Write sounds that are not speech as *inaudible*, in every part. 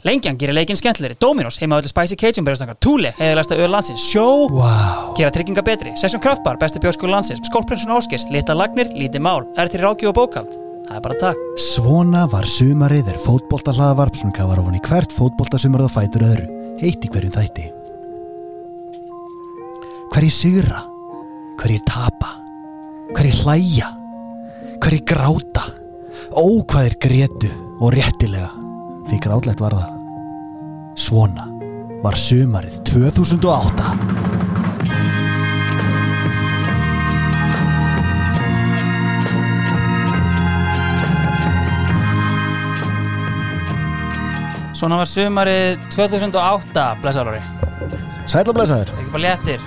Lengjan gerir leikinn skemmtilegri, Dominos, heimaðalli Spicy Cajun berðastanga, Thule, heiðalegsta öð landsins, Sjó, Vá. gera trygginga betri, Session Kraftbar, besti bjóskólu landsins, Skólprinsun Áskis, Lita Lagnir, Lítið Mál, er til ráki og bókald. Það er bara takk. Svona var sumarið er fótbolta hlaðavarp sem kafar ofan í hvert fótboltasumarið og fætur öðru. Heitt í hverjum þætti. Hverji sigra? Hverji tapa? Hverji hlæja? Hverji gráta? Ó hvað er grétu og réttilega því grátlegt var það Svona var sumarið 2008 Svona var sumarið 2008, blessaður ári. Sætla blæsaður Ekki bara léttir.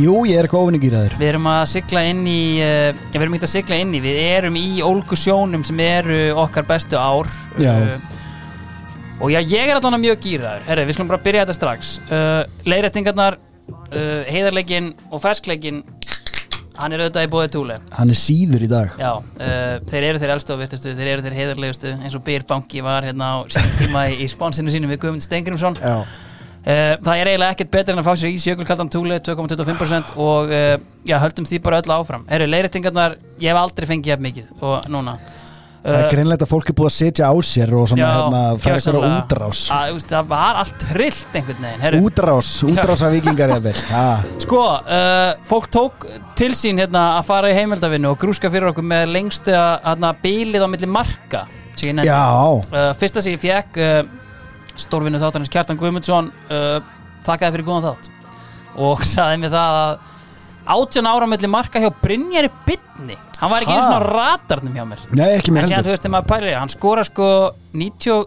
Jú, ég er eitthvað ofinnigýraður Við erum að sigla inn í, uh, við erum ekki að sigla inn í, við erum í ólgu sjónum sem eru okkar bestu ár. Já. Uh, og já, ég er allan mjög gýraður. Herri, við skulum bara byrja þetta strax. Uh, Leiðrættingarnar, uh, heiðarleikin og ferskleikin, hann er auðvitað í bóðið túli. Hann er síður í dag Já, uh, þeir eru þeir elstu og virtustu, þeir eru þeir heiðarlegustu eins og Byr Banki var hérna á tíma í, í sponsinu sínum við Guðmund Stengrimsson. Já Uh, það er eiginlega ekkert betur en að fá sér í sjökulkaldan túli 2,25% og uh, já, höldum því bara öll áfram Herru, leiðrættingarnar, ég hef aldrei fengið Það er greinlegt að fólk er búið að setja á sér og svona hérna fara eitthvað gjörsamlega. útrás. Að, Það var allt trillt einhvern veginn Herru, Útrás, útrás af vikingar *laughs* Sko, uh, fólk tók til sín hérna að fara í heimildavinnu og grúska fyrir okkur með lengstu hérna, bílið á milli marka nefndi. já, uh, Fyrsta sem ég fekk uh, stórvinnu þáttanins Kjartan Guðmundsson þakkaði fyrir góðan þátt og *laughs* saði mér það að 18 ára milli marka hjá Brynjari Bytni hann var ekki eins og ratarnum hjá mér. Nei ekki mér heldur. veist pælir hann skora sko 90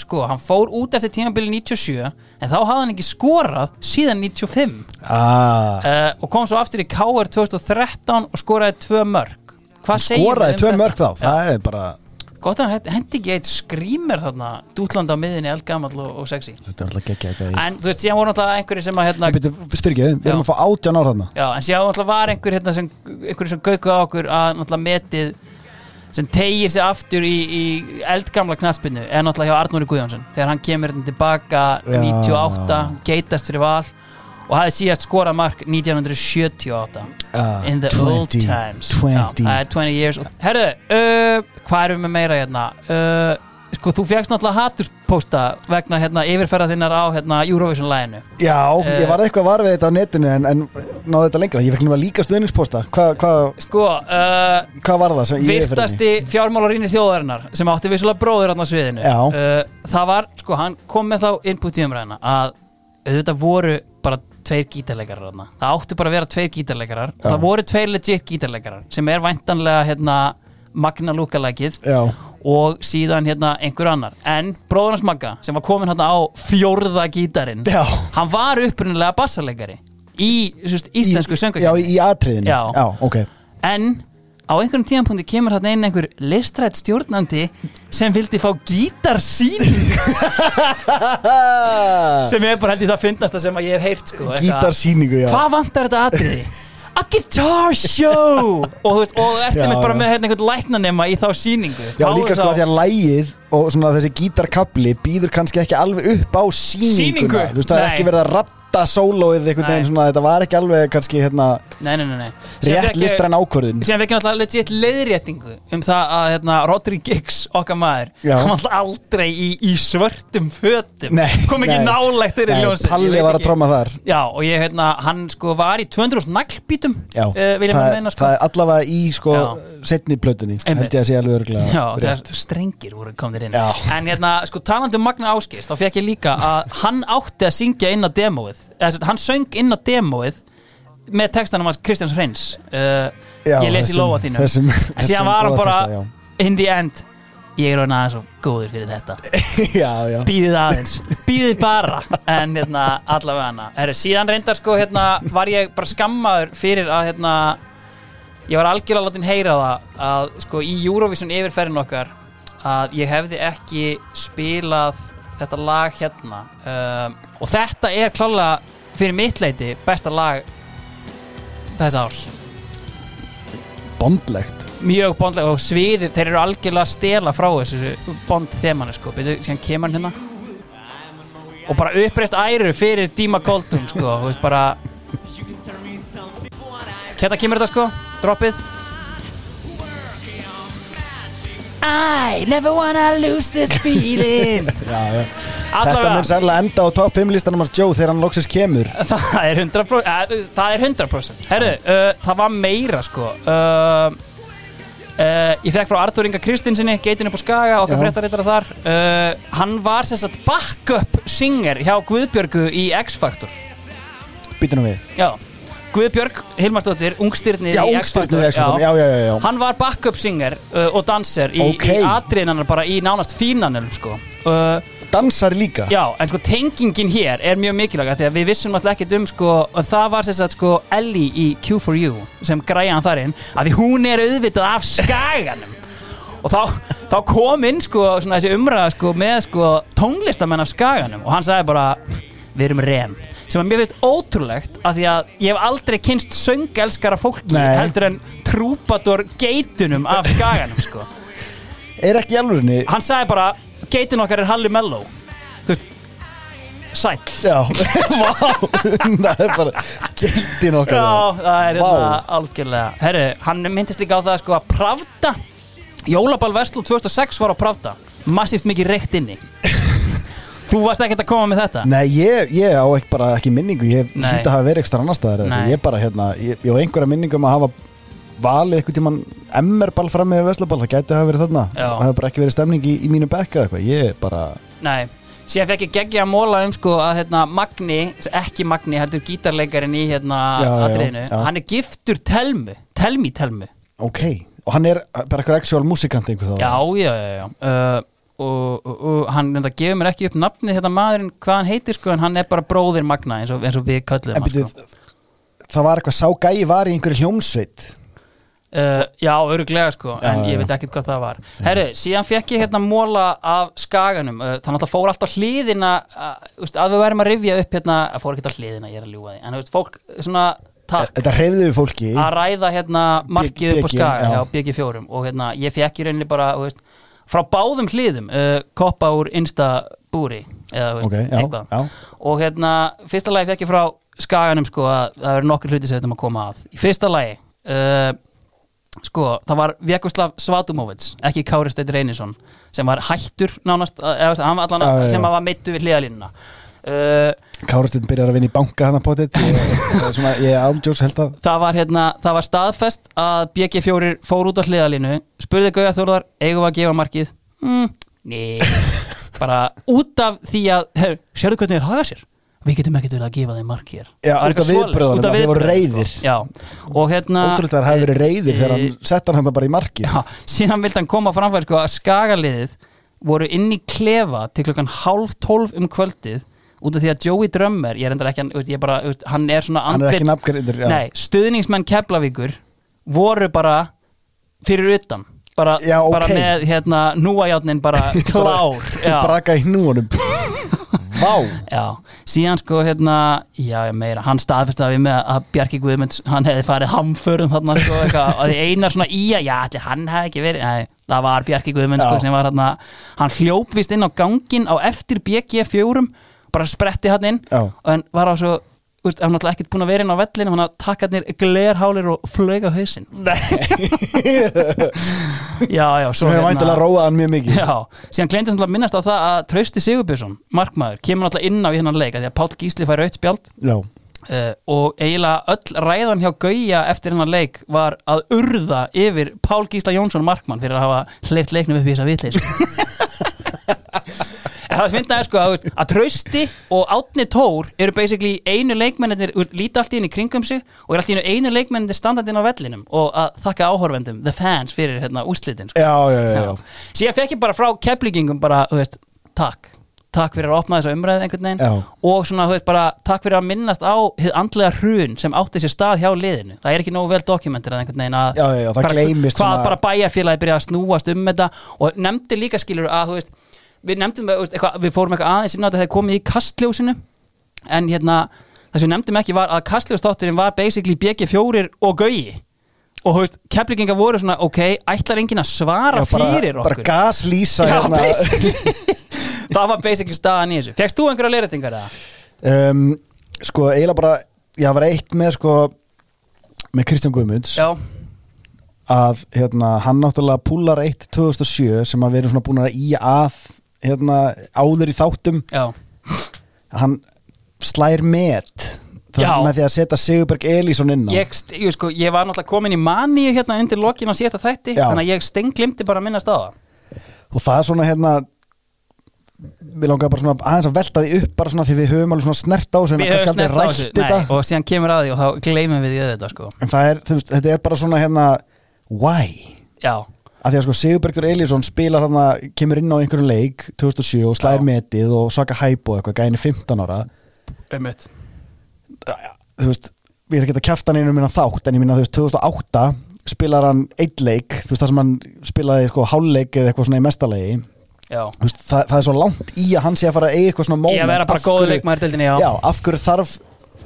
sko, hann fór út eftir tímabili 97 en þá hafði hann ekki skorað síðan 95 ah, uh, og kom svo aftur í KR 2013 og skoraði tvö mörg hvað segir Skoraði tvö mörg þá, það er bara gott að hann hendi ekki eitt skrýmer þarna dútlanda á miðinni, eldgamall og, og sexy. Þetta er alltaf geggja eitthvað í en þú veist, síðan voru náttúrulega einhverjir sem að hérna, Býttu, styrkið, við erum að fá átján ár þarna. Já, en síðan náttúrulega var einhver hérna sem, einhverjir sem gauku á okkur að náttúrulega metið sem tegir sig aftur í, í eldgamla knaspinu er náttúrulega hjá Arnóri Guðjónsson. Þegar hann kemur hérna tilbaka Já. 98, geitast fyrir val og hafði síðast skorað mark 1978 Ah, in the 20, old times. 20 Já, það er 20 years Herru, uh, hvað erum við meira hérna? Uh, sko þú fegst náttúrulega haturspósta vegna hérna yfirferða þinnar á hérna Eurovision-læginu Já, ég varði eitthvað var við þetta á netinu en, en náði þetta lengra, ég fekk nefnilega líka stuðningsposta Hvað hva, sko, uh, hva var það sem ég er fyrir virtasti fjármálarínir þjóðarinnar sem átti vissulega bróður á sviðinu. Uh, það var, sko, hann kom með þá input í umræðina að auðvitað voru bara tveir gítarleikarar þarna. það átti bara að vera tveir gítarleikarar. Og það voru tveir legit gítarleikarar sem er væntanlega hérna Magna Lukalækið og síðan hérna einhver annar. En bróðunars Magga sem var komin hérna á fjórða gítarinn Já. hann var upprunnilega bassarleikari í sérst, íslensku í, Já, í atriðinu. Já. já ok. En á einhverjum tíðanpunkti kemur hérna inn einhver listrætt stjórnandi sem vildi fá gítarsýning *laughs* sem er bara held í það fyndnasta sem að ég hef heyrt sko, eitthvað. Gítarsýningu, já hvað vantar þetta atriði? A guitar show og, þú veist, og ertu Já, með bara með hérna, einhvern læknanema í þá sýningu Já, Fáðu líka þá- sko að því að lægið og svona þessi gítarkabli býður kannski ekki alveg upp á sýninguna Sýningu? Þú veist, það er Nei. ekki verið að ratta sólóið einhvern veginn svona, þetta var ekki alveg kannski hérna nei, nei, nei, rétt listræn ákvörðun. síðan fekk ég náttúrulega legit leiðréttingu um það að hérna, Rodri Giggs, okkar maður Já. var alltaf aldrei í, í svörtum fötum. Kom ekki nei. nálægt þeirri ljónsett Palli var að tromma þar. Já, og ég, hérna, hann sko var í 200 naglbítum uh, það, sko. það er allavega í sko setni plötunni held ég að sé alveg örgulega Já, þegar strengir voru komnir inn. Já. En hérna, sko talandi um Magna Áskist þá fekk ég líka að hann átti að syngja inn á demóið eða hann söng inn á demóið með textanum hans Kristjáns Hreins uh, Ég les í þessum- lóa þínu. þessum- En síðan var hann bara texta, in the end ég er orðin aðeins og góður fyrir þetta. *laughs* Býðið aðeins, býðið bara. En hérna allavega hana. Herri, síðan reyndar sko hérna var ég bara skammaður fyrir að hérna ég var algjörlega látin heyra það að sko í Eurovision yfirferðin okkar að ég hefði ekki spilað þetta lag hérna um, og þetta er klálega fyrir mitt leiti besta lag þess árs. Bondlegt. Mjög bondlega og sviðið, þeir eru algjörlega að stela frá þessu bond þemanu sko, byrju, síðan kemur hérna. Og bara uppreist æru fyrir Dima Goldum sko, þú veist bara Ketta kemur þetta sko, droppið I never wanna lose this feeling. *laughs* Já, já. Þetta mun særlega enda á topp 5 listanum hans Joe þegar hann loksins kemur. *laughs* Það er 100% uh, Það er 100% Herru, uh, það var meira sko. Uh, uh, Ég fekk frá Artur Inga Kristinsinni Geitin upp á Skaga, okkar Já. fréttaritara þar. Hann var sem sagt backup singer hjá Guðbjörgu í X-Factor Býtu nú við. Já Guðbjörg Hilmarsdóttir, ungstyrnið í X-Factor. Hann var backup singer uh, og danser í, Ok. í atriðinannar bara í nánast fínanelum sko. Uh, Dansari líka? Já, en sko tengingin hér er mjög mikilvæg því að við vissum alltaf ekkert um sko það var sem sagt sko Ellie í Q4U sem græja hann þar inn að því hún er auðvitað af skaganum. *laughs* Og þá, þá kom inn sko svona þessi umræða sko með sko tónlistamenn af skaganum og hann sagði bara við erum ren sem að mér finnst ótrúlegt að því að ég hef aldrei kynst söngelskara fólki Nei. heldur en trúpator geitunum af skaganum sko. *laughs* Er ekki alvörinni hann sagði bara geitin okkar er Halli Mello. Þú veist sæll. Já, *laughs* vá. Er bara geitin okkar. Já, það er Vá. þetta algjörlega. Herru, hann myndist líka á það sko að Pravda Jólabal Vestlú 2006 var á Pravda. Massíft mikið reykt inni *laughs* Þú varst ekkert að koma með þetta? Nei, ég, ég á ekki bara ekki minningu Ég Nei. hýtti að hafa verið ekstra annar staðar eða Nei. Ég bara, hérna, ég, ég á einhverja minningu um að hafa valið eitthvað tíman MR-ball fram með Veslaball, það gæti hafa verið þarna. Já. það hefur bara ekki verið stemning í, í mínu bekka eða eitthvað, ég bara Nei, síðan fekk ég geggja að móla um sko að hérna Magni, ekki Magni, heldur gítarleikarinn í hérna Já, já, atriðinu já. Hann er giftur Telmu, Telmi Telmu ok, og hann er bara eitthvað actual músikant einhver þá Já, já, já, já. Uh, og, og, og hann enda gefur mér ekki upp nafnið þetta maðurinn, hvað hann heitir sko en hann er bara bróðir Magna eins og, eins og við köllum hann sko. það var eitthvað sá gæi var í einhverju hljómsveit Uh, já, öruglega sko, en Já, ég veit ekkert hvað það var Herru, síðan fekk ég hérna móla af skaganum uh, Þannig að fór alltaf hliðina uh, veist, að við værum að rifja upp hérna að fór ekki alltaf hliðina, ég er að ljúga því En veist, fólk svona takk Þetta hreyfði við fólki að ræða hérna markið upp á BG, skaga já. hjá BG4 og hérna ég fekk í rauninni bara veist, frá báðum hliðum uh, koppa úr insta búri eða veist, Ok, já, eitthvað. já. og hérna, fyrsta lagi fekk ég frá skaganum sko að það eru nokkur hluti sem þetta maður koma að. Í fyrsta lagi uh, sko, það var Vjekoslav Svatumovits ekki Kári Steinn Reynisson sem var hættur nánast, eða, allan, sem var meittu við hliðalínuna uh, Kárastinn byrjar að vinna í banka hann að potið ég *laughs* ámdjóks held að það var, hérna, það var staðfest að BG4 fór út á hliðalínu spurði Gauja Þórðar, eigum við að gefa markið? Mm, nei. *laughs* Bara út af því að her, sérðu hvernig þeir haga sér? Við getum ekkert verið að gefa þeim mark hér. Já, Það út af að þeir voru sko. já, og hérna Ótrúlega það hefði verið reyðir þegar hann sett hann hann bara í markið. Já, síðan vildi hann koma framfæri sko, að skagaliðið voru inn í klefa til klukkan hálf tólf um kvöldið út af því að Joey Drömmer ég er endar ekki, ég bara, hann er svona Hann er já. Nei, stuðningsmenn Keflavíkur voru bara fyrir utan bara, Já, ok. bara með hérna núajátnin *laughs* bara klár Braka í hnúanum *laughs* Vá síðan sko hérna já, meira, hann staðfest að við með að Bjarki Guðmunds, hann hefði farið hamförum þarna sko, eitthvað, og því einar svona í að já, ætli hann hefði ekki verið, nei, það var Bjarki Guðmunds sko, sem var hérna, hann hljóp vist inn á gangin á eftir BG fjórum bara spretti hann inn Já. en var á svo þú veist, hann náttúrulega ekkert búin að vera inn á vellinu hann að taka hann glerhálir og flög á hausinn. *laughs* Já, já, svo Sem hefur væntilega róað hann mjög mikið. Já, síðan gleymdi sem að minnast á það að Trausti Sigurbjörnsson, markmaður, kemur náttúrulega inn á í hennan leik að því að Páll Gísli fær aukt spjald. Já, uh, og eiginlega öll ræðan hjá Gauja eftir hennan leik var að urða yfir Pál Gísla Jónsson markmann fyrir að hafa hleyft leiknum upp í þessa vitleis *laughs* það finnaði sko að, að Trausti og Átni Tór eru basically einu leikmennir, líti allt í henni kringum sig og er allt í einu einu leikmennir standandinn á vellinum og að þakka áhorfendum, the fans, fyrir hérna úrslitin sko. já, já, já. Síðan fekk ég bara frá keflingingum bara, þú veist, takk takk fyrir að opna þessa umræðu einhvern veginn Já. og svona, þú veist, bara takk fyrir að minnast á andlega hrun sem átti sér stað hjá liðinu það er ekki nógu vel dokumentir einhvern veginn að Já, já, já, það bara, gleymist hvað svona- bara bæjarfélagi byrja að snúast um þetta og nefndi líka skilur að, þú veist við nefndum, eitthvað, við fórum eitthvað aðeins inn á þetta þegar komið í kastljósinu. En hérna, það sem við nefndum ekki var að kastljóstátturinn var basically BG4 og Gauji og þú veist, keflinginga voru svona, ok, ætlar enginn að svara Já, bara, fyrir okkur? bara gaslýsa Já, hérna. basically. *laughs* Það var basically staðan í þessu. Fegst þú einhverja leiritingar eða? um, Sko, eiginlega bara Já, var eitt með sko með Kristján Guðmunds. Já, að hérna, hann náttúrulega púlar 1 2007 sem að við erum svona búin að í að hérna, áður í þáttum já, hann slær met. Með því að setja Sigurberg Elísson inn á. Ég, ég, sko, ég var náttúrulega komin í maníu hérna undir lokin á síðasta þætti Já. Þannig að ég stenglimti bara að minnast á það og það er svona hérna við langar bara svona aðeins að velta því upp bara svona því við höfum alveg svona snert á þessu Við höfum snert á þessu og síðan kemur að því og þá gleymum við í þetta sko. en það er, veist, þetta er bara svona hérna why? Já, að því að sko Sigurbergur Elísson spilar hann að kemur inn á einhverjum leik 2007 og slær Já. metið og svaka hæp og eitthvað gæni 15 ára. Um mitt þú veist, við erum ekki að kæfta hann einum minna þátt en ég minna þú veist 2008 spilar hann eitt leik þú veist það sem hann spilaði sko hálfleik eða eitthvað svona í mestalegi veist, það, það er svo langt í að hann sé að fara að eiga eitthvað svona moment ég að vera bara hverju- leikmaður deildinni, já.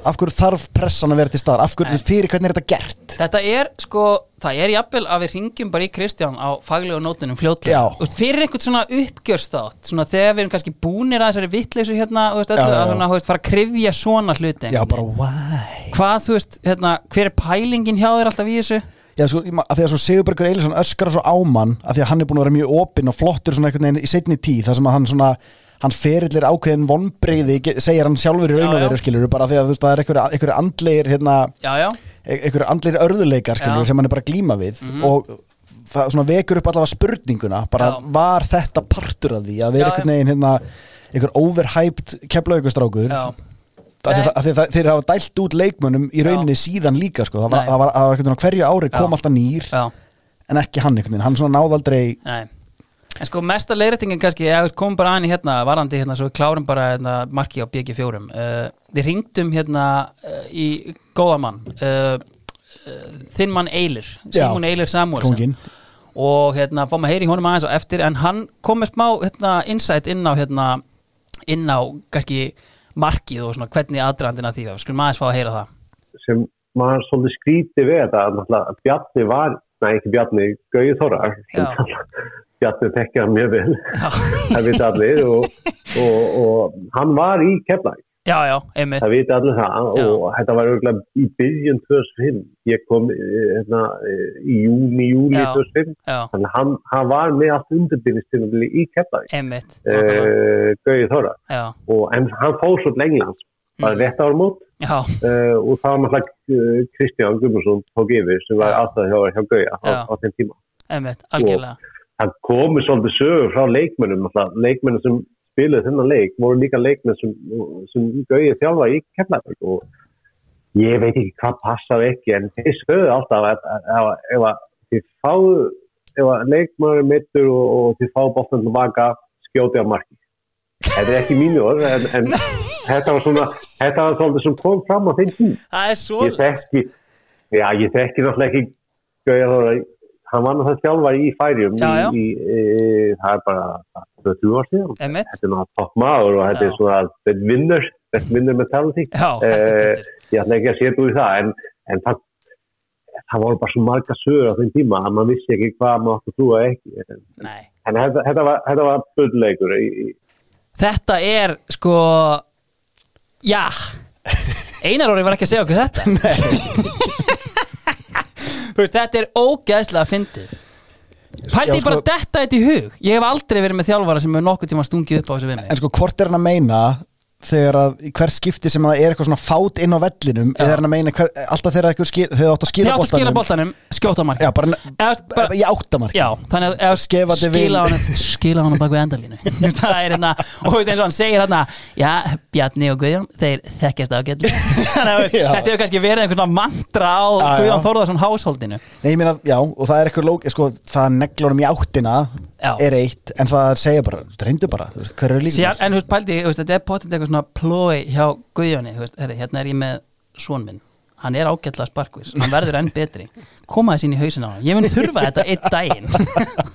Af hverju þarf pressan að vera til staðar af hverju, Nei. fyrir hvernig er þetta gert Þetta er sko, það er jafnvel að við ringjum bara í Kristján á faglegu nótunum fljótlega Já. Þú veist, Fyrir einhvern svona uppgjörstátt Svona þegar við erum kannski búnir að þessari vittleysu hérna þú veist, öllu, Já, já, já. að svona, þú veist, fara að krifja svona hluti já, bara why Hvað, þú veist, hérna, hver er pælingin hjá þér alltaf í þessu? já, sko, ég ma- að því að svo Sigurbergur Elísson öskar svo ámann að því að hann er búin að vera mjög opinn og flottur svona einhvern veginn í setni tíð þar sem að hann svona hann ferillir ákveðin vonbreyði segir hann sjálfur í raun og Já, já. veru skilur bara því að þú veist það er einhverju einhverju andlegir hérna, Já, já, einhverju andlegir örðuleikar skilur Já. Mhm. sem hann er bara glíma við og það svona vekur upp allavega spurninguna bara Já. var þetta partur af því að vera Já, einhvern veginn hérna einhver overhyped keflaugustrákur já, þeir hafa dælt út leikmönnum í rauninni síðan líka sko. það var, var, var hverju ári kom Já. alltaf nýr já, en ekki hann einhvern veginn, hann svona náð aldrei nei En sko, mesta leiðrættingin kannski, ég kom bara aðeins hérna, varandi hérna, svo við klárum bara hérna, marki á BG4 uh, Við ringdum hérna uh, í góða mann uh, uh, Þinn mann Eilir. Simon Eilir Samuelsen kongin og hérna fáum að heyri honum aðeins á eftir en hann kom með smá hérna, insight inn á hérna, inn á kannski markið og svona hvernig aðdrandina því skulum aðeins fá að heyra það sem maður svolítið skríti við þetta að Bjarni var, nei ekki Bjarni Gauði Þórar Já. Bjarni tekja mjög vel. *laughs* Það vita allir og, og, og hann var í Keflæk það vita allir það Já. og þetta var örgulega í byrjun 2005 ég kom eh, hérna, eh, í júni, júli Já. 2005 Já, þannig hann, hann var með allt undirbyrðistinumli í Keflæk uh, Gauði Þórar Já, og en hann fór svo til Englands bara Mm. rétt ára mót uh, og það var náttúrulega Kristján Gummarsson tók yfir sem var alltaf hjá, hjá Gauja á, á þeim tíma. einmitt, algjörlega Það komu svolítið sögur frá leikmennum leikmennum sem spiluðu þennan leik voru líka leikmenn sem, sem Gauja þjálfa í Keflavík og ég veit ekki hvað passaði ekki en þeir sögðu alltaf að, að, að, ef að þið fáðu ef að leikmennur er mittur og, og þið fáðu bóttan tilbaka skjóti á marki þetta er ekki mínu orð en, en þetta var svona þetta var svolítið sem kom fram á þeim Það svo ég þekki já, ég þekki náttúrulega ekki Gauja Þóra, hann var náttúrulega þjálfar í færium Já, já. í, í, e, það er bara það er 20 ár síðan. Einmitt, þetta er náttúrulega topp maður og þetta Já. er svona þetta vinnur, þetta vinnur já, heldur Eh, ég ætla ekki að setja úr það en, en það, það voru bara svo marga sögur á þeim tíma að maður vissi ekki hvað maður átti að trúa ekki. En, Nei. En þetta, þetta var, þetta var bullleikur í, í, Þetta er sko Já. *laughs* Einar orði var ekki að segja okkur þetta. Þú *laughs* veist, þetta er ógeðslega fyndið. Pældi Já, ég bara sko- detta þetta í hug. Ég hef aldrei verið með þjálfara sem hefur nokkuð tíma stungið upp á þessu vinni en sko hvort er hann að meina þegar að hver skipti sem að er eitthvað svona fát inn á vellinum eða er hann að meina hver, alltaf þegar þú átt að skila áttu að skila boltanum. boltanum, skjóta mark. Já, bara, Eða, bara, í áttamark. Já, þannig að ef skila hann skila hann bak við endalínu. *laughs* Það er hérna og þú veist eins og hann segir hérna já, Bjarni og Guðjón, þeir þekkjast ágætt *laughs* að þetta hefur kannski verið einhvern svona mantra á. Guðjón Þórðarsson hásholdinu. Nei, ég meina, já, og það er eitthvað lók, sko, það neglunum í áttina Já. er eitt, en það segja bara, reyndu bara, þú veist, hver eru líka Síðan, en þú veist, pældi, þetta er potið eitthvað svona plói hjá Guðjóni, þú veist, herri, hérna er ég með svon minn, hann er ágætlega sparkvis hann *laughs* verður enn betri, koma þess inn í hausin á hann ég mun þurfa þetta einn daginn.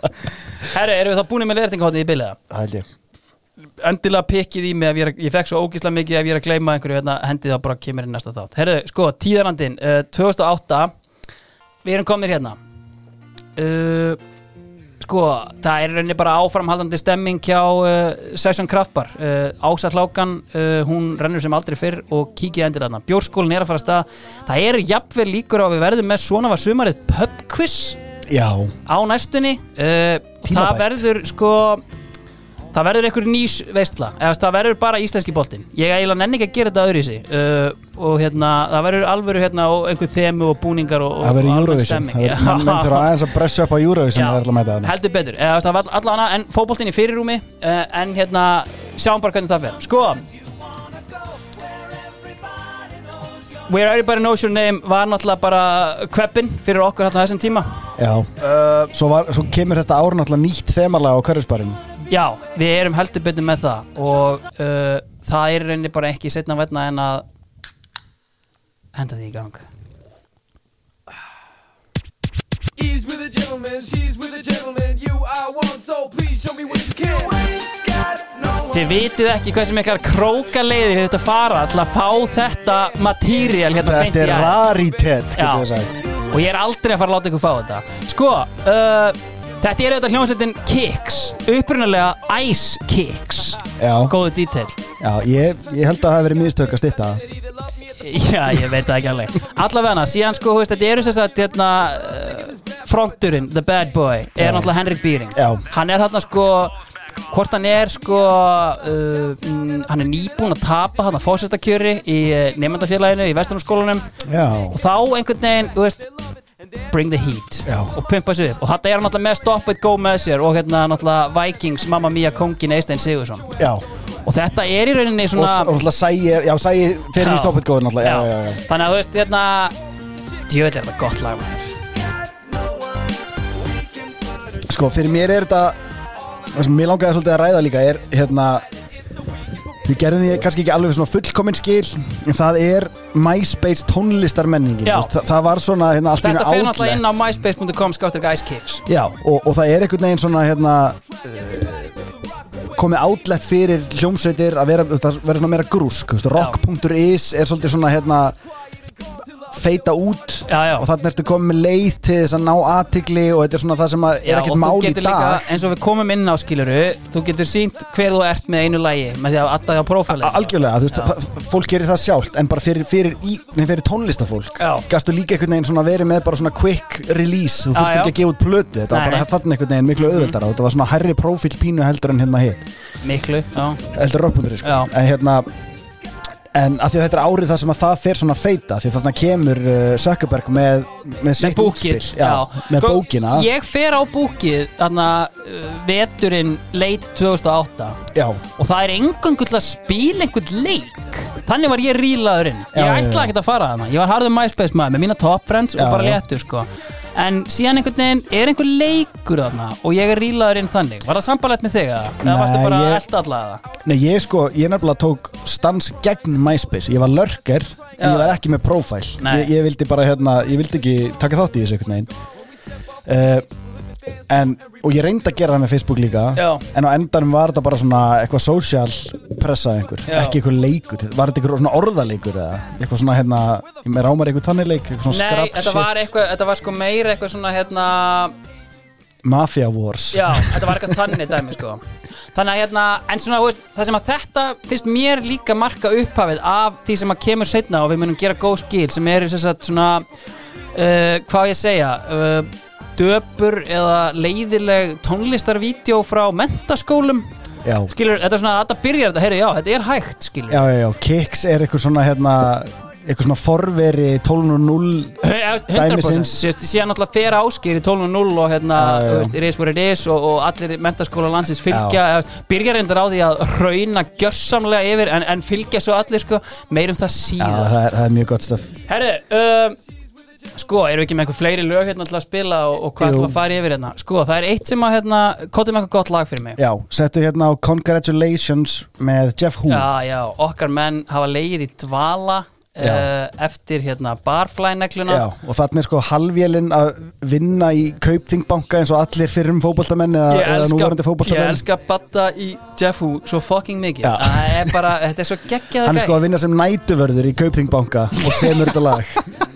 *laughs* Herri, erum við þá búin með leirtingahotið í biliða? Það held ég. Endilega pikkið í mig að ég, er, að- ég fekk svo ógíslega mikið ef ég er að gleyma einhverju hérna, hendið þá bara kemur í næsta þátt. Herðu, sko, tíðarandinn, uh, 2008 við erum komnir hérna. Uh, sko, það er rauninni bara áframhaldandi stemming hjá uh, Session Kraftbar uh, Ása Hlákan, uh, hún rennur sem aldrei fyrr og kíkja endur þarna. Bjórskólin er að fara að stað, það eru jafnvel líkur á að við verðum með svona var sumarið pubquiz Já, á næstunni. Það verður sko það verður einhver nýs veistla. Eða það verður bara íslenski boltinn. Ég eiginlega nenni ekki að gera þetta öðru í sig uh, og hérna, það verður alvöru hérna og einhver þemu og búningar og, það verður Eurovision. Það verður- menn þurfa aðeins að bressa upp á Eurovision er heldur betur. Eða, það var allavega en fótboltinn í fyrirrúmi uh, en hérna, sjáum bara hvernig það fer. Sko Where Everybody Knows Your Name var náttúrulega bara kveppin fyrir okkur hérna þessum tíma. Já, uh, svo, var, svo kemur þetta ár náttúrulega nýtt þemalega á hverjusbarinn Já, við erum heldur betur með það og uh, það er í rauninni bara ekki setna vetna en að henda því í gang He's with a gentleman, she's with a gentleman. You are one, so please show me what you can. You ain't got no one. Þið vitið ekki hversu miklar krókaleiðir þetta fara til að fá þetta materjál hérna beint Þetta í er æð. raritet, getur Já. við sagt og ég er aldrei að fara að láta ykkur fá þetta Sko, uh, þetta er auðvitað hljómsveitin Kicks upprunalega Ice Kicks. Já, góðu detail. Já ég, ég held að það hafi verið mistök að stytta það. Já, ég veit það ekki alveg. Allavega, síðan sko, veist, þetta eru þess að hérna, uh, fronturinn, the bad boy er náttúrulega Henrik Býring Já. Hann er þarna sko hvort hann er sko uh, mm, hann er nýbúinn að tapa hann að fósettakjöri í uh, nefndafélaginu í vestunarskólanum og þá einhvern veginn, þú veist bring the heat. Já. og pumpa sig upp og þetta er náttúrulega með Stop It Go með sér og hérna náttúrulega Vikings Mamma Mia Kongin Eistein Sigursson já. Og þetta er í rauninni svona og náttúrulega sæi, já, sæi fyrir í Já. stoppet góður náttúrulega. Já, já, já Þannig að þú veist, hérna Djövel er þetta gott lag maður. Sko, fyrir mér er þetta Það sem mér langaði svolítið að ræða líka er hérna Við gerðum því kannski ekki alveg svona fullkominn skil En það er MySpace tónlistarmenningin veist, það, var svona hérna allt í Þetta einu fyrir náttúrulega inn á myspace.com skáttur guys kicks Já, og, og það er einhvern veginn svona hérna uh, komið outlet fyrir hljómsveitir að vera, vera svona meira grúsk rock.is er svolítið svona hérna feita út Já, já. og þannig ertu komið með leið til þess að ná aðtigli og þetta er svona það sem er ekkert mál í dag líka, eins og við komum inn á skiluru þú getur sínt hver þú ert með einu lægi með því að aðdaði á prófælið. A- algjörlega, þú veist, fólk gerir það sjálft en bara fyrir, fyrir, fyrir tónlistafólk. Já. gastu líka einhvern veginn svona verið með bara svona quick release, þú já. ekki að gefa út plötu þetta var bara þannig einhvern veginn miklu auðveldara og þetta var svona herri profil pínu heldur en hérna hitt. Miklu, já en að því að þetta er árið þar sem að það fer svona feita því að þarna kemur uh, Zuckerberg með, með sitt búkið útspil. Já, með Sko, bókina. Ég fer á búkið þarna uh, veturinn late 2008 já, og það er engangull að spila einhvern leik. Þannig var ég rílaður inn. Ég Já, já, ætlaði já. ekki að fara þarna. Ég var harður MySpace maður með mína top friends Já, og bara já. léttur sko en síðan einhvern veginn er einhver leikur þarna og ég er rílaður inn þannig var það sambalegt með þig eða? eða varstu bara ég- elda allavega nei ég sko ég nefnilega tók stans gegn MySpace ég var lurker en Já. ég var ekki með profile Nei. ég, ég vildi bara hérna, ég vildi ekki taka þátt í þessu einhvern veginn uh, en, og ég reyndi að gera það með Facebook líka Já. en á endanum var þetta bara svona eitthvað social pressa einhver, Já. ekki eitthvað leikur var þetta eitthvað svona orðaleikur eða? Eitthvað svona hérna, með rámar eitthvað þannig leik eitthvað svona Nei, scrap þetta var, eitthvað, þetta var sko meira eitthvað svona hérna Mafia Wars. Já, þetta var eitthvað þannig dæmi sko. Þannig að hérna, en svona, veist, það sem að þetta finnst mér líka marka upphafið af því sem að kemur setna og við munum gera góð skil sem er svona uh, hvað ég segja uh, döpur eða leiðileg tónlistarvídeó frá mentaskólum. Já. skilur, þetta er svona, þetta byrjar þetta, heyri, já, þetta er hægt, skilur já, já, já, Kicks er eitthvað svona hérna, eitthvað svona forveri 12.0 100% Dæmisins. Síðan náttúrulega fer áskýr í 12.0 og hérna, Já, já, þú veist, it is what it is og, og allir mentaskóla landsins fylgja eða, byrjar reyndar á því að rauna gjörsamlega yfir en, en fylgja svo allir sko, meirum það Já, síðan það er, það er mjög gott stöf Herru, um, sko, við ekki með einhver fleiri lög hérna til að spila og, og hvað Jú. ætlum að fara yfir hérna? Sko, það er eitt sem að, hérna, kóttum eitthvað gott lag fyrir mig. Já, settu hérna á Congratulations með Jeff Hu Já, já, okkar menn hafa leið í dvala uh, eftir hérna barfly-negluna. Já, og þarna er sko halvélinn að vinna í kaupþingbanka eins og allir fyrrum fótboltamenn eða, eða elska, núverandi ég elska Batta í Jeffu svo fucking mikið. Það er bara, þetta er svo geggjað Hann er sko að vinna sem nætuvörður í kaupþingbanka og semur þetta lag *laughs*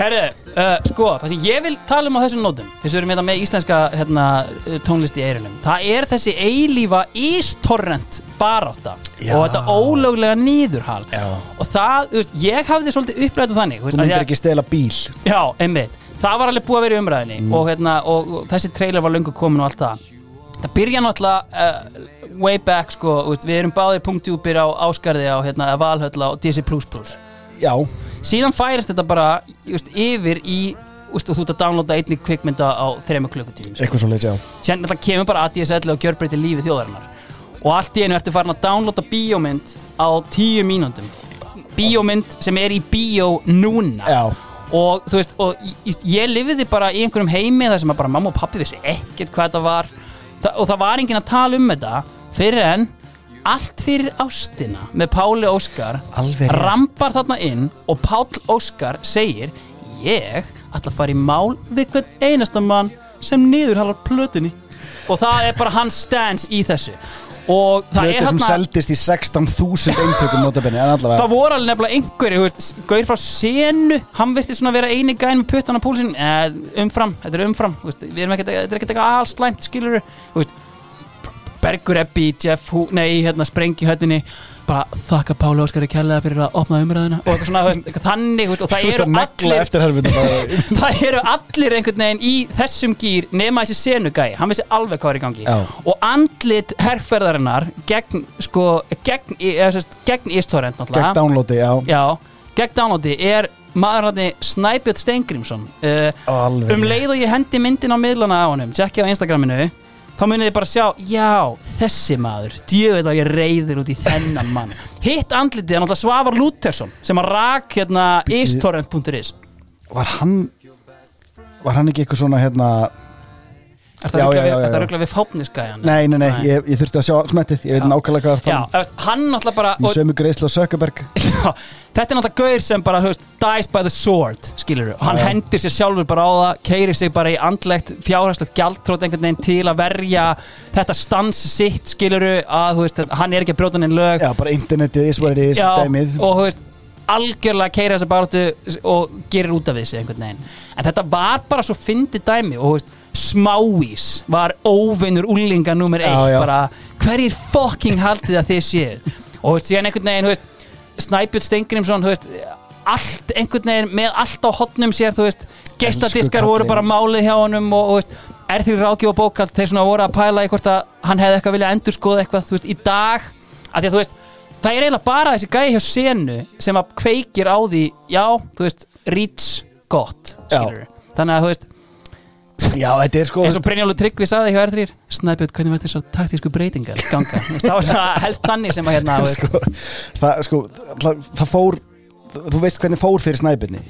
Herru, Uh, sko, það sem ég vil tala um á þessum nótum þess að við erum hérna með íslenska hérna, uh, tónlist í eirunum það er þessi eilífa ístorrent barátta Já. og þetta ólöglega nýðurhal Já. og það, þú veist, ég hafði svolítið upplætað þannig Þú myndir ekki stela bíl Já, einmitt, það var alveg búið að vera í umræðinni Mm. og, hérna, og, og þessi trailer var löngu komin og allt það það byrja náttúrulega uh, way back sko, þú veist, við erum báðið punktjúpir á Áskarði á hérna, Valhöll og DC++ Já, síðan færist þetta bara just, yfir í og þú ert að downloada einni kvikmynda á þrema klukkutímum sko. eitthvað svo leið, já þetta kemur bara ADSL og gjörbreytir lífi þjóðarinnar. Og allt í einu ertu farin að downloada bíómynd á tíu mínúndum bíómynd sem er í bíó núna. Já, og þú veist, og ég, lifiði bara í einhverjum heimi þar sem bara mamma og pappi vissi ekkert hvað þetta var. Þa, og það var enginn að tala um þetta fyrir en allt fyrir ástina með Páli Óskar Alveg rampar þarna inn og Páll Óskar segir ég ætla að fara í mál við hvern einasta mann sem niður halar plötunni. Og það er bara hans stance í þessu. Og það er þarna seldist í 16.000 eintökum allavega Það voru alveg nefnilega einhverju, Gaur frá senu, hann virti svona vera eini gæn með puttan á púlsinn, eh, umfram, þetta er umfram, við erum ekkert, er eitthvað alls slæmt, skilur Bergur Ebbi, Jeff, Hú, nei, hérna, sprengi höttinni, bara þakka Páli Óskari kærlega fyrir að opna umræðina og eitthvað svona, veist, þannig, veist, og það eru allir, *laughs* það eru allir einhvern veginn í þessum gýr nema þessi senugæ, hann vissi alveg hvað er í gangi. Já. og andlit herrferðarinnar gegn, sko, gegn, gegn Ístorrent Gegn downloadi, já. Já, gegn downloadi er maður hann Snæbjörn Steingrímsson uh, um leið og ég hendi myndin á miðlana á honum tjekki á Instagraminu þá munið þið bara sjá, já, þessi maður djöfið var ég reyður út í þennan mann. *laughs* Hitt andlitið er náttúrulega Svavar Lútersson sem að rak hérna istorrent.is Var hann Var hann ekki eitthvað svona hérna Er það ruggla við fápnisgæjan? Nei, nei, nei, ég, ég þurfti að sjá smettið Ég veit nákvæmlega hvað það þú veist, hann náttúrulega bara og, sömu greiðslu og Sökkerberg *laughs* Já, þetta er náttúrulega gaur sem bara, þú veist, dies by the sword, skilur og hann Já, hendir sér sjálfur bara á það keirir sig bara í andlegt fjárhæslegt gjaldtrót einhvern veginn til að verja þetta stans sitt, skilur að, þú hann er ekki að brjóta neinn lög. Já, bara internetið is what it is, Já, dæmið. og þú veist algjörlega keira þessa baráttu og gerir út af þessu einhvern veginn. En þetta var bara svo fyndi dæmi og þú veist, smávís var óvinnur úlinga nummer Já, eitt. já. bara hverjir fucking haldið að þið séu? Og veist, síðan einhvern veginn þú veist, Snæbjörn Stengrimsson þú veist, allt einhvern veginn með allt á hotnum sér gestadiskar voru bara málið hjá honum og, og er því ráðgjöf og bókald þeir svona voru að pæla í hvort að hann hefði eitthvað vilja endur skoða eitthvað, í dag. Að því að þú veist, það er eiginlega bara þessi gæði hjá senu sem að kveikir á því já, þú veist, reach gott, Já. þannig að þú veist, Já, þetta er sko eins og Brynjólu Tryggvi saði hjá R3 Snæbjörn, hvernig verður þessar taktísku breytingar ganga, það var svona helst þannig sem að hérna, *laughs* sko, það, sko, það, það fór Þú veist hvernig fór fyrir snæbyrni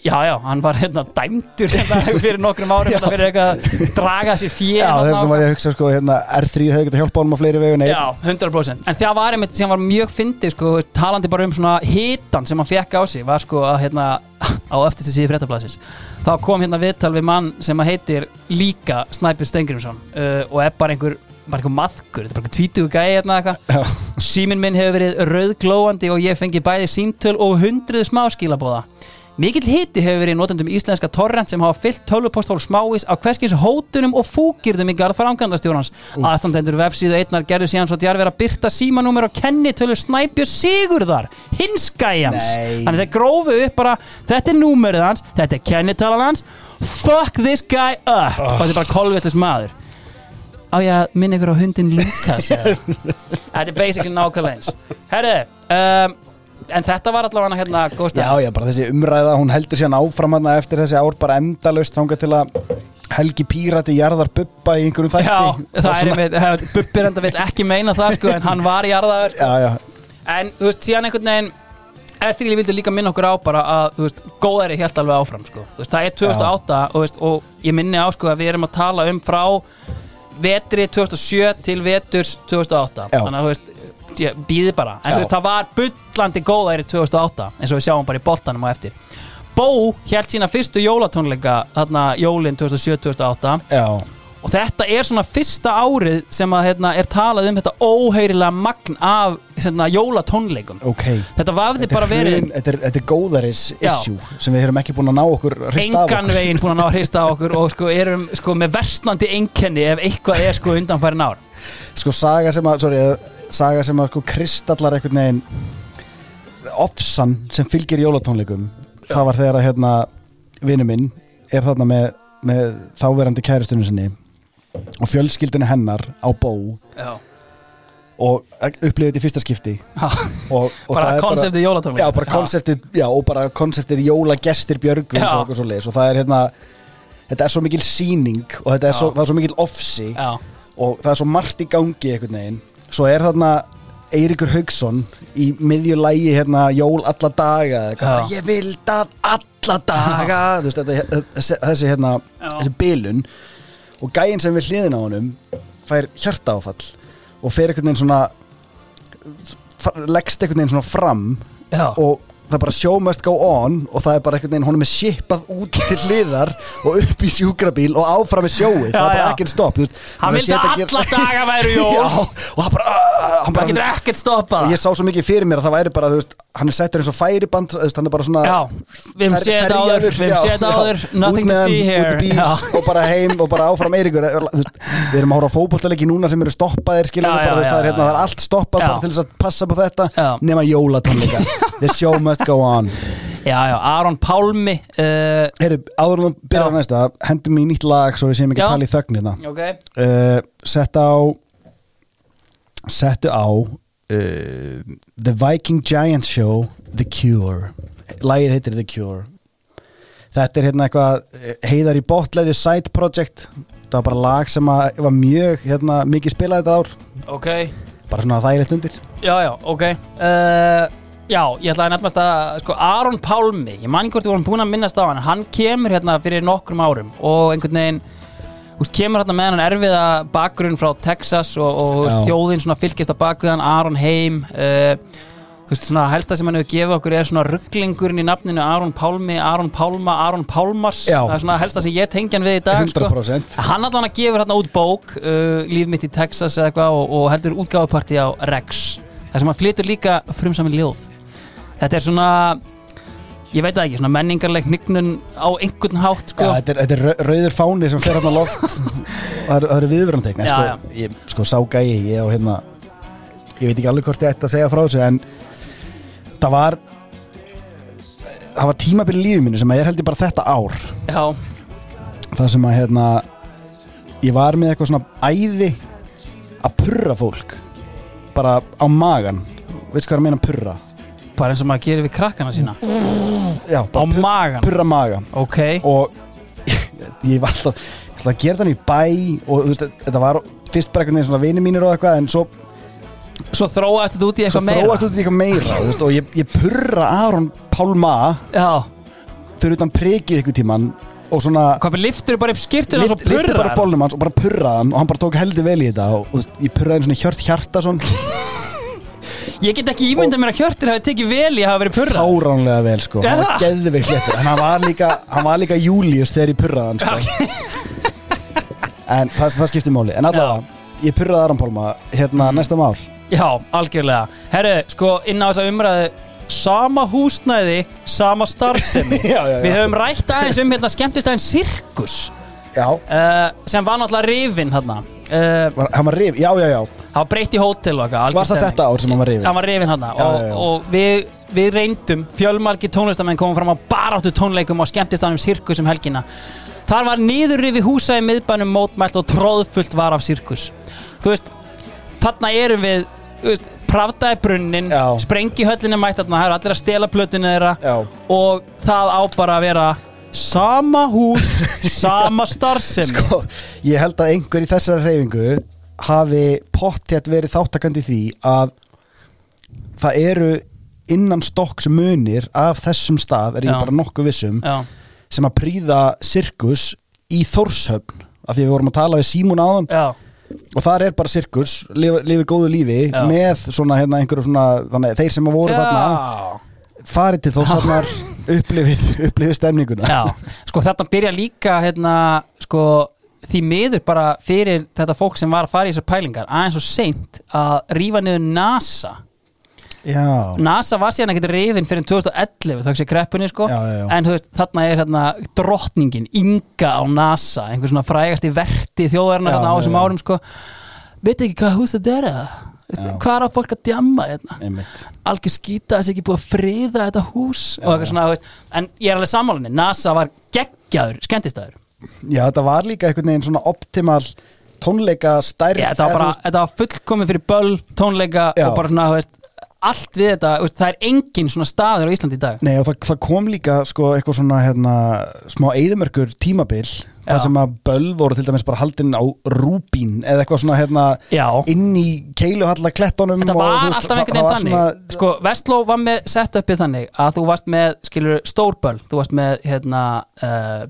já, já, hann var hérna dæmdur hérna, *laughs* fyrir nokkrum árum hérna, fyrir eitthvað að draga sér fjö Já, þess vegna var ég að hugsa sko, hérna, R3 hefði getað hjálpa honum á fleiri vegu Já, 100% En það var einmitt sem var mjög fyndið sko, talandi bara um svona hitan sem hann fekk á sig var sko að hérna *laughs* á eftirstu síði fréttablasins þá kom hérna viðtal við mann sem heitir líka Snæpjur Stengrimsson uh, og er bara einhver bara einhver maðkur, þetta er bara einhver tvítugu gæi hérna eitthvað Já. Síminn minn hefur verið rauðglóandi og ég fengi bæði símtöl og hundruð smáskilabóða Mikill hiti hefur verið í notendum íslenska torrent sem hafa fyllt tölvupostól smávís á hverskins hótunum og fúkirðum í garð frangandastjórnans. Aðstandendur vefsíðu einnar gerðu síðan svo djarfir að byrta símanúmer og kenni tölu Snæbjör Sigurðar, hinskæjans. Þannig þeir grófu upp bara, þetta er númerið hans, þetta er kennitalan hans, fuck this guy up. Og þetta er bara kolvettis maður. Á ég að minna ykkur á hundin Lukas? *laughs* Þetta er basically nákvæmlega eins Herru, um, en þetta var allavega hérna góð Já, já, bara þessi umræða, hún heldur síðan áfram hana eftir þessi ár bara endalaust þangað til að Helgi Pírati jarðar bubba í einhverjum þætti. Já, það er svona- einmitt, Bubbi reynda vil ekki meina það sko, en hann var í jarðaður. Já, já, En þú veist, síðan einhvern veginn Eftir ég vildi líka minna okkur á bara að þú veist, góðæri helt alveg áfram sko. Veist, Það er 2008 og, veist, og ég minni á sko, að við erum að tala um frá vetri 2007 til veturs 2008 Já. Þannig að þú veist, býði bara. En Já. þú veist, það var bullandi góðæri 2008 eins og við sjáum bara í boltanum á eftir. Bó held sína fyrstu jólatónleika þarna jólin 2007-2008 já. Og þetta er svona fyrsta árið sem að hérna, er talað um þetta óheyrilega magn af hérna, jólatónleikum. Ok. Þetta vafði bara er, verið þetta, er, þetta er góðaris Já. issue sem við erum ekki búin að ná okkur engan veginn búin að ná að hrista okkur og sko erum sko með versnandi einkenni ef eitthvað er sko undanfærin ár. Sko saga sem að sorry, saga sem að sko kristallar einhvern veginn ofsan sem fylgir jólatónleikum. Það var þegar að hérna vinnu minn er þarna með, með þáverandi kæristunum sinni og fjölskyldunni hennar á bó já. og upplifið þetta í fyrsta skipti. Og, og bara konseptið jólatónleika já, bara konseptið, já, og bara konseptið jólagestir björgum Já. og, svoleiðis. og það er hérna þetta er svo mikil síning og þetta er svo, er svo mikil ofsi og það er svo margt í gangi einhvern veginn svo er þarna Eiríkur Haugsson í miðju lægi hérna jól alla daga eitthvað, ég vil það alla daga. Veist, þetta, þessi, hérna Já. þessi bilun. Og gæinn sem við hliðin á honum fær hjarta áfall og fer einhvern veginn svona leggst einhvern veginn svona fram já. og það er bara show must go on og það er bara einhvern veginn, honum er shipað út til hliðar og upp í sjúkrabíl og áfram með sjóið, það er bara ekkert stopp hann vildi að alla daga væru jól. *laughs* Og það bara, hann bara getur ekkert stoppað. Og ég sá svo mikið fyrir mér að það væri bara þú veist, hann er settur eins og færiband hann er bara svona já, við hefum séð áður við hefum séð áður, nothing to see here. og bara heim og bara áfram veist, við erum að hóra fótbollaleiki núna sem eru stoppaðir veist, það, hérna, það er já. allt stoppað til þess að passa på þetta Já. nema jólatónleika. The show must go on. *laughs* Já, já, Aron Pálmi uh, Heyri, áður að byrja á næsta hendum í nýtt lag svo við séum ekki að tala í þögnina ok, uh, sett á settu á uh, The Viking Giant Show The Cure. Lagið heitir The Cure. Þetta er hérna eitthvað eh, heiðar í botleði side project. Það var bara lag sem að var mjög hérna, mikið spilað þetta ár. Ok. Bara svona þægilegt undir. Já, já, ok. Uh, Já, ég ætlaði nefnast að sko, Aron Pálmi, ég man ekki hvort við vorum búin að minnast á hann hann kemur hérna fyrir nokkrum árum og einhvern veginn úst, kemur hérna með hann erfiða bakgrunn frá Texas og, og úst, Já. þjóðin svona fylgist að baku hann, Aron Heim uh, svona helsta sem hann hefur gefið okkur er svona rugglingurinn í nafninu Aron Pálmi, Aron Pálma, Aron Pálmas Já. það er svona helsta sem ég tengja hann við í dag sko. 100% Hann allan að gefur hérna út bók uh, Líf mitt í Texas eða eitthvað og, og heldur útgáfapartí á Rex þar sem hann flytur líka frumsamin ljóð Þetta er svona ég veit það ekki, svona menningarleg hnignun á einhvern hátt sko. Já, þetta, er, þetta er rau- rauður fáni sem fer á loft. *laughs* Það eru- viðvörunteikn Já, sko, já. ég, sko sá gæi ég, og, hérna, ég veit ekki alveg hvort ég ætti að segja frá þessu en það var það var tímabil í lífið mínu sem að ég held ég bara þetta ár. Já, það sem að hérna ég var með eitthvað svona æði að purra fólk bara á magan veist hvað er að meina purra bara eins og maður gerir við krakkana sína. Já, á magan purra maga Ok, og *laughs* ég var alltaf, alltaf að gera þannig í bæ og þú veist, þetta var fyrst bara einhvern veginn svona vini mínir og eitthvað en svo, svo þróast þetta út í svo eitthvað meira þróast út í eitthvað meira þú veist, og ég, ég purra Aron Pálma Já, fyrir utan prikið ykkur tíman og svona hvað með liftur bara upp skýrtuna og svo lifti purrar bara bólnum hans og bara purraði hann og hann bara tók heldur vel í þetta og, og þú veist, ég purraði einu svona hjört hjarta svona Ég get ekki ímyndað mér að Hjörtur hafi tekið vel í að hafa verið purrað. Fáránlega vel sko, hann var það? geðveik léttur en hann var líka, hann var líka Július þegar ég purraði hann sko. en það, það skiptir máli. En allavega, ég purraði Aron Pálma hérna Mm. næsta mál. Já, algjörlega. Herru, sko, inn á þessa umræðu Sama húsnæði, sama starfsemi. *laughs* Já, já, já. Við höfum rætt aðeins um hérna skemmtistæðin Sirkus. Já, uh, sem var náttúrulega rifin þarna uh, hann var rif, já já já Það var breytt í hótel og eitthvað algjör var það stemning. þetta ár sem hann var rifin Hann var rifin þarna Já, og, já, já. og við, við reyndum fjölmargi tónlistamenn komum fram á baráttu tónleikum og skemmtistæðinum Sirkus um helgina Þar var niðurrifi húsa í miðbænum mótmælt og tróðfullt var af Sirkus Þú veist, þarna erum við þú veist, Pravda er brunnin, Já. sprengihöllin er mætt þarna, það er allir að stela plötinu þeirra já, og það á bara að vera sama hús, *laughs* sama starfsemi sko, ég held að einhver í þessari reyfingu hafi pottjætt verið þáttakandi því að það eru innan stokks munir af þessum stað, er ég Já. bara nokkuð vissum Já, sem að príða sirkus í Þórshöfn af því við vorum að tala við Símún áðan já, og þar er bara sirkus, lifir, lifir góðu lífi Já. með svona hérna einhverju svona þannig, þeir sem að voru þarna já. Farið til Þórshafnar *laughs* upplifið, upplifið stemninguna. Já, sko þetta byrja líka hérna, sko, því miður bara fyrir þetta fólk sem var að fara í þessar pælingar aðeins og seint að rífa niður NASA. Já, NASA var síðan ekkert reyðin fyrir 2011 þá sé kreppunni sko. Já, já, en þú veist, þarna er hérna drottningin Inga á NASA, einhver svona frægasti verti hérna á þessum árum sko. Veit ekki hvað hús þetta er eða. Hvað er að fólk að djamma hérna? Einmitt. Algjör skýta þessi ekki búið að friða þetta hús og eitthvað svona, þú veist, en ég er alveg sammálinni NASA var geggjaður, skemmtistæður Já, þetta var líka einhvern veginn svona optimal tónleika stærð Já, þetta var bara, þetta var fullkomið fyrir böll, tónleika Já. og bara svona, þú veist, allt við þetta, það er engin svona staður á Íslandi í dag Nei og það, það kom líka sko eitthvað svona hérna smá eyðumörkur tímabil Já. það sem að böll voru til dæmis bara haldin á rúbín eða eitthvað svona hérna Já. inn í keiluhalla klettunum Þetta og, var þú veist, alltaf einhvern veginn þannig Sko, Vestló var með sett uppið þannig að þú varst með, skilur, stórböll þú varst með, hérna uh,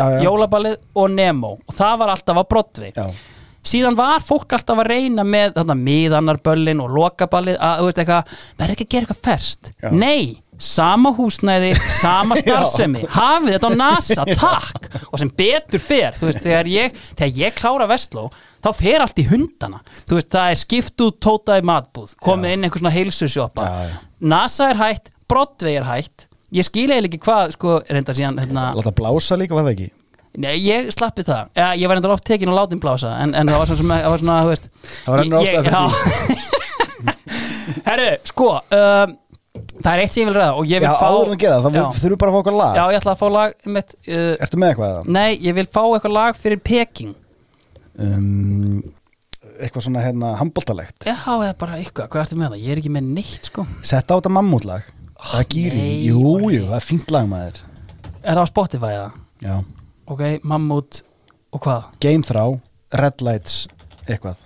já. jólaballið og Nemo og það var alltaf Broadway Já, síðan var fólk alltaf að reyna með þarna miðannarböllin og lokaballið að, þú veist eitthvað, verður ekki að gera eitthvað ferst Já. nei, sama húsnæði sama *laughs* starfsemi, hafið þetta á NASA *laughs* takk, og sem betur fer þú veist, þegar ég, þegar ég klára Vestló þá fer allt í hundana. Þú veist, það er skipt út tótaði matbúð komið inn einhver svona heilsusjópa Já, já. NASA er hætt, Broadway er hætt. Ég skil eiginlega ekki hvað, sko, reynda síðan hérna, láta blása líka var það ekki Nei, ég slappi það ja, Ég var endur oft tekin og látin blása En, en það var svona, það var svona, þú veist Það var önnur ég- ástæða já. *laughs* Herru, sko um, Það er eitt sem ég vil ræða Og ég vil Já, fá áður en að gera það, já. þá þurfum bara að fá okkur lag já, ég ætla að fá lag mitt, uh, Ertu með eitthvað eða? Nei, ég vil fá eitthvað lag fyrir Peking Um, eitthvað svona hérna handbóltalegt Já, eða bara eitthvað, hvað ertu með það? Ég er ekki með neitt, sko Setta á þetta mammútlag Það er gýri, nei, jú, jú, það er fínt lag maður Er það á Spotify eða? Já, Ok, Mammut og hvað? Game Þrá, Red Lights eitthvað.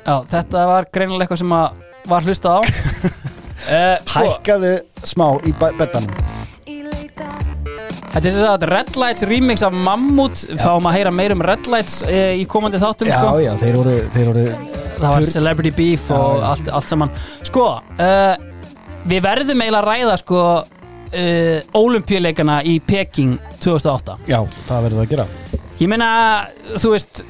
Já, þetta var greinilega eitthvað sem að var hlustað á. Uh, *laughs* Sko, Hækkaðu smá í be- beddanum. Þetta er þess að Red Lights remix af Mammut Fáum að heyra meir um Red Lights uh, í komandi þáttum Já, sko. já, þeir voru, þeir voru Það var Celebrity Beef og allt, allt saman. Sko, uh, við verðum eiginlega að ræða sko uh, Ólympíuleikana í Peking 2008 Já, það verður það að gera. Ég meina, þú veist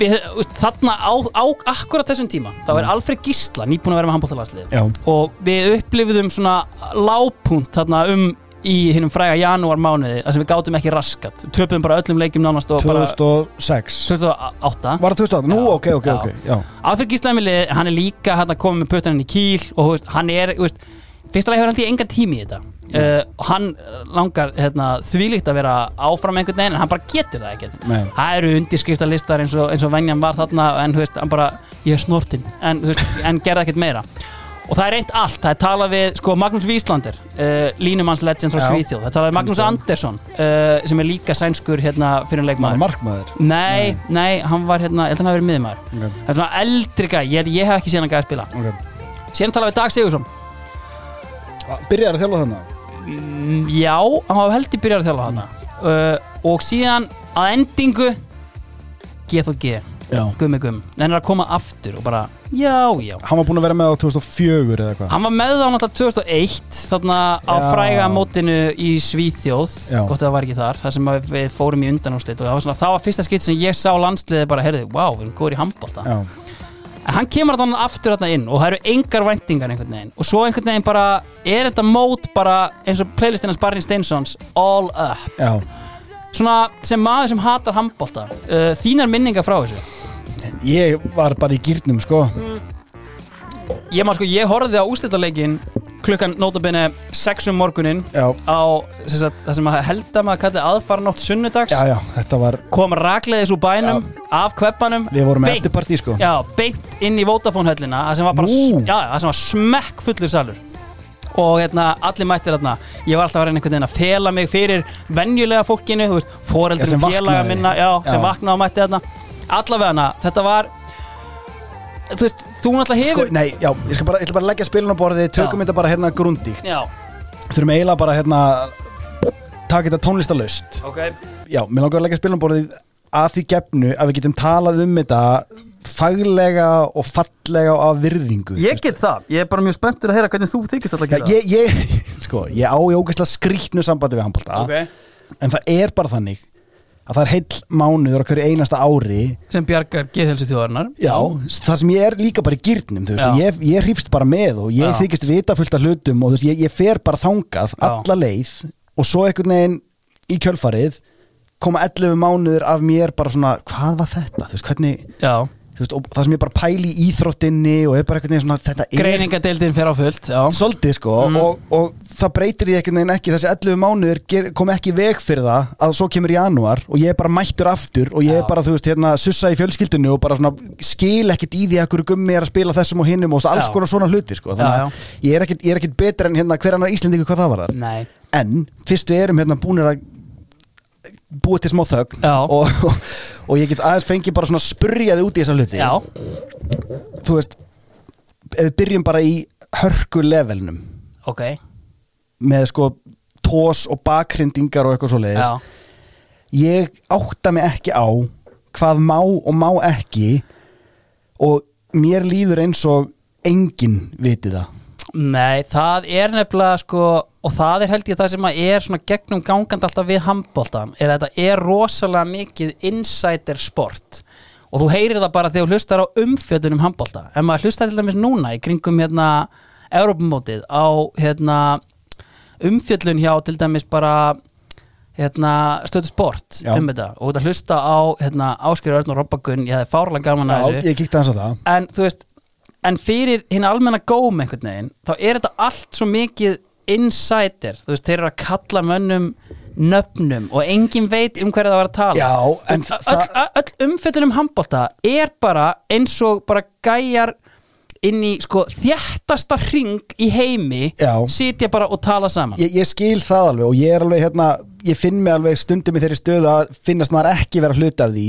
við, veist, þarna á, á akkurat þessum tíma þá er Alfred Gísla nýbúin að vera með handbóltalarslið Mm. Já, og við upplifðum svona lágpunkt þarna um í hinnum fræga janúar mánuði þar sem við gátum ekki raskat. Við töpuðum bara öllum leikjum nánast og bara 2006 2008 Var það 2008? Nú, ok, ok, já. ok Já, Alfred Gísla hann er líka hann komið með puttaninn í kýl og þú veist, hann er þú veist, fyrst að hefur hann engan tími í þetta. Uh, og hann langar hérna, þvílíkt að vera áfram einhvern veginn en hann bara getur það ekkert. Nei. það eru undirskriftalistar eins og, og venjan var þarna en veist, hann bara, ég er snortinn. en, en gerði ekkert meira. Og það er reynt allt, það er talað við sko, Magnús Víslander, uh, línumanns legends frá. Svíþjóð, það er talað við Magnús. Andersson uh, sem er líka sænskur hérna fyrir maður leikmaður markmaður. Nei, nei, hann var hérna, ég held að hann hafi verið miðmaður Ok. Það er svona eldri gæ, ég, ég hef ekki séð hann gæði að spila. Ok. Síðan talaði við Dag Sigursson Byrjar að þjálfa þannig Mm, Já, hann var held í byrjar að þjálfa hana uh, Og síðan að endingu G.G. Gummi Gumm En er að koma aftur og bara Já, já. Hann var búin að vera með á 2004 eða eitthvað Hann var með þá náttúrulega 2001 Þarna á Já. fræga mótinu í Svíþjóð. Já. Gott að það var ekki þar Þar sem að við fórum í undanúslit Og það var, svona, það var fyrsta skipt sem ég sá landsliði bara Herðu, wow, við erum góður í handbólta Já, En hann kemur þannig aftur þarna inn og það eru engar væntingar einhvern veginn. Og svo einhvern veginn bara er þetta mót bara eins og playlistin hans Barney Steinsons All Up. Já. Svona sem maður sem hatar handbólta uh, þínar minningar frá þessu? Ég var bara í gýrnum sko ég maður sko, ég horfði á úslitaleikin klukkan nótabene 6 um morgunin Já, á sem sagt, það sem að held að maður kalli aðfaranótt sunnudags. Já, já, þetta var kom ragleiðis úr bænum af kveppanum Við vorum með beint- eftirpartí sko. Já, beint inn í Vodafone höllina það sem var bara, Nú. já, það sem var smekk fullur salur. Og hérna, allir mættir hérna ég var alltaf að reyna einhvern veginn að fela mig fyrir venjulega fólkinu, þú veist, Já, sem foreldrum vaknaði. félaga minna, já, sem Já. vaknaði og mætti hérna allavega þetta var þú veist, þú náttúrulega Sko, hefur nei, já, ég skal bara, ég ætla bara að leggja spilin á borðið Tökum Já. þetta bara hérna grundíkt já, Þurfum eiginlega bara hérna Taka þetta tónlistalust ok. Já, mér langar að leggja spilin á borðið Að því gefnu að við getum talað um þetta Faglega og fallega og af virðingu ég get það, ég er bara mjög spenntur að heyra hvernig þú þykist alltaf Já, ég, ég, *laughs* sko, ég á í ógeðslega skrýtnu sambandi við handbólta ok, En það er bara þannig að það er heill mánuður á hverju einasta ári sem bjargar geðhelsu þjóðarinnar Já, það sem ég er líka bara í gýrnum ég, ég hrýfst bara með og ég Já. þykist vita fullt af hlutum og veist, ég, ég fer bara þangað Já. alla leið og svo einhvern veginn í kjölfarið koma 11 mánuður af mér bara svona, hvað var þetta? Þú veist, hvernig, já. Veist, og það sem ég bara pæli í íþróttinni og er bara einhvern veginn svona, þetta er greiningadeildin fer á fullt já. Svolítið sko Mm. og, og það breytir því einhvern veginn ekki. Þessi 11 mánuður kom ekki veg fyrir það að svo kemur janúar og ég er bara mættur aftur og ég er bara þú veist hérna sussa í fjölskyldunni og bara svona skil ekkert í því að hverju gummi er að spila þessum og hinnum og alls konar svona hluti sko. Þannig að ég er ekkert, ég er betur en hérna hver annar nei. En fyrst við erum hérna búinir að búa til smá þögn og, og, og ég get aðeins fengið bara svona að spurja þig út í þessa hluti. Já, þú veist ef við byrjum bara í hörku levelnum. Ok. Með sko tós og bakhrindingar og eitthvað svo leiðis já. ég átta mig ekki á hvað má og má ekki og mér líður eins og enginn viti það Nei, það er nefnilega sko og það er held ég það sem að er svona gegnum gangandi alltaf við handbóltan er að þetta er rosalega mikið insider sport. Og þú heyrir það bara þegar þú hlustar á umfjöldunum handbólta ef maður hlustar til dæmis núna í kringum hérna Europamótið á hérna umfjöllun hjá til dæmis bara hérna stöðu sport Já. um þetta. Og þetta hlusta á hérna Áskjör Örn og Robbagun ég hefði fárlega gaman að þessu. ég kíkti hans á það. En þú veist en fyrir hinn almenna góm einhvern veginn þá er þetta allt svo mikið insider, þú veist, þeir eru að kalla mönnum nöfnum og enginn veit um hverju það var að tala. Já, en það- öll, öll, öll umfjöldun um handbólta er bara eins og bara gæjar inn í sko þjættasta hring í heimi Já. sitja bara og tala saman. Ég, ég skil það alveg og ég er alveg hérna ég finn mig alveg stundum í þeirri stöðu að finnast maður ekki vera hluta af því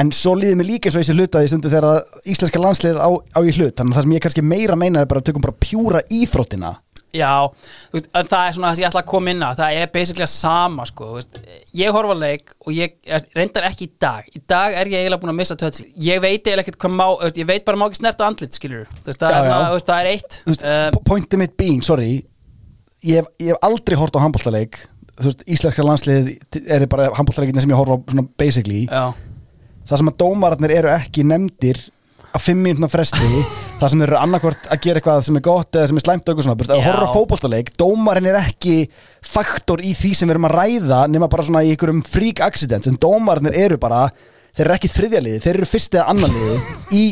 en svo líður mér líka eins og þessi hluta af því stundum þegar að íslenska landslið á, á í hlut. Þannig að það sem ég kannski meira meina er bara að tökum bara pjúra íþróttina. Já, veist, en það er svona það sem ég ætla að koma inn á. Það er basically að sama sko, veist. ég horfa á leik og ég er- reyndar ekki í dag. Í dag er ég eiginlega búin að missa tötsi ég veit eiginlega ekkert hvað má, veist, ég veit bara má ekki snerta andlit skilur, það, Já, er, já. ná- það er eitt. Um, po- pointið mitt being, sorry ég hef, ég hef aldrei hort á handbóltaleik þú veist, íslenska landslið er bara handbóltaleikinni sem ég horfa á basically. Já, það sem að dómararnir eru ekki nefndir að fimm mínútna fresti *laughs* það sem eru annarkvort að gera eitthvað sem er gott eða sem er slæmt og eitthvað svona, horfir á fótboltaleik dómarinn er ekki faktor í því sem við erum að ræða nema bara svona í einhverjum freak accident en dómararnir eru bara þeir eru ekki þriðja liði, þeir eru fyrst eða annan liði *laughs* í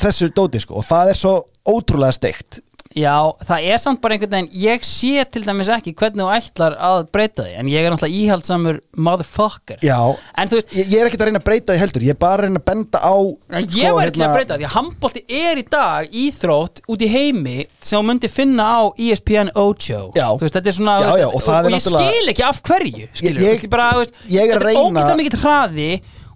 þessu dóti sko og það er svo ótrúlega steikt já, það er samt bara einhvern veginn ég sé til dæmis ekki hvernig þú ætlar að breyta því, en ég er náttúrulega íhaldsamur motherfucker. Já, en veist, ég, ég er ekki að reyna að breyta því heldur ég er bara að reyna að benda á En sko, ég væri til að hérna- breyta að handbólti er í dag íþrótt út í heimi sem þú myndi finna á ESPN Ocho. Já. Veist, þetta er svona Já, já, og það er ég náttúrulega- skil ekki af hverju skilur, Ég- ég, bara, veist, ég er að Þetta er reyna- ógeðslega mikill hraði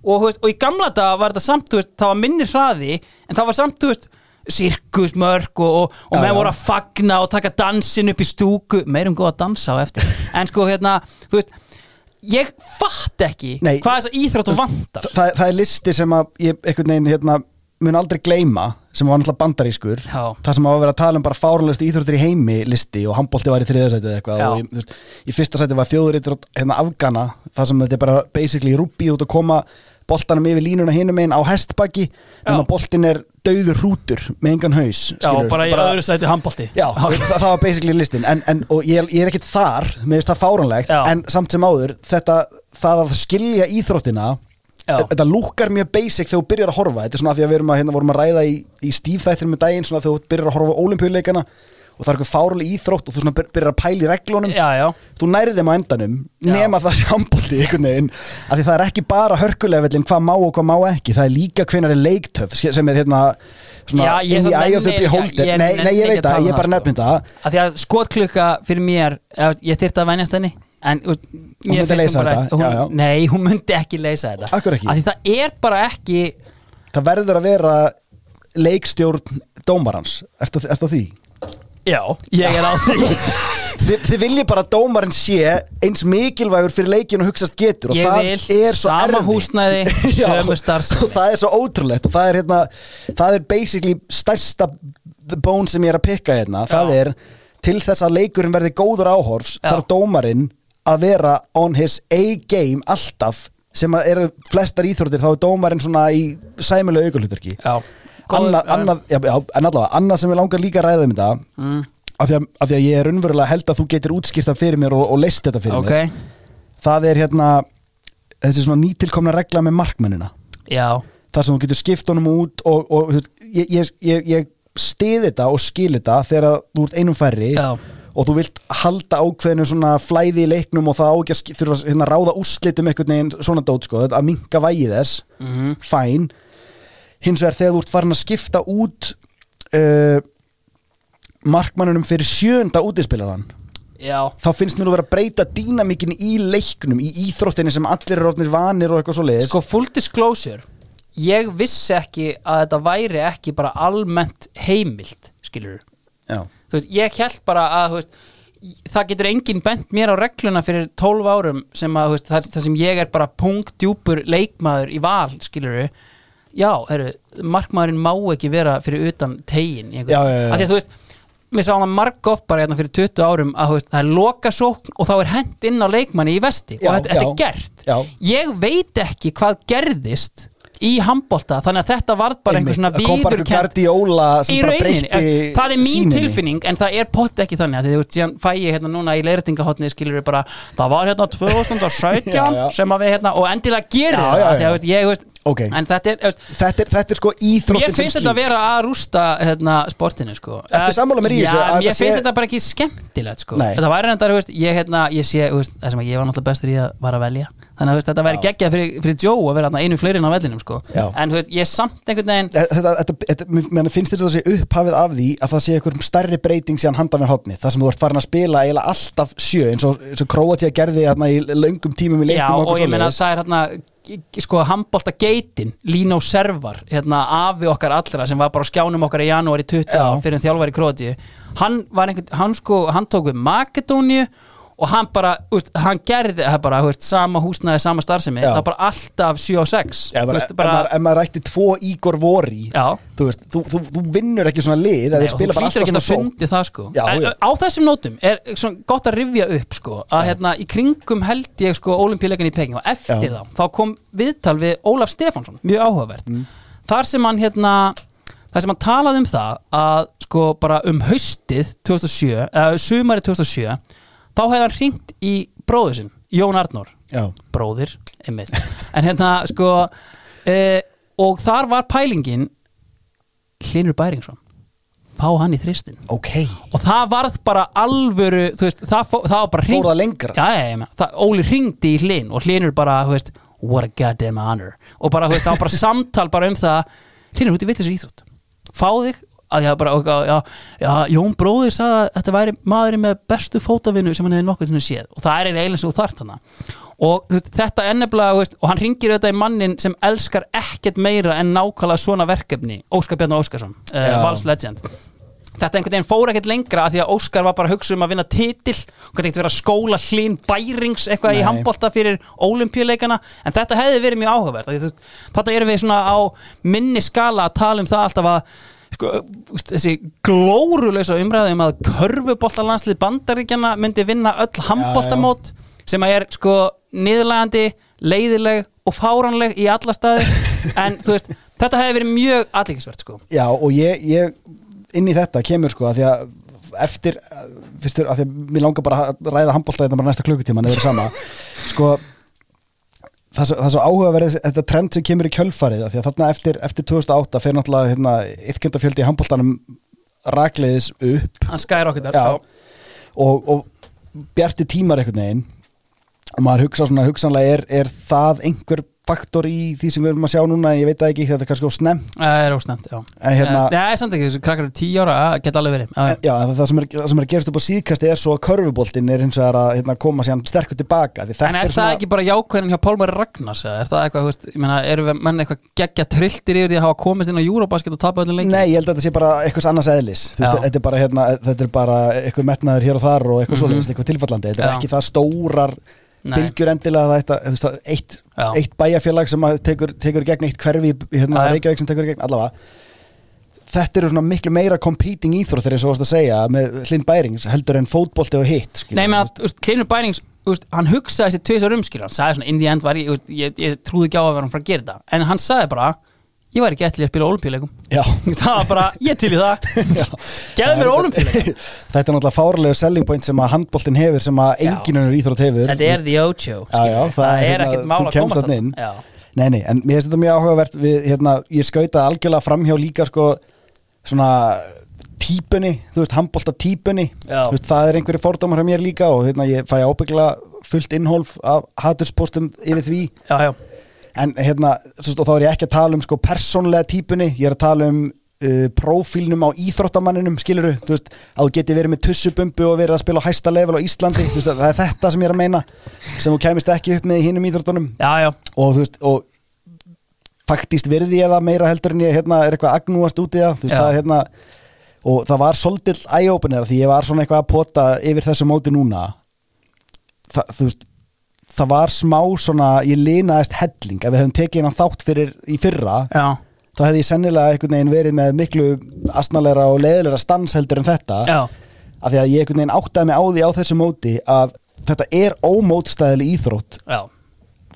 og, og í gamla dag var þetta samt það var minni hraði en það var samt þú veist, sirkusmörk og, og, og menn voru að fagna og taka dansin upp í stúku. Meirum góð að dansa á eftir. En sko hérna, þú veist ég fatt ekki Nei. hvað þess að íþrótt vantar. Þa, það, það er listi sem að ég einhvern veginn hérna, mun aldrei gleyma sem var náttúrulega bandarískur. Já. það sem á að vera að tala um bara fárunlegustu íþróttir í heimi listi og handbólti var í þriðasætið eða eitthvað Já. og í, veist, í fyrsta sæti var þjóðurítur hérna Afgana það sem þetta er bara basically rúbí út að koma boltanum yfir línuna hinum einn á hestbaki. Nema boltin er dauður hrútur með engan haus Já, skilurðu. bara í öðru sæti handbólti Já, það, það var basically listin en, en, og ég, ég er ekkert þar, mér finnst það fáránlegt Já. en samt sem áður, þetta það að skilja íþróttina Já. þetta lúkar mjög basic þegar þú byrjar að horfa þetta er svona að því að við erum að, hérna, vorum að ræða í, í stífþættir með daginn, svona þegar þú byrjar að horfa á olimpíuleikana og það er eitthvað fáruleg íþrótt og þú svona byr- byrjar að pæla í reglunum. Já, já. Þú nærið þeim á endanum nema það sé handbólti einhvern veginn af því það er ekki bara hörkulefellin hvað má og hvað má ekki, það er líka hvenar er leiktöf sem er hérna svona Já, inn í beholder. ég nei, nei, ég veit að það, ég um bara það, nefnir það. Að því að skotklukka fyrir mér ég þyrfti að venjast henni en mér finnst bara- hún, já. nei, hún myndi ekki leysa þetta. Af því það er bara það vera leikstjórn dómarans. Ertu á því? Já, ég er á *laughs* því Þi, þið viljið bara að dómarinn sé eins mikilvægur fyrir leikin og hugsast getur og Ég það vil er svo sama erfitt. húsnæði, *laughs* Já, sömu starfsemi. og *laughs* það er svo ótrúlegt og það er hérna það er basically stærsta bón sem ég er að pikka hérna það Já. er til þess að leikurinn verði góður áhorfs Já. þarf dómarinn að vera on his A-game alltaf sem að eru flestar íþróttir þá er dómarinn svona í sæmilega aukulhuturki Já annað, annað, já, já, en allavega, annað sem ég langar líka að ræða um þetta mm. af því, að, af því að ég er raunverulega held að þú getur útskýrt það fyrir mér og, og leist þetta fyrir Ok, mér. Það er hérna þessi svona nýtilkomna regla með markmennina. Já. Þar sem þú getur skipt honum út og, og ég, ég, ég, ég stið þetta og skil þetta þegar þú ert einum færri og þú vilt halda ákveðinu svona flæði í leiknum og það á ekki að sk- þurfa að hérna, ráða úrslitum einhvern veginn svona dót sko, að minka vægi þess. Mhm. fæn hins vegar þegar þú ert farin að skipta út uh, markmannunum fyrir sjönda útispilaran Já, þá finnst mér að vera að breyta dýnamíkin í leiknum, í íþróttinni sem allir eru orðnir vanir og eitthvað svo leiðis sko full disclosure Ég vissi ekki að þetta væri ekki bara almennt heimilt Skilur Þú veist, ég held bara að þú veist, það getur enginn bent mér á regluna fyrir 12 árum sem að þú veist, það, það sem ég er bara punktdjúpur leikmaður í val, skilur já, heru, markmaðurinn má ekki vera fyrir utan tegin Já, já, já. að því að þú veist við sáum það marg oft bara hérna fyrir 20 árum að veist, það er loka sókn og þá er hent inn á leikmanni í vesti og þetta, þetta er gert ég veit ekki hvað gerðist í handbolta þannig að þetta varð bara einhver svona sem í rauninni, eh, það er mín sýninni. tilfinning en það er pott ekki þannig að því þú síðan fæ ég hérna núna í leiðrætingahotni skilur við bara, það var hérna 2017 *laughs* Já, já. sem að við hérna, og endilega gerir það, já, því að ég, veist, Ok. en þetta er, þetta er, þetta er sko íþróttin mér finnst þetta að vera að rústa hérna, sportinu sko. Eh, sammála Já, að mér þetta sé- finnst þetta bara ekki skemmtilegt sko. Nei. þetta væri reyndar, ég, hérna, ég sé veist, það sem ég var náttúrulega bestur í að vara að velja. Þannig að veist, þetta væri geggjað fyrir, fyrir Joe að vera einu fleiri inn á vellinum sko. Já. en veist, ég samt einhvern veginn þetta, þetta, þetta, mér finnst þetta að sé upphafið af því að það sé einhver stærri breyting síðan handan við hotni þar sem þú ert farin að spila eiginlega alltaf sjö eins og, og Kroatia gerði hérna í löngum tímum í Já, leiknum og ég meina það er hérna sko handbólta geitin Lino Servar, hérna afi okkar allra sem var bara á skjánum okkar í janúari 20 Já. fyrir þjálfari Króti hann einhvern, hann sko, hann tók við Makedóniu og hann bara, úst, hann gerði það bara, úst, sama húsnaði, sama starfsemi, það var bara alltaf 7 og 6 Ja, bara, veist, ef, maður, ef maður rætti tvo Ígor Vori þú, veist, þú, þú, þú vinnur ekki svona lið Nei, þú bara hlýtur alltaf ekki að fundi það sko. Já, en, á þessum nótum er svona gott að rifja upp sko að hérna í kringum held ég sko olimpíuleikan í Peking og eftir Já. þá þá kom viðtal við Ólaf Stefánsson mjög áhugavert. Mm. þar sem hann hérna þar sem hann talaði um það að sko bara um haustið 2007 eða sumari 2007 þá hefði hann ringt í bróður sinn Jón Arnór. Já. bróðir, einmitt. En hérna sko e, og þar var pælingin Hlinur Bæringsson fá hann í þristin ok, og það varð bara alvöru þú veist, það, fó, það var bara hringt fór það lengra? Já, já, já, meina, það, Óli hringdi í Hlin og Hlinur bara, þú veist, what a goddamn honor. Og bara, þú veist, það var bara samtal bara um það. Hlinur, út í vitlis íþrótt. Fá þig að ég bara, og, já, já, Jón bróðir sagði að þetta væri maðurinn með bestu fótavinnu sem hann hefði nokkuð til að séð og það er eiginlega eins og þart hana og veist, þetta nefnilega, þú veist, og hann ringir auðvitað í mannin sem elskar ekkert meira en nákvæmlega svona verkefni, Óskar Bjarnar Óskarsson uh. Vals Legend þetta einhvern veginn fór ekkert lengra af því að Óskar var bara að hugsa um að vinna titil og hvernig vera að skóla hlín bærings eitthvað í Nei. handbolta fyrir ólimpíuleikana en þetta hefði verið mjög áhugavert þetta erum við svona á minni skala að tala um það alltaf að sko, þessi glórulösa umræði um að körfuboltalandslið bandaríkjana myndi vinna öll handboltamót sem að er sko niðurlægandi, leiðileg og fáránleg í alla staði *laughs* en veist, þetta hefði verið mjög aðlíkisvert sko. Já, og ég, ég inn í þetta kemur sko að því að eftir, fyrstur, að því að mér langar bara að ræða handbólta þetta bara næsta klukkutíma en það er sama. *laughs* Sko það er svo- er áhugaverið þetta trend sem kemur í kjölfarið því að þarna eftir, eftir 2008 fer náttúrulega hérna, yfkjöndafjöldi í handbóltanum rakleiðis upp hann skæri okkur Já. og, og bjarti tímar einhvern veginn og maður hugsa svona hugsanlega er, er það einhver faktor í því sem við erum að sjá núna ég veit það ekki, þetta er kannski á snemm Það er ósnæmt, já. En hérna- Nei, Nei, samt ekki, þessu krakkar eru tíu ára, það geta alveg verið já, já. En það sem er, það sem er að gerast upp á síðkasti er svo að körfuboltinn er hins vegar að hérna, koma síðan sterkur tilbaka En þetta er það ekki bara jákvæðin hjá Pálmari Ragnars eða er það eitthvað, veist, ég meina, eru við menn eitthvað geggja trilltir yfir því að hafa komist inn á Eurobasket og tapa öllum leikir? Nei, ég held að þetta sé bara Þú veist, það bylgjur endilega þetta, þú veist, að eitt, eitt bæjarfélag sem tekur, tekur gegn eitt hverfi hérna. Reykjavík sem tekur gegn allavega. Þetta eru svona miklu meira competing íþróttir eins og varst að segja með Hlinn Bærings heldur en fótbolti og hitt. Nei, menn að Klinur Bærings úst, hann hugsaði þessi tvisar umskilur hann sagði svona, in the end var ég, úst, ég, ég trúði ekki á að vera hann frá að gera þetta. En hann sagði bara, ég var ekki eftir að spila olimpíuleikum *laughs* það var bara, ég til í það. *laughs* Gefðu mér olimpíuleikum *laughs* Þetta er náttúrulega fárlegu selling point sem að handboltin hefur sem að Já. enginn önnur íþrótt hefur. Þetta er the Ocho skilurðu. það, er hérna, ekkert mál þú að koma. Já. Nei, nei, en mér finnst þetta mjög áhugavert við, hérna, ég skautaði algjörlega framhjá líka sko, svona típunni, þú veist, veist, það er einhverju fordómar hjá mér líka og hérna, ég fæ ábyggla fullt innhólf af haturspostum yfir því. Já, já, en hérna, og þá er ég ekki að tala um sko persónlega típunni, ég er að tala um uh, prófílnum á íþróttamanninum skiluru, þú veist, að þú geti verið með tussubumbu og verið að spila á hæsta level á Íslandi veist, það er þetta sem ég er að meina sem þú kæmist ekki upp með í hinnum íþróttunum. Já, já. og þú veist, og faktist verði ég það meira heldur en ég hérna, er eitthvað agnúast út í það, veist, það hérna og það var svolítill eye-opener því ég var svona eitthvað að pota yfir þessu móti núna. Það, þú veist það var smá svona, ég linaðist helling. Ef við hefum tekið hennan þátt fyrir í fyrra já. þá hefði ég sennilega einhvern veginn verið með miklu astnalegra og leiðilegra stans heldur en þetta. Já. af því að ég einhvern veginn áttaði mig á því á þessu móti að þetta er ómótstæðileg íþrótt já.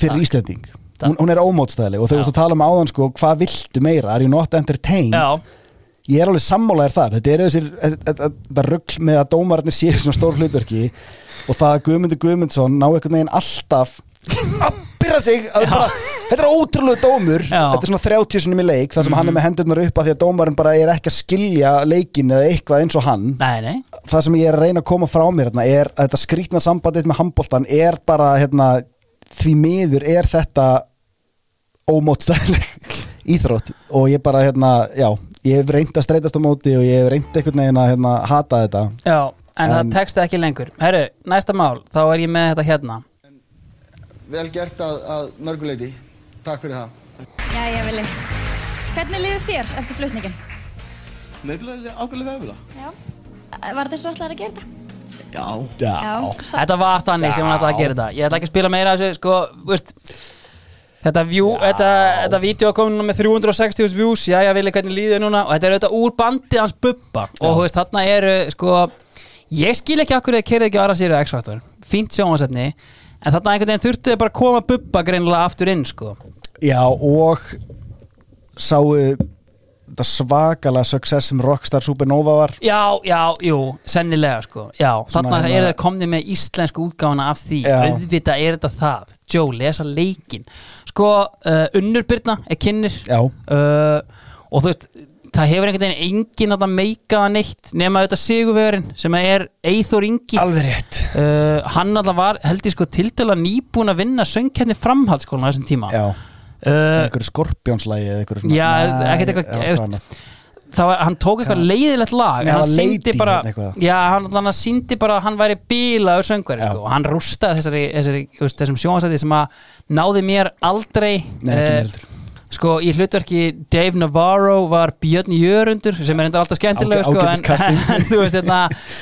fyrir Takk. hún, hún er ómótstæðileg og þegar þú tala um áðan sko, hvað viltu meira, are you not entertained? Ég er alveg sammálaðir þar. Þetta er þessir, þetta rugl með að dómararnir séu svona stór hlutverki og það að Guðmundur Guðmundsson ná einhvern veginn alltaf að byrja sig að bara, þetta er ótrúlega dómur. Já. þetta er svona 30 sinum í leik þar sem hann er með hendurnar upp að því að dómarinn bara er ekki að skilja leikin eða eitthvað eins og hann. Nei, nei. Það sem ég er að reyna að koma frá mér hérna, er að þetta skrýtna sambandið með handbóltan er bara hérna, því miður er þetta ómótstæðileg *laughs* íþrótt. Og ég bara hérna, já, ég hef reynd að streytast á móti og ég hef reynd einhvern veginn að hérna, hata þetta. Já, en, það tekst ekki lengur herru, næsta mál, þá er ég með þetta hérna Vel gert að, að mörguleiti. Takk fyrir það. Jæja, Vili. Hvernig liður þér eftir flutningin? Nefnilega ákveðlega vefulega. Já. Var þetta svo ætlaðir að gera þetta? Já. Já. Sa- Þetta var þannig sem hann ætlaði að gera þetta Ég ætla ekki að spila meira þessu sko, veist, Þetta view, þetta, þetta vídeo kom núna með 360 views Já, ég vilja hvernig líður núna Og þetta er auðvitað úr bandið hans Bubba Og þú veist, þarna eru sko Ég skil ekki akkur eða kerði ekki aðra sér X-Factor Fínt sjónvarsefni En þarna einhvern veginn þurftu þau bara að koma Bubba greinilega aftur inn sko. Já, og sáu þetta svakalega success sem Rockstar Supernova var. Já, já, jú, sennilega sko. Já, þarna hérna- er það komni með íslensku útgáfana af því. Já. Auðvitað er þetta það. Joe, lesa leikin Sko, uh, Unnur Byrna er kynnir. Já, uh, Og þú veist Það hefur einhvern veginn enginn að meika það neitt Nema auðvitað Sigurvegarinn sem er Eithor Ingi. Alveg rétt. Uh, Hann alltaf var, held ég sko, tildöla nýbúin að vinna söngkenni framhaldsskólan á þessum tíma. Já, uh, einhverju skorpjónslægi eða einhverju Já, Nei, ekkert eitthvað- já, það var, hann tók eitthvað leiðilegt lag Nei, hann síndi bara hérna já, hann, hann síndi bara að hann væri bílaður söngveri Já. sko, og hann rústaði þessari, þessari veist, þessum sjónvarsæti sem að náði mér aldrei Nei, sko, í hlutverki Dave Navarro var Björn Jörundur sem er enda alltaf skemmtilega sko, en, *laughs* en þú veist, hérna,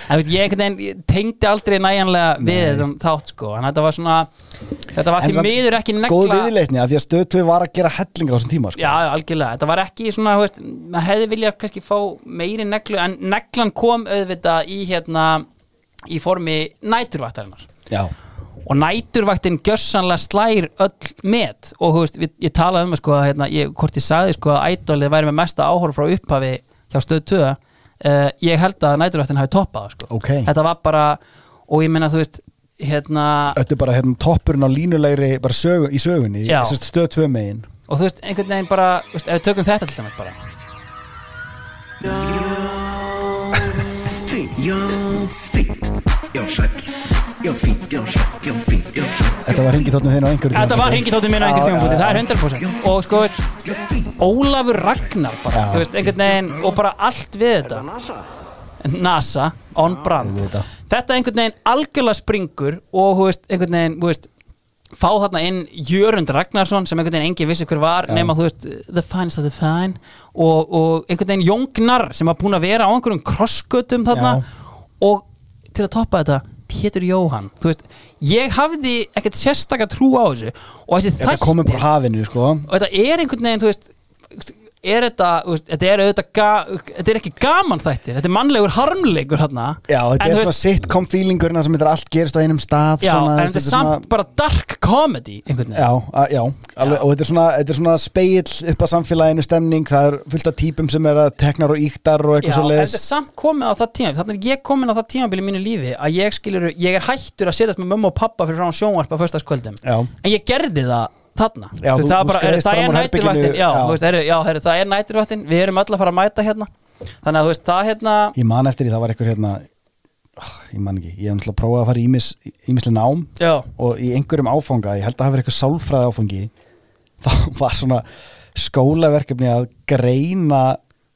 en, veist, ég, tengdi aldrei næjanlega við þetta þátt sko, en þetta var svona þetta var samt miður ekki negla góð viðleitni af því að stöð 2 var að gera hellinga á þessum tíma sko. Já, algjörlega, þetta var ekki svona, veist, maður hefði viljað kannski fá meiri neglu, en neglan kom auðvitað í hérna, í formi næturvættarinnar já. Og næturvættin gjössanlega slær öll met og veist, við, ég talaði um sko, hérna, ég, hvort ég sagði sko að ædolið væri með mesta áhorf frá upphafi hjá stöð 2 uh, ég held að næturvættin hafi toppað sko. Ok. þetta var bara, og ég meina þú veist, hérna Þetta er bara hérna, toppurinn á línulegri bara sögun, í sögunni, Já. Sest, stöð 2 megin og þú veist, einhvern veginn bara, veist, ef við tökum þetta til dæmis bara Já, fínt. Já, sæll. Já, fínt. Þetta var ringitóttin þinn á einhverju Þetta var ringitóttin minn á tímapunkti, já, það er já. 100% og sko, veist, Ólafur Ragnar bara, Já. þú veist, einhvern veginn og bara allt við þetta NASA, on brand Auðvitað. þetta einhvern veginn algjörlega springur og þú veist, einhvern veginn, þú veist fá þarna inn Jörund Ragnarsson sem einhvern veginn engin vissi hver var nema þú veist, the finest of the fine og, og einhvern veginn Jóngnar sem var búin að vera á einhverjum krossgötum þarna Já. og til að toppa þetta Pétur Jóhann, þú veist ég hafði ekkert sérstakka trú á þessu og þessi Þetta komið þættir bara hafinu sko. Og þetta er einhvern veginn, þú veist er þetta, veist, þetta er auðvitað ga, þetta er ekki gaman þættir, þetta er mannlegur harmleikur hérna Já, þetta En er svona sitcom feelingurinn sem þetta allt gerist á einum stað Já, svona, en þetta er samt bara dark comedy einhvern veginn. Já, að, já, alveg, og þetta er svona, er svona speill upp á samfélaginu stemning, það er fullt af típum sem er að teknar og íktar og Já, eitthvað svo en þetta er samt komið á það tíma þannig er ég komin á það tímabili í mínu lífi að ég skilur, ég er hættur að setjast með mömmu og pappa fyrir frá sjónvarp á föstaskvöldum Já. en ég gerði það þarna. Já, Þú það, er bara, er, það er næturvaktin já, já. þú veist, er, já heru, það er næturvaktin við erum öll að fara að mæta hérna. Þannig að þú veist, það hérna Ég man eftir því, það var eitthvað hérna ah, ég man ekki, ég hef náttúrulega prófað að fara í ímis, ímislega nám já, og í einhverjum áfanga, ég held að hafa verið eitthvað sálfræði áfangi *laughs* þá var svona skólaverkefni að greina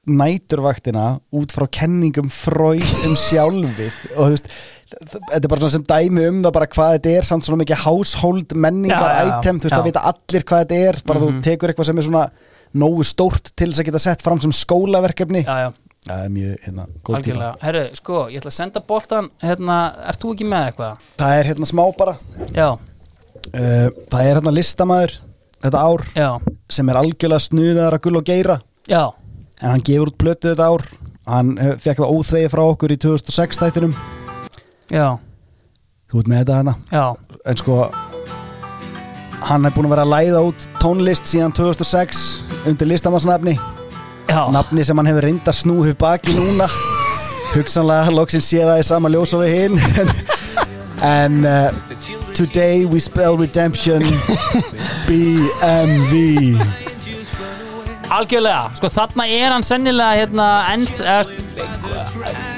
næturvaktina út frá kenningum fröyd um *laughs* sjálfið. Og þú veist þetta er bara svona sem dæmi um það bara hvað þetta er samt svona mikið household menningar Já, item, þú veist það vita allir hvað þetta er bara þú tekur eitthvað sem er svona nógu stórt til þess að geta sett fram sem skólaverkefni. Já, já, það er mjög hérna, góð tíma. Algjörlega. Herru, sko, ég ætla að senda boltan hérna, ert þú ekki með eitthvað? það er hérna smá bara. Já, uh, það er hérna listamaður þetta ár já, sem er algjörlega snuðar að gull og geira. Já en hann gefur út blötu þetta ár. Hann eh, fekk það óþvegi frá okkur í 2006 þættinum. Já, þú ert með þetta hana já, en sko hann er búin að vera að læða út tónlist síðan 2006 undir listamannsnafni. Nafni sem hann hefur reyndar snúið baki núna. Hugsanlega loksinn sé það í sama ljós og við hinn *laughs* en uh, today we spell redemption *laughs* BMV Algjörlega, sko þarna er hann sennilega hérna end, eða,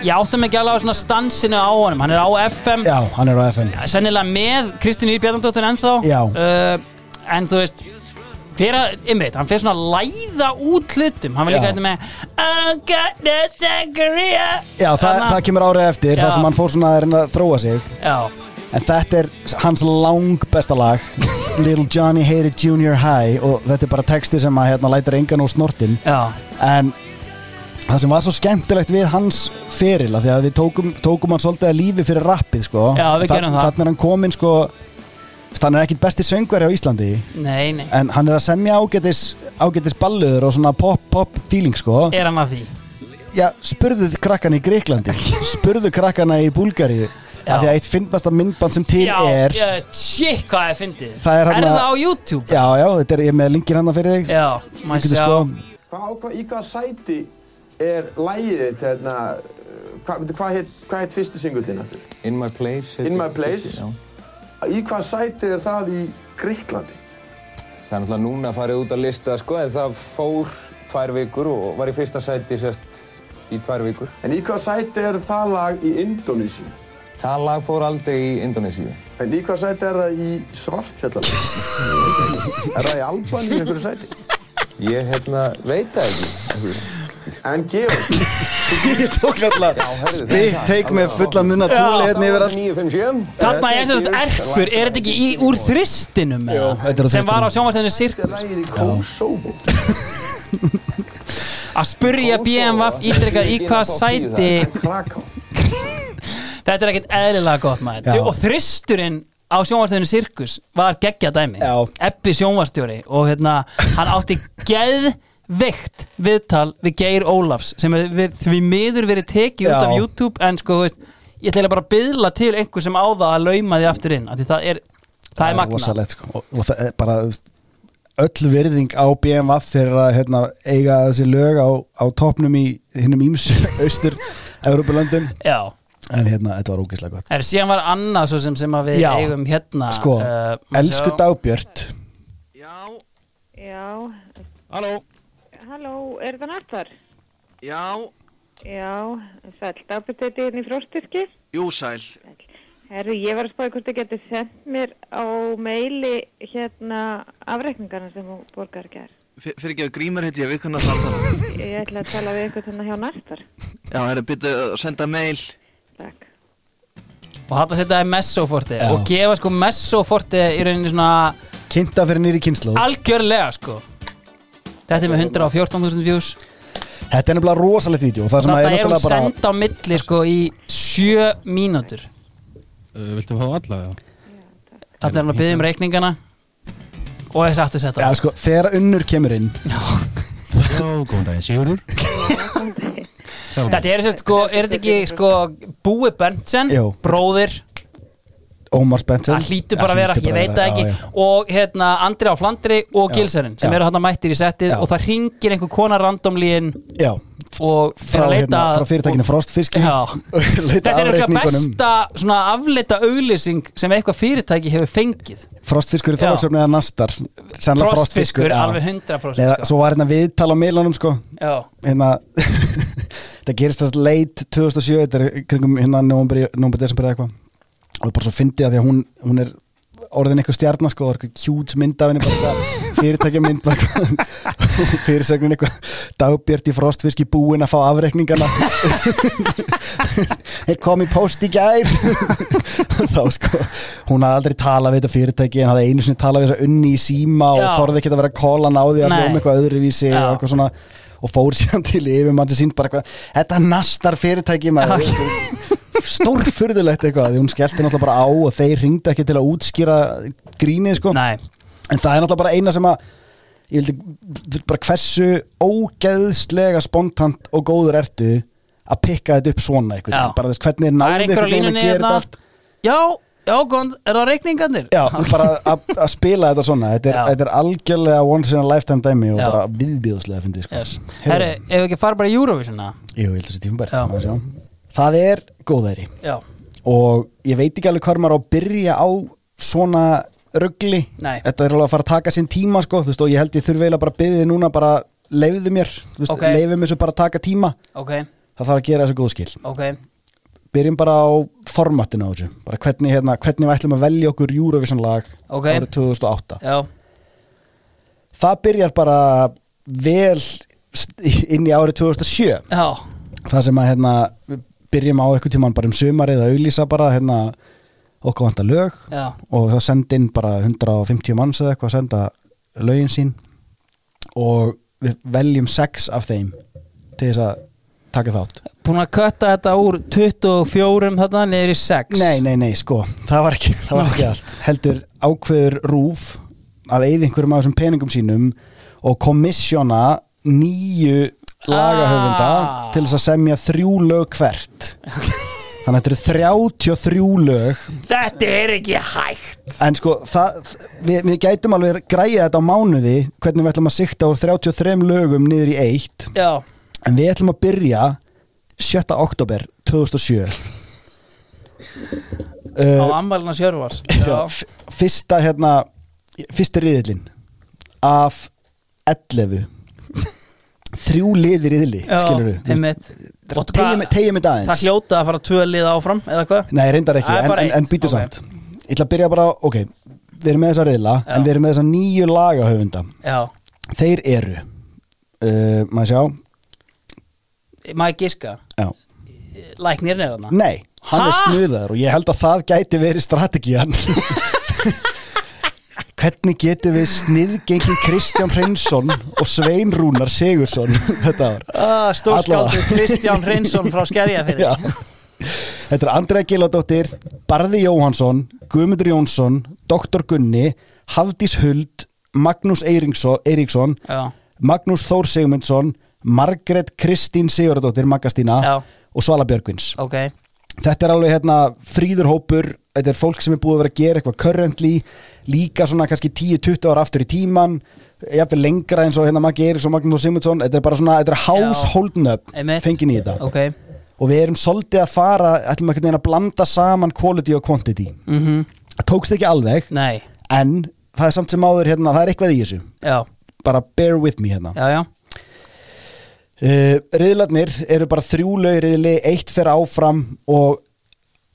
ég áttum ekki alveg á svona stansinu á honum, hann er á FM já, hann er á FM sennilega með Kristín Ír Bjarnadóttir ennþá. Uh, en þú veist fyrir að, ymmið, hann fyrir svona að læða út hlutum, hann var líka hérna með I got the sangria já, það, það kemur árið eftir Já. það sem hann fór svona að þróa sig. Já, En þetta er hans lang besta lag. Little Johnny Hated Junior High og þetta er bara texti sem að hérna lætur engan úr snortin já, en það sem var svo skemmtilegt við hans feril af því að við tókum, tókum hann svolítið að lífi fyrir rappið sko. Já, við gerum það. Þannig er hann komin sko hann er ekkit besti söngveri á Íslandi. Nei, nei. En hann er að semja ágætis, ágætis balluður og svona pop, pop feeling sko. Er hann að því? Já, spurðu krakkana í Greiklandi *laughs* spurðu krakkana í Búlgaríu. Já. Af því að eitt fyndnasta myndband sem til Já, er já, shit hvað ég fyndið Það er Er þarna- það á YouTube? Já, já, þetta er ég með linkir hann fyrir þig Já, maður sjá Hvað, hvað, í hvaða sæti er lægið þitt, hérna, hvað, hvað heit, hvað heit fyrsti singullin aftur? In my place In my fyrsti, place? já. Í hvaða sæti er það í Gríklandi? Það er náttúrulega núna farið út að lista sko, en það fór tvær vikur og var í fyrsta sæti sérst í tvær vikur. En í hvaða sæti er það lag í Indonési? Það lag fór aldrei í Indonésíu. En í hvaða sæti er það í Svartfjallalöf? *laughs* er það í Albaníu í einhverju sæti? Ég hérna veit það ekki. En Georg, *laughs* Ég tók alltaf herðu, Spitt teik með fullan munna tóli hérna yfir all 957. Þarna er sem sagt erpur, er þetta ekki í, úr þristinum eða? þetta er á sem var á þristinum. sjónvarstöðinu Sirkus lagið í Kosovo. *laughs* að spurja BMF ítrekkað í hvað sæti. Þetta er ekkert eðlilega gott maður og þristurinn á sjónvarstöðinu Sirkus var geggja dæmi Já. Ebbi sjónvarstjóri og hérna hann átti geðveikt viðtal við Geir Ólafs sem við, því miður verið tekið út Já. af YouTube en sko veist, ég ætla bara að byðla til einhver sem á það að lauma því aftur inn af því það er, það er magna rosalegt, sko. og, og það er bara öll virðing á BMF þegar að hérna, eiga þessi lög á, á topnum í hinnum ímsu *laughs* austur Európulöndum Já, en hérna, þetta var ógeðslega gott er síðan var annað svo sem, sem að við Já. eigum hérna sko, uh, elsku sjá. dagbjört Já, Halló? halló, er það nattar? Já, Já, sæl, dagbyrð þetta hérna í fróstyrki. jú sæl. Herru, ég var að spáði hvort þið getur sendt mér á meili hérna afreikningarna sem þú borgar ger. Fyr- Fyrir ekki að grímur heiti ég, við samtala. Ég ætla að tala við ykkur þannig hjá nattar. Já, er það byrju að senda mail. Takk. og þetta setja í messoforti Já. og gefa sko messoforti í rauninni svona kynnta fyrir nýri kynslu algjörlega sko. Þetta er með 114.000 views. Þetta er nefnilega rosalegt vídeo það sem þetta er er hún náttúrulega bara senda á milli sko í 7 mínútur. Uh, viltu fá alla það? þetta er hann að byggja um reikningana og þess aftur setta Já, sko, þegar unnur kemur inn góðan daginn Sigurður Þetta er sérst sko, er þetta ekki sko Búi Berntsen, Jú. bróðir Ómar Spencer Það hlýtur bara að vera, ég veit það ekki og hérna Andri á Flandri og Já. Gilserinn sem Já. eru hann mættir í settið Já. og það ringir einhver kona randomly inn Já, og frá, að leita hérna, frá fyrirtækinu Frostfiski. *laughs* Þetta er eitthvað besta svona afleita auglýsing sem eitthvað fyrirtæki hefur fengið. Frostfiskur í Já. Þorlagsöfni eða Nastar Frostfiskur, já. alveg 100% Nei, sko. Svo var hérna viðtal á miðlunum sko. Hérna *laughs* það gerist þess late 2007 þetta er kringum hérna nómber, desember eða eitthvað. Og það er bara svo fyndið að því að hún, hún er orðin eitthvað stjarnar og eitthvað hjúts mynd af henni bara eitthvað *laughs* fyrirtækja mynd *laughs* fyrirsögnin eitthvað dagbjört í frostfiski búin að fá afreikningana. *laughs* Ég kom í post í gær. Þá sko hún hafði aldrei talað við þetta fyrirtæki en hafði einu sinni talað við þess að unni í síma og Já. þorði ekki að vera kólan á því að hljóma eitthvað öðruvísi Já. og eitthvað svona og fór síðan til yfirmann sem sínd bara eitthvað þetta nastar fyrirtæki maður stórfurðulegt eitthvað því hún skellti náttúrulega bara á og þeir ringdi ekki til að útskýra grínið sko Nei. en það er náttúrulega bara eina sem að ég vildi bara hversu ógeðslega spontant og góður ertu að pikka þetta upp svona eitthvað bara þess hvernig er Það er veginn línunni að gera þetta allt Já, já, góðan, er það reikningarnir? Já, bara að spila þetta svona þetta er, þetta er algjörlega once in a lifetime dæmi og Já. bara viðbíðslega fyndið sko. Yes. Herri, ef við ekki fara bara í Eurovision? Jú, ég held að þessi tíma Já. bært Það er góðæri. Já. og ég veit ekki alveg hvað maður á að byrja á svona ruggli þetta er alveg að fara að taka sinn tíma sko, veist, og ég held ég þurfi eiginlega bara að byrja þig núna bara leifðu mér, þú veist, Ok. leifum þessu bara að taka tíma. Ok, það þarf að gera þessu góð skil. Ok. Byrjum bara á formatinu á þessu. Bara hvernig, hérna, hvernig við ætlum að velja okkur Eurovision lag árið 2008 Já, það byrjar bara vel inn í árið 2007 já, það sem að hérna, við byrjum á eitthvað tímann bara um sumarið að auglýsa bara hérna, okkur vantar lög já. og það sendi inn bara 150 manns eða eitthvað að senda lögin sín. Og við veljum sex af þeim til þess að taka þátt. Búin að kötta þetta úr 24 þarna í 6 Nei, nei, nei, sko, það var ekki, það var ekki allt. Heldur ákveður rúf eigða einhverjum af þessum peningum sínum og komissjona nýju lagahöfunda Ah. til þess að semja þrjú lög hvert. Þannig að þetta eru 33 lög. Þetta er ekki hægt. En sko, það, við, við gætum alveg græja þetta á mánuði hvernig við ætlum að sikta úr 33 lögum niður í eitt. Já, en við ætlum að byrja 7. oktober 2007 á uh, ammælina sjörfars *laughs* já, f- fyrsta hérna fyrsti riðillin af 11 þrjú liðir Og hvað- tegjum þetta aðeins. Það hljóta að fara tvö lið áfram eða hvað? Nei, reyndar ekki, er en, en, en eitt, býtu ok. samt. Ég ætla að byrja bara, ok Við erum með þessa riðla, Já. en við erum með þessa nýju lagahöfunda. Já, Þeir eru uh, Maður sjá? Maður giska? Er þarna? Nei, hann er Ha? snuðar og ég held að það gæti verið strategían *laughs* *laughs* Hvernig getum við sniðgengin Kristján Hreinsson og Svein Rúnar Sigursson þetta var ah, Stórskáldur Allavega. Kristján Hreinsson frá Skerjafyrði. Þetta er Andrea Gilladóttir, Barði Jóhansson, Guðmundur Jónsson, Dr. Gunni, Hafdís Huld, Magnús Eiríksson. Magnús Þór Sigmundsson, Margrét Kristín Sigurðardóttir, Magastína og Svala Björgvins. Ok, Þetta er alveg hérna fríður hópur, þetta er fólk sem er búið að vera að gera eitthvað currently, líka svona kannski 10-20 ára aftur í tíman, jafnvel lengra eins og hérna Maggi Eiríksson og Magnús Sigmundsson, þetta er bara svona, þetta er household nöfn Einmitt. fengin í þetta. Ok. Og við erum svolítið að fara ætlum ekki að blanda saman quality og quantity. Mm það tókst ekki alveg Nei, en það er samt sem áður hérna, það er eitthvað í þessu. Já, bara bear with me hérna. Já, já. Uh, riðlarnir eru bara þrjú lögriðli eitt fyrir áfram og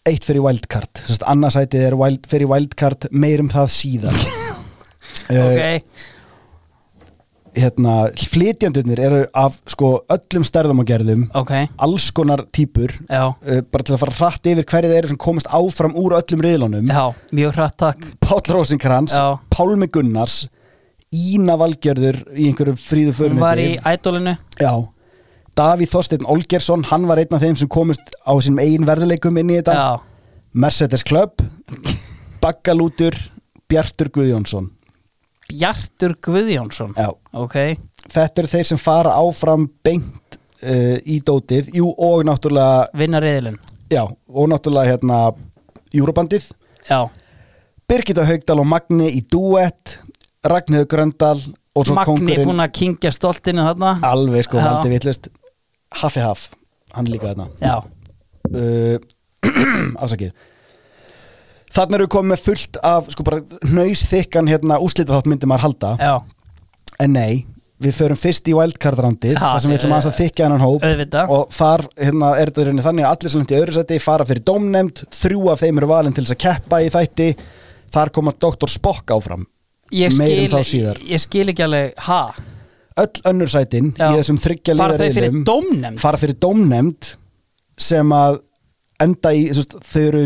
eitt fyrir wildcard. Annarsætið er wild, fyrir wildcard meirum það síðan uh, *laughs* Ok, hérna, flytjandurnir eru af sko öllum stærðum og gerðum. Ok, alls konar típur uh, bara til að fara hratt yfir hverju þeir eru sem komast áfram úr öllum riðlunum. Já, mjög hratt takk. Páll Rósinkrans, Já. Pálmi Gunnars Ína Valgerður í einhverju fríðu Hún föruneti var í ædolinu Já, Davíð Þorsteinn Olgersson hann var einn af þeim sem komist á sínum eigin verðuleikum inn í þetta. Já, Mercedes Club Baggalútur Bjartur Guðjónsson. Bjartur Guðjónsson? Já. Ok, Þetta eru þeir sem fara áfram beint uh, í dótið. Jú, og náttúrulega vinna reyðilinn Já, og náttúrulega hérna Júrabandið. Já, Birgitta Haugdal og Magni í duett Ragnhildur Gröndal Magni búin að kingja stoltinu þarna. Alveg sko, Já. valdi Haffi Haff, hann er líka þarna. Uh, *clears throat* afsakið. Þarna eru komið með fullt af sko bara hnaus þykkan hérna úslita þátt myndi maður halda. Já, en nei, við förum fyrst í wildcard randið Já, þar sem við ætlum að þykja hennan hóp. auðvitað. Og þar hérna, er þetta rauninni þannig að allir sem lendi í öðru seti fara fyrir dómnefnd þrjú af þeim eru valin til þess að keppa í þætti. Þar koma Dr. Spock áfram. Ég um skil, ég skil ekki alveg, ha? Öll önnur sætin í þessum þryggja liðariðlum dómnefnd? fara fyrir dómnefnd sem að enda í, veist, þau eru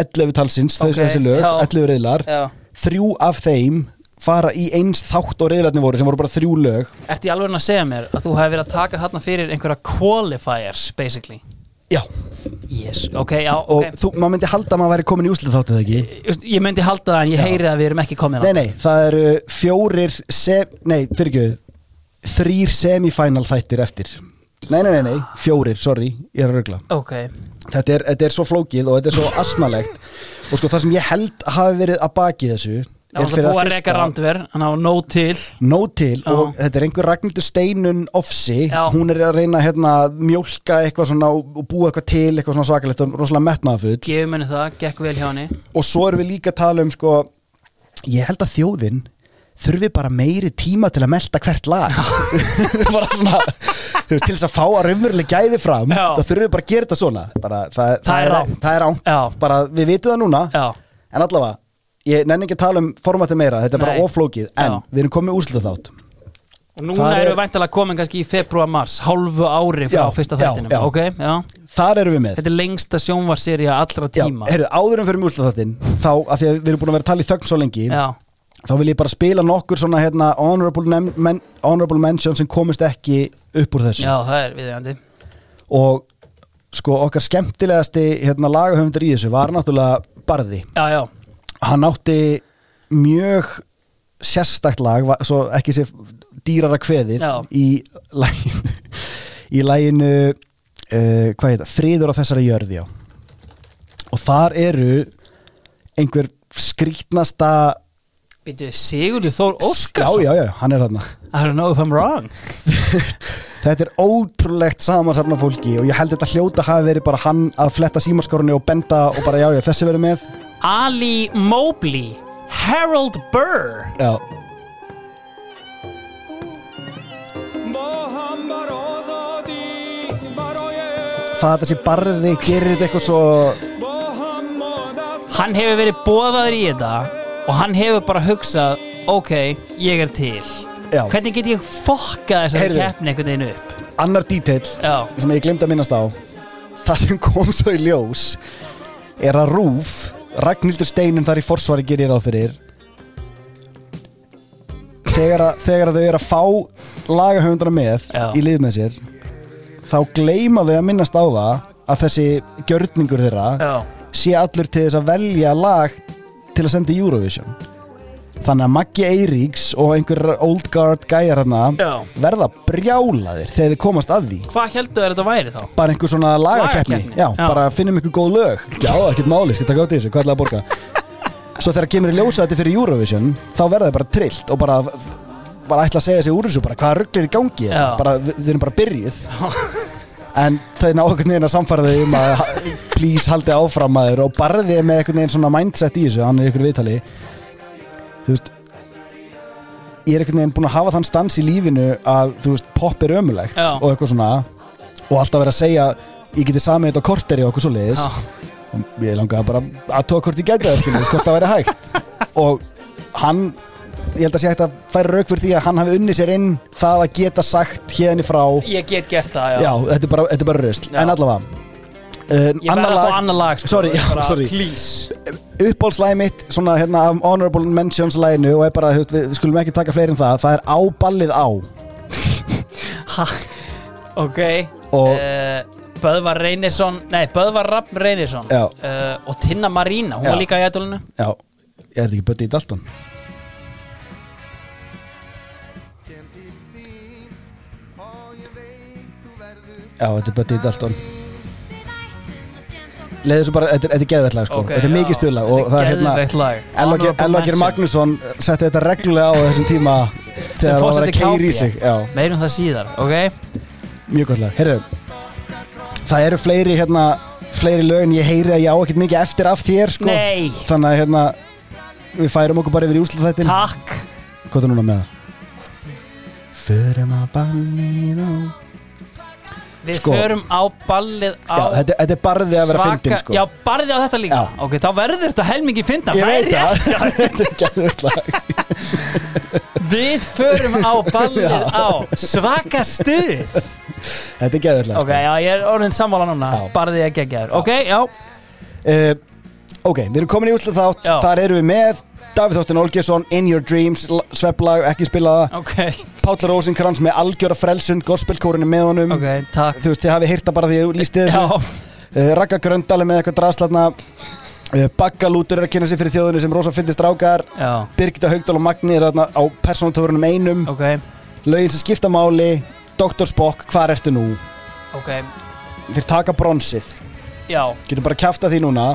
11 talsins, þau Ok, okay, þessi lög já. 11 reyðlar, Já. þrjú af þeim fara í eins þátt og reyðlarnir voru sem voru bara þrjú lög Ertu í alveg að segja mér að þú hefði verið að taka þarna fyrir einhverja qualifiers, basically? Já. Yes, ok, já, og ok þú, maður myndi halda að maður væri komin í úslit þátt eða ekki Just, Ég myndi halda það en ég Já. heyri að við erum ekki komin á Nei, nei, það eru fjórir sem, nei, fyrir ekki þrýr semifinal þættir eftir. Nei, nei, nei, nei, fjórir, sorry, ég er að rögla Ok, þetta er, þetta er svo flókið og þetta er svo asnalegt. Og sko það sem ég held hafi verið að baki þessu það búið að reka randver Hann á nóg til. Nóg til Já. og þetta er einhver Ragnhildur Steinun ofsi, Já. hún er að reyna hérna, að mjólka eitthvað svona og búa eitthvað til eitthvað svona svakalegt og rosalega metnaðafull Gefum henni það, gekk vel hjá henni. Og svo erum við líka að tala um sko, ég held að þjóðin þurfi bara meiri tíma til að melda hvert lag *laughs* bara svona til þess að fá að raunveruleg gæði fram Já. það þurfum við bara að gera þetta svona bara, það, Það er rangt. það er. Já. bara, við vitum það núna Já, en allavega, ég nenni ekki að tala um formati meira, þetta er bara Nei. oflókið en Já. við erum komið úrsluta þátt og núna Það er- erum við væntalega komin kannski í februar mars Hálfu ári frá fyrsta þættinum já. Ok, já þar erum við með Þetta er lengsta sjónvarserja allra Já, tíma heyrðu, áður en fyrir úrsluta þáttin þá, að því að við erum búin að vera að tala í þögn svo lengi Já, þá vil ég bara spila nokkur svona hérna honorable, men, honorable mention sem komist ekki upp úr þessu. Já, það er viðjandi og sko okkar skemmtilegasti hérna lagahöfundur í þessu var náttúrulega Barði. Já, já, hann átti mjög sérstakt lag svo ekki sé dýrara kveðið Já. í læginu *laughs* í læginu uh, hvað heit það, friður á þessari jörði og þar eru einhver skrítnasta býttu Sigurður Þór Óskarsson? já, já, já, hann er þarna. I don't know if I'm wrong. *laughs* Þetta er ótrúlegt samansafna fólki og ég held þetta hljóta hafi verið bara hann að fletta símaskórunni og benda og bara já, já, þessi verið með. Ali Mobley Harold Burr. Já, það að þessi barði gerir þetta eitthvað svo Hann hefur verið bóðaður í þetta og hann hefur bara hugsað ok, ég er til Já. Hvernig get ég fokkað þessari Heyrðu. keppni einhvern veginn upp annar dítill Já, sem ég glemt að minnast á það sem kom svo í ljós er að Rúf Ragnhildur Steinum þar í forsvari gerir ráð fyrir þegar að, þegar að þau eru að fá lagahöfundana með Já. í lið með sér þá gleyma þau að minnast á það að þessi gjörningur þeirra já, sé allur til þess að velja lag til að senda í Eurovision. Þannig að Maggi Eiríks og einhver old guard gæjar hana Já. verða brjálaðir þegar þið komast að því. Hvað heldur þetta væri þá? bara einhver svona lagakeppni. Lagakeppni, já, já. bara finnum einhver góð lög. Já, ekkert máli, skal taka í þessu, hvað er að borga? Svo þegar kemur í ljósa þetta fyrir Eurovision þá verða þið bara trillt og bara bara ætla að segja sig úr þessu, bara hvaða rugl er í gangi? Já. bara, við, við erum bara byrjuð. En þau ná einhvern veginn að samfæra þau um að please haldi áfram maður og barði með einhvern veginn svona mindset í þessu hann er ykkur viðtali. Þú veist ég er einhvern veginn búin að hafa þann stans í lífinu að þú veist, pop er ömulegt Já. og eitthvað svona og alltaf vera að segja ég geti samið þetta korteri og okkur svo leiðis ég langaði bara að tóa hvort ég gæti það skilur, hvort það væri hægt. *laughs* Og hann ég held að sé hægt að færa rauk fyrir því að hann hafi unni sér inn það að geta sagt hérni frá. Ég get gert það, já, já, þetta er bara, þetta er bara röst en allavega Um, ég verði að fá annar lag sko, Sorry, já, bara, *laughs* sorry. Please. Uppbólslæði mitt Svona hérna af Honorable Mentions læginu Og er bara, þú veist, við skulum ekki taka fleiri en það. Það er á ballið á. *laughs* Ha, ok. Og- uh, Böðvar Reynisson Nei, Böðvar Rapp Reynisson. Já. uh, Og Tinna Marína, hún Já. var líka í ædolinu. Já, ég er þetta ekki Buddy Dalton. Já, þetta er Buddy Dalton. Leður svo bara, þetta er, er geðveitt lag sko. Ok, Þetta er mikið stuðlag og það er hérna. Elvager. Magnússon setti þetta reglulega á þessum tíma *laughs* þegar hann var að keiri í sig meirum það síðar, ok? Mjög gott lag Heyrðu, það eru fleiri hérna fleiri lögin, ég heyri að ég á ekkert mikið eftir af þér sko. Þannig að hérna við færum okkur bara yfir í úslut þettin Takk. Hvað er núna með það? Förum að ballið á Við Sko. förum á ballið á Já, þetta, þetta er barðið að vera fyndin sko. Já, barðið á þetta líka. Já. Ok, þá verður þetta helmingi fynda Ég veit það, *laughs* er *laughs* Við förum á ballið á svaka stuð. Þetta er lag Ok, já, ég er orðin sammála núna. Barðið að gegja þér Ok, já. Uh, Ok, við erum komin í úslut þátt. Já. Þar erum við með Davíð Þóttin Olgesson In Your Dreams, svepplag, ekki spilaða Ok, Páll Rósinkrans með algjöra frelsund Gospelkórinu með honum. Ok, takk. Þú veist, þið hafið hýrta bara því ég lísti þessu. Já, uh, Ragga Gröndali með eitthvað draslatna uh, Baggalútur er að kynna sig fyrir þjóðinni sem rosa fyndist rákar já, Birgitta Haugdal og Magni er þarna á persónutofurunum einum. Ok, Lögin sem skipta máli Dr. Spock, hvar ertu nú? ok. Þeir taka bronsið. Já, Getur bara kjafta því núna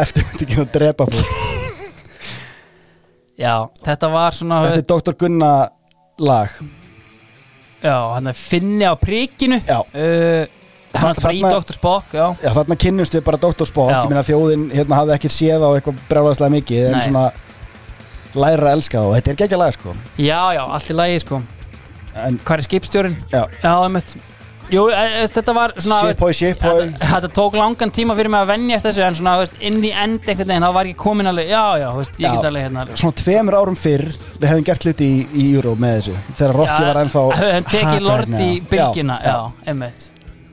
Eftir þetta ekki að drepa fólk *laughs* Já, þetta var svona Þetta er Dr. Gunna lag Já, hann er finni á prikinu Já. uh, Hann er bara í Þarna- Dr. Spock, já Já, þarna kynnumst við bara Dr. Spock. Ég meina þjóðin hérna hafði ekki séð á eitthvað brjálæðslega mikið En Nei. svona læra að elska það og þetta er geggja lag sko Já, já, allt í lagi, sko En Hvað er skipstjórin? já, Já, Jú, e, e, þetta var svona shipboy, shipboy þetta, tók langan tíma fyrir mig að venjast þessu En svona, veist, inn í end einhvern veginn Þá var ég komin alveg, já, já, veist, ég Já. get alveg hérna Svona tveimur árum fyrr Við hefðum gert hluti í, í Euro með þessu Þegar Rocky var ennþá *laughs* Hann tekið lord hérna. í bylgina Já, Já, einmitt.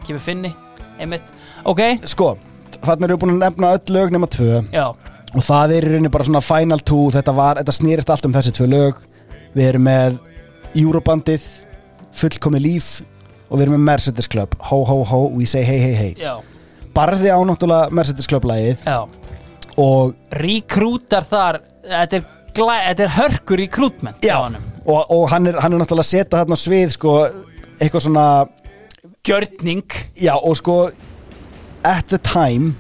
Kemur finni, einmitt. Ok, Sko, þarna erum við búin að nefna öll lög nema tvö. Já, Og það er í rauninni bara svona final two Þetta var, þetta snýrist allt um þessi tvö lög. Við erum með Eurobandið Fullkomið líf Og við erum með Mercedes Club. Ho ho ho, we say hey hey hey. Já, Barði á náttúrulega Mercedes Club lagið. Já. Og, Rekrútar þar Þetta er, glæ, þetta er hörkur rekrútment Já. og, og hann, er, hann er náttúrulega að setja þarna á svið Sko, eitthvað svona Gjörning. Já, og sko At the time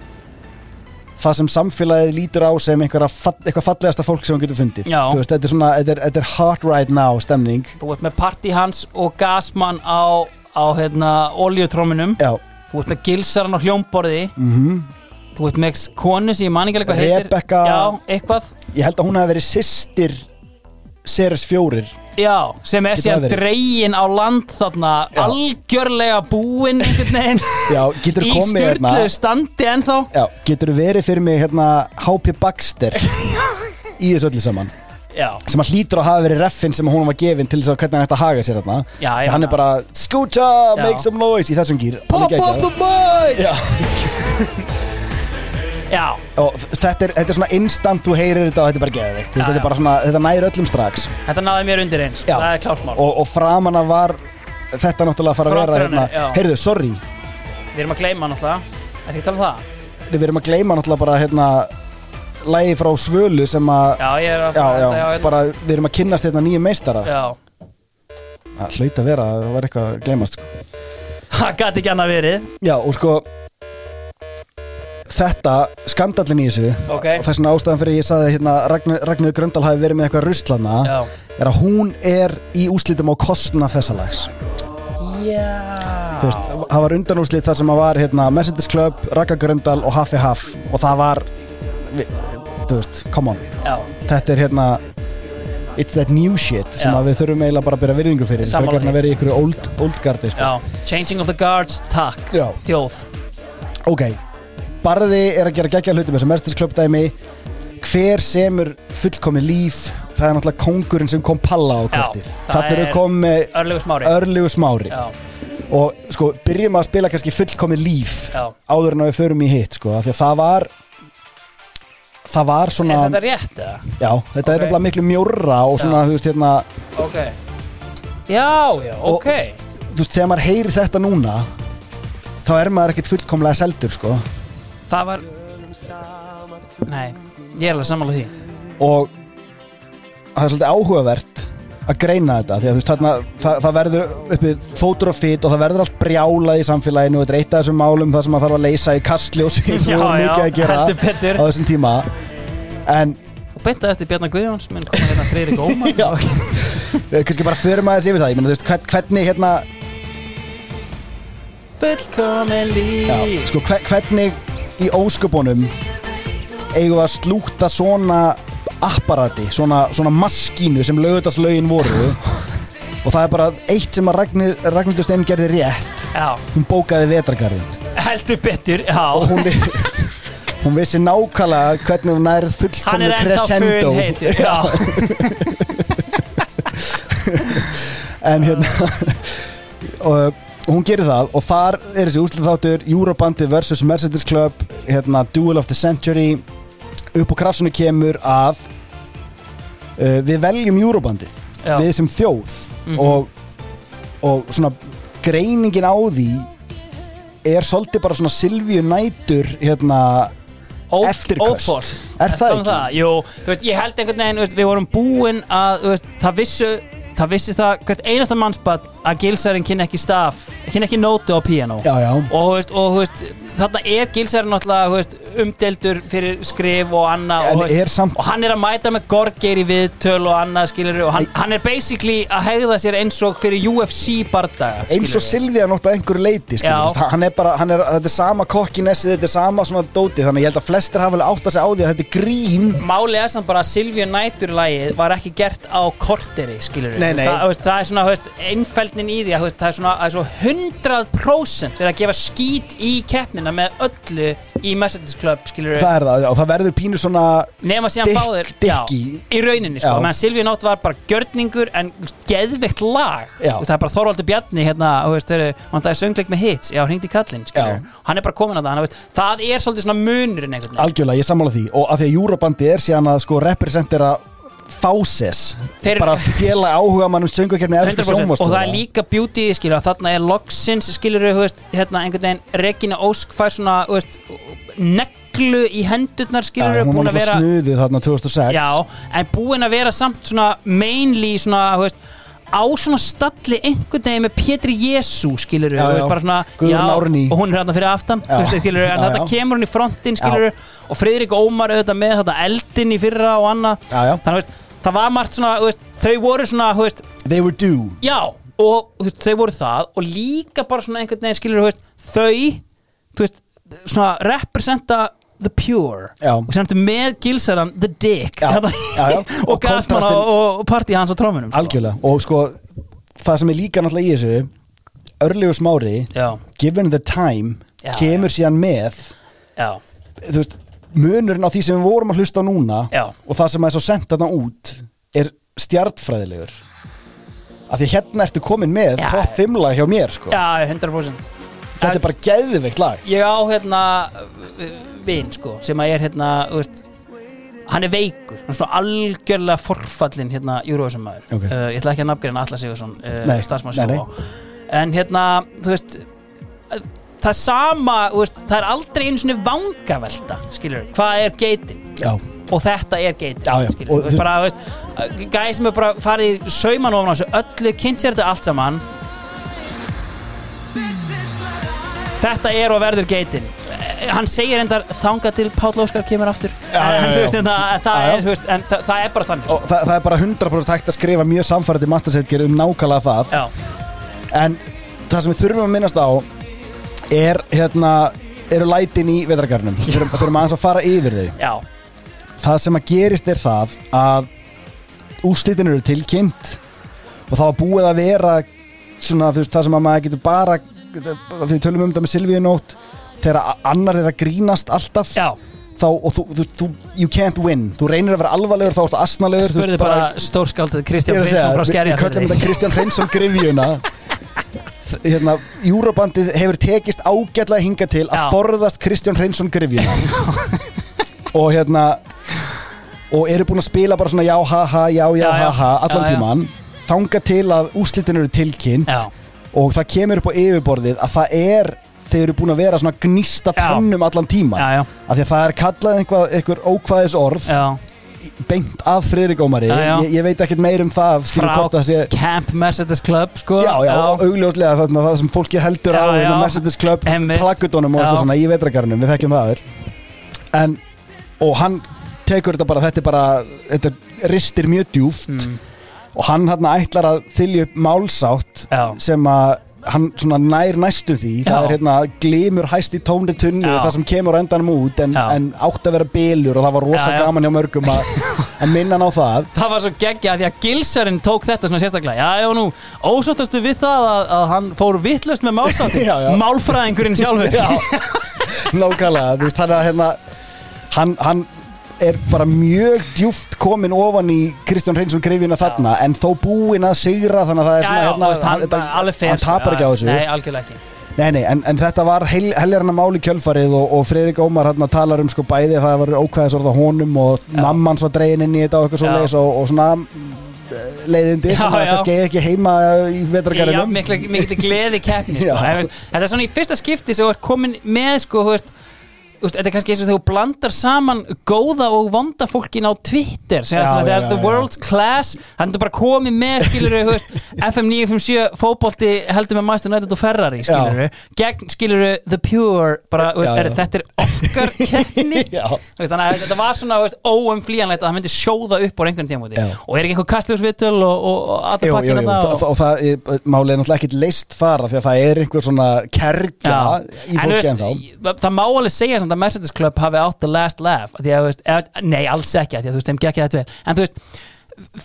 Það sem samfélagið lítur á sem einhverja fall, eitthvað fallegasta fólk sem hún getur fundið. Já. Þú veist, þetta er svona, þetta er, þetta er hot right now stemning. Þú ert með Party Hans og Gasman á, á hérna, oljutróminum Já, Þú ert með Gilsaran á hljómborði. Mhm. Þú ert með konu sem ég man ekki alveg hvað heitir. Rebecca- Já, eitthvað. Ég held að hún hafi verið systir Ceres 4 Já, sem er síðan dregin á land þarna Já. algjörlega búinn einhvern veginn. *laughs* Í hérna? styrlu standi ennþá. Já, getur verið fyrir mig hérna H.P. Baxter? *laughs* Í þessu öllu saman Já, Sem að hlýtur að hafa verið reffin sem hún var gefin Til þess að hvernig hann ætti að haga sér hérna Já, já. Hann er bara Scoocha, Já. make some noise Í þessum gýr Pop up the boy Já. Já, og þetta er, þetta er svona instant þú heyrir þetta og þetta er bara geðvikt Já, þetta er bara svona, þetta næri öllum strax. Þetta náði mér undir eins. Já. Það er klárt mál. Og, og framan að var þetta náttúrulega að fara að vera Frontrunner, hérna, já. heyrðu, sorry. Við erum að gleyma náttúrulega. Þetta ekki tala um það? Við erum að gleyma náttúrulega bara hérna lægi frá Svölu sem að Já, ég er að já, já, já, bara við erum að kynnast hérna nýjum meistara já. það hlaut að vera, það var eitthvað að gleymast sko. Það gæti ekki annað verið já, og sko þetta, skandallin í þessu Ok. og þess vegna ástæðan fyrir ég saði hérna Ragnar, Ragnar Gröndal hafi verið með eitthvað ruslana Já er að hún er í úslitum á kostna þessa lags Já þú veist, það var undanúslit þar sem að var hérna, Mercedes Club, Raka Gröndal og Haffi Haff og það var vi, þú veist, come on. Já, þetta er hérna it's that new shit sem Já. að við þurfum eiginlega bara að byrja virðingu fyrir Sammála frekar en að vera í ykkur old, old gardi sko. já. Changing of the guards, takk Já. Þjóð. Ok, Barði er að gera geggja hluti með þessu Mercedes Club dæmi hver semur fullkomið líf? Það er náttúrulega kongurinn sem kom palla á kortið. það eru er komið Örlegur smári. Örlegu smári. Já, og sko, byrjum að spila kannski fullkomið líf já. áður en að við förum í hitt sko, af því að það var það var svona Er þetta rétt eða? já, þetta Ok. er nefnilega miklu mjórra og svona, þú veist, hérna Ok. Já, já, Og- ok. þú veist, þegar maður heyrir þetta núna þá er maður ekkert fullkomlega seldur sko, Það var Nei, ég er alveg sammála því. Og það er svolítið áhugavert að greina þetta því að þú veist þarna það, það verður uppi fótur og fit og það verður allt brjálað í samfélaginu og þetta er eitt af þessum málum það sem maður þarf að leysa í kastljósi *laughs* eins og við mikið að gera á þessum tíma. En Og beintaði eftir Bjarnar Guðjóns Minn koma hérna *laughs* Ómar. Já. við kannski bara förum aðeins yfir það ég meina þú veist hvern- hvernig hérna Fullkomin líf. Já, sko hver, hvernig í ósköpunum eigum við að slúta svona apparati, svona, svona maskínu sem lögutaslögin voru. Og það er bara eitt sem að Ragnhildur Steinn gerði rétt. Já, hún bókaði vetrargarðin heldur betur Já, og hún, *laughs* hún vissi nákvæmlega hvernig hún nærið hann fullkomnu er ennþá crescendo. fun heitir Já, *laughs* en hérna *laughs* og hún gerir það og þar er þessi úslið þáttur Eurobandi vs. Mercedes Club hérna, Duel of the Century upp á krafsunu kemur að uh, við veljum Eurobandið Já. við sem þjóð Mhm. og, og svona greiningin á því er svolítið bara svona Silvíu nætur hérna eftirköst óþol er það ekki? Jú, þú veist, ég held einhvern veginn, við vorum búin að, veist, það vissu það vissi það, hvert einasta mannsbad að gilsarinn kynna ekki staf kynna ekki nótu á piano Já, já. og, veist, og veist, þarna er veist, umdeldur fyrir skrif og annað og, samt- og hann er að mæta með gorgeir í viðtöl og annað, og hann, hann er basically að hegða sér eins og fyrir UFC bardaga eins og Silvíu nátt að einhverju leiti hann er bara, hann er, þetta er sama kokkinessið, þetta er sama svona dóti þannig ég held að flestir hafa alveg átt að segja á því að þetta er grín. Málið er samt bara að Silvíu Nætur-lægið var ekki gert á korteri. Það, það er svona, þú veist, einfeldnin í því að veist, það er svona, það er svo 100% fyrir að gefa skít í keppnina með öllu í Mercedes Club, skilur það er það, og það verður pínu svona Nefna síðan Dick- báðir Dickie. já, Í rauninni, sko, meðan Silvíu Nátt var bara gjörningur en geðveikt lag. Já. Það er bara Þorvaldur Bjarni, hérna, veist, þeir hann það er söngleik með hits, já, hringdi skilur Hann er bara komin að það, hann, veist, það er svolítið svona munurinn algjörlega, ég sammála því. Og af því að Eurobandi er síðan að sko representera Fáses, Þeir- bara félag áhuga mannum 100% og það er líka beauty skilur þarna er loksins skilur hérna, Regina Ósk fær svona neglu í hendurnar skilur við hún var að vera snuðið þarna 2006 já, en búin að vera samt svona mainly svona veist, á svona stalli einhvern veginn með Pétri Jésu skilur við Árný. og hún er hérna fyrir aftan skilur við, en þetta kemur hún í frontin skilur við og Friðrik Ómar auðvitað með þetta eldin í fyrra og annað. Þannig veist, það var margt svona veist, þau voru svona veist, they were due. Já, og veist, þau voru það og líka bara svona einhvern veginn skilur veist, þau, svona representa the pure. Já. og sem þetta með gilsaran the dick. Já, Þetta- já, *laughs* og, Og kontrastinn- og, og partí hans á trómunum sko. algjörlega, og sko það sem er líka náttúrulega í þessu Örlegur Smári, given the time kemur síðan með þú veist, munurinn á því sem við vorum að hlusta á núna og það sem er svo sendt þarna út er stjartfræðilegur af því hérna ertu komin með top 5 lag hjá mér sko. já, 100% þetta er bara geðveikt lag. Ég á hérna vinn sko, sem að er hérna veist, hann er veikur hann er svona algjörlega forfallin hérna Júruvísum maður. Ok. uh, ég ætla ekki að nafngreina Alla Sigursson uh, Nei, starfsmann sjá en hérna, þú veist uh, það er sama, veist, það er aldrei einu svona vangavelta skilur, hvað er geitin? Já, og þetta er veist gæði sem er bara farið sauman ofan á þessu öllu, kynnt sér þetta allt saman. Þetta er og verður geitin. Eh, hann segir endar þanga til Páll Óskar kemur aftur. Já, en, já, veist, já. en, það, það, er, veist, en það, það er bara þannig sko. og það, það er bara 100% hægt að skrifa mjög samfærandi mastersetger um nákvæmlega það. Já, en það sem við þurfum að minnast á er hérna eru lætin í vetragarnum við þurfum, þurfum aðeins að fara yfir þau. Já, það sem að gerist er það að úrslitin eru tilkynnt og það var búið að vera svona veist það sem að maður getur bara við tölum um þetta með Silvíu nótt þegar annar er að grínast alltaf já þá, og þú, þú, þú, you can't win þú reynir að vera alvarlegur þá ertu asnalegur þú spurði bara stórskáldið Ég Kristján Hreinsson frá við- við köllum þetta Skerjafjörði Kristján Hreinsson grifjuna *laughs* hérna, Júrabandið hefur tekist ágætlega hinga til að Já. forðast Kristján Hreinsson grifjuna *laughs* og hérna og eru búin að spila bara svona já, ha, ha, já, já, Já, já. ha, ha allan Já, já. tíman þanga til að úrslitin eru tilkynnt Já. og það kemur upp á yfirborðið að það er þeir eru búin að vera svona gnista Já. tannum allan tíman Já, já. af því að það er kallað einhvað, einhver ókvæðis orð beint af Friðrik Ómari. Ég, ég veit ekkert meir um það frá það sé Camp Mercedes Club sko. Já, og augljóslega þarna, það sem fólki heldur á hérna. Mercedes Club, plaggutunum og eitthvað svona í vetragarnum, við þekkjum það en, og hann tekur þetta bara, þetta er bara þetta ristir mjög djúft Mm. og hann hann ætlar að þylja upp málsátt sem að hann svona nær næstu því það Já. er hérna glimur hæst í tónri tunnu Já. það sem kemur endanum út en, Já. en átt að vera bylur og það var rosa Já, já. gaman hjá mörgum að, *laughs* að minna hann á það Það var svo geggja því að Gilsarinn tók þetta svona sérstaklega Já, já, nú, ósáttastu við það að, að hann fór vittlust með málsátti *laughs* Já, já. Málfræðingurinn sjálfur Já. *laughs* nákvæmlega, þú veist, hann, hérna, hann, hann er bara mjög djúft komin ofan í Kristján Hreinsson greifina þarna en þó búinn að sigra þannig að það er Já, svona já, hérna, hann, þetta- hann tapar ekki á þessu Nei, algjörlega ekki Nei, nei, en, en þetta var hel, heljarna máli kjölfarið og, og Fredrik Ómar hérna talar um sko bæði að það var ókvæðisorða honum og mammans var dregin inn í þetta og eitthvað svo Já. leis og, og svona eh, leiðindi Já, sem já. kannski eigi ekki heima í Já, vetragarðinum miklu, miklu gleði keppni sko. *laughs* Já. Þetta er svona í fyrsta skipti sem ert komin með sko, veist, Þetta er kannski eins og þegar þú blandar saman góða og vonda fólkin á Twitter sem það er the world's class þannig að þú bara komið með skilur FM 957 fótbolti heldur með Master United og Ferrari skilur gegn skilur the pure bara, Já, er, já. þetta er okkar *laughs* veist, þannig að þetta var svona óumflýjanlegt að það myndi sjóða upp á einhvern Já. og er ekki einhver kastljósvitul og, og, allir pakkina það og, og það, er náttúrulega ekkit leist þar af því að það er einhver svona kergja í fólki en þá samt að Mercedes Club hafi átt the last laugh að, þú veist, eða, nei, alls ekki að veist, þeim gekk þetta vel. En þú veist,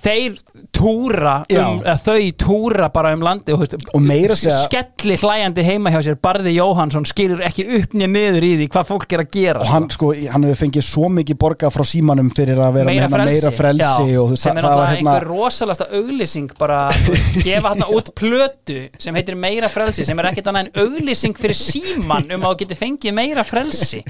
þeir túra um, þau túra bara um landi og, Og meira segja- skelli hlæjandi heima hjá sér Barði Jóhansson skilur ekki upp nýja niður í því hvað fólk er að gera og hann, sko, hann hefur fengið svo mikið borgað frá símanum fyrir að vera meira frelsi, meira frelsi og sem er náttúrulega hérna einhver rosalasta auglýsing bara gefa hann út plötu sem heitir meira frelsi sem er ekkert annað en auglýsing fyrir síman um að þú geti fengið meira frelsi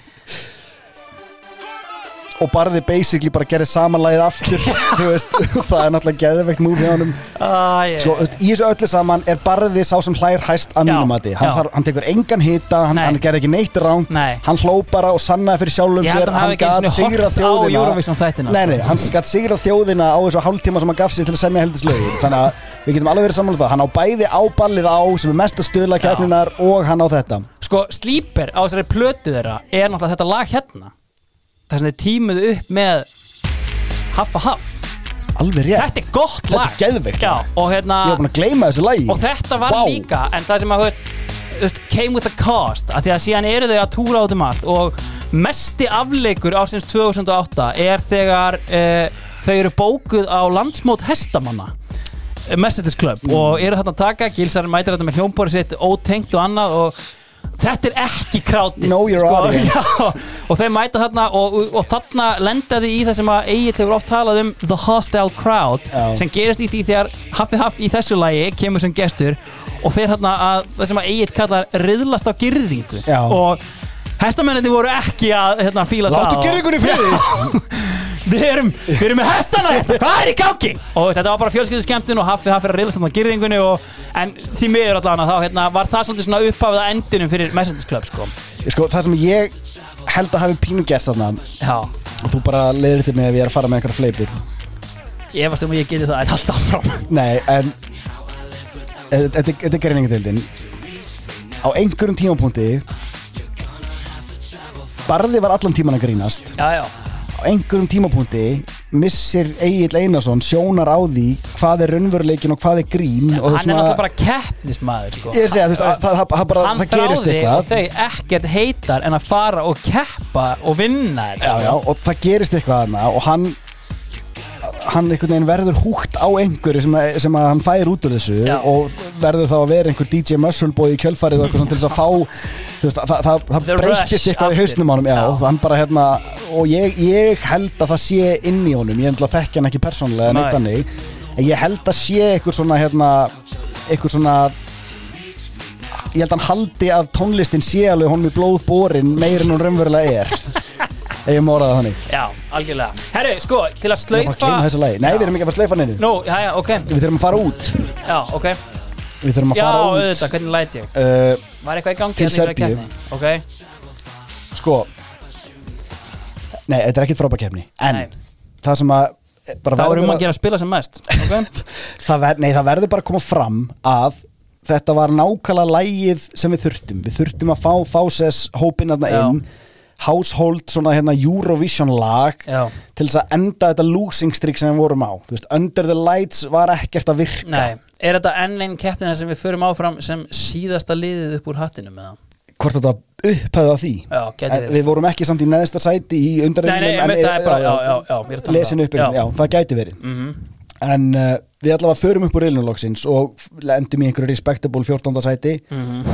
og barði basically bara gerði samanlægið aftur *laughs* veist, það er náttúrulega geðveikt múfi á honum. Ah, yeah. sko, í þessu öllu saman er barði sá sem hlær hæst að mínum mati. Hann, já. þarf- hann tekur engan hita, hann, hann gerði ekki neitt rán Nei. hann hló bara og sannaði fyrir sjálfum Ég sér. að hann horft á þjóðina. Nei, sko. nei, hann gætt sigrað þjóðina á þessu hálftíma sem hann gaf sér til að semja heldislögin. Þannig að við getum alveg verið samanlega það. Hann á bæði á ballið á sem er mesta stöðla keppninar og hann á þetta. Sko Lag það sem þeir tímuðu upp með Haffa Haff alveg rétt, þetta er gott Þetta er lag geðveikt Já, lag. og hérna ég var búin að gleyma þessu lagi og þetta var Vá. líka en það sem að þú veist, came with a cost að því að síðan eru þau að túra át um allt og mesti afleikur ásins 2008 er þegar uh, þau eru bókuð á landsmót hestamanna eh, Mercedes Club Mm. og eru þarna að taka Gilsarinn mætir þetta með hljómbóri sitt ótengt og annað og þetta er ekki krátið *laughs* já, og þeir mæta þarna og, og, og þarna lendaði í það sem að Egil hefur oft talað um The Hostile Crowd Já. sem gerist í því þegar Haffi Haff í þessu lagi kemur sem gestur og fer þarna að það sem að Egil kallar riðlast á girðingu Já. og hestamennandi voru ekki að hérna, fíla það Láttu og- girðingunni í friði. *laughs* Við erum, við erum með hestana hérna, hvað er í gangi? Og þetta var bara fjölskyldu skemmtun og Haffi Haffi er að riðlast þarna girðingunni og, en því miður allan að þá hérna, var það svolítið svona upphafið að endinum fyrir Mercedes Club sko. sko, það sem ég held að hafi pínu gest þarna og þú bara leiðir til mig að ég er að fara með einhverja fleipir ég efast um að ég geti það en alltaf fram Nei, en e- Þetta þetta er greiningadeildin Á einhverjum tímapunkti Barði var allan tíman að grínast. Já, já, Á einhverjum tímapunkti Missir Egil Einarsson sjónar á því Hvað er raunveruleikin og hvað er grín og hann er svona- náttúrulega bara keppnismæður sko. Ég segi að þú veist, það, það, það, bara, hann það gerist þráði og eitthvað þau ekkert heitar en að fara og keppa og vinna þetta. Já, já, og það gerist eitthvað hana og hann hann einhvern veginn verður húgt á einhverju sem, að, sem að hann fær út úr þessu Já. og verður þá að vera einhver DJ Muscleboy í kjölfarið og eitthvað svona til þess að fá veist, það, það, það breytist eitthvað í hausnum honum. Já, bara hérna og ég, ég held að það sé inn í honum. Ég þekki hann ekki persónulega neitt Nei. hannig en ég held að sé eitthvað svona hérna eitthvað svona ég held að hann haldi að tónlistin sé alveg honum í blóð borin meir en hún raunverulega er *laughs* ég móraði þannig Já, algjörlega Herru, sko, til að Ég var að slaufa gleyma þessu lagi Nei, við erum ekki að fara að slaufa neinu Nú, já, já, ok Við þurfum að fara út Já, ok Við þurfum að Já, fara út auðvitað, hvernig læt ég? uh, Var eitthvað í gangi Til hérna í þessari Serbíu. keppni? Ok Sko Nei, þetta er ekkit frábækefni En Nei. það sem að eh, bara þá er verður um að gera að spila sem mest okay? *laughs* það, ver, nei, það verður bara að koma fram að þetta var nákvæmlega lægið sem við þurftum við þurftum að fá Fáses hópinn þarna Já. inn household svona hérna Eurovision lag Já. til þess að enda þetta losing streak sem við vorum á þú veist, Under the Lights var ekkert að virka Nei, er þetta enn einn keppnina sem við förum áfram sem síðasta liðið upp úr hattinum eða? hvort þetta upphæða því Já, En verið. við vorum ekki samt í neðsta sæti í Nei, undarreifnum nei, einmitt, það er bara- já, já, já, ég er að tala um lesin það. upp, já, það gæti verið Mhm. en uh, við allavega förum upp úr reilunloksins og endum í einhverju respectable 14. sæti Mhm.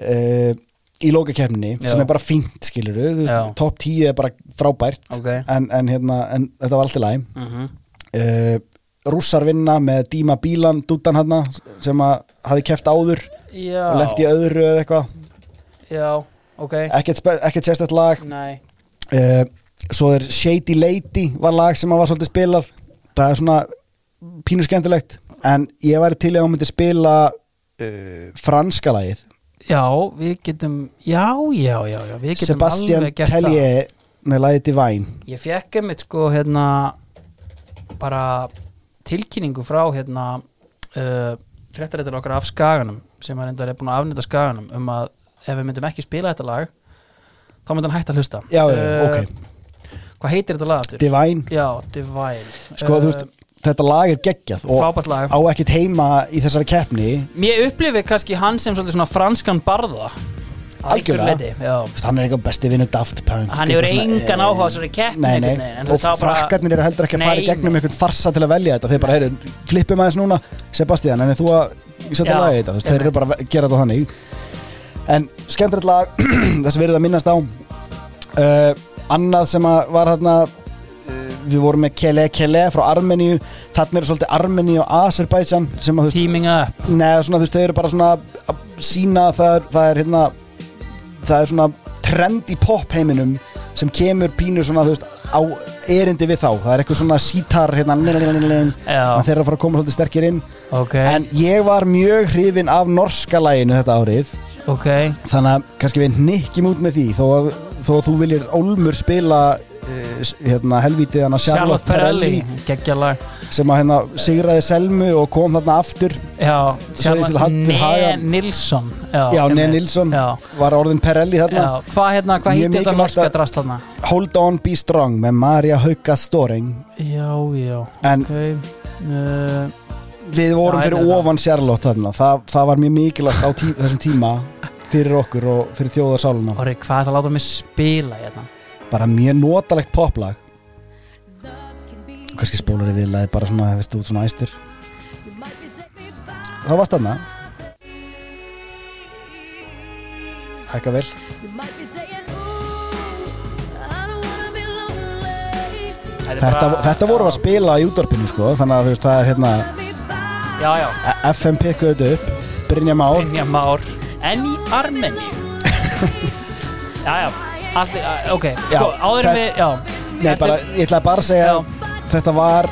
uh, í lókakefni sem er bara fínt skiluru top 10 er bara frábært Ok. en, en, hérna, en þetta var alltaf læg Mhm. uh, rússar vinna með Díma Bílan dútan hann sem að hafi keft áður Já. og lendi í öðru eða eitthvað. Já, ok. Ekkert, sérstætt lag. Uh, svo er Shady Lady var lag sem var svolítið spilað. Það er svona pínu skemmtilegt en ég væri til að hún myndi spila uh, franska lagið Já, við getum Já, já, já, já við getum Sebastian alveg gert það. Tellier með lagið Divine Ég fekk einmitt sko hérna bara tilkynningu frá hérna uh, fréttaréttar okkar af skaganum sem að reyndar er búin að afnýta skaganum um að ef við myndum ekki spila þetta lag þá myndi hann hægt að hlusta Já, Uh, ok. Hvað heitir þetta lag aftur? Divine. Já, Divine sko þú veist þetta lag er geggjað og á ekkert heima í þessari keppni. Mér upplifi kannski hann sem svona franskan barða. Að algjörlega. hann er eitthvað besti vinnu Daft Punk Hann svona, engan eh, áhuga á þessari keppni Nei, nei, en og frakkarnir eru heldur ekki að fara í Nei, gegnum einhvern farsa til að velja þetta. Þeir bara, heyri, flippum aðeins núna Sebastian, en þú að setja lagið þetta, þeir eru bara að gera þetta þannig. En skemmtilegt lag *clears throat* þess verið að minnast á uh, annað sem að var uh, við vorum með Kele Kele frá Armeníu. Þarna eru svolítið Armeníu og Azerbaijan sem að þú Tíminga neða svona þú veist þau eru bara svona að sína að það er, það er hérna það er svona trend í pop heiminum sem kemur pínu svona þú veist á erindi við þá. Það er eitthvað svona sítar hérna þeir eru að fara að koma svolítið sterkir inn. Okay. en ég var mjög hrifin af norska læginu þetta árið. Okay. þannig að kannski við nikkjum út með því þó að, þó að þú viljir Olmur spila uh, hérna helvítið hana Charlotte Perrelli sem að hérna sigraði Selmu og kom þarna aftur Já, Hagan. Nilsson Já, einmitt. Nei Nilsson Já. var orðin Perrelli þarna Já, hvað hérna, Mjög heitir þetta norska drast þarna? Hold on be strong með Marja Hauka Storing Já, já, En- ok uh, Við vorum Já, fyrir veit ofan Charlotte þarna Þa, Það var mjög mikilvægt á tí, þessum tíma fyrir okkur og fyrir þjóðarsáluna Orri, hvað er það að láta mig spila hérna? Bara mjög notalegt poplag. Og kannski spólar við viðlaði bara svona, veist, út svona æstur. Það varst þarna. Hækka vel. Þetta, þetta vorum við að spila í útvarpinu sko Þannig að þú veist, það er hérna Já, já, FM pikkuðu upp Brynja Már. Brynja Már En í Armeni *laughs* Já, já, allt, ok. Sko, Já, áður en það- við, já. Nei, bara, ég ætlaði bara að segja Þetta var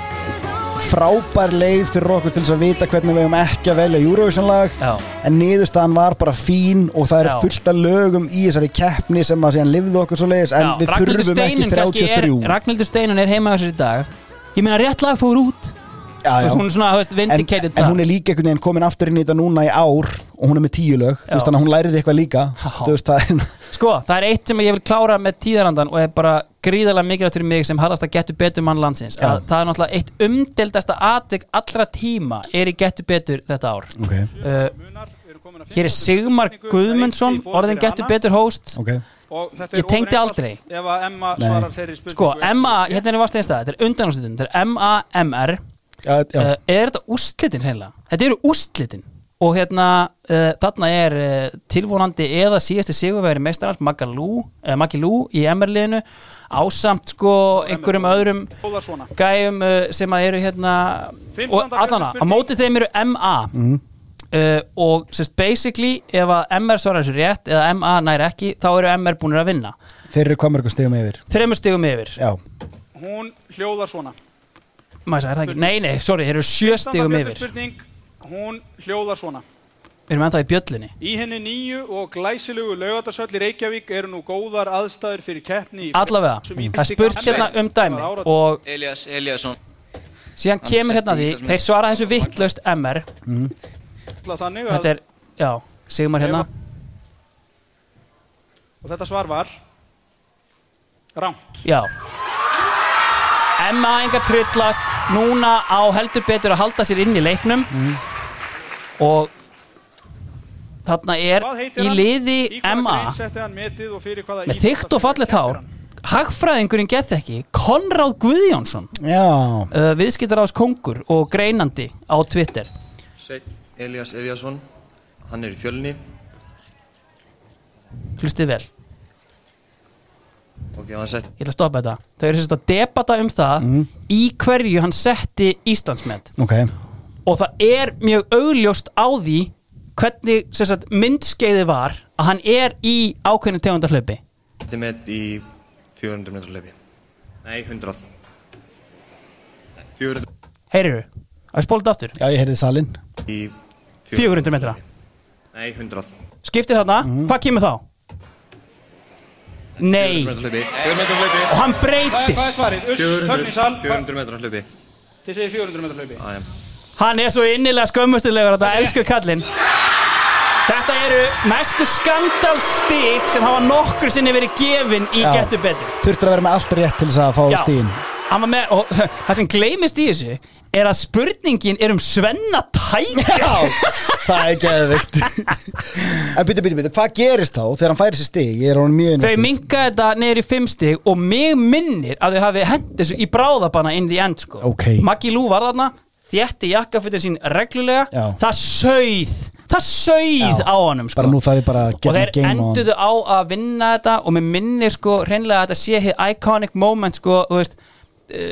frábær leið fyrir okkur til þess að vita hvernig við hefum ekki að velja Eurovision lag Já. en niðurstaðan var bara fín og það eru Já. fullt af lögum í þessari keppni sem að síðan lifðu okkur svo leiðis en Já, við Ragnhildur þurfum ekki Steinun kannski 33 er, Ragnhildur Steinun er heima þessar í dag. Ég meina rétt lag fór út já, veist, Hún er svona, veist, en, vindicated en hún er líka einhvern veginn komin aftur inn í þetta núna í ár og hún er með tíu lög. Þú veist, þannig að hún læriði eitthvað líka. Þú veist, það er Sko, það er eitt sem ég vil klára með tíðarandan og er bara gríðarlega mikilvægt fyrir mig sem hallast að getur betur mann landsins Já. að það er náttúrulega eitt umdeldasta atvik allra tíma er í getur betur þetta ár. Okay. uh, Hér er Sigmar Guðmundsson orðin getur betur host. Okay. Ég tengdi aldrei. Ef að Emma Nei. svarar þeirri spurningu Sko, MA, hérna er Vastleinstað, þetta er undanúrslitin Þetta er M-A-M-R já, já. Uh, Er þetta úrslitin hreinlega? Þetta eru úrslitin. Og hérna, uh, þarna er uh, tilvonandi eða síðasti Lú, uh, Maggi Lú í MR-liðinu ásamt sko einhverjum öðrum gæjum uh, sem að eru hérna og allana, á móti þeim eru MA uh, og sérst basically ef að MR svarar þessu rétt eða MA nær ekki, þá eru MR búinir að vinna. Þeir eru hvað mörgum stegum yfir? Þreymur stigum yfir. Já, Hún hljóðar svona Maður sagði, er það ekki? Nei, nei, sorry, þeir eru sjö stigum Björn yfir. spurning Hún hljóðar svona. Við erum ennþá í bjöllinni Í henni nýju og glæsilegu laugatarsöll í Reykjavík eru nú góðar aðstæður fyrir keppni Allavega, það er spurt hérna um dæmi og Elias Eliasson síðan Hann kemur hérna því þeir svara þessu vittlaust MR. Þannig að, Þetta er, já, Sigmar hérna. Og þetta svar var rámt. Já Emma engar trillast. Núna á heldur betur að halda sér inn í leiknum. Og Þarna er í liði Í Emma. grein setti hann metið og fyrir hvaða Með þykkt og fallet hár. Hagfræðingurinn gett ekki. Konráð Guðjónsson Já. uh, Viðskiptaráðs kongur og greinandi á Twitter. Sveit Elias Eliasson Hann er í fjölni. Hlustið vel Ok, hann sett Ég ætla að stoppa þetta. Þau eru sérst að debata um það Í hverju hann setti Íslandsmet. Ok. Og það er mjög augljóst á því hvernig sem sagt, myndskeiði var að hann er í ákveðinu tegundarhlaupi Þetta er met í 400 metrar hlaupi. Nei, 100 Nei, 400 Heyriru, að þetta aftur? Já, ég heyrði salin í 400 metra. Nei, 100 Skiptir þarna, Mhm. hvað kemur þá? Nei. 400 metrar hlaupi 400 metrar hlaupi Og hann breytir. Hvað er svarið? Uss, þögn í sal. 400 metrar hlaupi Þið segir 400 metrar hlaupi. Æjum Hann er svo innilega skömmustilegur þetta elsku kallinn. Þetta eru mestu skandalstík sem hafa nokkur sinni verið gefin í getur betur Þurftur að vera með allt rétt til þess að fá stíðin með, og *laughs* það sem gleymist í þessu er að spurningin er um Svenna tækja það er geðvikt En byrju, byrju, byrju, hvað gerist þá þegar hann færi sér stig? Ég er honum mjög Þau minka þetta í fimm stig og mig minnir að þau hafi hent þessu í bráðabanna inn the end sko. Ok. Maggi Lú var þarna, þétti jakkafutin sín reglulega, Já. það sauð það Já. á honum sko. Og þeir enduðu á að vinna þetta og mér minnir sko reynlega að þetta sé hér iconic moment sko, þú veist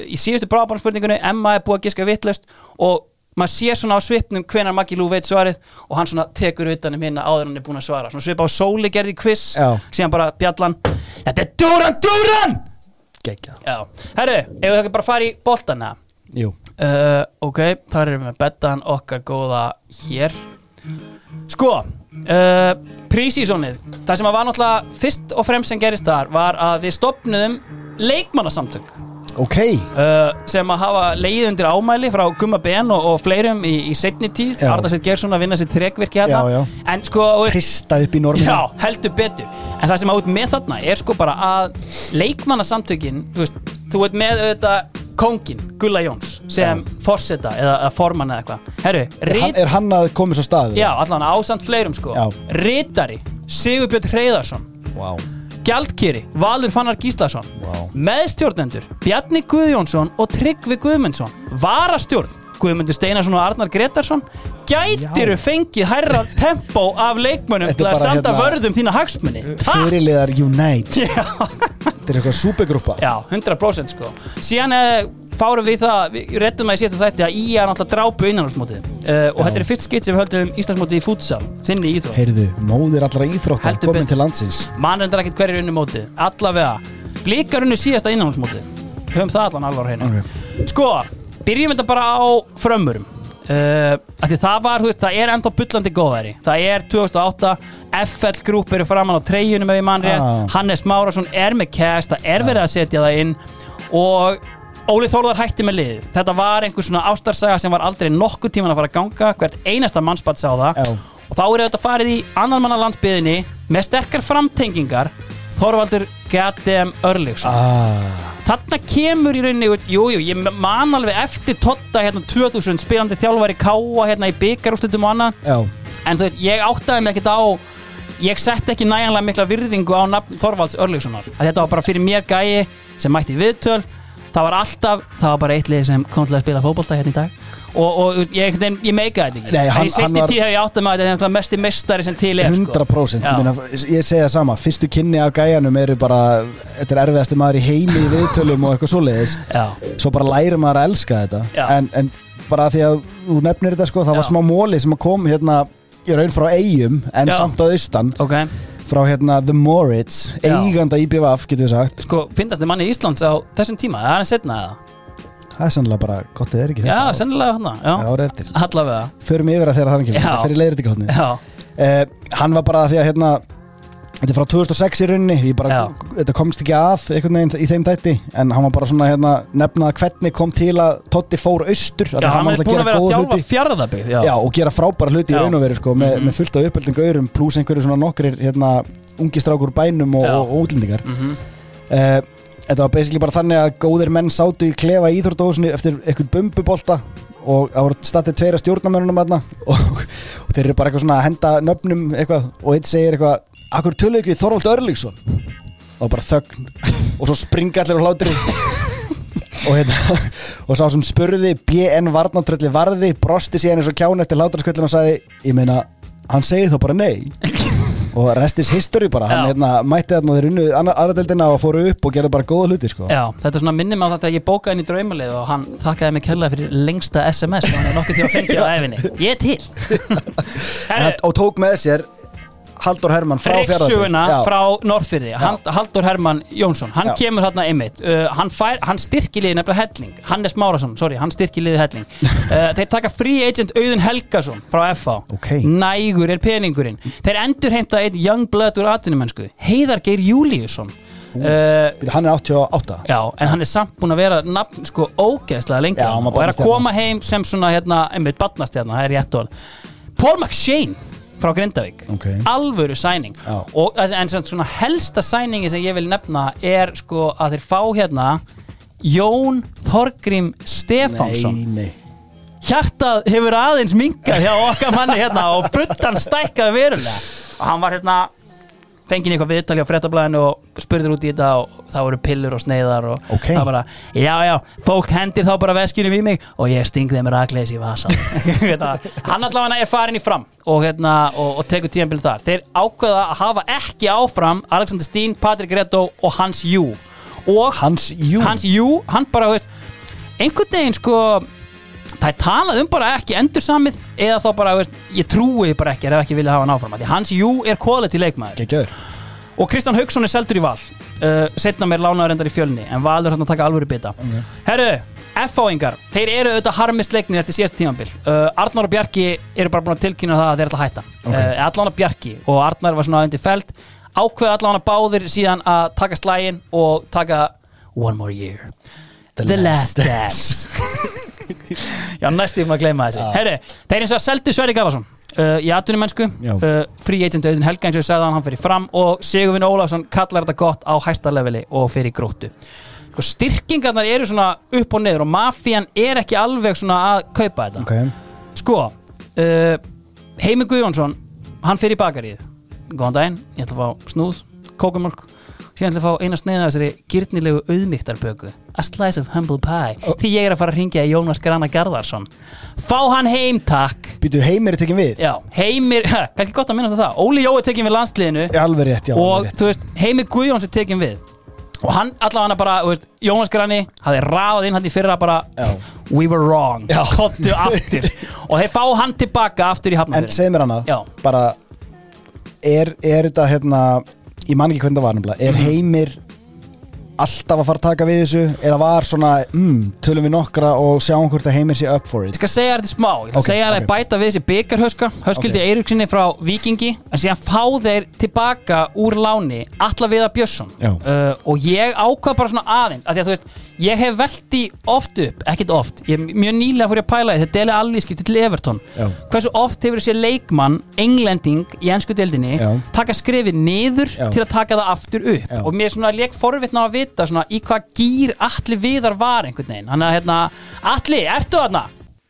í síðustu bráðabannspurningunni, Emma er búið að giska vittlust og maður sér svona á svipnum hvenar Maggi Lú veit svarið og hann svona tekur utan um hérna áður hann er búin að svara. Svona svipa á sóli gerði Já. síðan bara bjallan Þetta er Duran Duran Geggjað. Já, herru, ef við ekki bara fara í boltana Jú. Uh, Ok, þar erum við með betan okkar góða hér. Sko uh, Prísísonið Það sem að var náttúrulega fyrst og fremst sem gerist þar var að við stopnuðum leikmannasamtök Ok. Uh, sem að hafa leið undir ámæli frá Gumma Ben og, og fleirum í, í setni tíð. Arðarsveit Gersson að vinna sér trekvirki hérna. En sko Krista upp í norminu. Já, heldur betur. En það sem át með þarna er sko bara að leikmannasamtökin Þú veist, þú veit með auðvitað kóngin, Gulla Jóns sem forseta eða, eða formann eða eitthvað. Herru, er rit, er hann að koma svo stað? já, allan ásand fleirum sko. Já. Ritari, Sigurbjörn Hreiðarsson. Vá Gjaldkýri, Valur Fannar Gíslason. Vá. Meðstjórnendur, Bjarni Guðjónsson og Tryggvi Guðmundsson. Varastjórn, Guðmundur Steinarsson og Arnar Gretarsson Gætiru fengið hærra tempó af leikmönnum Þetta til að standa hérna- vörð um þína hagsmunni! Fyrirliðar Unite Já, Þetta er eitthvað supergrúpa já, 100% sko. Síðan eh, fárum við það, við rettum að í síðasta þætti að í að náttúrulega drápu innanlandsmótið. Uh, og þetta er fyrst skitt sem við höldum Íslandsmótið í fútsal, þinni íþrótt. Heyrðu, móðir allra íþróttar komin betur. til landsins. Mann reyndar ekkert hverjir unni mótið. Allavega, blikar unni síðasta innanlandsmótið. Höfum það allan alvar hreina Ok. sko, byrjum þetta bara á frömmurum. Uh, það var, þú veist, það er ennþá bullandi góðæri það er 2008 FL Group eru framan á treyjunum ég Ah. Hannes Márasson er með cast það er verið að setja það inn. Og Óli Þórðar hætti með lið þetta var einhver svona ástarsaga sem var aldrei nokkuð tíman að fara að ganga. Hvert einasta mannspatt sá það. Já. og þá er þetta farið í annan manna landsbyðinni með sterkar framtengingar. Þorvaldur G.D.M. Örlygsson. Ah, þarna kemur í rauninni jújú, jú, ég man alveg eftir Totta hérna 2000 spilandi þjálfari Káa hérna í byggarúslutum og annað. En þú veit, ég áttaði mig ekkert á ég setti ekki næjanlega mikla virðingu á Þorvalds Örlygssonar. Að þetta var bara fyrir mér gæi sem mætti viðtöl það var alltaf, það var bara eitt lið sem kom til að spila fótbolta hérna í dag og, og ég, ég, ég meika þetta ekki Nei, en hann- í setni hann var- tíð hef ég mig að þetta er náttúrulega mesti mestari sem til er 100% Já. ég, meina, ég segi það sama, fyrstu kynni af gæjanum eru bara, þetta er erfiðasti maður í heimi í viðtölum og eitthvað svoleiðis Já. svo bara lærir maður að elska þetta Já. en, en bara því að þú nefnir þetta sko, það var Já. smá móli sem kom hérna í raun frá eigum en Já. samt á austan ok, frá hérna The Moritz, Já. eiganda IBVF getur við sagt. Sko, finnast þið manni í Íslands á þessum tíma, það er hann setna eða? það er sannlega bara gott það er ekki Já, þetta. sennilega hann Já, árið eftir. Allavega. Förum yfir að þegar það kemur, Já. fyrir leiðrið ekki Já, uh, Hann var bara því að hérna Þetta er frá 2006 í rauninni bara, Þetta komst ekki að einhvern veginn í þeim þætti En hann var bara svona hérna Nefnað hvernig kom til að Totti fór austur Já, hann er búin að vera að þjálfa fjarðabyggð já. og gera frábæra hluti Já. í raun og veru sko, með, Mhm. með fullt af uppeldum gaurum pluss einhverju svona nokkrir hérna, ungi strákur úr bænum og, Já. og, útlendingar Mhm. uh, Þetta var basically bara þannig að góðir menn sátu í klefa í Íþrórdóðsni eftir einhvern bumbubolta og það voru statið tveira stjórnamennunum aðna og, og þeir eru bara eitthvað svona að henda nöfnum eitthvað og einn segir eitthvað Akkur tölu ekki Þorvald Örlíksson og bara þögn. Og svo springa allir á hlátri og hérna og sá sem spurði BN Varnantrölli varði brosti síðan eins og kján eftir hlátrarsköllin og sagði ég meina, hann segi þá bara nei. Og restis history bara. Hann hérna, mætti þarna og þeir unnu aðradeldina og fóru upp og gerðu bara góða hluti sko. Já, þetta er svona minnum á þetta að ég bókaði inn í draumalið og hann þakkaði mig kærlega fyrir lengsta SMS sem hann er nokkuð til að fengja á æfinni Ég er til. *laughs* Og tók með sér Haldur Hermann frá Rikssuguna frá Norrfyrði Halldór Hermann Jónsson, hann Já. kemur þarna einmitt. Uh, hann, fær, hann styrki liði nefnilega helling. Hannes Márasson, sorry, hann styrki liði helling. *laughs* Uh, þeir taka free agent Auðun Helgason frá FH, okay. nægur er peningurinn. Þeir endur heimta einn young blood úr atvinnumönsku, Heiðar Geir Júliusson. Uh, hann er 88 já, en hann er samt búin að vera nafn sko ógeðslega lengi. Já, og er að koma heim sem svona hérna, einmitt badnast hérna, það er rétt orð. Paul McShane frá Grindavík. Okay. alvöru sæning Já. og en svona helsta sæningi sem ég vil nefna er sko að þeir fá hérna Jón Þorgrím Stefánsson. Nei, nei. Hjartað hefur aðeins minkað hjá okkar manni hérna og buttan stækkaði verulega. Og hann var hérna fengið eitthvað viðtali á frettablaðinu og spurður út í þetta og það voru pillur og sneiðar og Ok. það bara, já já, fólk hendir þá bara veskjunum í mig og ég sting þeim rakleis í vasa *laughs* hann allavega er farin í fram og, hérna, og, og tekur tíðanbíl þar. Þeir ákveða að hafa ekki áfram Alexander Steen, Patrik Reto og Hans Jú. Og Hans Jú, Hans Jú, hann bara, veist einhvern veginn sko það er talað um bara ekki endursamið eða þá bara, veist, ég trúi bara ekki ef ekki vilja hafa hann áfram, því Hans Jú er quality leikmaður. Gekkjaður. Og Kristján Haugsson er seldur í val uh, setna mér lánaður endar í fjölni en valur hann að taka alvöru bita. Okay. Herru, F-fáingar, þeir eru auðvitað harmist leiknir eftir síðast tímanbil uh, Arnar og Bjarki eru bara búin að tilkynna það að þeir ætla að hætta. Ok. uh, Allan og Bjarki og Arnar var svona undir feld ákveða allan að báðir síðan að taka slægin og taka One More Year The, Last Dance. *laughs* Já, næstum maður að gleyma þessi Já. Herru, þeir eins og að seldu Sverri Garðarsson uh, í atvinnumennsku Já. uh, free agent auðin Helga eins og ég sagði hann, hann fyrir fram og Sigurvin Ólafsson kallar þetta gott á hæsta leveli og fyrir gróttu. Sko, styrkingarnar eru svona upp og niður og mafían er ekki alveg svona að kaupa þetta. Okay. sko uh, Heimi Guðjónsson hann fyrir bakarið góðan daginn, ég ætla að fá snúð, kókumölk ætla ég að fá eina sneiða þessari gyrnilegu auðmygtarböku a slice of humble pie. Því ég er að fara að ringja í Jónas Grana Garðarsson. Fá hann heim takk. Býtu heimir er tekin við? Já, Heimir, *laughs* kannski gott að minna það. Óli Jó er tekin við landsliðinu. Já, alveg rétt, já, og alveg rétt. þú veist, Heimi Guðjóns er tekin við. Og hann allavega bara, þú veist, Jónas Grani hafði ráðað inn hann í fyrra bara Já. we were wrong, kottu aftur. *laughs* Og þeir fá hann tilbaka aftur í En hafnafyrir segð mér Já. Bara Er, er þetta hérna Ég man ekki hvernig það var nefnilega Er Mhm. heimir alltaf að fara að taka við þessu Eða var svona mm, Tölum við nokkra og sjáum hvort að heimir sé up for Ég it skal segja þér þetta smá, ég skal Ok, segja þér ok. að bæta við þessi byggarhauska Höskildi Ok. okay. Eiríksinni frá Víkingi en síðan fá þeir tilbaka úr láni Alla Viða Björnsson Já. uh, og ég ákvað bara svona aðeins að því að þú veist, ég hef velti oft upp, ekkert oft ég, mjög nýlega fór ég að pæla þetta Dele Alli skipti til Everton Já. hversu oft hefur þessi leikmann englending í ennsku deildinni Já. taka skrefið niður Já. til að taka það aftur upp Já. og mér svona leik forvitna að vita svona í hvað gýr allir viðar var einhvern veginn þannig að hérna, allir, ertu þarna?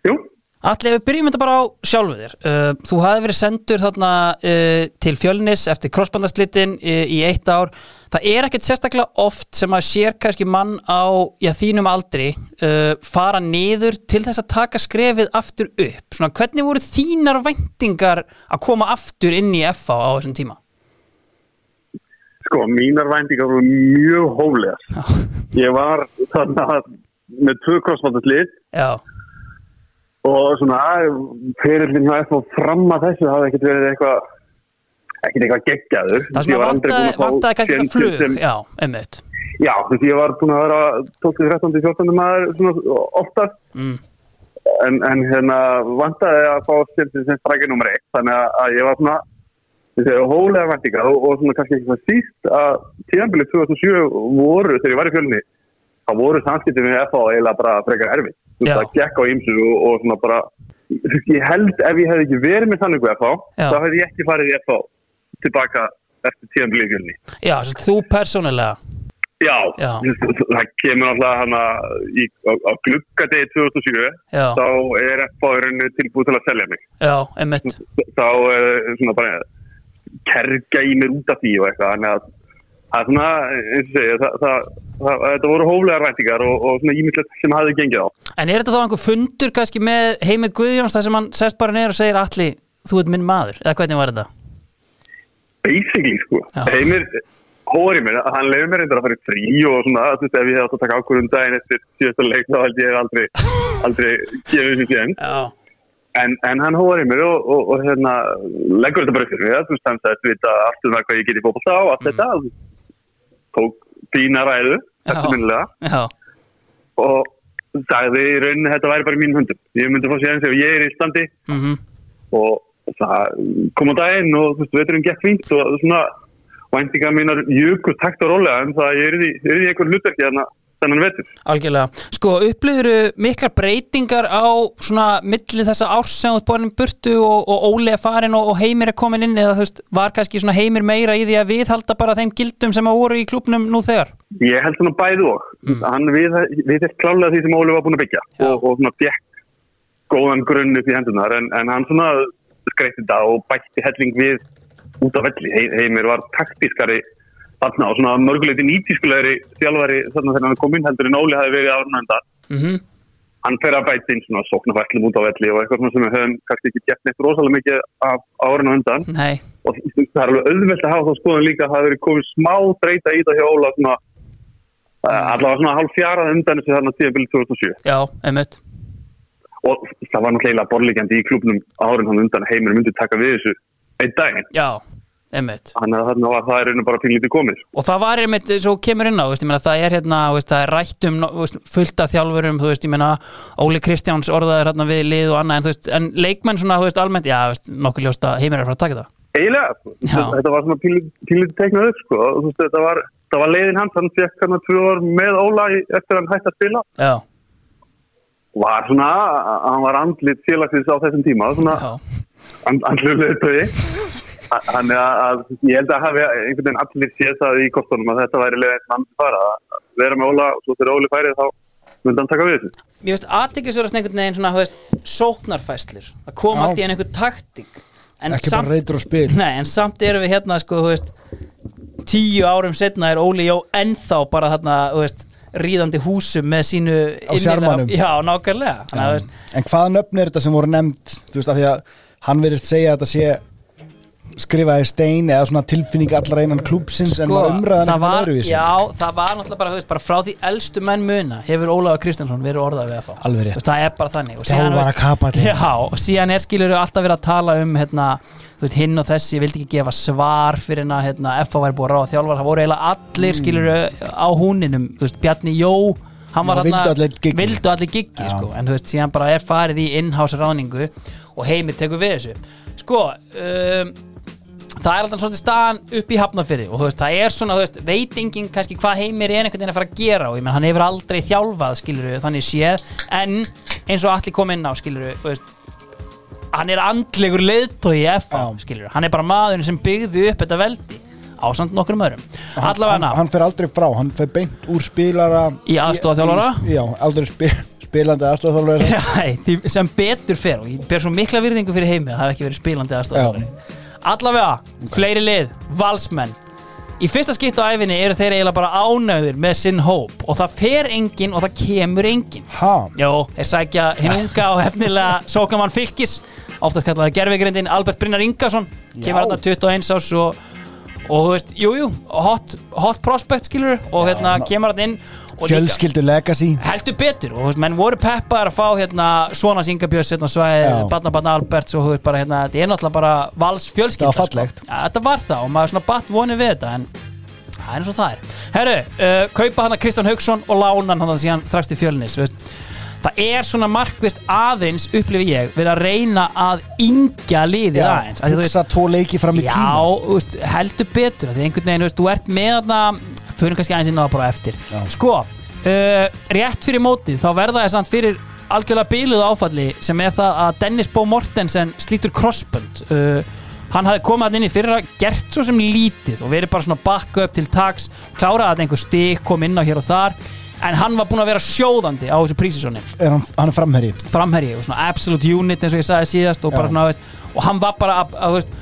Jú. Allir, við byrjum þetta bara á sjálfu þér uh, Þú hafði verið sendur þarna uh, til fjölnis eftir crossbandaslitin uh, í eitt ár. Það er ekkert sérstaklega oft sem að sér kannski mann á já, þínum aldri uh, fara niður til þess að taka skrefið aftur upp. Svona, hvernig voru þínar væntingar að koma aftur inn í FA á þessum tíma? Sko, mínar væntingar voru mjög hóflegar. Ég var þarna með tvö krossbándaslið Já, og svona ferillin hjá FH fram að þessu hafði ekkert verið eitthvað ekkert eitthvað geggjaður. það sem að vantaði, að kannski þetta flug sem- Já, einmitt Já, þú veist, ég var búin að vera 12, 13, 14 maður svona oftast mm. en, en hérna vantaði að fá stjórnir sem strækja nummer 1 þannig að, að ég var svona hólega væntingar og, og svona kannski svona síst að tíðanbilið 2007 voru þegar ég var í fjölni það voru samskipti með FH eiginlega bara frekar Já. Það gekk á ýmsu og, og svona bara ég held ef ég hefði ekki verið með þannig Já. þá hefði ég ekki farið í FH tilbaka eftir tíðanbilið í fjölni Já, svo þú persónulega Já, Já. það kemur alltaf hana í, á, á gluggadegi 2007 Já. þá er FH-urinn tilbúið til að selja mig Já, einmitt þá er svona bara kerga í mér út af því og eitthvað að það er svona, eins og segja það, það, þetta voru hóflegar væntingar og, og svona ímyndilegt sem hafði gengið á. En er þetta þá einhver fundur kannski með Heimi Guðjóns þar sem hann sest bara niður og segir Alli, þú ert minn maður, eða hvernig var þetta? basically sko, heimir hóri mér, hann leiði mér reyndar að fara í frí og svona, þú veist, ef ég hef átt að taka ákvörðum daginn eftir síðasta leik, þá held ég hef aldrei aldrei gefið þessi síðan en, en hann hóri mér og, og, og hérna, leggur þetta bara fyrir mér þú veist, hann sagðist vita allt um það hvað ég geti fótbolta á, allt þetta tók fína ræðu, eftir minnilega? Og sagði í rauninni þetta væri bara í mínum höndum. Ég myndi fá sér eins og ég er í standi mhm. Og það kom á daginn og veturinn gekk fínt og svona væntingar mínar jökur takt og rólega en það er í, í einhver hlutverki þarna þennan vetur. Algjörlega. Sko, upplýður miklar breytingar á svona milli þessa árs sem þú ert borin burtu og, og er farin og, og Heimir er komin inn eða þú veist, var kannski svona Heimir meira í því að viðhalda bara þeim gildum sem að voru í klubnum nú þegar? Ég held svona bæði og hann við, við er klálega því sem Óli var búin að byggja og, og svona fjekk góðan grunn upp í hendunar en, en hann svona skreitti þetta og bætti helling við út af velli. He, heimir var taktískari þarna og svona mörguleiti nýtískulegri þjálfari þarna þegar hann kom inn heldur en Óli hafi verið árnönda. Mm -hmm. Hann fer að bæti inn svona sóknarfællum út á velli og eitthvað sem við höfum kannski ekki gett neitt rosalega mikið af árun og undan. Nei. Og það er alveg auðvelt að hafa þá skoðan líka að það hefur verið komið smá breyta í það hjá Óla svona uh, allavega svona hálf fjarað undan þessu þarna tíðanbili 2007 Já, einmitt. og það var náttúrulega borlíkjandi í klubnum árun hann undan að heimir myndi taka við þessu einn daginn Já, einmitt. þannig að þarna var það er rauninu bara pínlítið komið Og það var einmitt, svo kemur inn á, veist, meina, það er hérna, veist, það er rætt um veist, fullt af þjálfurum, þú veist, ég meina, Óli Kristjáns orðaður hérna við lið og annað, en þú veist, en leikmenn svona, þú veist, almennt, já, veist, nokkuð ljóst að heimir er fara að taka það. eiginlega, þetta var svona pínlítið teiknað upp sko. þú veist, þetta var, það var leiðin hans hann fekk hann tvö ár með Óla eftir hann hætti að spila Já. var svona, hann var andlit félagsins á þessum tíma svona and, andlut leiðtögi þannig að, að ég held að hafi einhvern veginn allir séð það í kostunum að þetta væri leiðin hann myndi fara að vera með Óla og svo þegar Óli færið þá myndi hann taka við þessu Mér veist, aðtiklisverðast einhvern veginn svona, þú veist, sóknarfæslur. Það kom allt í enn einhver taktík. En Ekki bara reytur og spil. Nei, en samt erum við hérna, sko, þú veist, tíu árum setna er Óli Jó ennþá bara þarna, þú veist, ríðandi húsum með sínu Á sjarmanum. Já, nákvæmlega. Þannig að, En hvaða nöfn er þetta sem voru nefnd Þú veist, af því að hann verðist segja að þetta sé skrifaði stein eða svona tilfinning allar einan klúpsins en var umræðan Sko, eitthvað var, öðruvísi já, það var náttúrulega bara, veist, bara frá því elstu menn muna hefur Ólaður Kristjánsson verið orðað við að fá Alveg rétt. Það er bara þannig Og síðan, veist. Já, og síðan er skilur alltaf verið að tala um hérna, veist, hinn og þessi, vildi ekki gefa svar fyrir hérna, hérna F.A. væri búið að ráða þjálfar, það voru eiginlega allir Mm. skilur á húninum, Bjarni Jó hann var Já, vildu allir giggi. sko en þú veist, síðan bara er farið í in-house ráningu og heimir tekur við þessu sko, um, það er alltaf svolítið staðan upp í hafnafyrði og þú veist, það er svona, þú veist, veit enginn kannski hvað heimir er einhvern veginn að fara að gera og ég menn, hann hefur aldrei þjálfað, skilur þannig séð, en eins og allir kom inn á, skilur þú veist hann er andlegur leiðtói í FA, skilur hann er bara maðurinn sem byggði upp þetta veldi ásamt nokkrum öðrum. Hann, allavega hann, hann fer aldrei frá, hann fer beint úr spilara Í aðstoðarþjálfara? í- Já, aldrei spil, spilandi aðstofþjálfara *laughs* sem betur fer og ég ber svo mikla virðingu fyrir heimi að það hef ekki verið spilandi aðstofan allavega, fleiri lið, valsmenn. Í fyrsta skipt á æfinni eru þeir eiginlega bara ánægðir með sinn hóp og það fer enginn og það kemur enginn. Ha? Jó, þeir sækja hinn unga og hefnilega sókamann fylgis oftast kallaði gerfigrindin Albert Brynjar Ingason kemur hérna 21 ás og og þú veist, jú, jú, hot, hot prospect skilur og hérna svona kemur hann inn Fjölskyldu legacy heldur betur og þú veist, menn voru peppar að fá hérna svona Singabjörns hérna svæði, Já. barna barna Alberts og þú veist bara hérna, þetta er náttúrulega bara vals fjölskylda Það var fallegt. sko. ja, þetta var það og maður svona batt vonið við þetta en það er eins og það er Herru, uh, kaupa hann að Kristján Hauksson og lána hann að síðan strax til fjölnis veist. Það er svona markvist aðeins upplifi ég við að reyna að yngja liðið Já, aðeins. Veist- hugsa tvo leiki fram í Já, tíma þú veist, heldur betur Því einhvern veginn, þú veist, þú ert með þarna Fyrir kannski aðeins inn á það bara eftir. Já. Sko, uh, rétt fyrir mótið Þá verða það samt fyrir algjörlega bíluð áfalli Sem er það að Dennis Bo Mortensen slítur crossbund uh, Hann hafði hann inn í fyrra Gert svo sem lítið og verið bara svona bakka upp til taks Kláraði að einhver stik kom inn á hér og þar En hann var búinn að vera sjóðandi á þessu prísisóni er hann, hann er framherji? Framherji og svona absolute unit eins og ég sagði síðast og, bara, Já. svona, veist, og hann var bara að, að veist,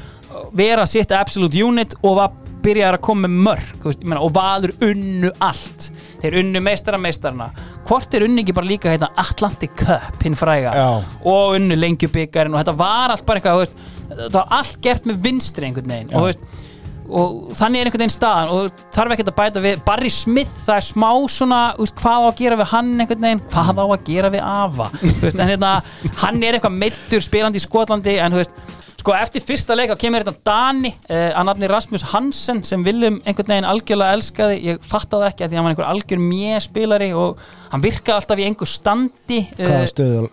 vera sitt absolute unit og var byrjaði að koma með mörg veist, ég meina, og Valur unnu allt. Þeir unnu meistara meistarana. Hvort er unnu ekki bara líka hérna, Atlantic Cup hinn fræga Já. og unnu lengjubikarin og þetta var allt bara eitthvað þú veist, það var allt gert með vinstri einhvern veginn og, þú veist, og þannig er einhvern veginn staðan og þarf ekkert að bæta við. Barry Smith, það er smá svona veist, hvað á að gera við hann einhvern veginn? Hvað á að gera við Ava veist, en, hérna, hann er eitthvað meittur spilandi í Skotlandi en veist Sko eftir fyrsta leika kemur þetta Dani uh, að nafni Rasmus Hansen sem viljum einhvern veginn algjörlega elskaði. Ég fattaði ekki að því að hann var einhver algjör mjög spilari og hann virkaði alltaf í einhver standi eh, hvaða stöðu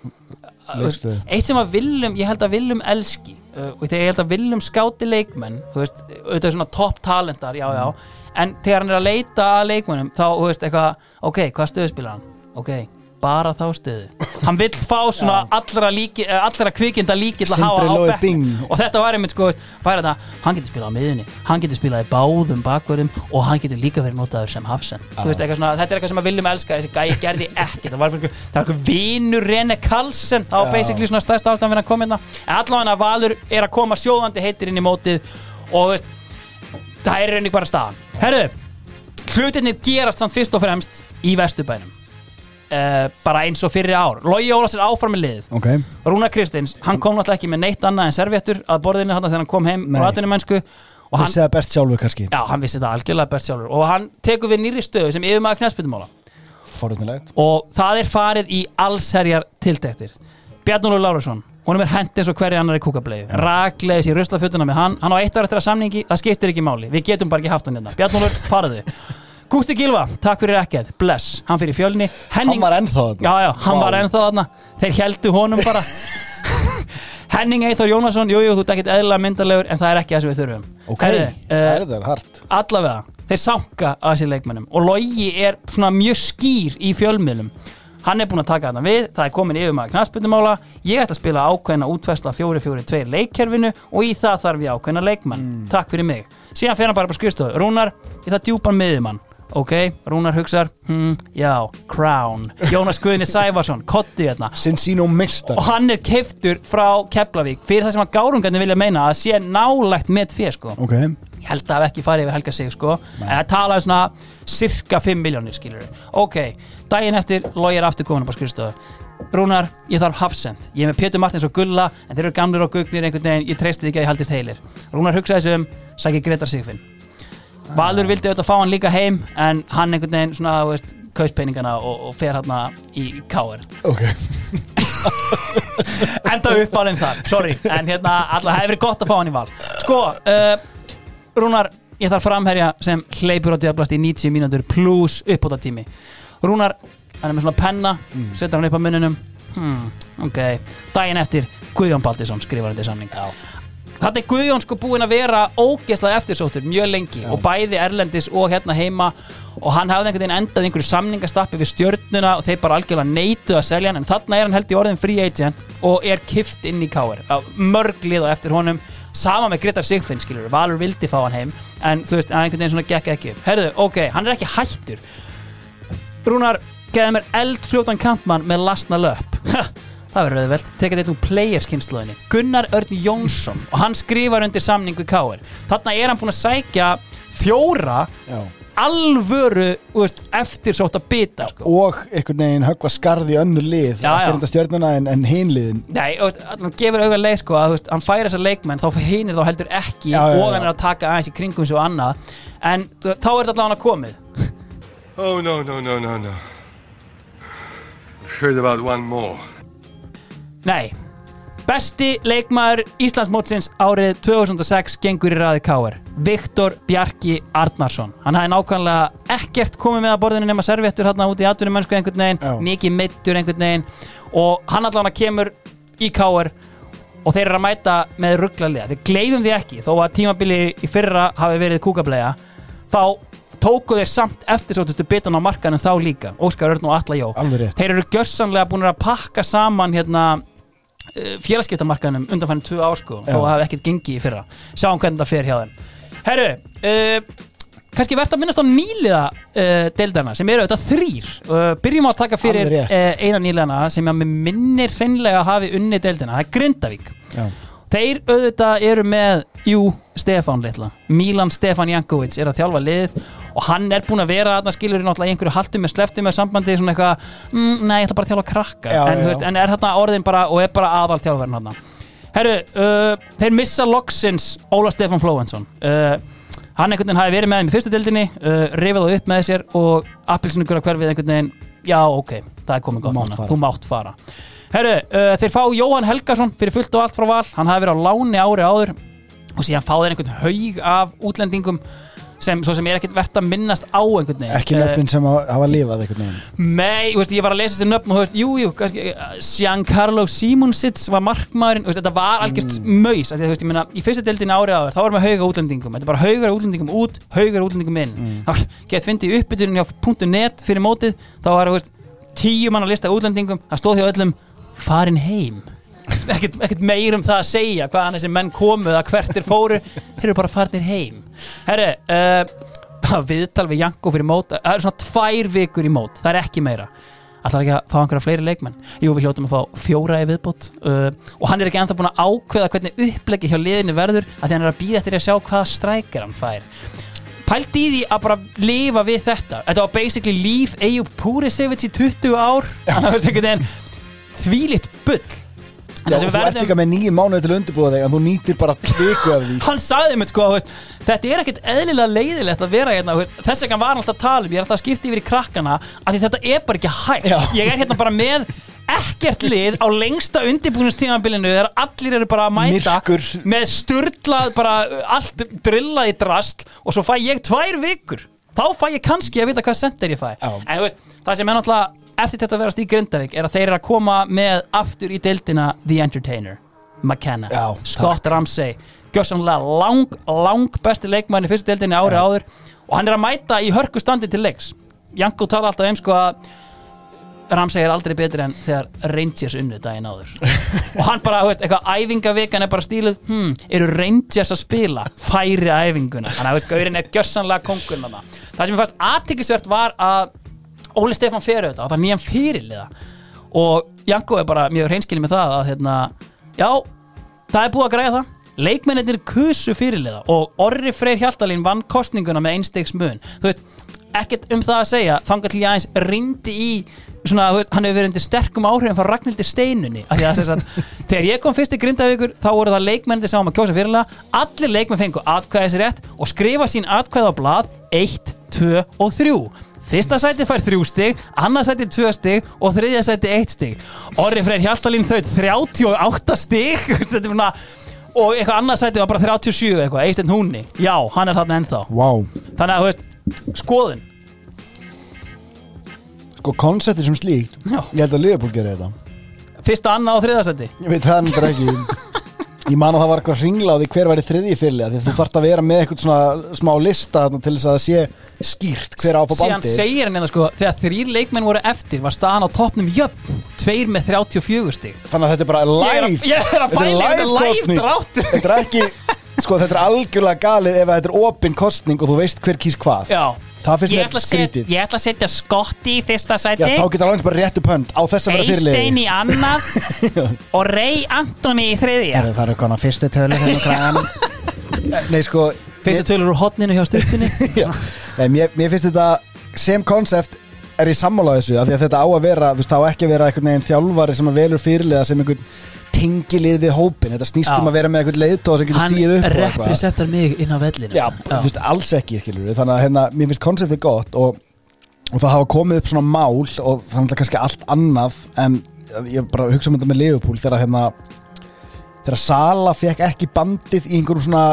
Þú veist, leikstöðu eitt sem að viljum, ég held að viljum elski uh, og þegar ég held að viljum skáti leikmenn þú veist, auðvitað svona topp talentar já, já, en þegar hann er að leita að leikmennum, þá, þú veist, eitthvað ok, hvað stöðu spilar hann? Ok, bara þá stöðu. Hann vill fá svona allra, líki, eh, allra kvikinda líki til að hafa á bekk og þetta var einmitt sko, þetta, hann getur spilað á miðunni hann getur spilað í báðum bakverðum og hann getur líka verið notaður sem hafsend. Þetta er eitthvað sem að viljum elska þessi gæi gerði ekki, það var eitthvað vinur Rene Karlsson, Já. basically svona stærsta ástæðan fyrir að koma hérna. Allavega Valur er að koma sjóðandi heitir inn í mótið og veist, það er reyni bara staðan. Herru, hlutinir gerast samt fyrst og fremst í vesturbænum uh, bara eins og fyrir ár. Logi Ólafs er áfram með liðið. Ok. Rúna Kristins, hann kom náttúrulega ekki með neitt annað en servéttur að borðinu hann þegar hann kom heim Nei. á atvinnumennsku. Og hann, vissi það best sjálfur kannski. Já, hann vissi það algjörlega best sjálfur. Og hann tekur við nýri stöðu sem yfirmaður knæspytumála forunilegt og það er farið í allsherjar tiltektir. Bjarnólu Lárusson honum er hent eins og hverja annar í kúkablegu rakleðis í ruslafjötuna með hann. Hann á eitt ára eftir að samningi, það skiptir ekki máli. Við getum bara ekki haft hann hérna. Bjarnólur, faraðu Gústi Gilva, takk fyrir ekkert, bless. Hann fyrir fjölni. Henning, hann var ennþá þarna. Já, já, hann Vá. var ennþá þarna. Þeir heldu honum bara. *laughs* Henning Eithor Jónasson, jú, jú, þú ert ekkert eðlilega myndalegur en það er ekki það sem við þurfum. Ok, Herðu, það eh, er það hart. allavega, þeir sanka að þessi leikmennum og Logi er svona mjög skýr í fjölmiðlum. Hann er búinn að taka þarna við, það er komin yfir maður knastbyrnumála, ég ætti að spila ákveðna útfæsla 4-4-2 leikkerfinu og í það þarf ég ákveðna leikmann. Takk fyrir mig, síðan fer hann bara på skrifstofu. Rúnar, ég það djúpan miðjumann ok, Rúnar hugsar, hm, já Crown, Jónas Guðni Sævarsson Kotti hérna, sinn sín og mistar og hann er keiftur frá Keflavík fyrir það sem að gárungarnir vilja meina að sé nálægt með fyrir sko. Ok, ég held að það hef ekki farið yfir Helga sig sko. En það talaði svona cirka 5 miljónir skilur ok, daginn eftir logi er aftur komin upp á skrifstofu. Rúnar, ég þarf hafsend. Ég er með Pétur Martins og Gulla en þeir eru gamlir og gugnir einhvern veginn, ég treysti því ekki að ég haldist heilir. Rúnar hugsaði þessu um, sækir Gretar Sigfinn Valur vildi auðvitað fá hann líka heim en hann einhvern veginn svona, veist, kauspeiningana og, og fer hann í káir ok. *laughs* Enda upp á þeim þar, sorry. En hérna, alltaf hefur verið gott að fá hann í val. Sko, uh, Rúnar ég þarf framherja sem hleypur á djöflast í 90 mínútur plus uppbóta tími Rúnar, hann er með svona penna setur hann upp á munnunum hmm, ok, daginn eftir Guðjón Baldursson skrifar þetta samning Þetta er Guðjón sko búinn að vera ógeðslega eftirsóttur mjög lengi og bæði Erlendis og hérna heima. Og hann hafði einhvern veginn endað einhverju samningastappi við stjörnuna og þeir bara algjörlega neituð að selja hann. En þarna er hann held í orðin free agent og er kift inn í káir mörg lið og eftir honum. Sama með Gretar Sigfinn skilur, Valur vildi fá hann heim en þú veist, einhvern veginn svona gekk ekki Herðu, ok, hann er ekki hættur. Rúnar, geði mér eldfljótan kampmann með lasna löp *laughs* Það verður auðvelt, tekið þetta úr playerskynnslóðinni Gunnar Örn Jónsson og hann skrifar undir samning við Káir Þarna er hann búinn að sækja fjóra Já. alvöru veist, eftirsótt að bita sko. og einhvern veginn höggva skarð í önnur lið Já, ekki já. reynda stjörnuna en, en hinliðin Nei, veist, hann gefur auðvitað leið sko, að veist, hann færi þessa leikmenn þá hinir þá heldur ekki Já, og hann er að taka aðeins í kringum svo annað en þú- þá er þetta allavega komið Oh, no, no, no, no, no. I've heard about one more. Nei, Besti leikmaður Íslandsmótsins árið 2006 gengur í raði Káir Viktor Bjarki Arnarsson. Hann hafði nákvæmlega ekkert komið með að borðinu nema servettur hérna út í atvinnum mennsku einhvern veginn Já. mikið meittur einhvern veginn og hann allan kemur í Káir og þeir eru að mæta með rugglalega þeir gleifum því ekki þó að tímabili í fyrra hafi verið kúkablega þá tóku þeir samt eftirsótustu bitan á markanum þá líka Óskar Örn og Atla Jó. Þeir eru gjörsanlega búin að pakka saman hérna félagskiptamarkaðinum undanfærin tvö ár sko Já. og það hafi ekkert gengið í fyrra. Sjáum hvernig það fer hjá þeim. Herru, uh, kannski verðt að minnast á nýliða uh, deildarna sem eru auðvitað þrýr uh, byrjum á að taka fyrir eina nýliðana sem að með minnir hreinlega hafi unni deildina, það er Grindavík. Já. Þeir auðvitað eru með, jú, Stefán litla. Milan Stefán Jankovic er að þjálfa lið og hann er búinn að vera þarna skilur náttúrulega í einhverju haltum með sleftum með sambandi svona eitthvað, mm, nei, ég ætla bara að þjálfa krakka. Já, en, já. Veist, en er þarna orðin bara og er bara aðal þjálfarinn þarna. Herru, uh, þeir missa loksins Óla Stefán Flóvensson uh, hann einhvern veginn hafi verið með þeim í fyrstu dildinni uh, rifið það upp með sér og appilsinugur að hverfið einhvern veginn já, ok, það er komið gott þú mátt fara Herru, uh, þeir fá Jóhann Helgason fyrir fullt og allt frá val, hann hafi verið á láni ári áður og síðan fá þeir einhvern haug af útlendingum sem, svo sem er ekkert verðt að minnast á einhvern veginn. Ekki Eh, nöfnin sem að hafa lifað einhvern veginn. Nei, þú veist, ég var að lesa þessi nöfn og þú veist, jú, jú, kannski, uh, Giancarlo Simonsits var markmaðurinn, þú veist, þetta var algjört Mm. maus, þú veist, ég meina, í fyrstu deildinni ári áður, þá erum við hauga útlendingum, þetta er bara haugar útlendingum út, haugar útlendingum inn, Mm. þá get fyndið í uppbytunin hjá .net fyrir mótið, þá var, þú veist, tíu mann að lista útlendingum, það stóð hjá öllum farin heim, ekkert, ekkert meir um það að segja hvaðan þessi menn komu eða hvert er fóru, þeir eru bara farnir heim. Herri, uh, viðtal við Janko fyrir mót það er svona tvær vikur í mót, það er ekki meira. Ætlar ekki að fá einhverja fleiri leikmenn? Jú, við hljótum að fá fjóra í viðbót uh, og hann er ekki ennþá búin að ákveða hvernig uppleggi hjá liðinu verður að því hann er að býða eftir að sjá hvaða strækir hann fær. Pælt í því að bara lifa við þetta. Þetta var basically líf Eyjup Púrisevits í 20 ár. Þannig að það er einhvern veginn þvílitt bull Já, þú ert ekki með nýju mánuði til að undirbúa þig en þú nýtir bara tviku af því *laughs* hann sagði mér sko veist, þetta er ekkert eðlilega leiðilegt að vera hérna þess vegna var hann alltaf að tala um ég er alltaf að skipta yfir í krakkana af því þetta er bara ekki hægt Já. ég er hérna bara með ekkert lið á lengsta undirbúinistímanbilinu þegar allir eru bara að mæta Myrkur. með sturlað bara allt drillað í drast og svo fæ ég tvær vikur þá fæ ég kannski að vita hvað sender ég fæ Já. en þú veist, það sem er náttúrulega eftir þetta að verast í Grindavík er að þeir eru að koma með aftur í deildina The Entertainer McKenna, Já, Scott Ramsey. Gjössamlega lang, lang besti leikmann í fyrstu deildinni ári áður. Og hann er að mæta í hörku standi til leiks. Janko tala alltaf um sko að Ramsey er aldrei betri en þegar Rangers unnu daginn áður. *laughs* Og hann bara, veist, eitthvað æfingavikan er bara stíluð, hm, eru Rangers að spila? Færi æfinguna. Þannig að, gaurin er gjössanlega kongun þarna. það sem ég fannst aðtikisvert var að Óli Stefán fer auðvitað, það var nýjan fyrirliða. Og Janko er bara mjög hreinskilin með það að, hérna, já það er búið að græða það. Leikmennir kusu fyrirliða og Orri Freyr Hjaltalín vann kostninguna með einstegs mun. Þú veist, ekkert um það að segja. Þangar til ég aðeins rindi í svona, veist, hann hefur verið undir sterkum áhrifin frá Ragnhildi Steinunni *laughs* þegar ég kom fyrst í Grindavíkur þá voru það leikmennir sem á að kjósa fyrirlega allir leikmenn fengu atkvæðis rétt og skrifa sín atkvæð á blað 1, 2 og 3 Fyrsta sæti fær þrjú stig, annað sæti tvö stig og þriðja sæti eitt stig. Orri Freyr Hjaltalín þaut 38 stig *laughs* svona, og eitthvað annað sæti var bara 37 eitthvað, Eisteinn Húnni. Já, hann er þarna ennþá. Wow. Þannig að, þú veist, skoðun. Sko, konseptið sem slíkt Já. Ég held að Liverpool gerir þetta Fyrsta, annað og þriðja sæti. Ég veit það bara ekki *laughs* Ég man að það var eitthvað því hver væri þriðji fyrirlega því þú þarft að vera með eitthvað svona smá lista til þess að sé skýrt hver á að fá Síðan bandi segir hann hérna sko, þegar þrýr leikmenn voru eftir var staðan á toppnum jöfn, tveir með 34 stig. Þannig að þetta er bara live ég er að í þetta live dráttur. Þetta er ekki Sko þetta er algjörlega galið ef þetta er opin kostning og þú veist hver kýs hvað Já. Það finnst Ég mér ætla, að set, skrítið. ég ætla að setja Skotti í fyrsta sæti. Já, þá getur alveg bara rétt upp hönd á þess að vera Eystein fyrirlegi í annað *laughs* og Ray Antoni í þriðja. Það eru konar fyrstu tölu hérna kræðanum *laughs* Nei sko Fyrstu tölur úr hotninu hjá styrtinni *laughs* Já. Nei, mér, mér finnst þetta sem konsept er ég sammála þessu af því að þetta á að vera, þú veist, það á ekki að vera einhvern veginn þjálfari sem að velur fyrirlega sem einhvern tengilið við hópin, þetta snýst Já. um að vera með einhvern leiðtóð sem getur Hann stíð upp eitthvað. representar mig inn á vellinu Já, þú veist, alls ekki, skilur við þannig að hérna, mér finnst konseptið gott og, og það hafa komið upp svona mál og þannig að kannski allt annað en ég bara hugsa um þetta með Liverpool þegar hérna þegar Sala fekk ekki bandið í einhverjum svona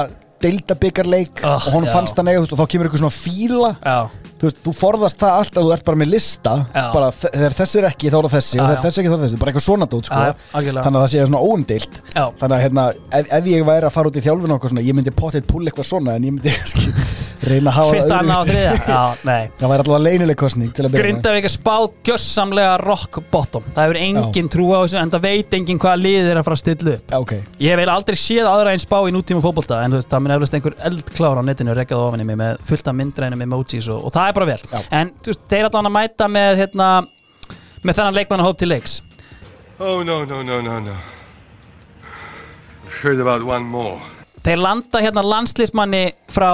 deildabyggarleik Oh, og honum já. fannst það nega og þá kemur eitthvað svona fíla Já. þú, veist, þú forðast það allt að þú ert bara með lista Já. bara þe- þegar þessi er ekki þá er þessi Já, og þegar þessi ekki þá er þessi bara eitthvað svona dót sko. Þannig að það sé svona óumdeilt Já. þannig að hérna, ef, ef ég væri að fara út í þjálfun og eitthvað svona, ég myndi potið pull eitthvað svona en ég myndi *laughs* reyna að hafa Fyrsta, annað og þriðja *laughs* Já, nei það væri alltaf leynileg kostning til að byrja með. Grindavík er spáð gjössamlega rock bottom Það hefur engin trú á þessu en það veit engin hvaða lið er að fara að stilla upp Já, ok. Ég hef eiginlega aldrei séð aðra einn spá í nútíma fótbolta en þú veist, það mun eflust einhver eldklár á netinu rekkað ofan í mig með fullt af myndrænum emojis og, og það er bara vel Já. En þú veist, þeir allan að mæta með hérna, með þennan leikmannahóp til leiks Oh, no, no, no, no, no. I've heard about one more. Þeir landa hérna landslismanni frá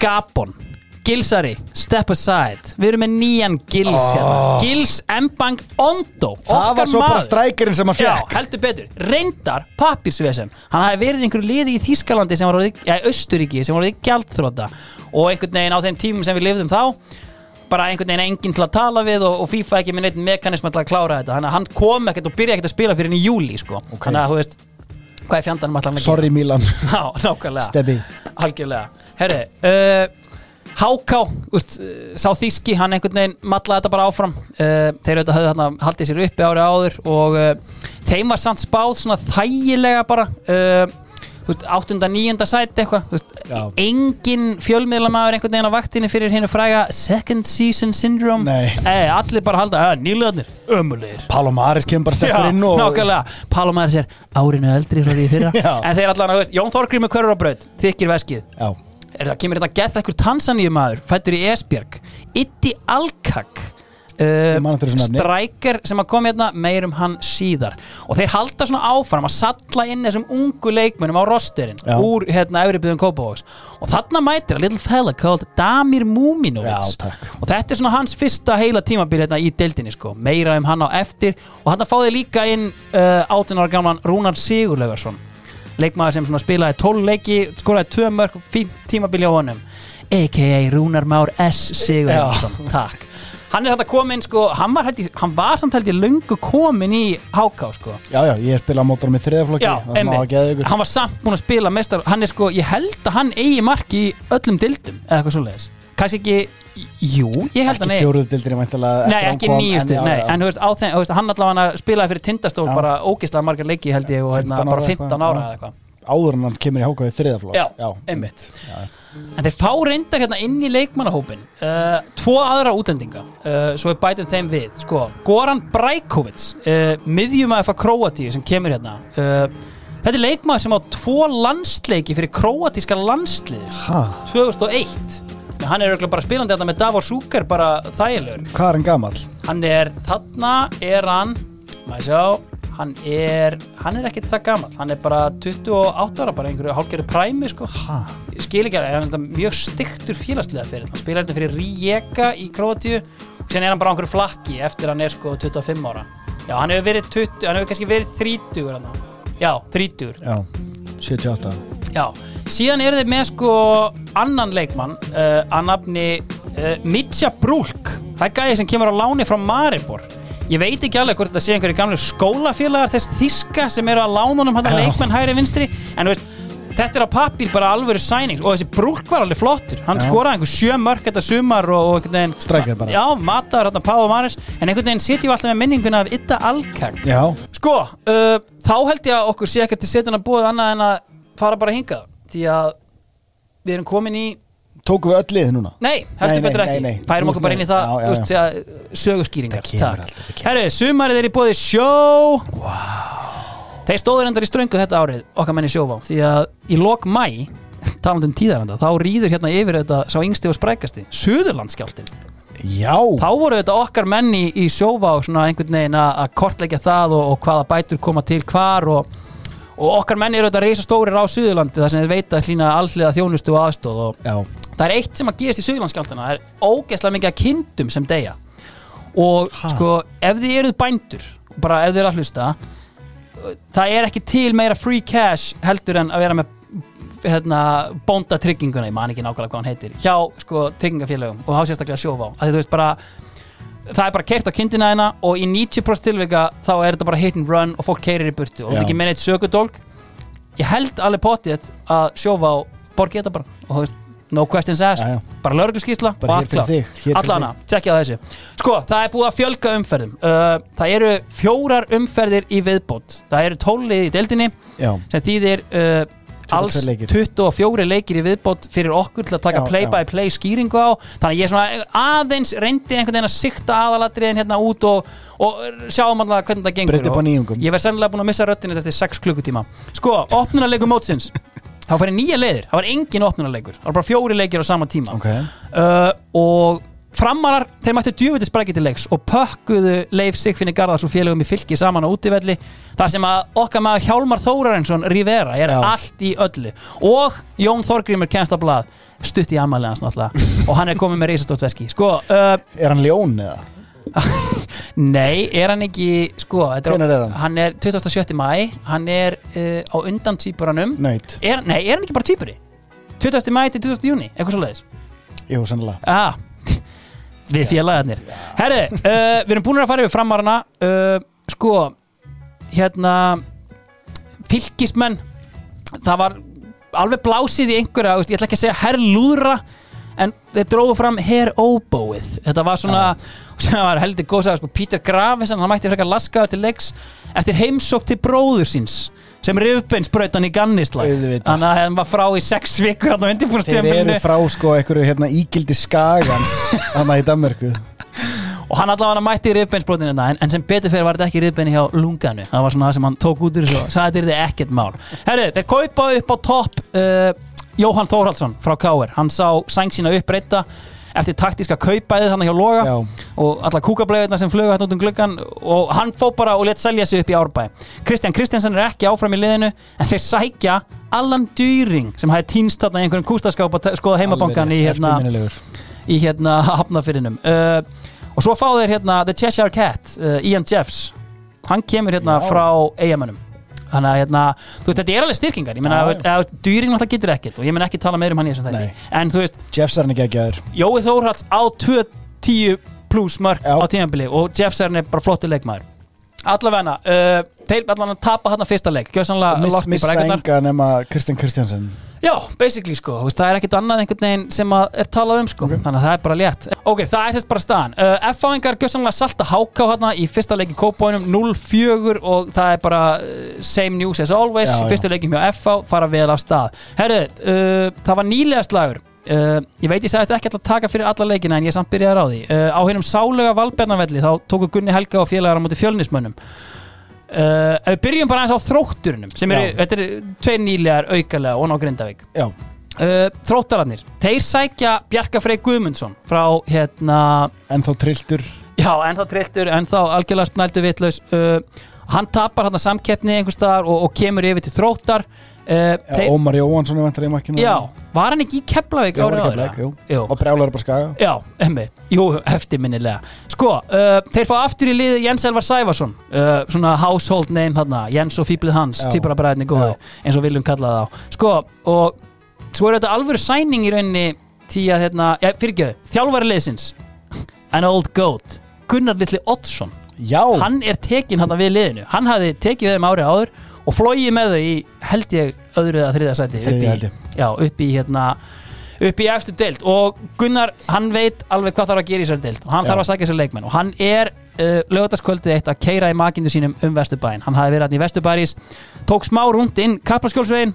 Gabon. Gilsari, step aside. Við erum með nýjan Gils hérna. Gils Mbang Ondo það var svo bara strækirinn sem hann Já, fekk heldur betur, reyndar pappirsvesen Hann hafi verið í einhverju liði í Þískalandi sem var orðið, ja, Östuríki sem var orðið gjaldþróta og einhvern veginn á þeim tímum sem við lifðum þá bara einhvern veginn enginn til að tala við og, og FIFA ekki með neitt mekanism til að klára þetta. Þannig að hann kom ekkert og byrja ekkert að spila fyrir henni í júli sko. Þannig að þú veist hvað er fjandanum allan sorry Milan. *laughs* Já, nákvæmlega. Stebbi Algjörlega Herri, uh, Háká úst, uh, Sá þíski, hann einhvern veginn matlaði þetta bara áfram. Uh, Þeir auðvitað höfðu þarna haldið sér uppi ári áður og uh, þeim var samt spáð svona þægilega bara uh, úst, áttunda, níunda sæti eitthvað Já. engin fjölmiðlamaður einhvern veginn á vaktinni fyrir hennu fræga second season syndrome. Nei. Ei, allir bara halda, að nýlegaðnir, ömulegir Palomaris kemur bara Já, stekkur inn og nákvæmlega. Palomar sér árinu eldri frá því fyrra. *laughs* Já. En þeir allan, veist, Jón Þorgrím með er það kemur þetta gett ekkur Tansaníu maður fættur í Esbjörg Itti Alkak uh, strækir sem að koma hérna meir um hann síðar. Og þeir halda svona áfram að salla inn þessum ungu leikmennum á rosterinn Já. úr hérna Euribyðum Kópavóks og þarna mætir a little fella called Damir takk. og þetta er svona hans fyrsta heila tímabil hérna í deildinni sko, meira um hann á eftir. Og hann fáði líka inn uh, 18 ára gamlan Rúnar Sigurlaugarsson leikmaður sem spilaði 12 leiki skoraði 2 mörg, fínt tímabil hjá honum. A.k.a. Rúnar Már S. Sigurlaugarsson, takk. Hann er þetta komin sko, hann var, ég- hann var samt held ég löngu komin í Háká sko. Já, já, ég spila á mótorum í þriðaflokki hann var samt búin að spila mestar, hann er sko, ég held að hann eigi marki í öllum dildum eða eitthvað svoleiðis, kannski ekki jú, ég held að Ekki nei fjóruðdildir væntalega Nei, ekki nýjustu, nei, en þú veist, á þeim, þú veist, hann allavega spilaði fyrir tindastól Já. bara ógislega margar leiki held ég og hérna, 15 bara ára 15 eitthvað, ára já. eða eitthvað. Áður en hann kemur í hákáði þriðaflokk Já, einmitt. En þeir fá reyndar hérna inn í leikmannahópin uh, Tvo aðra útlendinga uh, Svo við bætum þeim við. Sko, Goran Brajkovic uh, Miðjumæður frá Króatíu sem kemur hérna uh, Þetta er leikmaður sem á tvo landsleiki fyrir króatíska landslið Ha? 2001 Men Hann er bara spilandi þetta með Davor Súker bara þægilegur. Hvað er hann gamall? Hann er, þarna er hann Maður sjá Hann er, hann er ekkert það gamall. Hann er bara 28 ára, bara einhverju hálfgerðu præmi sko. Skil ekki að er hann þetta mjög styktur félagslega fyrir Hann spilar þetta fyrir Rijeka í Króatíu og sen er hann bara einhverju flakki eftir hann er sko 25 ára. Já, hann hefur verið 20, hann hefur kannski verið 30 hann. Já, 30 Já, 78 Já, síðan eru þeir með sko annan leikmann uh, að nafni uh, Mitja Brúlk. Það er gæði sem kemur á láni frá Maribor. Ég veit ekki alveg hvort þetta sé einhverju gamlu skólafélagar þess þíska sem eru að lánunum hann Já. leikmann hægri vinstri. En veist Þetta er á pappír bara alvöru sænings og þessi brúlk var alveg flottur. Hann Já. skoraði einhver sjö mörg þetta sumar og, og einhvern veginn Strækir bara. Já, mataður hérna Páða Maris en einhvern veginn setjum við alltaf með minninguna af Itta Alkag Já, Sko, uh, þá held ég að okkur sé ekkert til setjun að búið annað en að fara bara hingað því að við erum komin í tókum við öll lið núna? Nei, heldur Nei, betur nei, ekki. nei. Færum okkur bara inn í það Já, já, að, sögurskýringar. Herru, sumarið er í bóði sjó. Wow. Þeir stóður endar í ströngu þetta árið okkar menni sjóvá því að í lok mæ talandi um tíðaranda, þá rýður hérna yfir þetta sá yngsti og sprækasti, Suðurlandskjáltin Já. Þá voru þetta okkar menni í sjóvá svona einhvern veginn að að kortleggja það og, og hvaða bætur koma til hvar og, og okkar menni eru þetta reysa stórir á Suðurlandi þar sem þeir veita hlýna allsliða þjónustu og aðstóð og Já, það er eitt sem að gerast í Suðurlandskjáltana það er ógeðslega mikið að kindum sem deyja. Og sko ef þið eruð bændur bara ef þið eru að hlusta það er ekki til meira free cash heldur en að vera með hérna, bónda trygginguna, ég man ekki nákvæmlega hvað hann heitir hjá sko tryggingafélögum og þá sérstaklega sjófá, að þú veist bara það er bara keirt á kindina hérna og í 90% tilvika þá er þetta bara hit and run og fólk keirir í burtu. Og þetta ekki með neitt sökudólk ég held alveg potið að sjófa á borgi þetta bara. Og þú veist, no questions asked. Já, já. bara lögregluskísla Bara og allt fyrir allana, tjekkja þessu. Sko, það er búið að fjölga umferðum. Uh, það eru fjórar umferðir í viðbót. Það eru tólið í deildinni Já. sem þýðir uh, alls 22 leikir. 24 leikir í viðbót fyrir okkur til að taka Já, play já. by play skýringu á. Þannig að ég svona aðeins reyndi einhvern veginn að sikta aðalatriðin hérna út og, og sjáum alltaf hvernig það gengur ég verð sennilega búin að missa röttinu eftir 6 klukkutíma. Sko, opnunarleikur mótsins. Þá fyrir nýja leiðir, það var engin opnunarleikur. Það var bara fjóri leikir á sama tíma. Okay. uh, og framarar þeir mættu djúviti sprækið til leiks og pökkuðu Leif Sigfinni Garðars og félögum í fylki saman á útivelli þar sem að okkar maður Hjálmar Þórarinsson Rivera er allt í öllu og Jón að blað stutt í ammæli hans náttúrulega og hann er komið með reisastótt veski sko, uh, Er hann ljón eða? *laughs* nei, er hann ekki sko, þetta Hvenær er hann? hann er 27. mæ hann er uh, á undan tvíburanum Nöyt er, nei, er hann ekki bara tvíburi 20. mæ til 20. júni, eitthvað svo leiðis Jú, sannlega Ah, við félagarnir. Herri, uh, við erum búin að fara yfir framarana uh, Sko Hérna Fylkismenn Það var alveg blásið í einhverja Ég ætla ekki að segja herrlúðra En þeir dróðu fram herr óbóið. Þetta var svona sem var heldur góð sagði, sko, Peter Graves hann mætti frekar laskaður til leiks eftir heimsók til bróður síns sem rifbeinsbrautan í gannisla þannig að hann var frá í sex vikur hann á Þeir undirbúrstíðanbílinu eru frá sko einhverju hérna ígildi skagans *laughs* Hanna í Danmörku. Og hann allavega mætti rifbeinsbrotin þetta en, en sem betur fyrir var þetta ekki rifbeini hjá lunganu. Það var svona það sem hann tók út úr þessu og sagði þetta er ekkert mál. Herru, þeir kaupa upp á topp uh, Jóhann Þórhaldsson frá Káir hann sá sæng sína uppbreyta eftir taktíska kaupæðið þannig hjá Loga Já. og alla kúkableiðina sem fluga hægt út um gluggan og hann fó bara og let selja sig upp í árbæ. Kristján Kristjánsson er ekki áfram í liðinu en þeir sækja Allan Dýring sem hæði týnst þarna í einhverjum kústaskáp að skoða heimabankan í hérna í hérna *laughs* hafnafyrinum uh, og svo fá þeir hérna The Cheshire Cat, uh, Ian Jeffs. Hann kemur hérna Já. frá eigamönnum þannig að hérna, þú veist, þetta er alveg styrkingar. Ég að dýring náttúrulega getur ekkert og ég menn ekki tala meir um hann í þessum þætti. En þú veist, Jeffs er hann ekki aður Jói Þórhalds á 2-10 pluss mörg á tímanbili og Jeffs er hann bara flottur leikmaður. Allavega, uh, þeir allavega tapa hann fyrsta leik, lort í Missa enga nema Kristján Kristjánsson Já, basically sko, það er ekkert annað einhvern veginn sem að er talað um sko, þannig að það er bara létt. Ok, það er sérst bara staðan. Uh, F-fáingar gjössanlega salta háká hérna í fyrsta leik í Kópóinum 0-4 og það er bara uh, same news as always. Já, í já. fyrsta leikim hjá F-fá, fara vel af stað. Herru, uh, það var nýlega slagur. Uh, ég veit ég sagðist ekki alltaf taka fyrir alla leikina en ég samt byrjaði því. Uh, á hennum sálega valbjarnavelli þá tóku Gunni Helga og félagar á móti fjölnismönnum Uh, ef við byrjum bara aðeins á þrótturinnum sem eru, þetta eru tveir nýlegar aukalega og ná Grindavík uh, þróttararnir, þeir sækja Bjarka Frey Guðmundsson frá hérna ennþá trilltur. Já, ennþá trilltur, ennþá algjörlega snældu vitlaus. Uh, hann tapar hann samkeppni einhvers staðar og, og kemur yfir til þróttar uh, Já, Ómar Jóhansson er vantar í makkinu já, var hann ekki í Keflavík Já, árið áður. Og brjálar bara skaga. Já, emmitt, jú, eftirminnilega. Sko, uh, þeir fá aftur í liði Jens Elvar Sæfarsson uh, Svona household name þarna Jens og Fíblið Hans, Já. týpura bræðinni góðu Eins og viljum kalla það á Sko, og svo er þetta alvöru sæning í rauninni Tí að, hérna, ja, fyrirgjöðu Þjálfari liðsins An old goat Gunnar Litli Oddsson. Já. Hann er tekinn hann við liðinu. Hann hafði tekið við þeim árið áður Og flóið með þau í, held ég, öðru eða þriða sæti upp í-. Já, upp í hérna upp í eftir deild. Og Gunnar hann veit alveg hvað þarf að gera í þessari deild. Og hann Já. þarf að sækja sér leikmenn. Og hann er uh, lögataskvöldið eitt að keira í makindu sínum um Vesturbæin hann hafi verið hann í Vesturbæris tók smá rúnd inn Kaplaskjólsvegin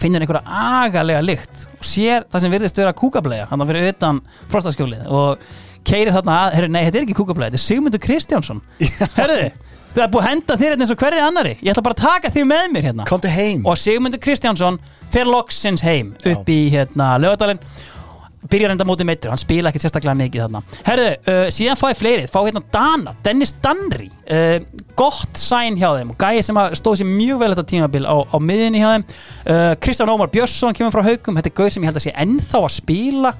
finnur einhverja agalega lykt og sér það sem virðist vera kúkablega hann fyrir utan frostaskjólið og keiri þarna að, herru nei þetta er ekki kúkablega þetta er Sigmundur Kristjánsson. *laughs* Herru Það er búið að henda þér hérna eins og hverri annari Ég ætla bara að taka þig með mér hérna. Komdu heim. Og Sigmundur Kristjánsson fer loksins heim upp í hérna lögadalinn byrjar enda mótið meittur, hann spila ekkert sérstaklega mikið þarna. Herðu, uh, síðan fáið fleiri fá hérna Dana, Dennis Danri uh, gott sæn hjá þeim. Og gæði sem að stóð sér mjög vel þetta tímabil á, á miðinni hjá þeim. Uh, Kristján Ómar Björnsson kemur frá Haukum. Þetta er gauð sem ég held að sé ennþá að spila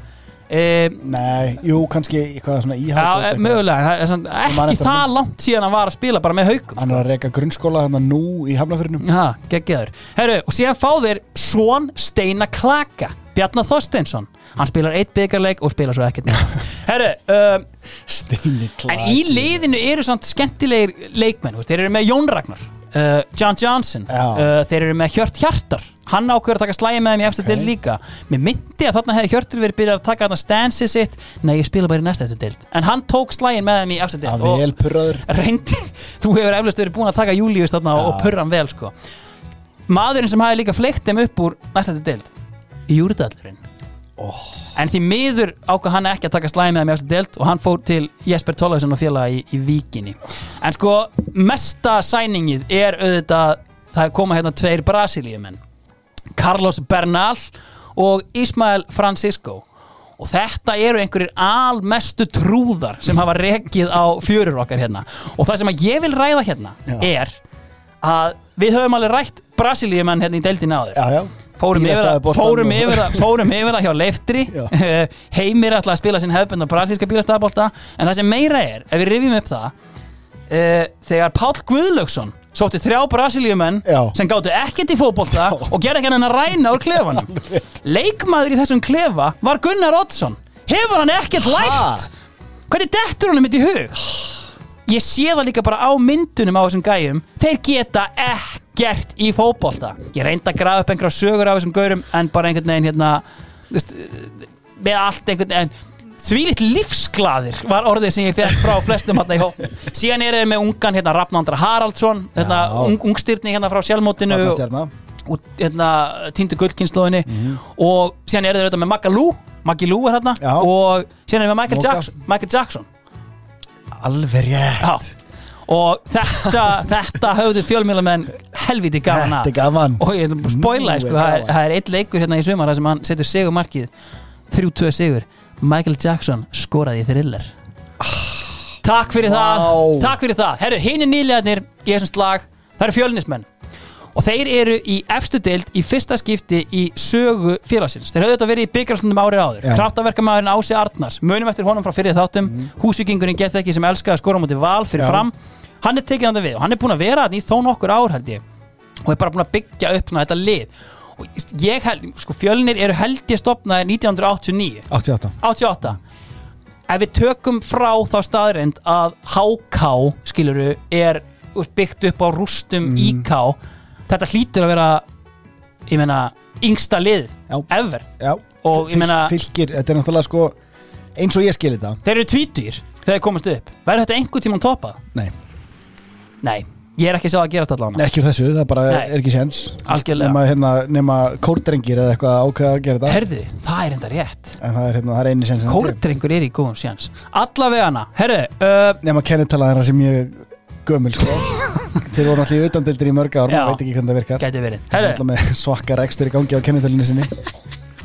uh, Nei, jú, kannski eitthvað svona íhald Já, eh, mögulega, það er ekki það langt síðan hann var að spila bara með Haukum Hann er að reyka grunnskóla þannig nú í Hafnafyrnum Já, geggjaður. Herru, og síðan fá þeir Svon Steina Klaka Bjarnar Þorsteinsson. Hann spilar eitt byggarleik og spilar svo ekkert. *laughs* Herru, um, Steini en í liðinu eru samt skemmtilegir leikmenn Þeir eru með Jón Ragnar uh, John Johnson. Uh, þeir eru með Hjört Hjartar. Hann ákveður að taka slægi með þeim í eftir deild líka. Mér myndi að þarna hefði Hjörtur verið byrjað að taka þarna stansi sitt, nei ég spila bara í næsta eftir deild. En hann tók slægin með þeim í eftir deild Að vel purraður. reyndi, *laughs* þú hefur eflaust verið búin að taka Július þarna og purra hann vel sko. Maðurinn sem hafi líka fleikt þeim upp úr næsta eftir deild Júrdallurinn. Oh. En því miður ákvað hann ekki að taka slægi með eftir deild og hann fór til Jesper Tollaðsson og félaga í, í Víkinni. En sko mesta sæningið er auðvitað það koma hérna tveir Brasilíumenn. Carlos Bernal og Ismael Francisco. Og þetta eru einhverjir almestu trúðar sem hafa rekið á fjörur okkar hérna. Og það sem að ég vil ræða hérna Já. er að við höfum alveg rætt Brasilíumenn hérna í áður. Já, já fórum yfir, Bílastæðaboltann fórum, yfir það hjá Leiftri *laughs* Heimir ætlaði að spila sinn hefðbundna brasilíska bílastæðabolta. En það sem meira er, ef við rifjum upp það uh, þegar Páll Guðlaugsson sótti þrjá brasilíumenn sem gáttu ekkert í fótbolta og gerði ekki hann að ræna úr klefanum. *laughs* Leikmaður í þessum klefa var Gunnar Oddsson. Hefur hann ekkert lært? Hvernig dettur hann mitt í hug? Ég sé það líka bara á myndunum á þessum gæjum. Þeir geta ekkert í fótbolta. Ég reyndi að grafa upp einhverja sögur af þessum gaurum en bara einhvern veginn hérna veist, með allt einhvern veginn þvílitt lífsglaðir var orðið sem ég fekk frá flestum hérna í hóp. Síðan er þeir með ungan hérna Rafnandra Haraldsson hérna, ung, ungstyrni hérna frá sjálfmótinu og, hérna týndu gullkynnslóðinni og síðan er þeir auðvitað með Magalú Maggi Lú er hérna Já. og síðan er þeir með Michael. Jackson, Michael Jackson. Alveg rétt. Já. Og þessa, þetta höfðu fjölmjölamenn helviti gaman að er og ég ætlum að spoila Nú sko, er það er, það er eitt leikur hérna í sumar sem hann setur sigur markið 3-2 sigur. Michael Jackson skoraði í thriller. Takk fyrir það. Takk fyrir það. Herru, hinn er nýlegaðnir í þessum slag Það eru fjölnismenn Og þeir eru í efstu deild í fyrsta skipti í sögu félagsins. Þeir höfðu þetta verið í byggarslundum árið áður. Já. Kraftaverkamæðurinn Ási Arnars Munum eftir honum frá fyrir þáttum. Mm. Húsvíkingurinn gett ekki sem elskaði að skora á móti val fyrir Já. fram. Hann er tekinn hann við og hann er búin að vera hann í þó nokkur ár held ég. Og er bara búin að byggja upp þetta lið. Og ég held, sko fjölnir eru held ég stopnaði 1989 88 88 ef við tökum frá þá staðreind að HK skiluru er byggt upp á rústum Mm. IK þetta hlýtur að vera ég meina yngsta lið Já. ever. Já, og ég meina fylgir, þetta er náttúrulega sko eins og ég skil þetta. Þeir eru tvítugir þegar þeir komast upp. Verður þetta einhver tímann toppað? Nei. Nei, ég er ekki að sjá það að gerast allan Nei, ekki úr þessu, það bara Nei. er ekki séns. Algjörlega. Nema, hérna, nema kórdrengir eða eitthvað ákveða að gera þetta. Herði, það er enda rétt. En það er, hérna, það er eini séns Kórdrengur er í góðum sjans Allavegana, herðu uh, Nema kennitala þeirra sem ég gömul sko. *laughs* Þeir voru náttúrulega í utandildir í mörg ár maður veit ekki hvernig það virkar. Gæti verið. Þeir eru Herðu. náttúrulega með svakkar ekstur í gangi á kennitalinu sinni.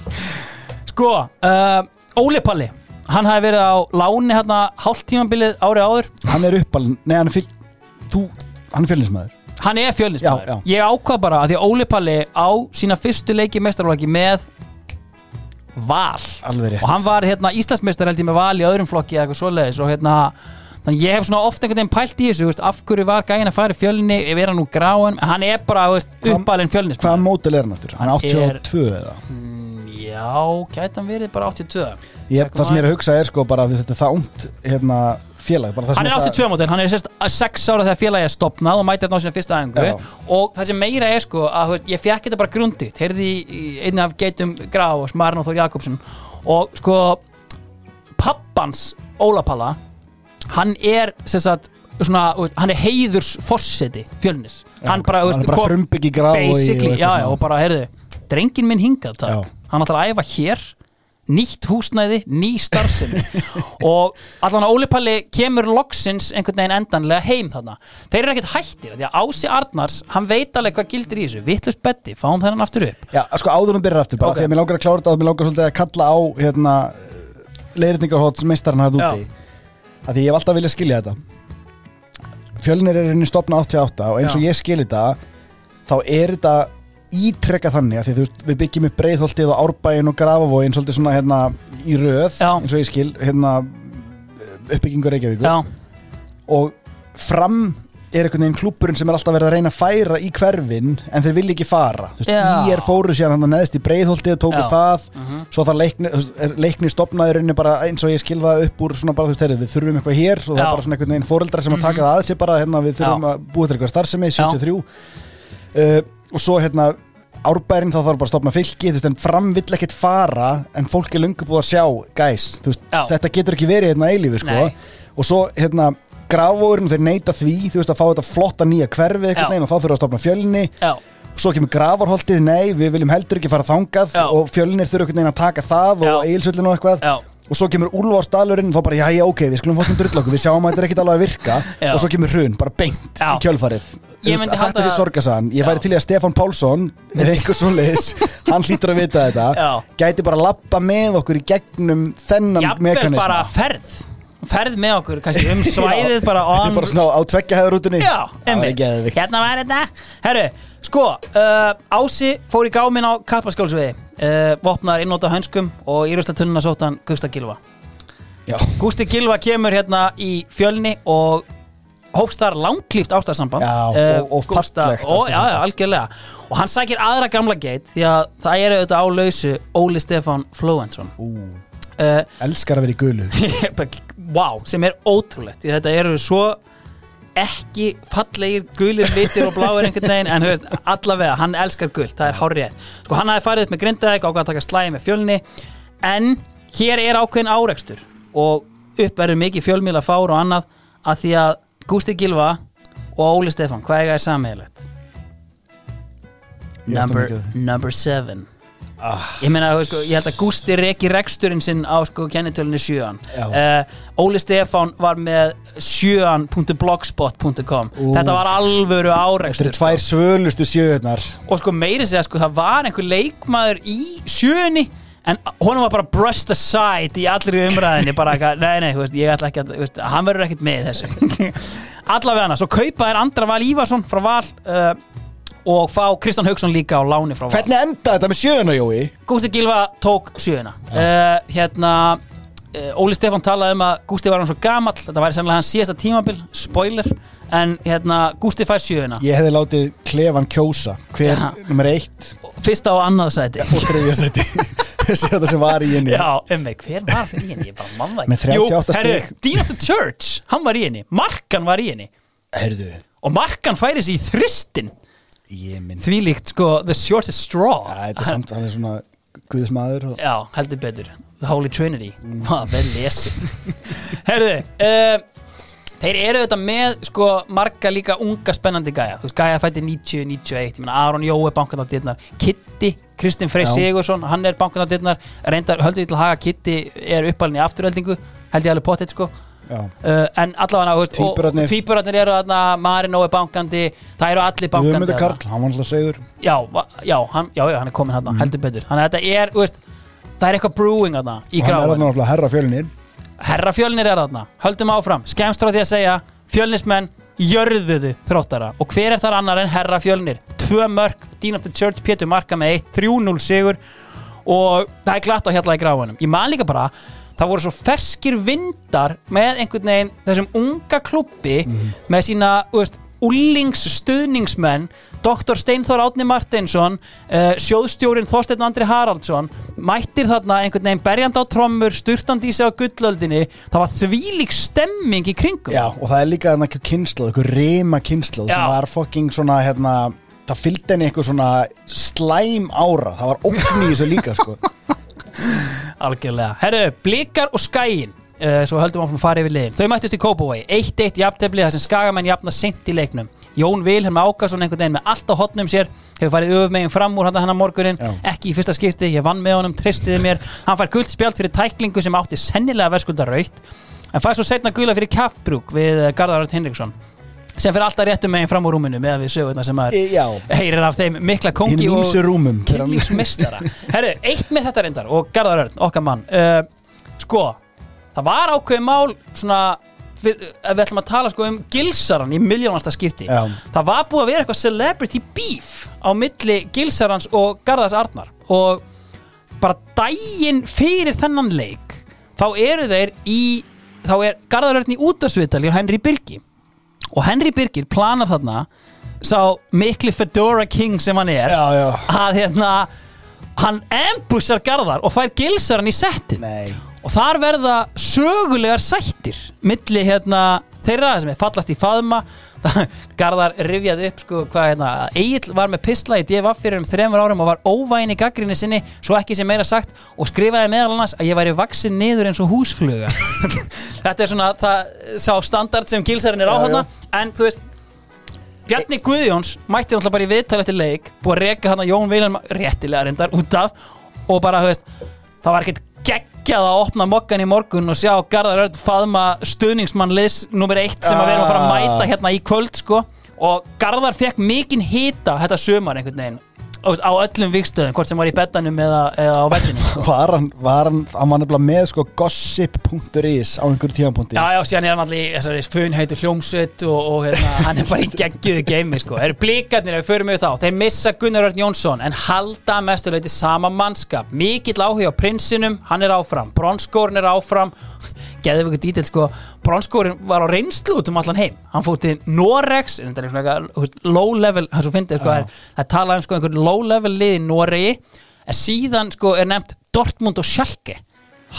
*laughs* Sko, uh, Óli Palli Hann hafi verið á láni hérna hálft tímabilið árið áður. Hann er uppalinn, nei hann er fyll Þú, hann er fylgnismæður Hann er fjölnismæður Já, já. Ég ákvað bara að því Óli Palli á sína fyrstu leiki mestarflokki með Val. Og hann var hérna Íslandsmeistar held ég með Val í öðrum flokki eða eitthvað svoleiðis. Og hérna þannig ég hef svona ofta einhvern veginn pælt í þessu veist, af hverju var gæin að fara í fjölni ef er hann nú gráin, hann er bara uppalinn fjölnis Hvaða mótil er hann aftur? Hann er Hann er- 82 eða? Já, gæti hann verið bara 82 Ég, það sem ég er að hugsa er sko bara þetta er það ungt hérna, félag Hann er það- 82 mótil, hann er sérst 6 ára þegar félagi er stopnað og mæti hérna á sína fyrsta Já. og það sem meira er sko að veist, ég fekk þetta bara grundigt heyrði einni af geitum Graf og Smarn og Þór Jakobsson og sko pappans Ólapalla hann er sérst svona, þú veist, hann er heiðurs forseti fjölnis. Já, hann bara, hann veist, bara frumbyggi og og basically, eitthvað já, svona. já, og bara, heyrðu drengin minn hingað takk. Hann ætlar að æfa hér nýtt húsnæði, ný starfsemi. *laughs* Og allan að Óli Palli kemur loksins einhvern veginn endanlega heim þarna. Þeir eru ekkert hættir því að Ási Arnars, hann veit alveg hvað gildir í þessu. Vittlust betti, fáum þennan aftur upp? Já, sko áður hún byrjar aftur bara Ok. Því að mér langar að klára þetta og mér langar svolítið að kalla á hérna, leiðritningarhóts meistarinn hafði úti að Því ég hef alltaf viljað skilja þetta Fjölnir er henni stopna 88 og eins og Já. ég skil þetta þá er þetta ítrekka þannig að því þú veist, við byggjum upp breiðholtið og árbæin og grafavóin svolítið svona hérna í röð Já. eins og ég skil hérna uppbyggingur Reykjavíkur Já. og fram er einhvern veginn klúpurinn sem er alltaf verið að reyna að færa í hverfin en þeir vilja ekki fara Þú veist, Já. í er fóru síðan hann neðst í breiðholtið og tóku Já. það Mhm. svo þarf leikni, þú veist, er leikni stopnaðurinn bara eins og ég skilfa upp úr svona bara þú veist, heyrðu, við þurfum eitthvað hér og það Já. er bara svona einhvern veginn fóreldrar sem að taka Mhm. það að sér bara hérna, við þurfum að búa til eitthvað starfsemi 73 uh, og svo hérna árbærin þá þarf bara að stopna fylki þú veist, en fram vill ekkert fara en fólk er löngu búið að sjá gæs þú veist, Já. þetta getur ekki verið hérna eilífi sko. Nei. og svo hérna grafvóðurinn þeir neyta því þú veist að fá þetta flotta nýja hverfi Já. einhvern veginn og þá þurfa að stopna fjölni Já. svo kemur gravarholtið, nei, við viljum heldur ekki fara þangað Já. og fjölnir þurfa einhvern veginn að taka það og eilsvöllin og eitthvað Já. og svo kemur Úlfarsdalurinn og þá bara, já, já, ok, við skulum fóttum drull okkur við sjáum að þetta er ekkert alveg að virka Já. og svo kemur hrun, bara beint Já. í kjölfarið veist, þetta sé að- sorgasagan, ég Já. væri til í að Stefán Pálsson eða *laughs* einhver svo leiðis, hann hlýtur að vita þetta Já. gæti bara lappa með okkur í gegnum þennan mekanisma bara ferð Ferð með okkur, kannski um *laughs* svæðið bara Þetta er bara svona á tveggja hefðarútunni Já, emmi Hérna var þetta. Herru, sko, uh, Ási fór í gáminn á kappaskjólsviði uh, Vopnaður innóta hönskum og í rösta tunnuna sótt hann Gústa Gilva Já. Gústi Gilva kemur hérna í fjölni og hófst þar langklíft ástarsamband. Já, Eh, og- og Gústa- fallegt og, Já, já, algjörlega. Og hann sækir aðra gamla geit því að það er auðvitað á lausu Óli Stefán Flóensson. Uh, elskar að vera í gulu *laughs* wow, sem er ótrúlegt því þetta eru svo ekki fallegir gulir litir og bláir einhvern veginn en höfst, allavega hann elskar guld, það er hárið sko hann hafi farið upp með grindaðeg ákvæða að taka slæði með fjölni en hér er ákveðin áreikstur og uppverður mikið fjölmíla fár og annað að því að Gusti Gilva og Óli Stefán, hvað er það sammeilegt? Number 7 Ah. Ég meina, sko, ég held að Gusti reyki reksturinn sinn á sko, kennitölunni sjöan. Uh, Óli Stefán var með sjöan.blogspot.com Þetta var alvöru áreikstur Þetta er tvær sko. svölustu sjöunar Og sko meiri segja, sko, það var einhver leikmaður í sjöunni en hún var bara brushed aside í allir umræðinni bara eitthvað, nei, nei, veist, ég ætla ekki að, veist, hann verður ekkert með þessu. *laughs* Allavega hann, svo kaupa er Andra Val Ívarsson frá Val uh, og fá Kristján Hauksson líka á láni frá Val. Hvernig enda þetta með sjöðuna, Jói? Gústi Gilva tók sjöuna. Uh, hérna uh, Óli Stefán talaði um að Gústi var hann svo gamall þetta væri sennilega hans síðasta tímabil, spoiler en hérna Gústi fær sjöuna. Ég hefði látið klefan kjósa. Hver, Já. nummer eitt? Fyrsta og annað sæti. Og þriðja seti *laughs* Þessi þetta sem var í henni. Já, umveg, hver var það í henni? Ég bara mann það Með 38 stig. Dean of the Church, hann var í henni. Markan var í henni. Herðu Og Markan færi sig í þristin Því líkt, sko, the shortest straw. Þetta er samt, er svona guðismadur og... Já, heldur betur. The Holy Trinity. Hvað, vel lesið. Herðu, uh, þeir eru auðvitað með sko marga líka unga spennandi gæja. Þú veist, gæja fætti 90, 91 Ég meina Aron Jói bankan á dittnar Kitty, Kristinn Frey. Sigursson Hann er bankan á dittnar Reyndar, höldu ég til að haga Kitty er uppalinn í afturöldingu. Held ég alveg potið sko en allavega tvíburarnir. eru þarna Marino er bankandi, það eru allir bankandi Guðmundur þarna. Karl, hann var alltaf segur. Já, já, hann, já, hann er komin hann heldur betur, þannig að þetta er, veist það er eitthvað brewing þarna í Og hann er gráðan alltaf náttúrulega herra fjölnir herra fjölnir er þarna, höldum áfram. Skemmst frá því að segja, fjölnismenn jörðuðu þróttara. Og hver er þar annar en herra fjölnir, tvö mörg Dean of the Church, Pétur Marka með 1 3-0 sigur. Og það er glatt á hjalla í gráðanum, ég man líka bara það voru svo ferskir vindar með einhvern veginn þessum unga klubbi með sína, þú veist Ullings stuðningsmenn Dr. Steinþór Átni Martinsson uh, sjóðstjórin Þorsteinn Andri Haraldsson mættir þarna einhvern veginn berjandi á trommur, sturtandi í sig á gullöldinni. Það var þvílík stemming í kringum. Já, og það er líka þarna ekki kynnslóð, eitthvað rima kynnslóð sem var fucking svona, hérna það fylgdi henni eitthvað svona slæm ára, það var ókn í þessu líka, sko *laughs* Algjörlega. Herru, blikar og skæin uh, Svo höldum áfram að fara yfir liðin. Þau mættist í Kópavói, 1-1 jafntefli þar sem skagamenn jafna sint í leiknum. Jón Vilhelm Ákason einhvern veginn með allt á hotnum sér Hefur farið öfumegin fram úr hann að morgunin Ekki í fyrsta skipti, ég vann með honum, tristiði mér. Hann fær gult spjald fyrir tæklingu sem átti sennilega verðskulda raukt En fær svo setna gula fyrir kjaftbrúk við eh, Garðarard Hinriksson sem fyrir alltaf réttum megin fram úr rúminu með að við sögurna sem maður E, Já, heyrir af þeim mikla kongi og kynlífsmeistara. Herru, eitt með þetta reyndar og Garðar Örn, okkar mann. Uh, sko, það var ákveðið mál svona, við, ef við ætlum að tala sko um gilsaran í miljónasta skipti. Já. það var búið að vera eitthvað celebrity beef á milli gilsarans og Garðars Arnar. Og bara daginn fyrir þennan leik þá eru þeir í þá er Garðar Örn í útasviðtali og Henry Bilgi og Henry Birgir planar þarna sá mikli Fedora King sem hann er Já, já. að hérna hann ambushar Garðar og fær gilsar hann í settið Nei. og þar verða sögulegar sættir milli hérna þeirra sem er fallast í faðma *laughs* Garðar rifjaði upp sko hvað hérna Egil var með pisla í DFF fyrir um þremur árum og var óvægin í gaggrinni sinni svo ekki sem meira sagt og skrifaði meðal annars að ég væri vaksin niður eins og húsfluga. *laughs* Þetta er svona það sá standard sem gilsarinn er á hana en þú veist Bjarni Guðjóns mætti náttúrulega bara í viðtal eftir leik búið að reka hann að Jón Vilhelm réttilega reyndar út af og bara, þú veist, það var ekkert geggjað að opna mokkan í morgun og sjá Garðar Örd faðma stuðningsmann liðs nummer eitt sem við erum að fara að mæta hérna í kvöld sko. Og Garðar fekk mikinn hita þetta sömar einhvern veginn á öllum vikstöðum, hvort sem var í bettanum eða, eða á vellinu *laughs* Var hann, var hann, hann var nefnilega með sko gossip.is á einhverju tímapunkti. Já, já, síðan er hann allir í þessari funheitu hljómsveit og, og hérna, hann er bara í geggjuðu geimi sko. Það eru blikarnir ef við förum við þá? Þeir missa Gunnar Örn Jónsson en halda mestuleiti sama mannskap. Mikill áhuga á prinsinum, hann er áfram. Bronskórin er áfram ykkur dítil sko, bronskórin var á reynslu út um allan heim, hann fór til Norex, en þetta er svona low level, það fyndið sko, er, það tala um sko einhvern low level lið í Noregi, en síðan sko er nefnt Dortmund og Schalke.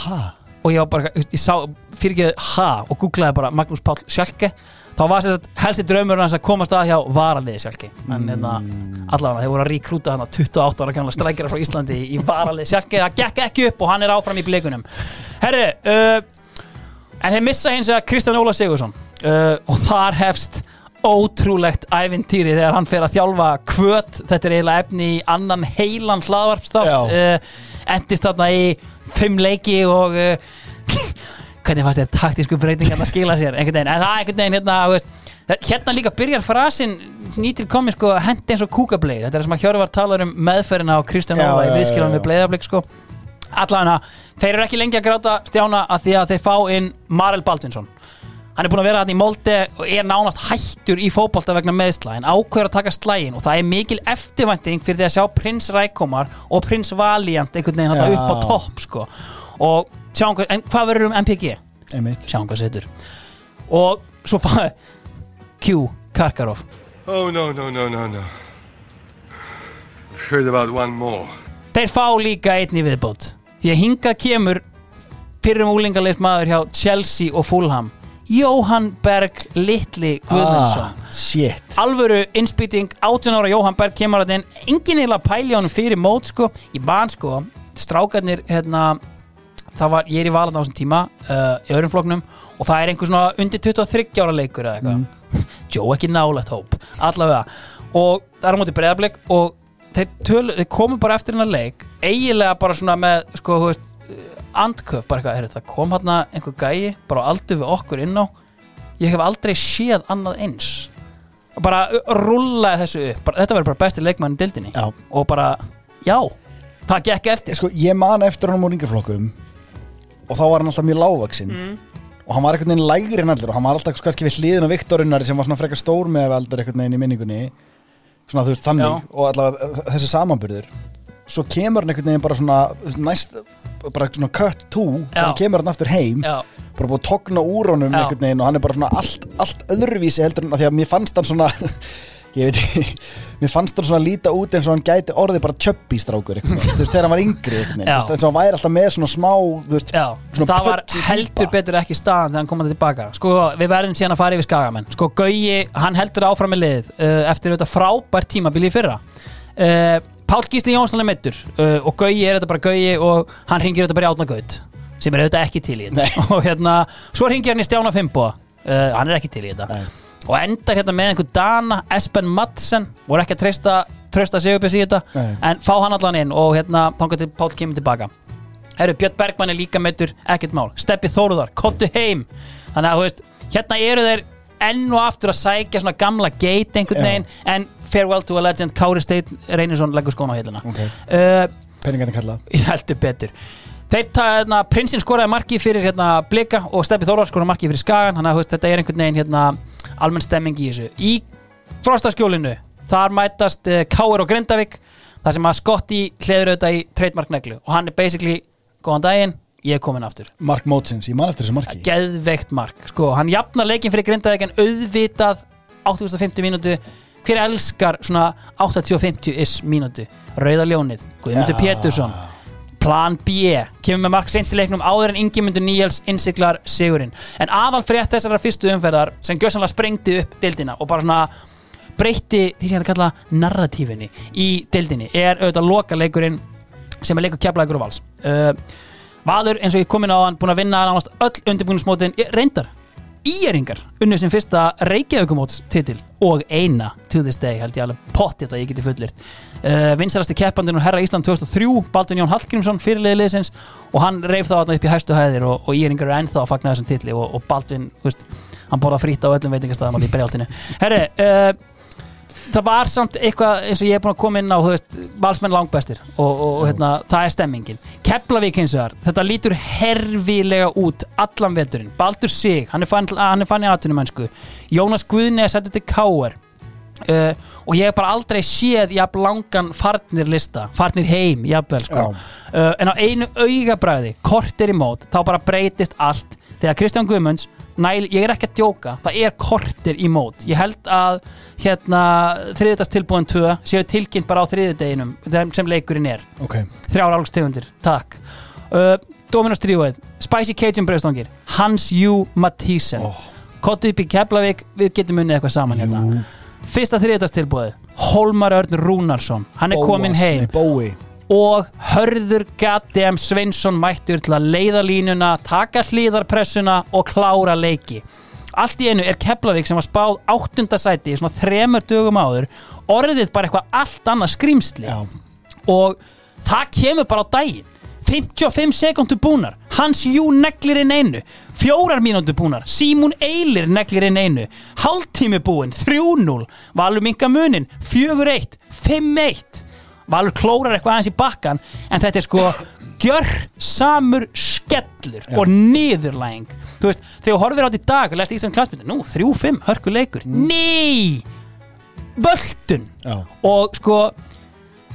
Ha? og ég var bara, ég sá fyrir ekki ha og googlaði bara Magnús Páll Sjálke þá var þess að helsti draumur hans að komast að hjá varaliði Sjálke en mm. allavega þeir voru að ríkrúta hann 28 ára gamla strækjara frá Íslandi í, varaliði Sjálke, það gekk ekki upp og hann er áfram í blikunum. Herri uh, en þeir missa hins vegar Kristján Óla Sigursson uh, og þar hefst ótrúlegt ævintýri þegar hann fer að þjálfa kvöt, þetta er eiginlega efni í annan heilan hlaðvarpstátt uh, endist þarna í fimm leiki og uh, *laughs* hvernig fannst þér taktísku breytingarna að skila sér? Einhvern veginn, en það er einhvern veginn hérna, veist, það- hérna líka byrjar frasin nýtil komi sko, hendi eins og kúkableið þetta er sem að Hjörvar talar um meðferðina á Kristján Já, Óla í já. við bleiðarblik sko allavega, þeir eru ekki lengi að gráta Stjána að því að þeir fá inn Marel Baldvinsson hann er búin að vera hann í Molde og er nánast hættur í fótbolta vegna meðsla en ákveður að taka slægin og það er mikil eftirvænting fyrir því að sjá Prins Rækomar og Prins Valiant einhvern veginn þarna Já. upp á topp sko. og sjáum hvað, en hvað verður um MPG? Einmitt. sjáum hvað setur og svo fæði Q Karkarov Oh, no, no, no, no, no. I've heard about one more. þeir fá líka einn í viðbót því að hingað kemur fyrir um úlingarleist maður hjá Chelsea og Fulham Jóhann Berg Litli Guðmundsson. Ah, alvöru innspýting 18 ára Jóhann Berg kemur að þinn engin eiginlega pæli á honum fyrir mót sko. Í ban sko. Strákarnir hérna það var, ég er í valan á þessum tíma uh, í öðrum floknum og það er einhver svona undir 23 ára leikur eða eitthvað. *laughs* Joe ekki nálægt hóp allavega. Og það er á móti breyðarblik og þeir, tölu, þeir komu bara eftir hennar leik eiginlega bara svona með sko, veist, andköf bara eitthvað, heyrðu, það kom hérna einhver gæi bara á aldur við okkur inn á ég hef aldrei séð annað eins. Og bara rúllaði þessu upp bara, þetta verður bara besti leikmann í dildinni Já. og bara, já það gekk eftir. Sko, ég man eftir hann úr yngreflokkum og þá var hann alltaf mjög lágvaksinn Mm. og hann var einhvern veginn lægri en allir og hann var alltaf kannski við hliðin á Viktorunnari sem var svona frekar stór með aldur einhvern veginn í minningunni svona þú veist þannig Já. og allavega þessi samanburður svo kemur hann einhvern veginn bara svona næst, bara svona cut to Já. þannig kemur hann aftur heim Já. bara búið að togna úr honum Já. einhvern veginn og hann er bara svona allt, allt öðruvísi heldur en að því að mér fannst hann svona ég veit ekki, *laughs* mér fannst hann svona líta út eins og hann gæti orðið bara tjöppi strákur veginn, þú veist, þegar hann var yngri veist, eins og hann væri alltaf með svona smá, þú veist, Já, svona það var heldur týpa. betur ekki staðan þegar hann kom að tilbaka. Sko, við verðum síðan að fara yfir skagamenn. Sko, Gauji, hann heldur áfram með lið uh, eftir þetta frábært tímabili í fyrra. Uh, Pál Gísli Jónsson er meittur uh, og Gauji er þetta bara Gauji og hann ringir þetta bara í átnagaut sem er auðvitað ekki til í þetta. *laughs* Og hérna, svo ringir hann í Stjána Fimbo hann er ekki til í þetta. Nei. Og endar hérna með einhver Dana Espen Madsen, voru ekki að treysta treysta Sigurbjörns í þetta Nei. en fá hann allan inn og hérna, þangar til Pál kemur tilbaka. Herru, Björn Bergmann er líka meittur, ekkert mál. Steppi Þóruðar, kottu heim. Þannig að, þú veist, hérna eru þeir enn og aftur að sækja svona gamla gate einhvern veginn, en farewell to a legend Kári Steinn Reynisson leggur skóna á hérna Ok. uh, peningarnir kalla. *laughs* Ég heldur betur Þeir ta, hérna, prinsinn skoraði marki fyrir hérna Blika og Steppi Þóruðar skoraði marki fyrir Skagan. Þannig að þetta er einhvern veginn hérna almenn stemming í þessu. Í frostaskjólinu, þar mætast uh, Káir og Grindavík þar sem að Skotti hliður auðvitað í trademark neglu og hann er basically góðan daginn, ég er komin aftur. Mark Mótsins, ég man eftir þessu marki. Geðveikt mark. Sko, hann jafnar leikin fyrir Grindavík en auðvitað 850 mínútu. Hver elskar svona 850 is mínútu? Rauða ljónið, Guðmundur Já. Pétursson Plan B kemur með mark seint í leiknum áður en Ingimundur Níels innsiklar sigurinn. En aðal frétt þessara fyrstu umferðar sem gjössanlega sprengdi upp deildina og bara svona breytti því sem að kalla narratífinni í deildinni er auðvitað loka leikurinn sem er leikur keflagur og vals uh, Valur eins og ég kom inn á hann búin að vinna nánast öll undirbúinusmótin reyndar Íeringar unnu sem fyrsta Reykjavíkumóts titil og eina to this day held ég alveg. Pott þetta ég geti fullirt uh, vinsalasti keppandinn og herra Ísland 2003 Baldvin Jón Hallgrímsson fyrirliði liðsins og hann þá þarna upp í hæstu hæðir og, og Íeringar eru ennþá að fagna þessum titli og, og veist, hann borða frýtt á öllum veitingastæðum alveg í brjáltinu Herri, uh, það var samt eitthvað eins og ég er búin að koma inn á veist, valsmenn langbestir og, og, og hérna, það er stemmingin. Keflavík hins vegar, þetta lítur herfilega út allan veturinn, Baldur Sig hann er fann, er í atvinnumensku Jónas Guðni er settur til Káar uh, og ég hef bara aldrei séð jafn langan farnir lista farnir heim, jafnvel sko. Uh, en á einu augabræði, kortir í mót þá bara breytist allt. Þegar Kristján Guðmunds Næl, ég er ekki að djóka, það er kortir í mót. Ég held að hérna þriðutastilbúin 2 séu tilkynnt bara á þriðudeginum þeim sem leikurinn er. Ok. þrjár álgstegundir, takk. Uh, Dominos Tríóið, Spicy Cajun breyðstangir Hans Jú Mathísen oh. Í Keflavík. Við getum unnið eitthvað saman hérna. Fyrsta þriðutastilbúið Holmar Örn Rúnarsson. Hann er komin heim. Bói og Hörður Gaddem Sveinsson mættur til að leiða línuna taka hlýðarpressuna og klára leiki. Allt í einu er Keflavík sem var spáð áttundasæti í svona þremur dögum áður orðið bara eitthvað allt annað skrýmsli og það kemur bara á daginn. 55 sekundur búnar Hans Jú neglir inn einu. Fjórar mínútur búnar Símún Eilir neglir inn einu. Hálftími búin 3-0 Valur minka munin 4-1 5-1 Valur klórar eitthvað aðeins í bakkan en þetta er sko gjör samur skellur og niðurlæging. Þú veist, þegar þú horfir átt í dag og lest Ísland klassmyndir, nú, 3-5, hörku leikur. Nei völdun. Já. og sko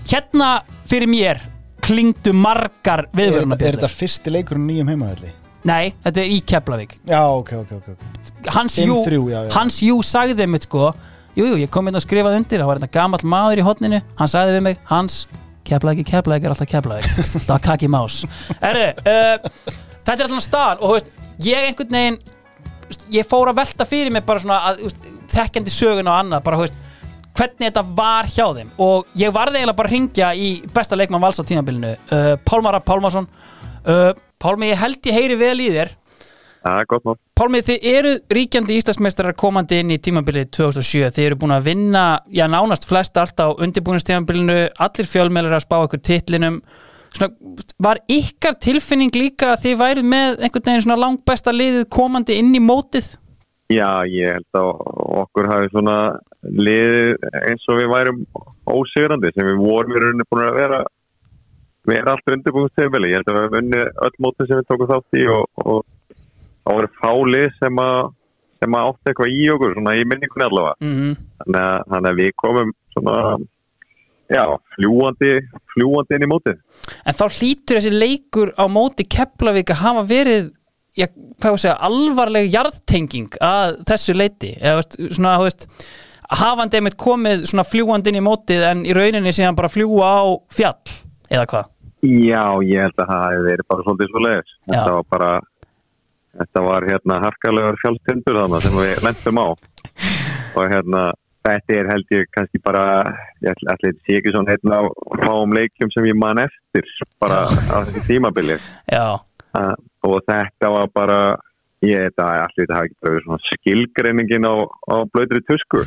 hérna fyrir mér klingdu margar þetta- er þetta fyrsti leikurinn nýjum heimaðalli? nei, þetta er í Keflavík. Já, ok, ok, ok, ok. Hans Jú, 5-3, já, já. Hans Jú sagði mitt sko Jú, jú, ég kom inn og skrifaði undir Það var þetta gamall maður í hotninu Hann sagði við mig, Hans, keflaði ekki, keflaði er alltaf keflaði Það var kaki más. Erðu, uh, þetta er alltaf staðan Og veist, ég einhvern veginn Ég fór að velta fyrir mig bara svona að, veist, Þekkjandi sögun og annað Bara, veist, hvernig þetta var hjá þeim. Og ég varði eiginlega bara að ringja í Besta leikmann vals á tímabilinu uh, Pálmar Rapp Pálmarsson. Uh, Pálmi, ég held ég heyri vel í þér Það er gott mál. Pálmi, þið eru ríkjandi Íslandsmeistarar komandi inn í tímabilið 2007 þið eru búin að vinna, já nánast flest allt á undirbúinustímabilinu allir fjölmeilar að spá ykkur titlinum svona, var ykkar tilfinning líka að þið værið með einhvern veginn svona langbesta liðið komandi inn í mótið? Já, ég held að okkur hafi svona liðið eins og við værum ósigrandi sem við vorum í rauninni búin að vera vera allt undirbúinstefili. Ég held að við hefum unni öll mótið sem við tókum þátt í og, og það voru fálið sem að sem að átti eitthvað í okkur, svona í minningunni allavega. Mm -hmm. Þannig að, þannig að við komum svona já, fljúandi, fljúandi inn í mótið. En þá hlýtur þessi leikur á móti Keflavík að hafa verið já, segja, alvarleg jarðtenging að þessu leiti eða svona, þú veist hafandi einmitt komið svona fljúandi inn í mótið en í rauninni síðan bara fljúa á fjall eða hvað? Já, ég held að það hefði verið bara svolítið svo leiðis. Þetta var bara, þetta var hérna harkalegur fjálstindur þannig sem við lendum á. Og hérna, þetta er held ég kannski bara, ég ætla þetta sé ekki svona einn af fáum leikjum sem ég man eftir, bara á þessi tímabili. Já. Og þetta var bara, ég þetta allir þetta hafi ekki verið svona skilgreiningin á, á blöðri tusku.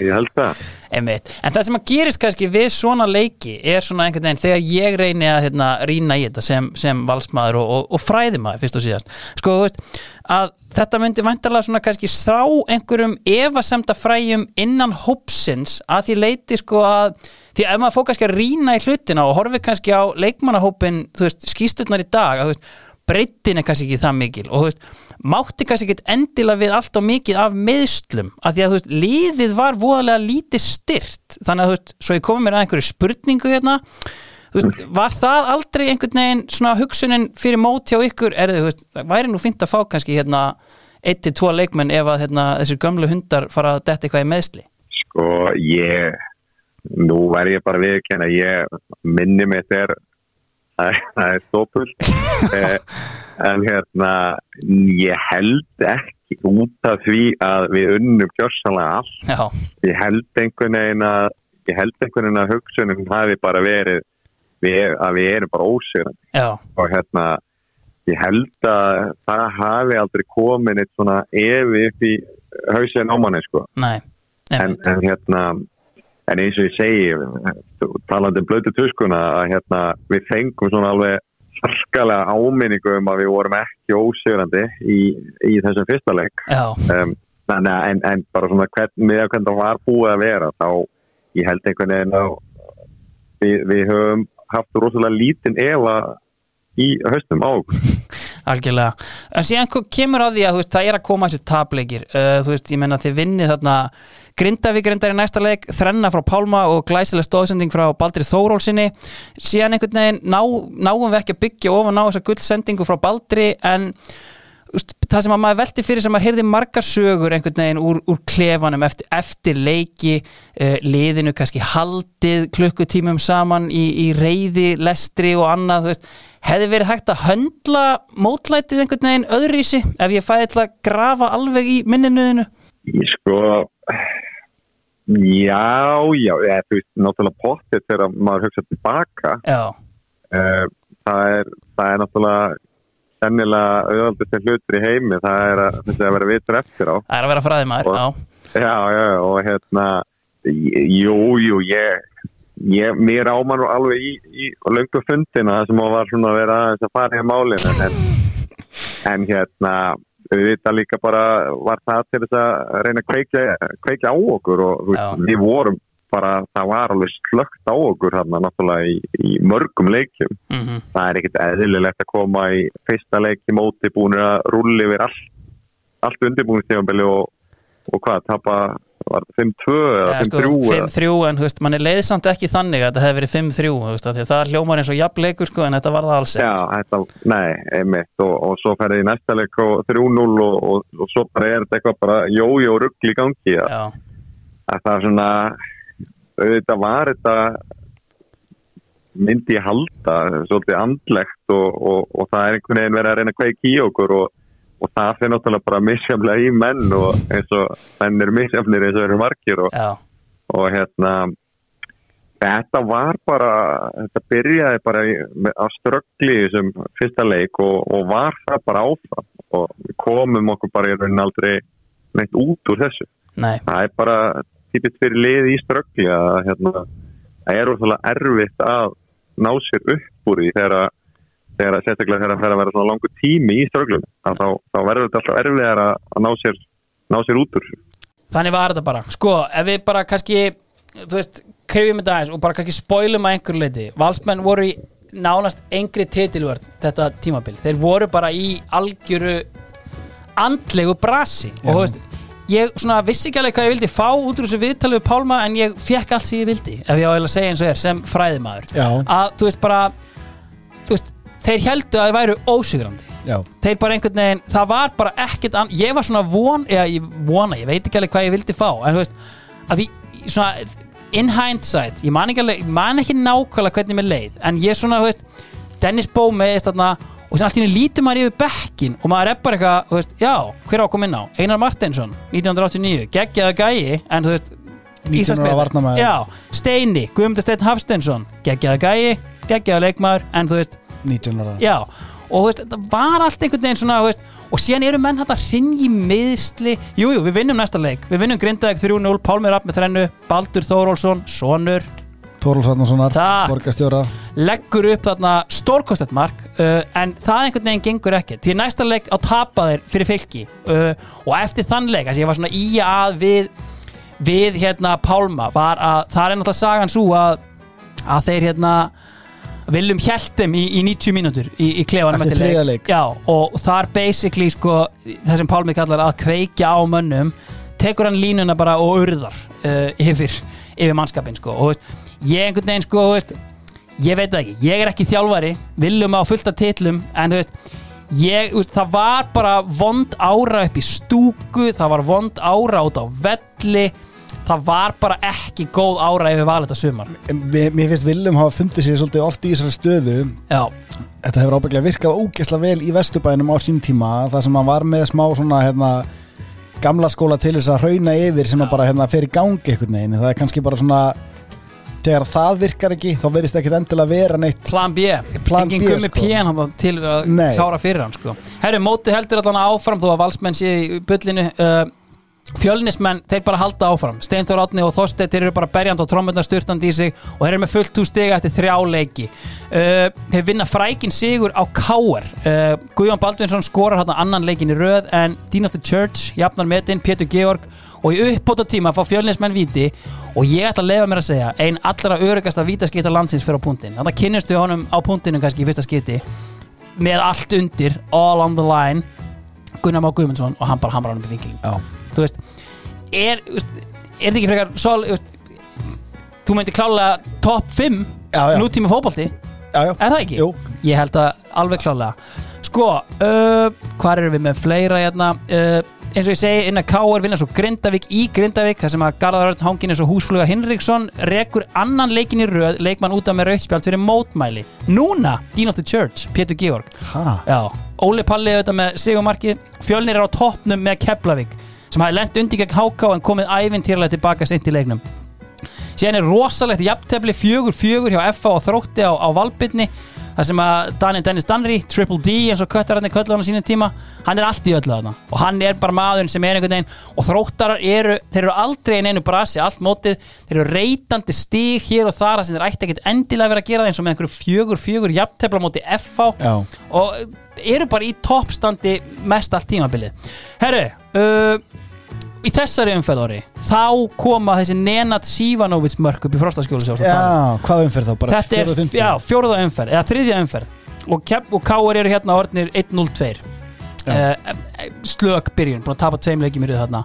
Ég held það. Einmitt. En það sem að gerist kannski við svona leiki er svona einhvern veginn þegar ég reyni að hérna, rýna í þetta sem, sem valsmaður og, og, og fræðimaður fyrst og síðast sko, þú veist, að þetta myndi vantarlega svona kannski srá einhverjum efasemda fræjum innan hópsins að því leiti sko að því ef maður fór kannski að rýna í hlutina og horfi kannski á leikmannahópin þú veist, skýsturnar í dag að þú veist breytin er kannski ekki það mikil og veist, mátti kannski ekki endilega við allt og mikið af meðslum að því að veist, liðið var voðalega lítið styrt þannig að veist, svo ég komið mér að einhverju spurningu hérna var það aldrei einhvern veginn svona hugsunin fyrir mót hjá ykkur? Er þið, væri nú fínt að fá kannski hérna 1-2 leikmenn ef að hérna, þessir gömlu hundar fara að detta eitthvað í meðsli Sko, ég, nú verð ég bara viðkjann að ég minni mig þegar það er- stópult. *laughs* eh, en hérna, ég held ekki út af því að við unnum kjörsanlega allt. Já. Ég held einhvern veginn að, ég held einhvern veginn að hugsunum hafi bara verið við, að við erum bara ósýrandi. Og hérna, ég held að það hafi aldrei komin eitt svona evi upp í hausinn á manni, sko Nei, en, en hérna en eins og ég segi talandi um blötu tuskuna að hérna við fengum svona alveg sarkalega áminningu um að við vorum ekki ósegurandi í, í þessum fyrsta leik. Um, en, en bara svona hvern, með að hvernig það var búið að vera þá ég held einhvern veginn að við, við höfum haft rosalega lítinn efa í höstum á okkur. *laughs* Algjörlega. En síðan kemur að því að veist, það er að koma þessi tapleikir. Uh, þú veist, ég menna þið vinnið þarna Grindavík reyndar í næsta leik þrenna frá Pálma og glæsileg stóðsending frá Baldri Þórólsinni síðan einhvern veginn ná, náum við ekki að byggja ofan á þessa gullsendingu frá Baldri en það sem að maður velti fyrir sem maður heyrði margar sögur einhvern veginn úr, úr klefanum eftir, eftir leiki uh, liðinu kannski haldið klukkutímum saman í, í reyði, lestri og annað þú veist, hefði verið hægt að höndla mótlætið einhvern veginn öðrísi ef ég fæði til að grafa alveg í minninuðinu? Ég sko já, já eða, þú veist, náttúrulega pottið þegar maður hugsa tilbaka. Já. uh, það er það er náttúrulega sennilega auðvaldist hlutur í heimi það er að, að vera vitur eftir á. Það er að vera fræði maður, já. Já, já, og hérna jú, jú, ég ég, mér ámar nú alveg í, í löngu fundina sem var svona að vera að fara í málinu en, en hérna við vita líka bara var það til þess að reyna að kveikja, kveikja á okkur og veist, við vorum bara, það var alveg slögt á okkur hérna náttúrulega í, í mörgum leikjum Mhm. það er ekkert eðlilegt að koma í fyrsta leiki móti búin að rulli yfir allt, allt undirbúinistífambili og, og hvað, tapa var það 5-2 eða Ja, sko, 5-3 eða 5-3 en þú veist, mann er leiðsamt ekki þannig að þetta hefði verið 5-3 þú veist, af því að það hljómar eins og jafnleikur sko, en þetta var það alls. Já, þetta, nei, einmitt og, og svo ferði í næsta leik og 3-0 og, og, og svo bara er þetta eitthvað bara jójó ruggl í gangi að, að það er svona auðvitað var þetta myndi halda svolítið andlegt og, og, og það er einhvern veginn verið að reyna að kveiki í okkur og, og það fyrir náttúrulega bara misjaflega í menn og eins og menn eru misjafnir eins og eru margir og, og hérna þetta var bara þetta byrjaði bara á ströggli þessum fyrsta leik og, og var það bara áfram. Og komum okkur bara í raunin aldrei neitt út úr þessu. Nei. það er bara típitt fyrir lið í ströggli að hérna, það er úrþálega erfitt að ná sér upp úr því þegar að þegar að sérstaklega þegar að fer að vera svona langur tími í strögglum þá, þá verður þetta alltaf erfiðar að, að ná, sér, ná sér út úr. Þannig var þetta bara. Sko, ef við bara kannski þú veist, krifjum þetta aðeins og bara kannski spoilum að einhverju leiti Valsmenn voru í nánast engri titilvörn þetta tímabil, þeir voru bara í algjöru andlegu brasi. Og þú veist ég svona vissi ekki alveg hvað ég vildi fá út úr þessu viðtalið við Pálma en ég fekk allt sem ég vildi ef ég á að segja eins og er sem fræðimaður. Já. að þú veist bara þú veist, þeir heldu að þeir væru ósigrandi Já. þeir bara einhvern veginn, það var bara ekkert ann, ég var svona von, eða ég vona ég veit ekki alveg hvað ég vildi fá en þú veist, að því svona in hindsight, ég man ekki alveg man ekki nákvæmlega hvernig mér leið en ég svona, þú veist, Dennis Bó með þarna, og sem allt í henni lítur maður yfir bekkin og maður er bara eitthvað, þú veist, já hver á að koma inn á, Einar Martinsson 1989, geggjaða gæi en þú veist 19 ára Íslandsmeistari. varnarmaður. Já, Steini, Guðmundur Steinn Hafsteinsson geggjaða gæi, geggjaða leikmaður en þú veist, 19 ára. Já, og veist, þetta var allt einhvern veginn svona, veist, og síðan eru menn hægt að ringi miðsli, jú, jú, við vinnum næsta leik. Við vinnum Grindavík 3-0, Pálmir Rapp með þrennu Baldur Þórólf Sarnarssonar, Takk. borgarstjóra. Leggur upp þarna stórkostett mark uh, en það einhvern veginn gengur ekki því næsta leik á tapaðir fyrir fylki uh, og eftir þann leik, ég var svona í að við, við hérna Pálma var að, það er náttúrulega sagan svo að, að þeir hérna viljum hjæltum í, í 90 mínútur í, í klefanum Eftir þriðja leik. Já, og þar basically sko, það sem Pálmi kallar að kveikja á mönnum tekur hann línuna bara og urðar uh, yfir, yfir mannskapin sko. og veist, ég einhvern veginn sko, veist, ég veit það ekki, ég er ekki þjálfari viljum á fullt af titlum en þú veist, ég, veist, það var bara vond ára upp í stúku það var vond ára út á velli það var bara ekki góð ára ef við valið þetta sumar Mér, mér finnst Viljum hafa fundið sér svolítið oft í þessari stöðu Já Þetta hefur ábygglega virkað ógeðslega vel í Vesturbænum á sín tíma þar sem hann var með smá svona hérna, gamla skóla til þess að hrauna yfir sem að bara hérna, fer í gangi einhvern veginn það er kannski bara svona þegar það virkar ekki þá verðist ekkit endilega vera neitt Plan B, Plan engin B, gummi sko. pén hann til að Nei. klára fyrir hann sko. Herru, móti heldur allan áfram þó að valsmenn sé í bullinu uh, Fjölnismenn, þeir bara halda áfram. Steinþór Átni og Þorstedt, þeir eru bara berjand á trómmetna styrtandi í sig og þeir eru með fullt úr stiga eftir þrjá leiki. Uh, Þeir vinna frækin sigur á Káar uh, Guðjón Baldvinsson skorar hann annan leikin í röð en Dean of the Church, jafnar metin, Pétur Georg og í uppbóta tíma fá fjölnismenn viti og ég ætla að lefa mér að segja ein allra örugasta vítaskipta landsins fyrir á punktinn. Þannig að kynnistu honum á punktinu kannski í fyrsta skipti með allt undir all on the line Gunnar Má Guðmundsson og hann bara hamrar hann upp í vinkilin Já. Þú veist er, þú veist, er þetta ekki frekar sol, þú, veist, þú meinti klálega top 5 Já, já. nútíma fótbolti já, já. er það ekki? Jú. ég held að alveg klálega sko, uh, hvað erum við með fleira hérna uh, eins og ég segi inn að K.R. vinna svo Grindavík í Grindavík þar sem að Garðar Örn hangin eins og húsfluga Hinriksson rekur annan leikin í röð leikmann út af með rautspjald fyrir mótmæli núna, Dean of the Church, Pétur Georg Ha? Já, Óli Palli auðvitað með sigumarki Fjölnir er á toppnum með Keflavík sem hafi lent undir gegn HK en komið ævintýrlega tilbaka seint í leiknum. Síðan er rosalegt jafntefli fjögur fjögur hjá FA og þrótti á, á Valbyrni þar sem að Daniel Dennis Danri Triple D eins og köllu hann á sínum tíma hann er allt í öllu þarna og hann er bara maðurinn sem er einhvern veginn og þróttarar eru, þeir eru aldrei í neinu brasi allt mótið, þeir eru reytandi stig hér og þar sem þeir ætti ekkert endilega vera að gera það eins og með einhverju fjögur fjögur jafntefla móti FA Já. og eru bara í toppstandi mest allt tímabilið Herru, uh, í þessari umferð orri þá koma þessi Nenad Sivanovic mörk upp í frostaskjólu Já, hvað umferð þá? Bara Þetta er já, fjóruða umferð eða þriðja umferð. Og, Kep og Káar eru hérna orðnir 1-0-2 uh, slök byrjun búin að tapa tveim leikjum í röð þarna.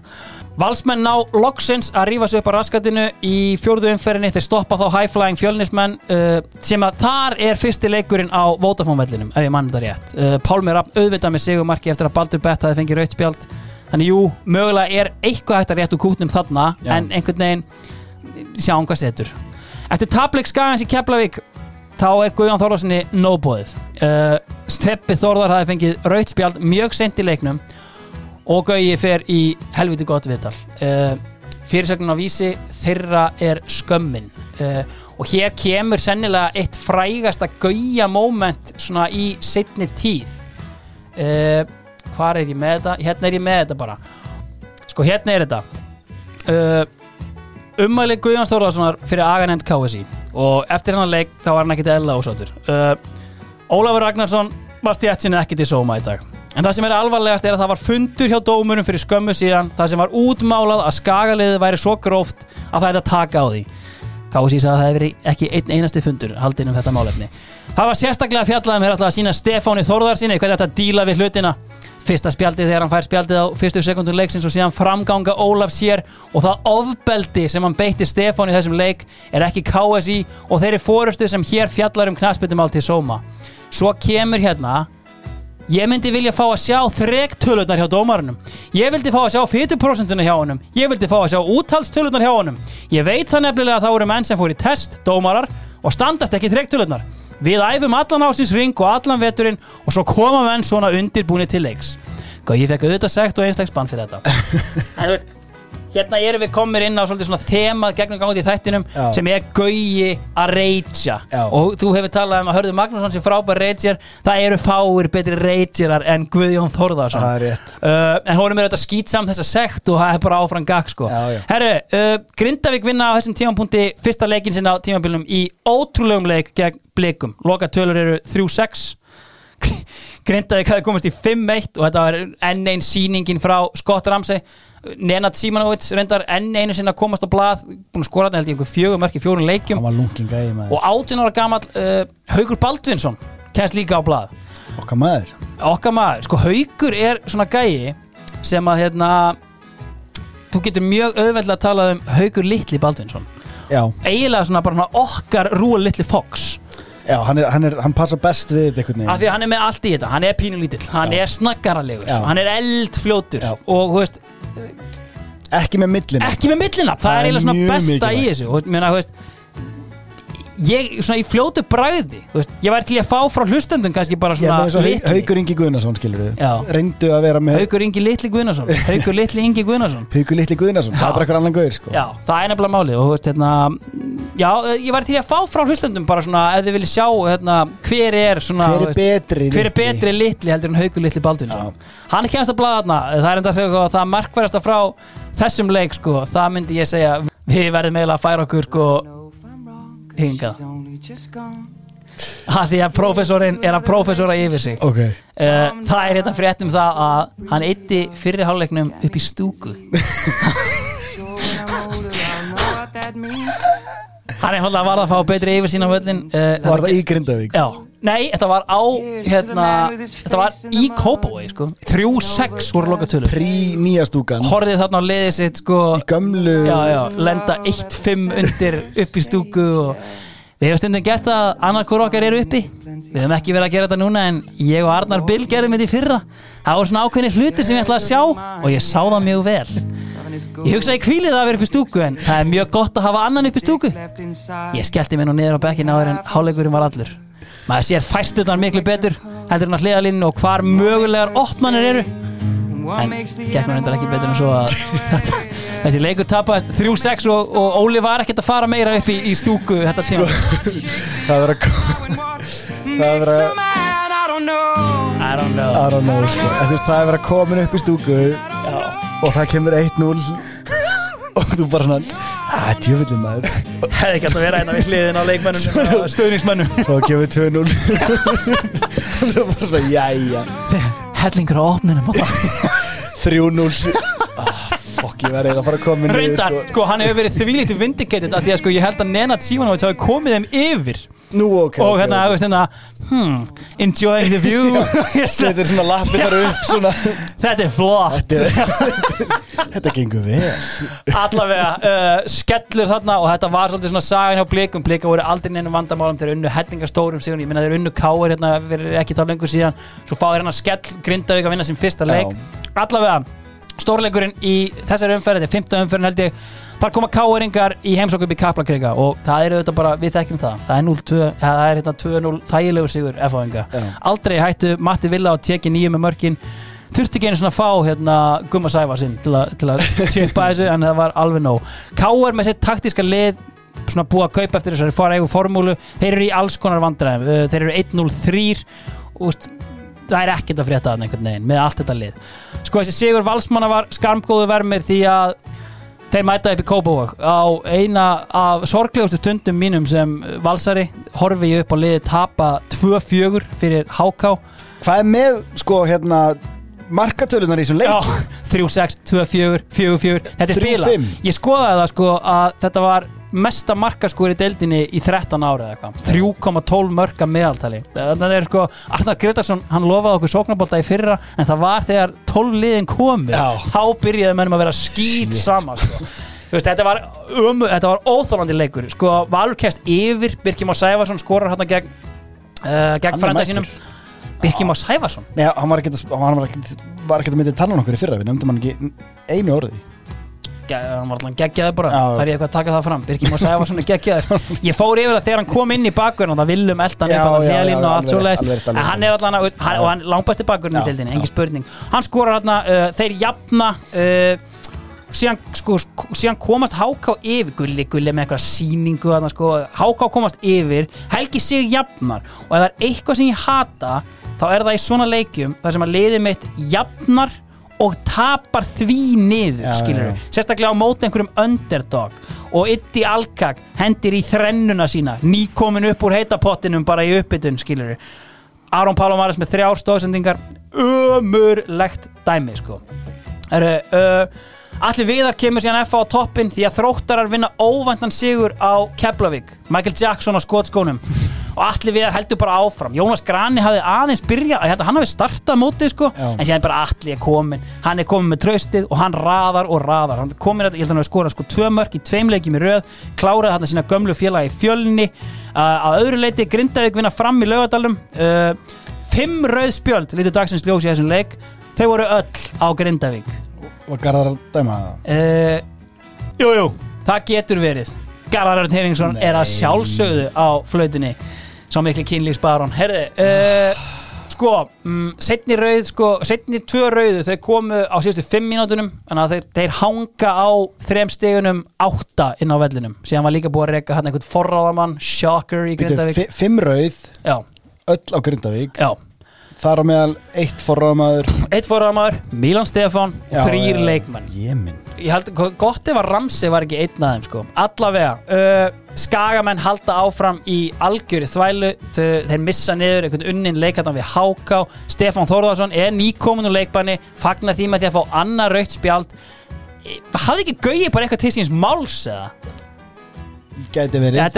Valsmenn ná loksins að rífa sig upp á raskatinu í fjórðu umferðinni. Þeir stoppa þá high-flying fjölnismenn uh, sem að þar er fyrsti leikurinn á Vodafone-vellinum, ef ég mann þetta rétt. Uh, Pálmi Rapp auðvitað með sigumarki eftir að Baldur Bett hafi fengið rautspjald þannig jú, mögulega er eitthvað hægt að rétt úr kútnum þarna Já. en einhvern veginn sjáum hvað setur. Eftir tapleik skagans í Keflavík þá er Guðjón Þórðarssoni nóbóðið uh, Steppi Þórðar hafi fengið rautspjald mjög sent í leiknum og Gauji fer í helviti gott viðtal. Uh, fyrirsögnin á vísi þeirra er skömmin. Uh, og hér kemur sennilega eitt frægasta Gauja moment svona í setni tíð. Uh, hvar er ég með þetta? hérna er ég með þetta bara. Sko hérna er þetta. Uh, ummæli Guðjón Þórðarssonar fyrir aganemnd KSI og eftir hennar leik þá var hann ekkit eðla ásáttur uh, Ólafur Ragnarsson var stjætt sinni ekki til sóma í dag. En það sem er alvarlegast er að það var fundur hjá dómurum fyrir skömmu síðan það sem var útmálað að skagaliðið væri svo gróft að það er að taka á því KSI sagði að það hefði ekki einn einasti fundur haldinn um þetta málefni. Það var sérstaklega fjallað um hér alltaf að sína Stefáni Þórðarsinni hvernig þetta díla við hlutina. Fyrsta spjaldið þegar hann fær spjaldið á fyrstu sekundum leiksins og síðan framganga Ólaf sér og það ofbeldi sem hann beitti Stefán í þessum leik er ekki KSI og þeirri fórustu sem hér fjallar um knastbyttumál til Sóma. Svo kemur hérna ég myndi vilja fá að sjá þrektölunar hjá dómarunum ég vildi fá að sjá fytuprósentuna hjá honum. Ég vildi fá að sjá úttalstölunar hjá honum. Ég veit það nefnilega að það voru menn sem fór í test dómarar og standast ekki þrektölunar við æfum allan ásins ring og allan veturinn og svo koma menn svona undirbúni til leiks. Og ég fekk auðvitað segt og einstakst bann fyrir þetta *laughs* hérna erum við komir inn á svolítið svona þemað gegnum gangi í þættinum Já. sem er gaugi að reytja Já. og þú hefur talað um að Hörður Magnússon sem frábær reytjar það eru fáir betri reytjarar en Guðjón Þórðarsson Það er rétt. uh, en honum er þetta skýtsam þessa sekt og það er bara áfram gag sko Já, já. Herru, uh, Grindavík vinna á þessum tímapunkti fyrsta leikin sinna á tímabilnum í ótrúlegum leik gegn blikum loka tölur eru 3-6 Grindavík hafi komist í 5-1 og þetta var enn einn sýningin frá Scott Ramsey Nenad Simanovic reyndar enn einu sinna komast á blað búin að skora þetta held ég einhver fjögur mörk í fjórun leikjum. Gæði og 18 ára gamall uh, Haugur Baldvinsson kemst líka á blað. Okkar maður. Okkar maður, sko Haugur er svona gæi sem að hérna þú getur mjög auðveldlega að tala um Haugur Litli Baldvinsson. Já. Eiginlega svona bara okkar Rúal Litli Fox. Já, hann, er, hann, er, hann passa best við þetta einhvern af því að hann er með allt í þetta, hann er pínulítill. Hann er snaggaralegur, Já. hann er eldfljótur. Og þú veist, Ekki með millina. Ekki með millina, það, Það er eiginlega svona besta í þessu. Og meina, þú veist ég, svona í fljótu veist, ég væri til að fá frá hlustendum kannski bara svona svo litli. Haukur Ingi Guðnason skilur við Já. Reyndu að vera með Haukur Ingi Litli Guðnason. Haukur Litli Ingi Guðnason. *laughs* Haukur Litli Guðnason, það er bara eitthvað annan guður sko. Já, það er nefnilega málið og veist, hérna, já, ég væri til að fá frá hlustendum bara svona, ef þið viljið sjá hérna, hver er svona Hver er betri hver er litli? betri litli heldur en Haukur Litli Baldvin hann er kemst að blaða þarna það er sko, markverðasta frá þessum leik sko, það myndi ég segja við verðum eiginlega að færa okkur sko hingað. Að því að prófessorinn er að prófessora yfir sig. Ok. Eh, það er hérna frétt um það að hann eitti fyrri hálfleiknum upp í stúku *laughs* *laughs* hann er hóðlega var að fá betri yfir sína völlin uh, Var það í Grindavík? Já, nei, þetta var á hérna, þetta var í Kópavói sko. 3-6 voru lokatölur Prí nýja stúkan. Horfið þarna á liðið sitt sko, Í gömlu já, já, lenda 1-5 undir upp í stúku og við hefum stundum gert að annarkur okkar eru uppi. Við hefum ekki verið að gera þetta núna en ég og Arnar Bill gerðum þetta í fyrra. Það voru svona ákveðni hlutir sem ég ætlaði að sjá og ég sá það mjög vel ég hugsaði kvílið að vera upp í stúku en það er mjög gott að hafa annan upp í stúku. Ég skellti mér nú niður á bekkin áður en háleikurinn var allur. Maður sér fæsturnar miklu betur heldur hann að hliðalínu og hvar mögulegar opnanir eru. En gekk mér reyndar ekki betur en svo að *laughs* þessi leikur tapaðist 3-6 og, og Óli var ekkert að fara meira upp í, í stúku þetta tíma *laughs* Það verður að *laughs* Það verður að I don't know. I don't know. Sko. Það er verið að komin upp í stúku. Og það kemur 1-0 Og þú bara svona Æ, djöfullin maður. Hefði ekki að vera hérna við hliðin á leikmennunum stöðningsmennum Og það kemur 2-0 Og svo bara svona, jæja. Hellingur á opninum 3-0 ah, Fokk, ég verði að fara að koma reyndar, sko, hann hefur verið þvílítið vindicated af því að sko, ég held að Nenad Sivanovic hafi komið þeim yfir Nú, ok og hérna, ok. þú veist hérna hmm, enjoying the view. *laughs* Setur svona lappir þar upp *laughs* svona. Þetta er flott. *laughs* Þetta gengur vel. Allavega uh, skellur þarna og þetta var svolítið svona sagan hjá blikum. Blika voru aldrei neinum vandamálum. Þeir unnu hellingastórum sigur ég minna þeir unnu káir hérna ekki þá lengur síðan. Svo fá þeir hérna skell Grindavík að vinna sin fyrsta leik. Allavega stórleikurinn í þessari umferð þetta er 15 umferðin held ég þar koma káiringar í heimsók upp í Kaplakrika og það er auðvitað bara, við þekkjum það. Það er 0-2, ja, það er hérna 2-0 þægilegur sigur F-áinga, aldrei hættu Matti Villa og teki nýju með mörkin. Þurfti ekki einu svona fá hérna Gumma Sæfarsinn til, a, til að tjöpa *laughs* þessu en það var alveg nóg. Káar með sitt taktíska lið svona búið að kaupa eftir þessari fara eigu formúlu. Þeir eru í alls konar vandræðum. Þeir eru 1-0-3 og það er ekkert að frétta með allt þetta lið. Sko þessi Sigur Valsmanna var skarmgóðu vermir því að þeir mæta upp í Kópavog. Á eina af sorglegustu stundum mínum sem valsari horfi ég upp á liði tapa 2-4 fyrir HK Hvað er með, sko, hérna Markatölunar í þessum leik? Já, 3-6, 2-4, 4-4 Þetta er 3-5. spila Ég skoðaði það sko að þetta var mesta markaskor í deildinni í 13 ára eða eitthvað. 3,12 mörka meðaltali. Það er sko, Arnar Gretarsson hann lofaði okkur sóknabólta í fyrra en það var þegar 12 liðin komi þá byrjaði mennum að vera skýt sama sko. Veist, þetta var, um, var óþólandi leikur. Sko, Valur kæst yfir Birkjum á Sæfarsson skorar hérna gegn uh, gegn Hann er frænda sínum. Birkjum á Sæfarsson Nei, hann var ekkert að- hann myndið tannan okkur í fyrra. Við nefndum hann ekki einu orði. Ge- hann var alltaf geggjaður bara. Já. þar ég eitthvað að taka það fram. Birkir Már Sæfarsson er geggjaður. Ég fór yfir það þegar hann kom inn í bakverðin og það viljum eldan Já, upp að já, hlélínu já, og allt alveg svo rétt, leiðis alveg rétt, alveg en hann er hann, og hann langbæsti bakverðin í já. engin spurning. Hann skorar hann uh, þeir jafna uh, síðan, sko, sk- síðan komast Háká yfir. Gulli, gulli með eitthvað síningu þarna, sko, Háká komast yfir. Helgi sig jafnar. Og ef það er eitthvað sem ég hata þá er það í svona leikjum þar sem að liðið mitt jafnar og tapar því niður Já, skilur já, já. sérstaklega á móti einhverjum underdog og Iddi Alkak hendir í þrennuna sína nýkomin upp úr heitapottinum bara í uppbytun skilur Aron Pálomaris með þrjár stóðsendingar ömurlegt dæmi sko. Heru, uh, Allir viðar kemur síðan F á toppin því að þróttarar vinna óvæntan sigur á Keflavík. Michael Jackson á skotskónum. Og allir við heldur bara áfram. Jónas Grani hafði aðeins byrja ég held að hann hafi startað mótið sko Já. en síðan bara allir er komin hann er komin með traustið og hann raðar og raðar. Hann komin, ég held að hann hafi skorað sko tvö mörk í tveim leikjum í röð, kláraði hann sína gömlu félagi í fjölni. Uh, að öðru leiti Grindavík vinna fram í laugadalum uh, fimm rauð spjöld lítur dagsins ljós í þessum leik. Þau voru öll á Grindavík Var Garðar að dæma það? uh, Jú, jú, það getur verið. Garðar Örn Heringsson er að sjálfsögðu á flautinni Svo mikli kynlífsbaron. Herði, uh, sko mm, Setni rauð, sko, setni tvö rauðu Þau komu á síðustu fimm mínútunum Þannig að þeir, þeir hanga á þrem stegunum átta inn á vellinum. Síðan var líka búið að reyka hann einhvern forráðamann Shocker í Grindavík. fi- Fimm rauð Já. Öll á Grindavík. Já. Þar á meðal eitt forráðamaður. Eitt forráðamaður, Milan Stefán Já, og þrýr já, já. leikmenn Jemin ég held, gott ef að Ramsey var ekki einn af þeim sko. allavega uh, skagamenn halda áfram í algjöri þvælu. Þeir missa niður einhvern unnin leikartan við Háká Stefán Þórðarsson er nýkomin úr leikbanni fagnar því með því að fá annað raukt spjald. Hafði ekki gauði bara eitthvað til síns máls eða? Gæti verið. Er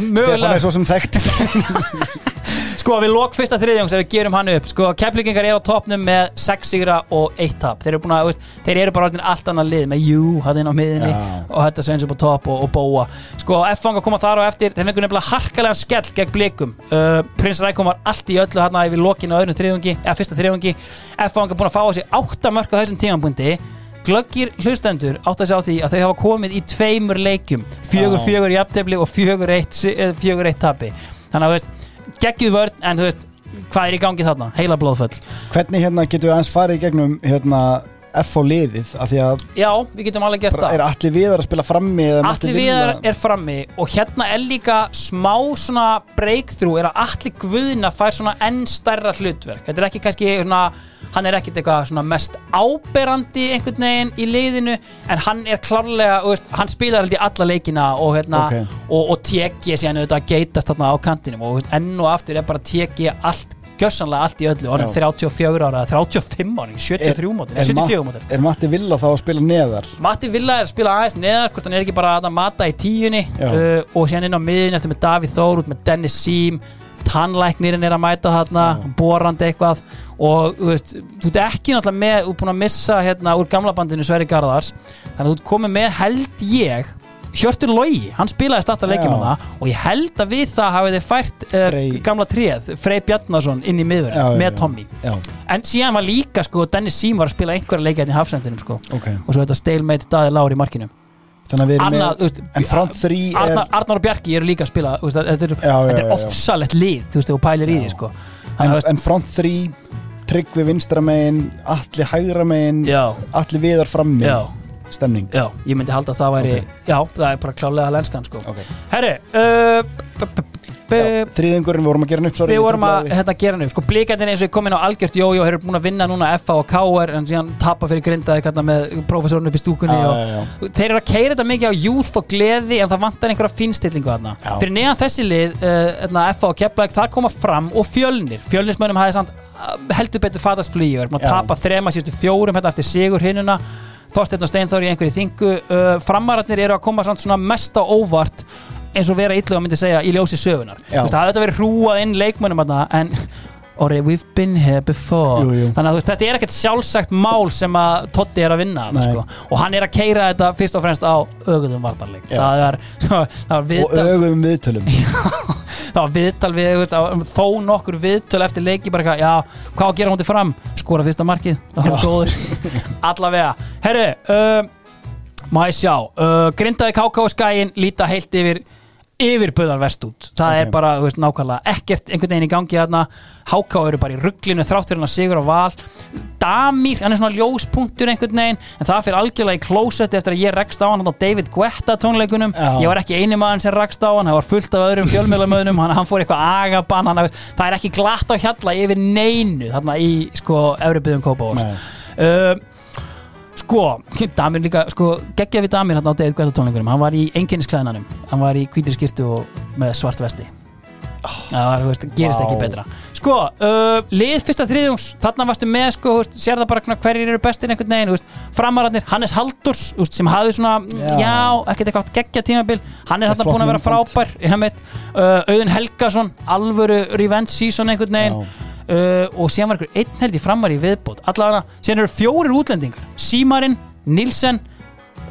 mögulega Stefán er svo sem þekkt *laughs* Sko við lók fyrsta þriðjóngs ef við gerum hann upp. Sko keflingingar eru á topnum með 6 sigra og 1 tap. Þeir eru, búin að, veist, þeir eru bara orðin allt annað lið með Jú, inn á miðinni Já. og þetta sveins upp á topp og, og bóa. Sko F-fang að koma þar á eftir Þeir fengur nefnilega harkalega skell gegn blikum. Uh, Prins Rækom var allt í öllu hann yfir lokinu á öðrum þriðjungi, eða fyrsta þriðjungi. F-fang er búin að fá á sig 8 mörk á þessum tímanbundi glöggir hlustendur átt að sjá því að þau hafa komið í tveimur Já. fjögur í aftefli og fjögur eitt, eh, fjögur eitt tapi. Þannig að veist, geggjuð vörn en þú veist, hvað er í gangi þarna? Heila blóðföll. Hvernig hérna getum við aðeins farið gegnum hérna F á liðið já, við getum alveg gert það. er allir viðar að spila frammi Allir viðar? Er frammi og hérna er líka smá svona breakthrough er að allir guðina fær svona enn stærra hlutverk. Þetta er ekki kannski svona hann er ekkit eitthvað svona mest áberandi einhvern veginn í liðinu en hann er klárlega, þú veist, hann spilar held í alla leikina og hérna Ok. og, og teki síðan auðvitað að geitast þarna á kantinum og enn og aftur er bara teki allt gjössanlega allt í öllu, hann er Já. 34 ára 35 ára, 73 mótil, 74 mótil Er Matti Villa þá að spila neðar? Matti Villa er að spila aðeins neðar hvort hann er ekki bara að mata í tíunni uh, og síðan inn á miðin eftir með Davíð Þór út með Dennis Sím tannlæknirinn er að mæta þarna borandi eitthvað og þú veist, þú ert ekki náttúrulega með þú ert búin að missa hérna úr gamla bandinu Sverri Garðars þannig að þú ert komið með held ég Hjörtur Logi, hann spilaði starta leikjum Já. á það og ég held að við það hafið þið fært uh, Frey. gamla tríð, Frey Bjarnason inn í miður já, með já. Tommy. Já, en síðan var líka sko Dennis Sím var að spila einhverja leikja í hafsendinum sko. Ok. Og svo þetta stalemate Daði Lár í markinu. Þannig að við erum Annað, með veist, En front 3 er Arnar, Arnar og Bjarki eru líka að spila veist, þetta er, er ofsalett lið þú veist, þú pælir í því sko. en, að, en front 3 Tryggvi vinstra megin Allir hægra megin já, Allir viðar frammi já, Stemning já, ég myndi halda að það væri Ok. já, það er bara klálega lenskan sko. Ok. herri uh, Þriðingurinn, vorum að gera sorry, við vorum að hérna, gera nú sko, blíkandinn eins og ég kom inn á algjört jójó þeir eru búin að vinna núna FA og KR en síðan tapa fyrir grindaði hérna, með professorinn upp í stúkunni Já, og, já, já. þeir eru að keira þetta mikið á youth og gleði en það vantar einhverja finstillingu þarna Já. fyrir neðan þessi lið uh, hérna, FA og Keflæk þar koma fram og fjölnir samt uh, heldur betur fatast flýju búin að Já. tapa þrema síðustu fjórum hérna, eftir sigur hinnuna Þorsteinn og Steinþór í einhverju þingu. Uh, framararnir eru að koma svona mest á óvart eins og vera illu að myndi segja í ljósi sögunar það hafði þetta verið hrúað inn leikmönnum þarna, en Orri, we've been here before. Jú, jú. þannig að veist, þetta er ekkert sjálfsagt mál sem að Totti er að vinna sko. og hann er að keira þetta fyrst og fremst á öguðum vartarleik Já. það er, *laughs* það Og viðtal öguðum viðtölum. *laughs* Það var viðtal við, veist, þó nokkur viðtöl eftir leiki bara já, hvað gera hún til fram? Skora fyrsta markið, það var góður. *laughs* Allavega, herru uh, má ég sjá, uh, grindaði KK og skæin líta heilt yfir yfirböðar vest út það Ok. er bara, þú veist, nákvæmlega ekkert einhvern veginn í gangi þarna HK eru bara í rugglinu þrátt fyrir hann að sigur á val Damir, hann er svona ljóspunktur einhvern veginn, en það fyrir algjörlega í klósetti eftir að ég rekst á hann á David Guetta tónleikunum, Já. ég var ekki eini maður sem rekst á hann, það var fullt af öðrum fjölmjölamöðunum hann, fór eitthvað agabann það er ekki glatt á hjalla yfir neinu þarna í, sko, Euribyðum Kópavóks Nei. Sko, Damir líka, sko, geggja við Damir hann á David Guetta tónleikunum, hann var í einkennisklæðinanum, hann var í hvítri skýrtu og með svart vesti. Það var, veist, gerist ekki betra. Sko, uh, lið fyrsta þriðjungs þarna varstu með, sko, veist, sér það bara hverjir eru bestir einhvern veginn, veist, framararnir Hannes Haldurs, sem hafði svona já, Já. ekkert eitthvað geggja tímabil. Hann er þarna búin að vera frábær ég hef meitt, uh, Auðun Helgason alvöru revenge season einhvern veginn uh, og síðan var einhver einn held í framar í viðbót. Allavega, síðan eru fjórir útlendingar. Símarinn, Nilsen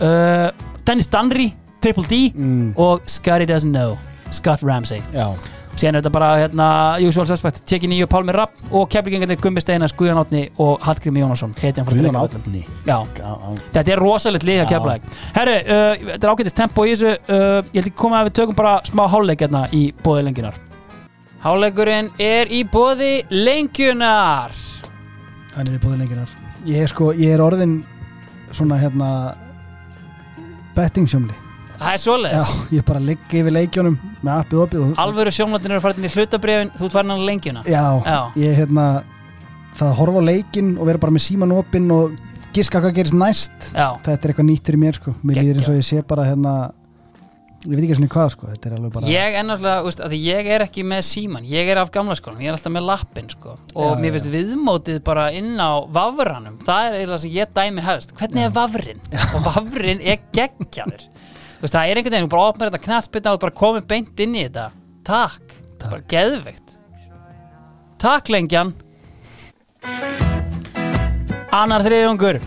uh, Dennis Danry Triple D og Scotty Doesn't Know Scott Ramsey. Já. síðan er þetta bara hérna, usual suspect Teki nýju Pálmi Rapp og keflingengarnir Gummi Steinas, Guðjón Átni og Hallgrim Jónasson. Hetjan frá Guðjón Drekavöllum. Árni. Já, þetta er rosalegt lið að kefla Herru, uh, þetta er ágætist tempo í þessu. Uh, Ég held ekki koma að við tökum bara smá háleik hérna í bóði lengjunar Háleikurinn er í bóði lengjunar. Hann er í bóði lenginar Ég er sko, ég er orðin svona hérna betting sjömli Það er svoleiðis. Já, ég bara ligg yfir leikjónum með appið opið og Alvöru sjónlatin eru farin í hlutabrefin Þú ert farin á lengjuna Já, Já. ég hérna það að horfa á leikinn og vera bara með síman opinn og giska hvað gerist næst Já. þetta er eitthvað nýtt fyrir mér sko. Mér líður eins og ég sé bara hérna ég veit ekki svona hvað sko þetta er alveg bara Ég er náttúrulega, veist, að ég er ekki með síman Ég er af gamla skólan, ég er alltaf með lappin sko. Og Já, mér já, finnst viðmótið bara inn á vafranum Það er eiginlega sem ég dæmi helst. Hvernig er vafrin? Og vafrin er veist, Það er einhvern veginn, bara opnar þetta knatspilna og bara komið beint inn í þetta. Takk, bara geðveikt. Takk lengjan. Annar þriðjungur.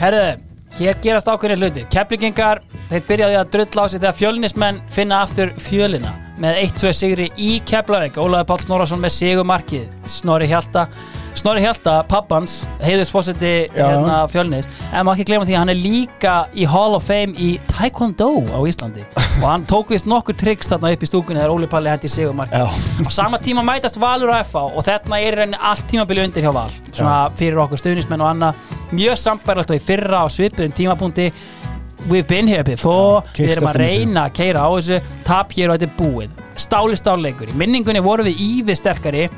Herðu, hér gerast ákveðin hluti Keflingingar, þeir byrjaði að drulla á sig þegar fjölnismenn finna aftur fjölina með 1-2 sigri í Keflavík. Ólaður Páll Snorarsson með sigumarkið Snorri Hjalta Snorri Hjalta, pappans, heiðusfósiti Já. hérna fjölnis en maður ekki glemma því að hann er líka í Hall of Fame í Taekwondo á Íslandi. Og hann tók vist nokkur tricks þarna upp í stúkunni þegar Óli Palli hætti sigumarkið á sama tíma mætast Valur og FH og þarna er rauninni allt tímabili undir hjá Val. Svona fyrir okkur stuðnismenn og annað. Mjög sambærlegt og í fyrra á svipuðin tímapunkti. We've been here before. Við erum að reyna að keira á þessu. Tap hér og þetta er búið. Stáli stáleikur, í minningunni vorum við ívi sterkari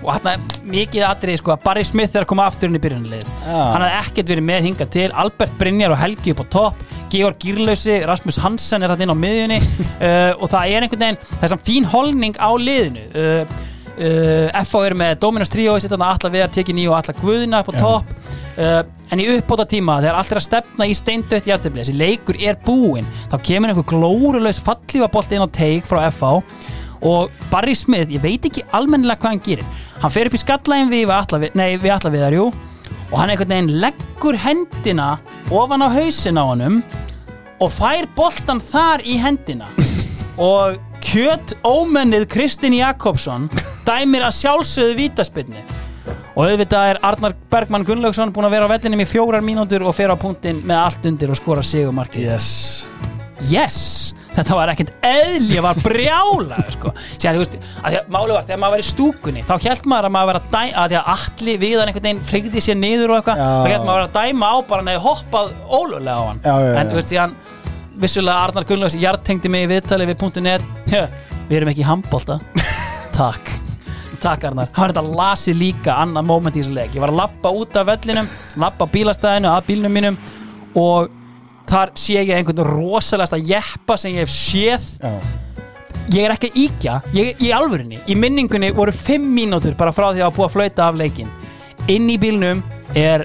og hann mikið atrið sko að Barry Smith er að koma aftur inn í byrjunarlið Já. hann hafði ekkert verið með hingað til. Albert Brynjar og Helgi upp á topp. Georg Gírlausi, Rasmus Hansen er hann inn á miðjunni. Uh, *laughs* og það er einhvern veginn þessam fín holning á liðinu. Uh, uh, FH er með Dominus Trio sitt þarna Alla Viðar tekið nýju og Alla Guðina upp á topp. En í uppbóta tíma þegar allt er að stefna í steindött í aftöfli þessi leikur er búinn þá kemur einhver glórulaus fallífabolt inn á teik frá FH og Barry Smith, ég veit ekki almennilega hvað hann gerir. Hann fer upp í skallægin við, alla, nei, við alla viðar, jú. Og hann einhvern veginn leggur hendina ofan á hausin á honum og fær boltan þar í hendina. *laughs* Og kjöt ómennið Kristinn Jakobsson dæmir að sjálfsögðu vítaspinni og auðvitað er Arnar Bergmann Gunnlaugsson búin að vera á vellinum í fjórar mínútur og fer á punktinn með allt undir og skora sigumarkið yes. Yes þetta var ekkert eðl, ég var brjála sko. Sér, veist, að því að málið var þegar maður var í stúkunni þá held maður að maður var að dæma að því að allir viðan einhvern veginn flyggði sér niður og eitthvað þá held maður að dæma á bara neði hoppað ólulega á hann. Já, já, en þú veist, síðan vissulega Arnar Gunnlaugs hjartengdi mig í viðtali við .net. "Hö, við erum ekki í handbólta *laughs* takk. Takk Arnar, hann var þetta lasi líka annað moment í þessu leik, ég var að lappa út af vellinum lappa bílastæðinu að bílnum mínum og þar sé ég einhvern rosalegasta jeppa sem ég hef séð. Já. ég er ekki að íkja ég, í alvörinni, í minningunni voru fimm mínútur bara frá því að búa að flauta af leikin inn í bílnum er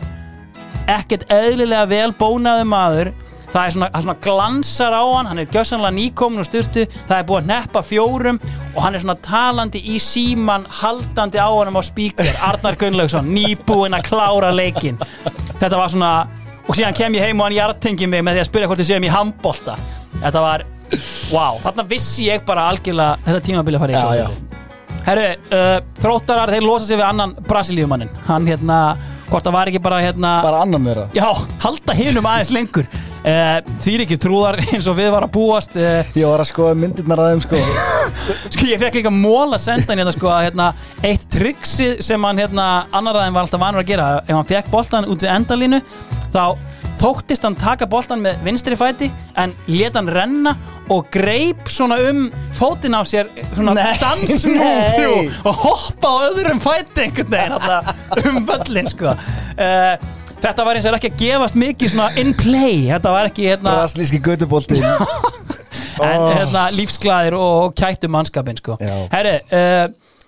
ekkert eðlilega vel bónaðu maður. Það er svona, það er svona glansar á hann hann er gjössanlega nýkomin og styrtu. Það er búið að neppa fjórum og hann er svona talandi í síman haldandi á honum á spíker Arnar Gunnlaugsson, nýbúinn að klára leikin þetta var svona og síðan kem ég heim og hann hjartengi mig með því að spyrja hvort þið séum í handbolta. Þetta var, wow, þarna vissi ég bara algjörlega þetta tímabili að fara í. Herru, uh, þróttarar, þeir losa sig við annan Brasilíumannin Hann hérna, hvort það var ekki bara hérna Bara annan þeirra. Já, halda hinum aðeins lengur. Uh, Þýr ekki trúðar eins og við var að búast uh, Ég var að skoða myndirnar að þeim sko. *laughs* Sko ég fekk líka mól að senda hérna sko að hérna Eitt triksi sem hann hérna annar aðeins var alltaf vanur að gera. Ef hann fekk boltan út við endalínu Þá þóttist hann taka boltan með vinstri fæti En let hann renna og greip svona um fótinn á sér Svona nei. Og hoppa á öðrum fæti einhvern veginn þarna um völlin sko. Uh, Þetta var eins og ekki að gefast mikið svona in play. Þetta var ekki hérna Braslíski gödubolti *laughs* en Oh. hérna, lífsglæðir og kættu mannskapin sko. herri uh,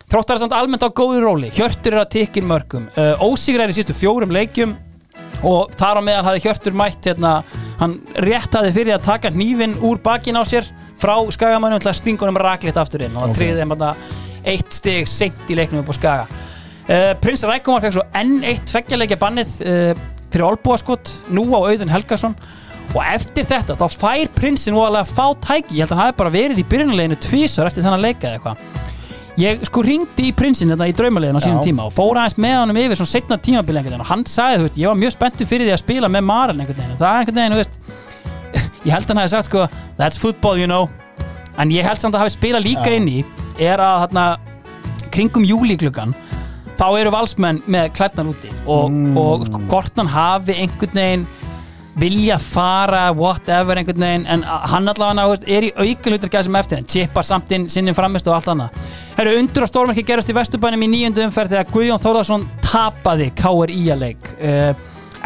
þróttar samt almennt á góðu róli. Hjörtur er að tikkin mörgum. Uh, Ósigrar í sístu fjórum leikjum og þar á meðal hafði Hjörtur mætt hérna, hann rétt hafði fyrir að taka hnífin úr bakin á sér frá skagamannum til að stinga honum rakleitt aftur inn og Ok. okay. tryggði þeim þarna eitt stig seint í leiknum upp á skaga uh, Prins Rækumar fekk svo enn eitt tveggjarleikja bannið uh, fyrir olbúaskot nú á Auðun Helgason og eftir þetta þá fær prinsin voðalega að fá tæki ég held að hann hafi bara verið í byrjunarleginu tvísar eftir þennan leika eða eitthvað ég sko ringdi í prinsin þetta í draumalegin á sínum tíma og fór aðeins með honum yfir svona setna tímabili einhvern veginn og hann sagði, þú veist, ég var mjög spenntur fyrir því að spila með Maren einhvern veginn, það er einhvern veginn, þú veist *laughs* ég held að hann hafi sagt sko that's football, you know en ég held samt að hafi spilað líka Já. inn í er að þarna kringum júlíkluggan þá eru valsmenn með klædnar úti og, Mm. og sko, hvort hann hafi einhvern veginn vilja fara, whatever einhvern veginn, en hann allavega er í aukalutur gæð sem eftir, en tippar samt inn sinnum framist og allt annað. Herru, undur og stórmerki gerast í Vesturbænum í nýjöndu umferð þegar Guðjón Þórðarsson tapaði KRI að leik. Uh,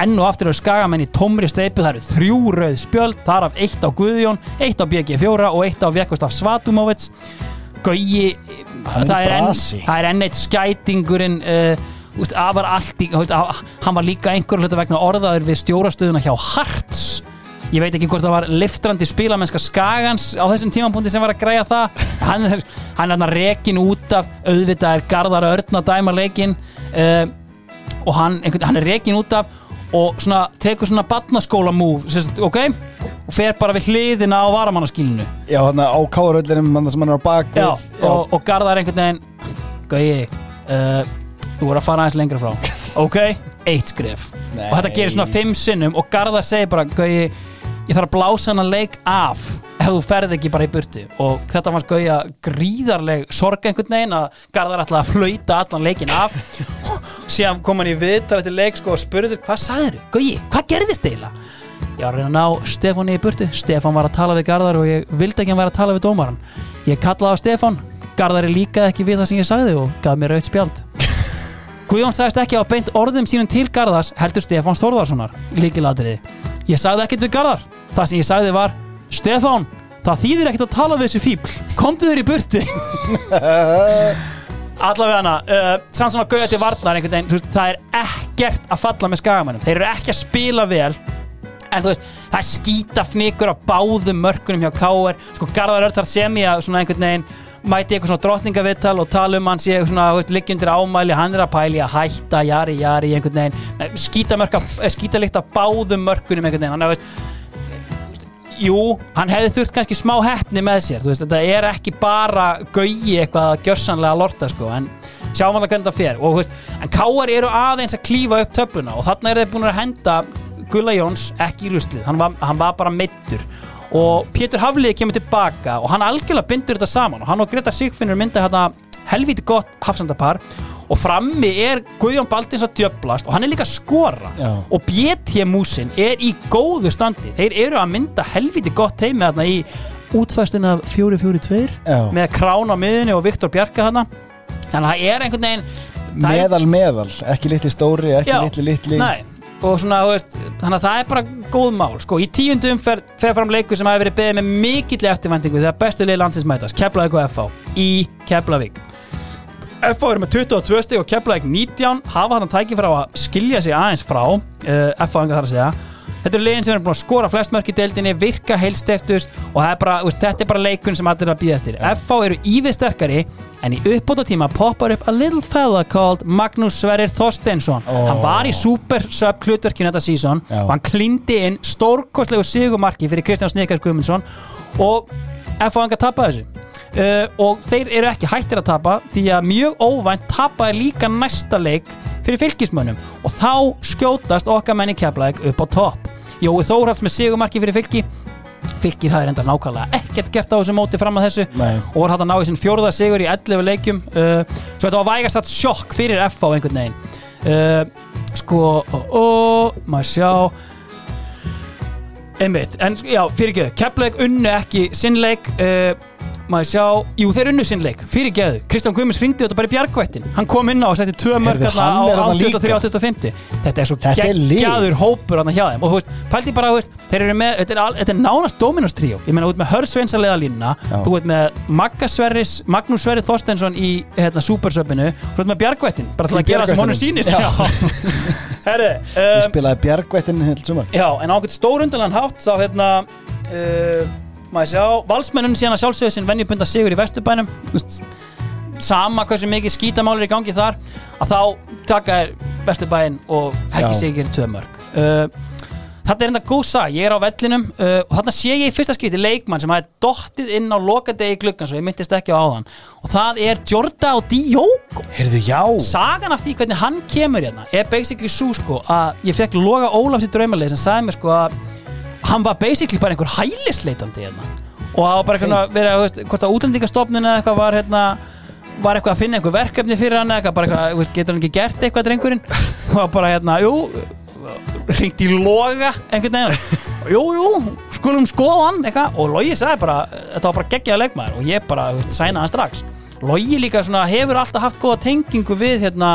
enn og aftur eru skagamenn í tómri steipu, það eru þrjú rauð spjöld þar af eitt á Guðjón, eitt á BG4 og eitt á Vekvistaf Svatumovits Gauji það er enn eitt skætingurinn uh, úst, var í, hann var líka einhverju hluta vegna orðaður við stjórastöðuna hjá Harts ég veit ekki hvort það var liftrandi spilamennska Skagans á þessum tímapunkti sem var að græja það. Hann er, hann er rekin út af auðvitað er Garðar Örn að dæma leikin uh, og hann, einhvern, hann er rekin út af og svona, tekur svona barnaskóla move, sérst, ok? Og fer bara við hliðina á varamannaskílinu Já, hann á káaröllinum hann sem hann er á bak Já, og, og Garðar einhvern veginn Gauji, uh, þú voru að fara aðeins lengra frá. Ok, eitt skrif Nei. Og þetta gerir svona fimm sinnum Og Garðar segir bara, Gauji Ég þarf að blása hann að leik af Ef þú ferð ekki bara í burtu. Og þetta fannst Gauja gríðarleg sorg einhvern veginn Að Garðar ætlaði að flauta allan leikin af. Síðan kom hann í viðtal eftir leik sko, Og spurður, hvað sagður? Gauji, hvað gerðist eiginlega? Ég var að reyna að ná Stefáni í burtu. Stefán var að tala við Garðar og ég vildi ekki að vera að tala við dómaran Ég kallaði á Stefán. Garðari líkaði ekki við það sem ég sagði og gaf mér aukt spjald Guðjón sagðist ekki á beint orðum sínum til Garðars heldur Stefán Þórðarssonar líkilatriði Ég sagði ekkert við Garðar. Það sem ég sagði var Stefán, það þýðir ekkert að tala við þessi fíbl Komdu þér í burtu. *laughs* Allavega hana uh, Samt svona gauða til varnar einhvern veginn veist, Það er ekkert að falla með skagamannum Þeir eru ekki að spila vel En þú veist, það skýta fnikur á báðum mörkunum hjá K.R. Sko Garðar Örtar sem ég að svona einhvern veginn mæti eitthvað svona drottningavittal og tala um hann sé eitthvað svona, liggjundir ámæli hann er að pæli að hætta, jari, jari einhvern veginn, skýta, mörka, skýta líkt á báðum mörkunum einhvern veginn. Hann er, veist, jú, hann hefði þurft kannski smá heppni með sér. Veist, þetta er ekki bara gaugi eitthvað að gjörsanlega lorta sko, en sjáum alveg hvernig það fer. Og, veist, en Káar eru aðeins að klífa upp töfluna og þarna eru þeir búin að henda Gulla Jóns ekki í ruslið, hann var, hann var bara meittur og Pétur Hafliði kemur tilbaka og hann algjörlega bindur þetta saman. Og hann og Greta Sigfinnur mynda hérna helviti gott hafsandapar og frammi er Guðjón Baldins að djöblast og hann er líka að skora. Já. og BT Músin er í góðu standi. Þeir eru að mynda helviti gott teimi þarna í útfæstin af 4-4-2 Já. með Krán á miðunni og Viktor Bjarka þarna. Þannig að það er einhvern veginn Meðal meðal, ekki litli stóri, ekki Já, litli litli. Nei, og svona, veist, þannig að það er bara góð mál, sko, í tíundu umferð fer fram leikur sem hafi verið beðið með mikill eftirvæntingu þegar bestu liði landsins mætast, Keflavík og FH í Keflavík. FH eru með 22 stig og Keflavík 19 hafa þannig tækið frá að skilja sig aðeins frá. Uh, FH enga þar að segja Þetta eru liðin sem eru búin að skora flest mörk í deildinni, virka heilsteftust og er bara, veist, þetta er bara leikun sem allir er að býða eftir. FH eru ívið sterkari en í uppbóta tíma poppar upp a little fella called Magnús Sverrir Þorsteinsson. Ó. Hann var í super sub hlutverkinu þetta sísón Já. og hann klindi inn stórkostlegu sigumarki fyrir Kristján Snikars Guðmundsson og FH enga tapaði þessu. Uh, og þeir eru ekki hættir að tapa því að mjög óvænt tapaði líka næsta leik fyrir fylgismönnum og þá skjótast okkar menni keflaðið upp á topp. Jói Þórhalds með sigumarki fyrir fylgi fylgir hafði reynda nákvæmlega ekkert gert á þessu móti fram að þessu. Nei. og var hægt að ná í sinn fjórða sigur í 11 leikjum uh, svo þetta var vægast að sjokk fyrir FH einhvern veginn. Uh, sko, ó, ó, maður sjá. Einmitt, en já, fyrir ekki Keflavík unnu ekki sinnleik uh, maður sjá, jú þeir unnu sinn leik fyrir geðu, Kristján Guðmunds hringdi þetta bara í bjargvættin. Hann kom inn á og setti tvö mörg hann á þarna 83 líka. 85 þetta er svo geggjaður hópur þarna hjá þeim. Og þú veist, pældi bara, veist, þeir eru með þetta er, er nánast Dominos tríó. Ég meina, þú ert með Hörsveins að leiða línuna Já. þú ert með Magga Sverris, Magnús Sverri Þorstensson í hérna, Supersöpinu þú ert með bjargvættin, bara til að gera það sem honum sýnist. *laughs* Herri, Ég um, spilaði bjargvættin Já, en á einhvern stór undanlega hátt þá hérna uh, maður sjá, valsmennun síðan að sjálfsögðu sinn venjubunda sigur í Vesturbænum. Sama hversu mikið skítamálir í gangi þar að þá taka er Vesturbæn og Helgi tvö mörg. Uh, Þetta er enda góð sag, ég er á vellinum uh, og þarna sé ég í fyrsta skipti leikmann sem hafi dottið inn á lokadegi gluggan svo ég myndist ekki á áðan. Og það er Jorda og Diogo. Heyrðu, já. Sagan af því hvernig hann kemur hérna er basically svo sko að ég fekk Loga Ólafs í draumalið sem sagði mér sko að hann var basically bara einhver hælisleitandi hérna. Og það var bara eitthvað að vera, veist, hvort að útlendingastofnun eða eitthvað var hérna var eitthvað að finna einhver verkefni fyrir hann eða eitthvað, bara eitthvað, veist, getur hann ekki gert eitthvað drengurinn? Og bara hérna, jú ringt í loga einhvern veginn. Jú, jú, skulum skoða hann eitthvað, og Logi sagði bara, þetta var bara geggjaða leikmaður. Og ég bara, veist, sæna hann strax. Logi líka svona, hefur alltaf haft góða tengingu við hérna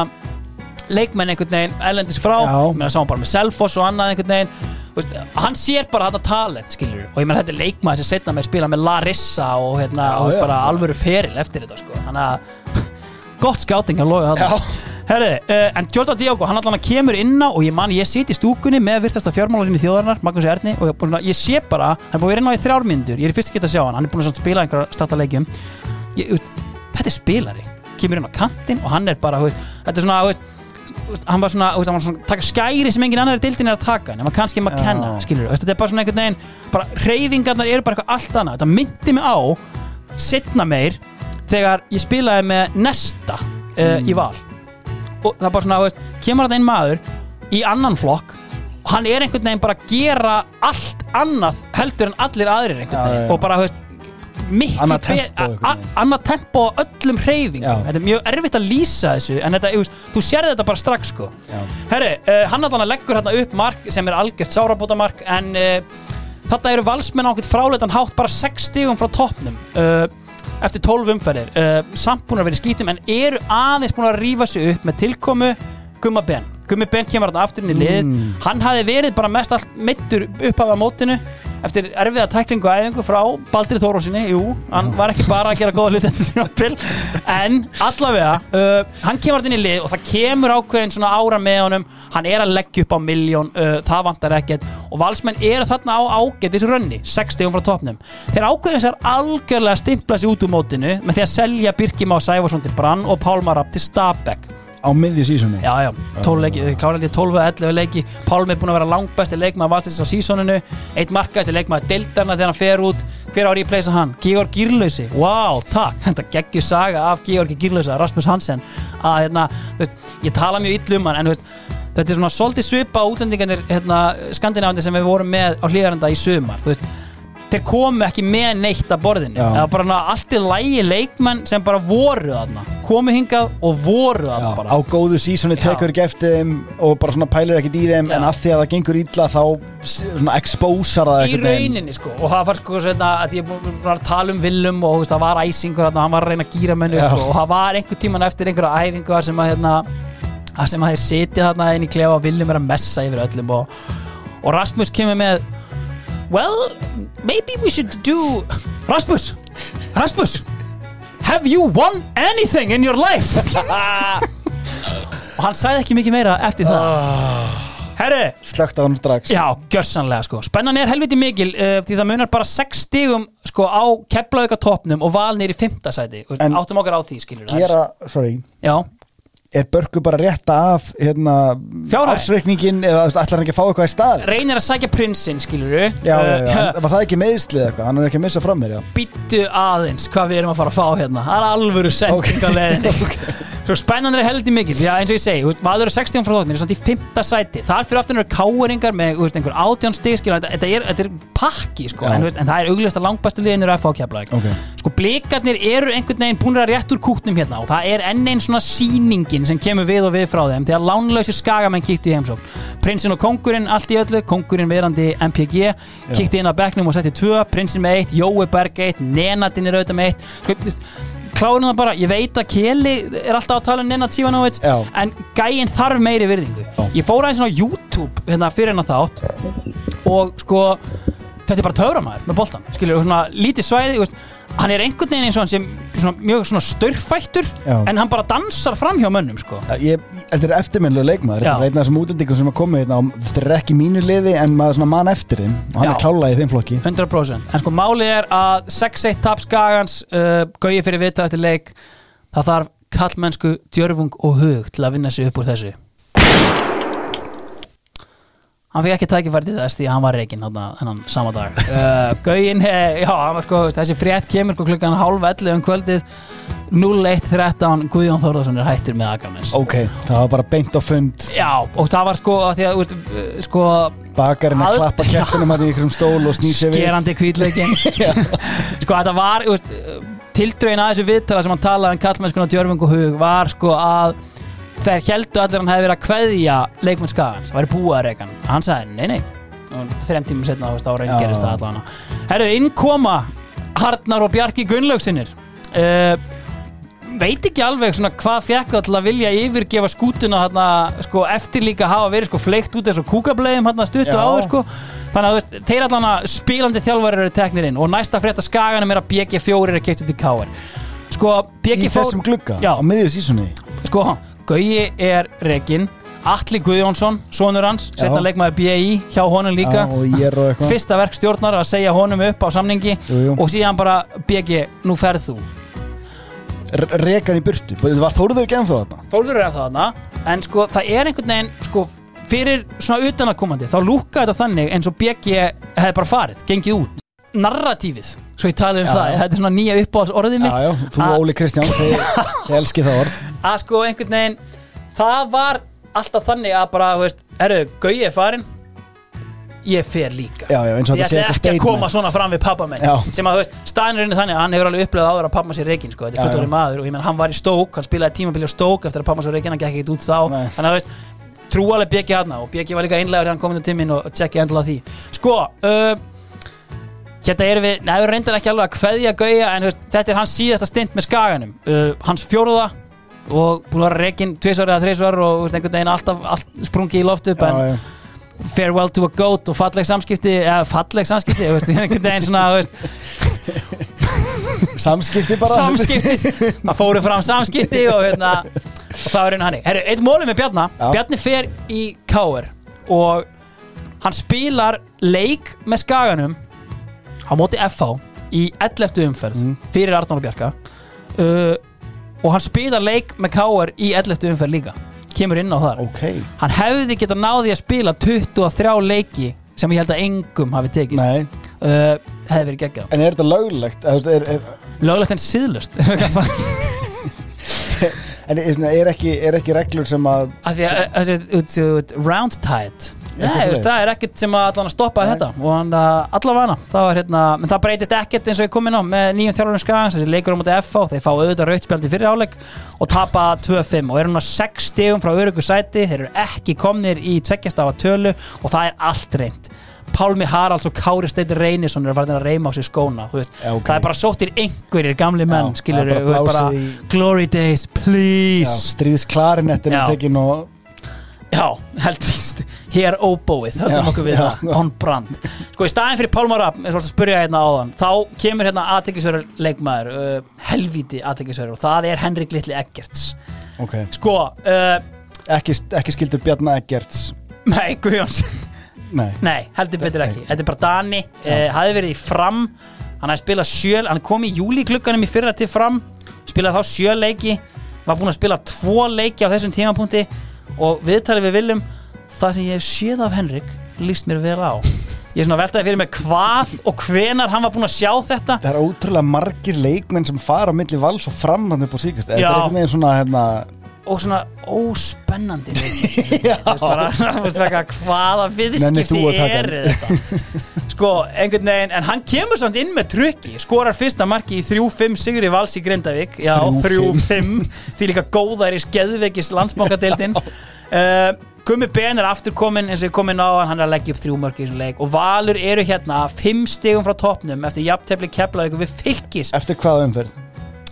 leikmenn einhvern veginn, ellendis frá. Að sá hann bara með Selfoss og annað einhvern veginn. Veist, hann sér bara þetta talent skilur og ég menn þetta er leikmaður sem setna með spila með Larissa og hérna, Já, og já. bara alvöru feril eftir þetta sko, hann að *laughs* gott skáting að loga þetta Herri, uh, en Jordan Diogo, hann allan að kemur inn á og ég man, ég sit í stúkunni með virtasta fjármálarinn í þjóðarinnar, Magnús Erni og ég, að- ég sé bara, hann er búin að vera inn á í þrjár myndur ég er fyrst að geta að sjá hann, hann er búin að spila einhverja starta leikjum ég, þú veist, þetta er spilari kemur inn á kantinn og hann er bara veist, þetta er svona, veist, veist, hann var svona, veist, hann var svona taka skæri sem engin annar í dildin er að taka en kannski maður Já. kenna, skilur þetta er bara svona einhvern veginn, bara hreyfingarnar eru bara eitthvað allt annað, þetta myndi mig á setna meir þegar ég spilaði með Nesta uh, í val. Og það er bara svona, veist, kemur þetta einn maður í annan flokk og hann er einhvern veginn bara að gera allt annað heldur en allir aðrir einhvern veginn. og bara, veist miklu Annað tempó einhvern a- annað tempo á öllum hreyfingum. Já. þetta er mjög erfitt að lýsa þessu en þetta, þú veist, þú sérði þetta bara strax sko. Herri, uh, hann allan leggur hérna upp mark sem er algjört sárabótamark en uh, þetta eru valsmenn á einhvern fráleitan hátt bara 6 stigum frá toppnum uh, eftir 12 umferðir. Uh, samt búin að vera í skítum en eru aðeins búin að rífa sig upp með tilkomu Gumma Ben. Gummi Ben kemur þarna aftur inn í lið. Mm. hann hafi verið bara mest allt meittur upphafa mótinu eftir erfiða tæklingu og æfingu frá Baldur Þórósinni, jú, hann var ekki bara að gera góða hluti eftir þjóðpil en allavega, uh, hann kemur þarna inn í lið og það kemur ákveðin svona ára með honum. Hann er að leggja upp á miljón uh, það vantar ekkert. Og valsmenn eru þarna á ágætis rönni, 60 frá topnum þeir ákveðin sér algjörlega stimpla sig út úr mótinu með því að selja Birkima og Sæfarsson til Brann og Pálmar Rapp til Stabæk Á miðju sísoni Já, já, 12 leiki, þau klára held ég 12 eða 11 leiki. Pálmi er búin að vera langbæsti leikmaður valstins á sísoninu eitt markaðasti leikmaður deildarna þegar hann fer út. Hver á að replacea hann? Georg Gírlausi. Wow, takk, þetta geggju saga af Georgi Gírlausa, Rasmus Hansen. Að hérna, veist, ég tala mjög illa um hann en veist, þetta er svona svolítið svipa útlendingarnir, hérna, skandinávandi sem við vorum með á hlýðarenda í sumar. Þú veist, þeir komu ekki með neitt að borðinu. Já. eða bara ná, allt í lægi leikmenn sem bara voru þarna. Komu hingað og voru þarna bara. Á góðu sísoni tekur ekki eftir þeim og bara svona pælir ekkert í þeim en að því að það gengur illa þá svona expósar það í rauninni sko. Og það var sko svona að ég búin að tala um Willum og veist, það var æsingur þarna, hann var að reyna að gýra mennu Já. sko, og það var einhver tíman eftir einhverja æfingu sem að hérna þar sem að þeir sitja þarna inn í klefa og Willum er að messa yfir öllum og, og Rasmus kemur með well, maybe we should do Rasmus, Rasmus have you won anything in your life? Og hann sagði ekki mikið meira eftir það. Herri, Slögt á hann strax. Já, gjörsanlega sko. Spennan er helviti mikil uh, því það munar bara 6 stigum sko á keflauka toppnum og val nýri 5. sæti. Áttum okkar á því skilur Gera, sorry. Já Er Börgu bara rétta af hérna, ársreikningin eða ætlar hann ekki að fá eitthvað í stað Reynir að sækja prinsinn skilur Já, já, já, en *laughs* var það ekki meðslið eitthvað? Hann er ekki að missa fram mér, já. Býttu aðeins hvað við erum að fara að fá hérna. Það er alvöru sending á leiðinni *laughs* Svo spennandi er heldur mikið, því að eins og ég segi, þú veist, Valur er 16 frá þóttin, er svona í 5. sæti. Þar fyrir aftur eru káeringar með, veist, einhver átján stig skilur, þetta, er, er pakki, sko en, veist, en það er augljóst að langbæstu liðin eru að fá keflaðik Ok. Sko, blikarnir eru einhvern veginn búinir að rétt úr kútnum hérna og það er enn einn svona sýningin sem kemur við og við frá þeim þegar lánlausir skagamenn kíktu í heimsókn. Prinsinn og kongurinn allt í öllu, kongurinn verandi MPG, kíkti inn á bekknum og setti tvö, prinsinn með eitt, Jói Berg eitt, Nenadinn er auðvitað með eitt. Sko, klárum það bara, ég veit að Keli er alltaf að tala um Nenad Sivanovic Já. en gæinn þarf meiri virðingu. Ég fór aðeins á YouTube hérna, fyrir hennar þátt og sko þetta er bara töframæður með boltan skilur, svona lítið svæði þú veist, hann er einhvern veginn eins og hann sem svona, mjög svona störfættur Já. en hann bara dansar fram hjá mönnum sko. Ég, þetta er eftirminnlega leikmaður Þetta Já. er einn af þessum útendingum sem er komið hérna og Þetta er ekki mínu liði en maður svona mann eftir þeim og hann Já. er klála í þeim flokki 100% en sko málið er að 6-1 tap skagans uh, gauði fyrir vitað eftir leik það þarf kallmennsku, djörfung og hug til að vinna sig upp úr þessu hann fikk ekki tækifæri til þess því að hann var reikinn þennan sama dag. Uh, Gauin, já, hann sko þessi frétt kemur sko klukkan halv 11 um kvöldið. 01.13 Guðjón Þórðarsson er hættur með Akarnes Ok, það var bara beint á fund. Já, og það var sko að því að, veist, uh, sko Bakarinn að Að- klappa kettinum hann í ykkur stól og snýr sér við. Skerandi kvítleikin *laughs* sko þetta var þú veist, tildrögin að þessu viðtala sem hann talaði um kallmennskuna djörfung og hug var sko að þeir heldu allir hann hefði verið að kveðja leikmenn skagans, það væri búið að reykan hann. Sagði nei nei. Og þreim tímum setna þá reyn gerist það allan herru, innkoma Harnar og Bjarki Gunnlaugsinnir uh, veit ekki alveg svona hvað fekk það til að vilja yfirgefa skútuna hérna, sko, eftir líka hafa verið sko, fleikt út eins og kúkableiðum hérna, stuttu Já. áður sko. þannig að þeir allan að spilandi þjálfari eru teknir inn. Og næsta frétta skaganum er að BG4 er að kipta til Káar sko, Í BG4 þessum glugga, Já. á miðju sísunni sko, Gauji er rekin Atli Guðjónsson, sonur hans setna Já. leikmaður BI hjá honum líka. Já, fyrsta verk stjórnar að segja honum upp á samningi. Jú, jú. og síðan bara BG, nú ferð þú. Rekan í burtu, var Þórður ekki ennþá þarna? Þólfur er það þarna en sko það er einhvern veginn sko fyrir svona utanakomandi þá lúka þetta þannig eins og BG hefði bara farið, gengið út narratífið, svo ég tala um Já, það já. þetta er svona nýja uppáhalds orðið mitt Já, já, þú Að- Óli Kristján, *laughs* þið elskið það orð að sko einhvern veginn það var alltaf þannig að bara, þú veist, erðu, Gauji er farin ég fer líka Já, já, eins og ég þetta sé ætla eitthvað ekki að koma svona fram við pappa minn Já. sem að þú veist, staðinurinn er þannig að hann hefur alveg upplegað áður að pappa sér reikinn sko, þetta er fullorðið já. maður og ég menn hann var í stók, hann spilaði tímabili á stók eftir að pappa sér reikinn, hann gekk ekkert út þá Nei. þannig að þú veist, trúaleg Bjeki hann og Bjeki var líka einlegur þegar hann kom inn á tíminn og tjekki endla því sko, uh, hérna erum við neður reyndar ekki alveg að kveðja Gauja en veist, þetta er hans síðasta stint með skaganum. Uh, hans fjóruða og búin að vera reikinn tvisvar eða þrisvar og veist, einhvern veginn alltaf allt sprungi í loft upp en farewell to a goat og falleg samskipti eða falleg samskipti, veist, *laughs* einhvern veginn svona Samskipti bara. Samskipti. *laughs* Það fóru fram samskipti og hérna og það var einu Herru, eitt mólið með Bjarna. Já. Bjarni fer í Káer og hann spilar leik með skaganum á móti FH í 11. umferð Mhm. fyrir Arnór Bjarka uh, og hann spilar leik með Káer í 11. umferð líka kemur inn á þar Ok, hann hefði getað náði að spila 23 leiki sem ég held að engum hafi tekist uh, hefði verið geggjað En er þetta löglegt? Er, er, löglegt en síðlust *laughs* *laughs* en er, ekki, er ekki reglur sem að að því að að round tide Nei, veist, það er ekkert sem að allan að stoppa þetta. Og hann allavega það var hérna, menn það breytist ekkert eins og ég kom inn á með nýjum þjálfurinn skagans, þessi leikur á móti FH, þeir fá auðvitað rautspjald í fyrir áleik og tapa 2-5 og eru núna 6 stegum frá örugu sæti, þeir eru ekki komnir í tveggjastaf tölu og það er allt reynd Pálmi Haralds og Kári Steitir Reynisson eru farin að reyma á sig skóna veist, Já, ok. það er bara sóttir einhverjir gamli menn, Já, skilur er bara bara, í- glory days, please. Stríðis klarinettin er og Já, heldur Hér óbóið, höldum Já, okkur við já. það On brand. Sko í staðin fyrir Pálmar Rapp, eins og að spyrja hérna áðan Þá kemur hérna aðteklisverður leikmaður uh, Helvíti aðteklisverður Og það er Henrik Litli Eggerts. Ok. Sko, uh, Ekki, ekki skildur Bjarna Eggerts. Nei, Guðjóns. Nei. Nei, heldur betur ekki. Þetta er bara Dani, uh, hafði verið í fram. Hann hafði spilað sjö Hann kom í júli klukkanum í fyrra til fram Spilaði þá sjö leiki Var búinn að spila tvo leiki á þessum tímapunkti Og viðtalið við Viljum Það sem ég hef séð af Henrik Lýst mér vel á. Ég er svona veltaði fyrir mig hvað og hvenar hann var búinn að sjá þetta. Það er ótrúlega margir leikmenn sem fara á milli vals og fram hann upp á síkast Þetta er Já. einhvern veginn svona hérna, og svona óspennandi *laughs* bara, *laughs* bara hvaða viðskipti er hann? þetta? Sko, einhvern veginn, en hann kemur samt inn með trukki, skorar fyrsta marki í 3-5 sigri vals í Grindavík. Já, 3-5, því líka góðar í skeðveikis landsbankadeildin. Uh, *laughs* Gummi Ben er aftur komin eins og ég komin á hann, er að leggja upp þrjú mörk í þessum leik. Og Valur eru hérna 5 stigum frá toppnum eftir jafntefli keflaðið við fylgis Eftir hvaða umferð?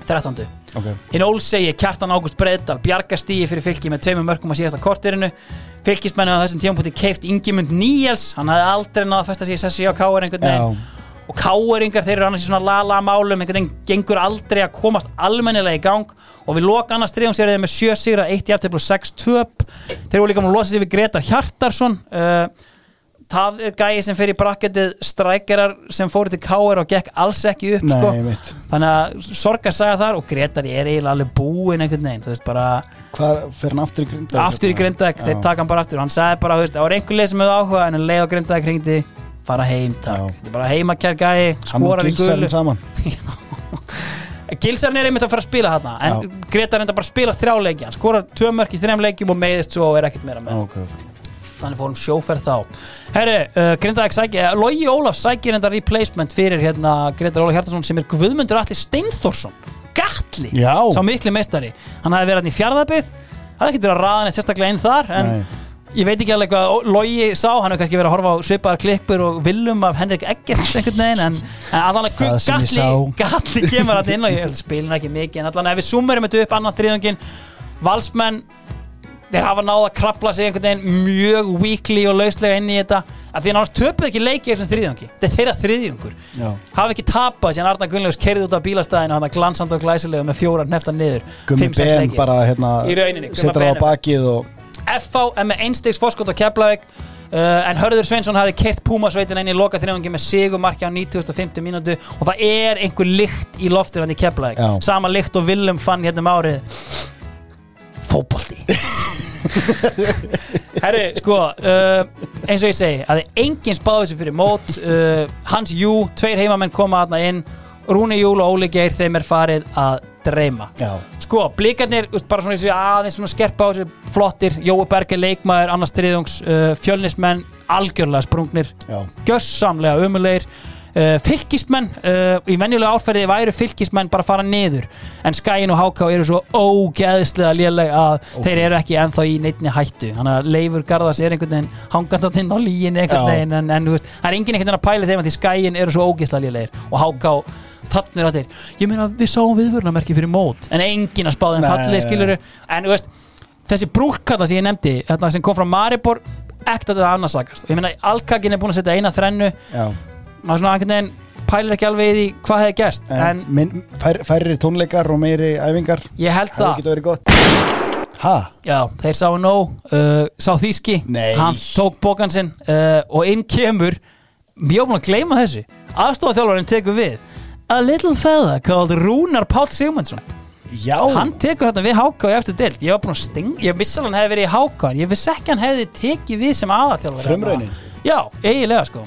13. Ok. Hinn Ólsegi, Kjartan Ágúst Breiðdal bjargar stíi fyrir fylki með tveimur mörgum á síðasta kortirinu fylkismennu á þessum tímapunkti keift Ingimund Níels. Hann hafði aldrei náða að festa sig í sessi á Káar einhvern veginn. Og Káaringar þeir eru annars í svona lala málum einhvern veginn gengur aldrei að komast almennilega í gang. Og við loka annars triðungseriði með 7 sigra, 1 jafntefli og 6 töp. Þeir eru líka múin að losa sig við Gretar Hjartarsson uh, það er gæi sem fer í brakketið strækjarar sem fóru til Káar og gekk alls ekki upp Nei, sko. einmitt. þannig að sorg að sagja þar og Gretari er eiginlega alveg búinn einhvern veginn þú veist bara Hvað fer hann aftur í Grindavík? aftur í Grindavík, þeir taka hann bara aftur. Og hann sagði bara, þú veist, það var einhver leið sem hefur áhuga en en leið á Grindavík hringdi, fara heim takk, þetta er bara heimakær gæi, Hann og skorar í Gilsarinn gulu. saman. *laughs* Gilsarinn er einmitt að fara að spila þarna en Gretar enda bara að spila þrjá leiki. Hann skorar tvö mörk í þrjum leikjum og meiðist svo og er ekkert meira með. Ok, ok þannig fórum sjóferð þá Herri, uh, Grindavík sækir, uh, Logi Ólaf sækir enda replacement fyrir hérna Gretar Ólaf Hjartarsson sem er Guðmundur Alli Steinþórsson Gatli, Já. sá mikli meistari hann hafði verið hann í fjárðabið það verið að raða neitt sérstaklega inn þar en Nei. ég veit ekki alveg hvað Logi sá, hann hefur kannski verið að horfa á svipaðar klippur og viljum af Henrik Eggerts einhvern veginn en, en allan að Það sem ég Gatli, sá. Gatli kemur alltaf inn og ég spilin ekki mikið en allan ef við summerum þetta upp annan þriðungin valsmenn þeir hafa náða að krabla sig einhvern veginn mjög weekly og lauslega inn í þetta. Að því að náttúrulega töpuð ekki leiki í þessum þriðjungi. Þetta er þeirra þriðjungur. Já. Hafa ekki tapað síðan Arna Gunnlaugs kerði út af bílastæðinu hann að glansand og glæsilega með fjóra hnefta niður. Gummi Ben bara hérna Í Setur á bakið og FH er með einstegs fórskot á Keflavík. Uh, en Hörður Sveinsson hafði keitt Púmasveitin inn í loka þrjóðingi með sigumarki á 9050 mínútu og það er einhver lykt í loftur hann í Keflavík. Já. sama lykt og Willum fann hérna um árið fótbolti. Herri, sko uh, eins og ég segi, að það er engin spáði þessu fyrir mót. Uh, Hans Jú, tveir heimamenn koma aðna inn. Rúni Júl og Óli Geir, þeim er farið að dreyma. Já. Sko, blikarnir, bara svona, svona aðeins svona skerpa á þessu flottir. Jói Berger leikmaður, annars triðungs uh, fjölnismenn, algjörlega sprungnir. Já. Gjössamlega umulegir uh, fylgismenn, uh, í venjulega árferði væru fylgismenn bara að fara niður en Skæin og Háká eru svo ógeðslega léleg að þeir eru ekki ennþá í neittni hættu, þannig að Leifur Garðars er einhvern veginn hangandað inn á líin einhvern veginn, en, en veist, það er enginn einhvern veginn að pæla þeim að því Skæin eru svo ógeðslega lélegir og Háká tannir að þeir, ég meina við sáum viðvörnamerki fyrir mót, en enginn að spáða þeim Nei, fallið skiluru, en veist þessi brúkkalla sem ég nefndi, sem kom frá Maribor ekkert að þetta annarsakast, ég meina Alkakin er búin að setja eina þrennu. Já maður svona einhvern veginn pælir ekki alveg í hvað hefði gerst En, en fær, færri tónleikar og meiri æfingar ég held Það það. getur verið gott. Ha? já, þeir sáu nóg uh, sá þýski, Nei. hann tók bókan sinn uh, og inn kemur mjög búin að gleyma þessu aðstofaþjálfarinn tekur við a little fella called Rúnar Páll Sigmundsson. Já. Hann tekur þetta við Háka í eftir deild. Ég var búin að sting, ég vissi alveg hann hefði verið í Háka ég vissi ekki hann hefði tekið við sem Frumraunin? já, eiginlega sko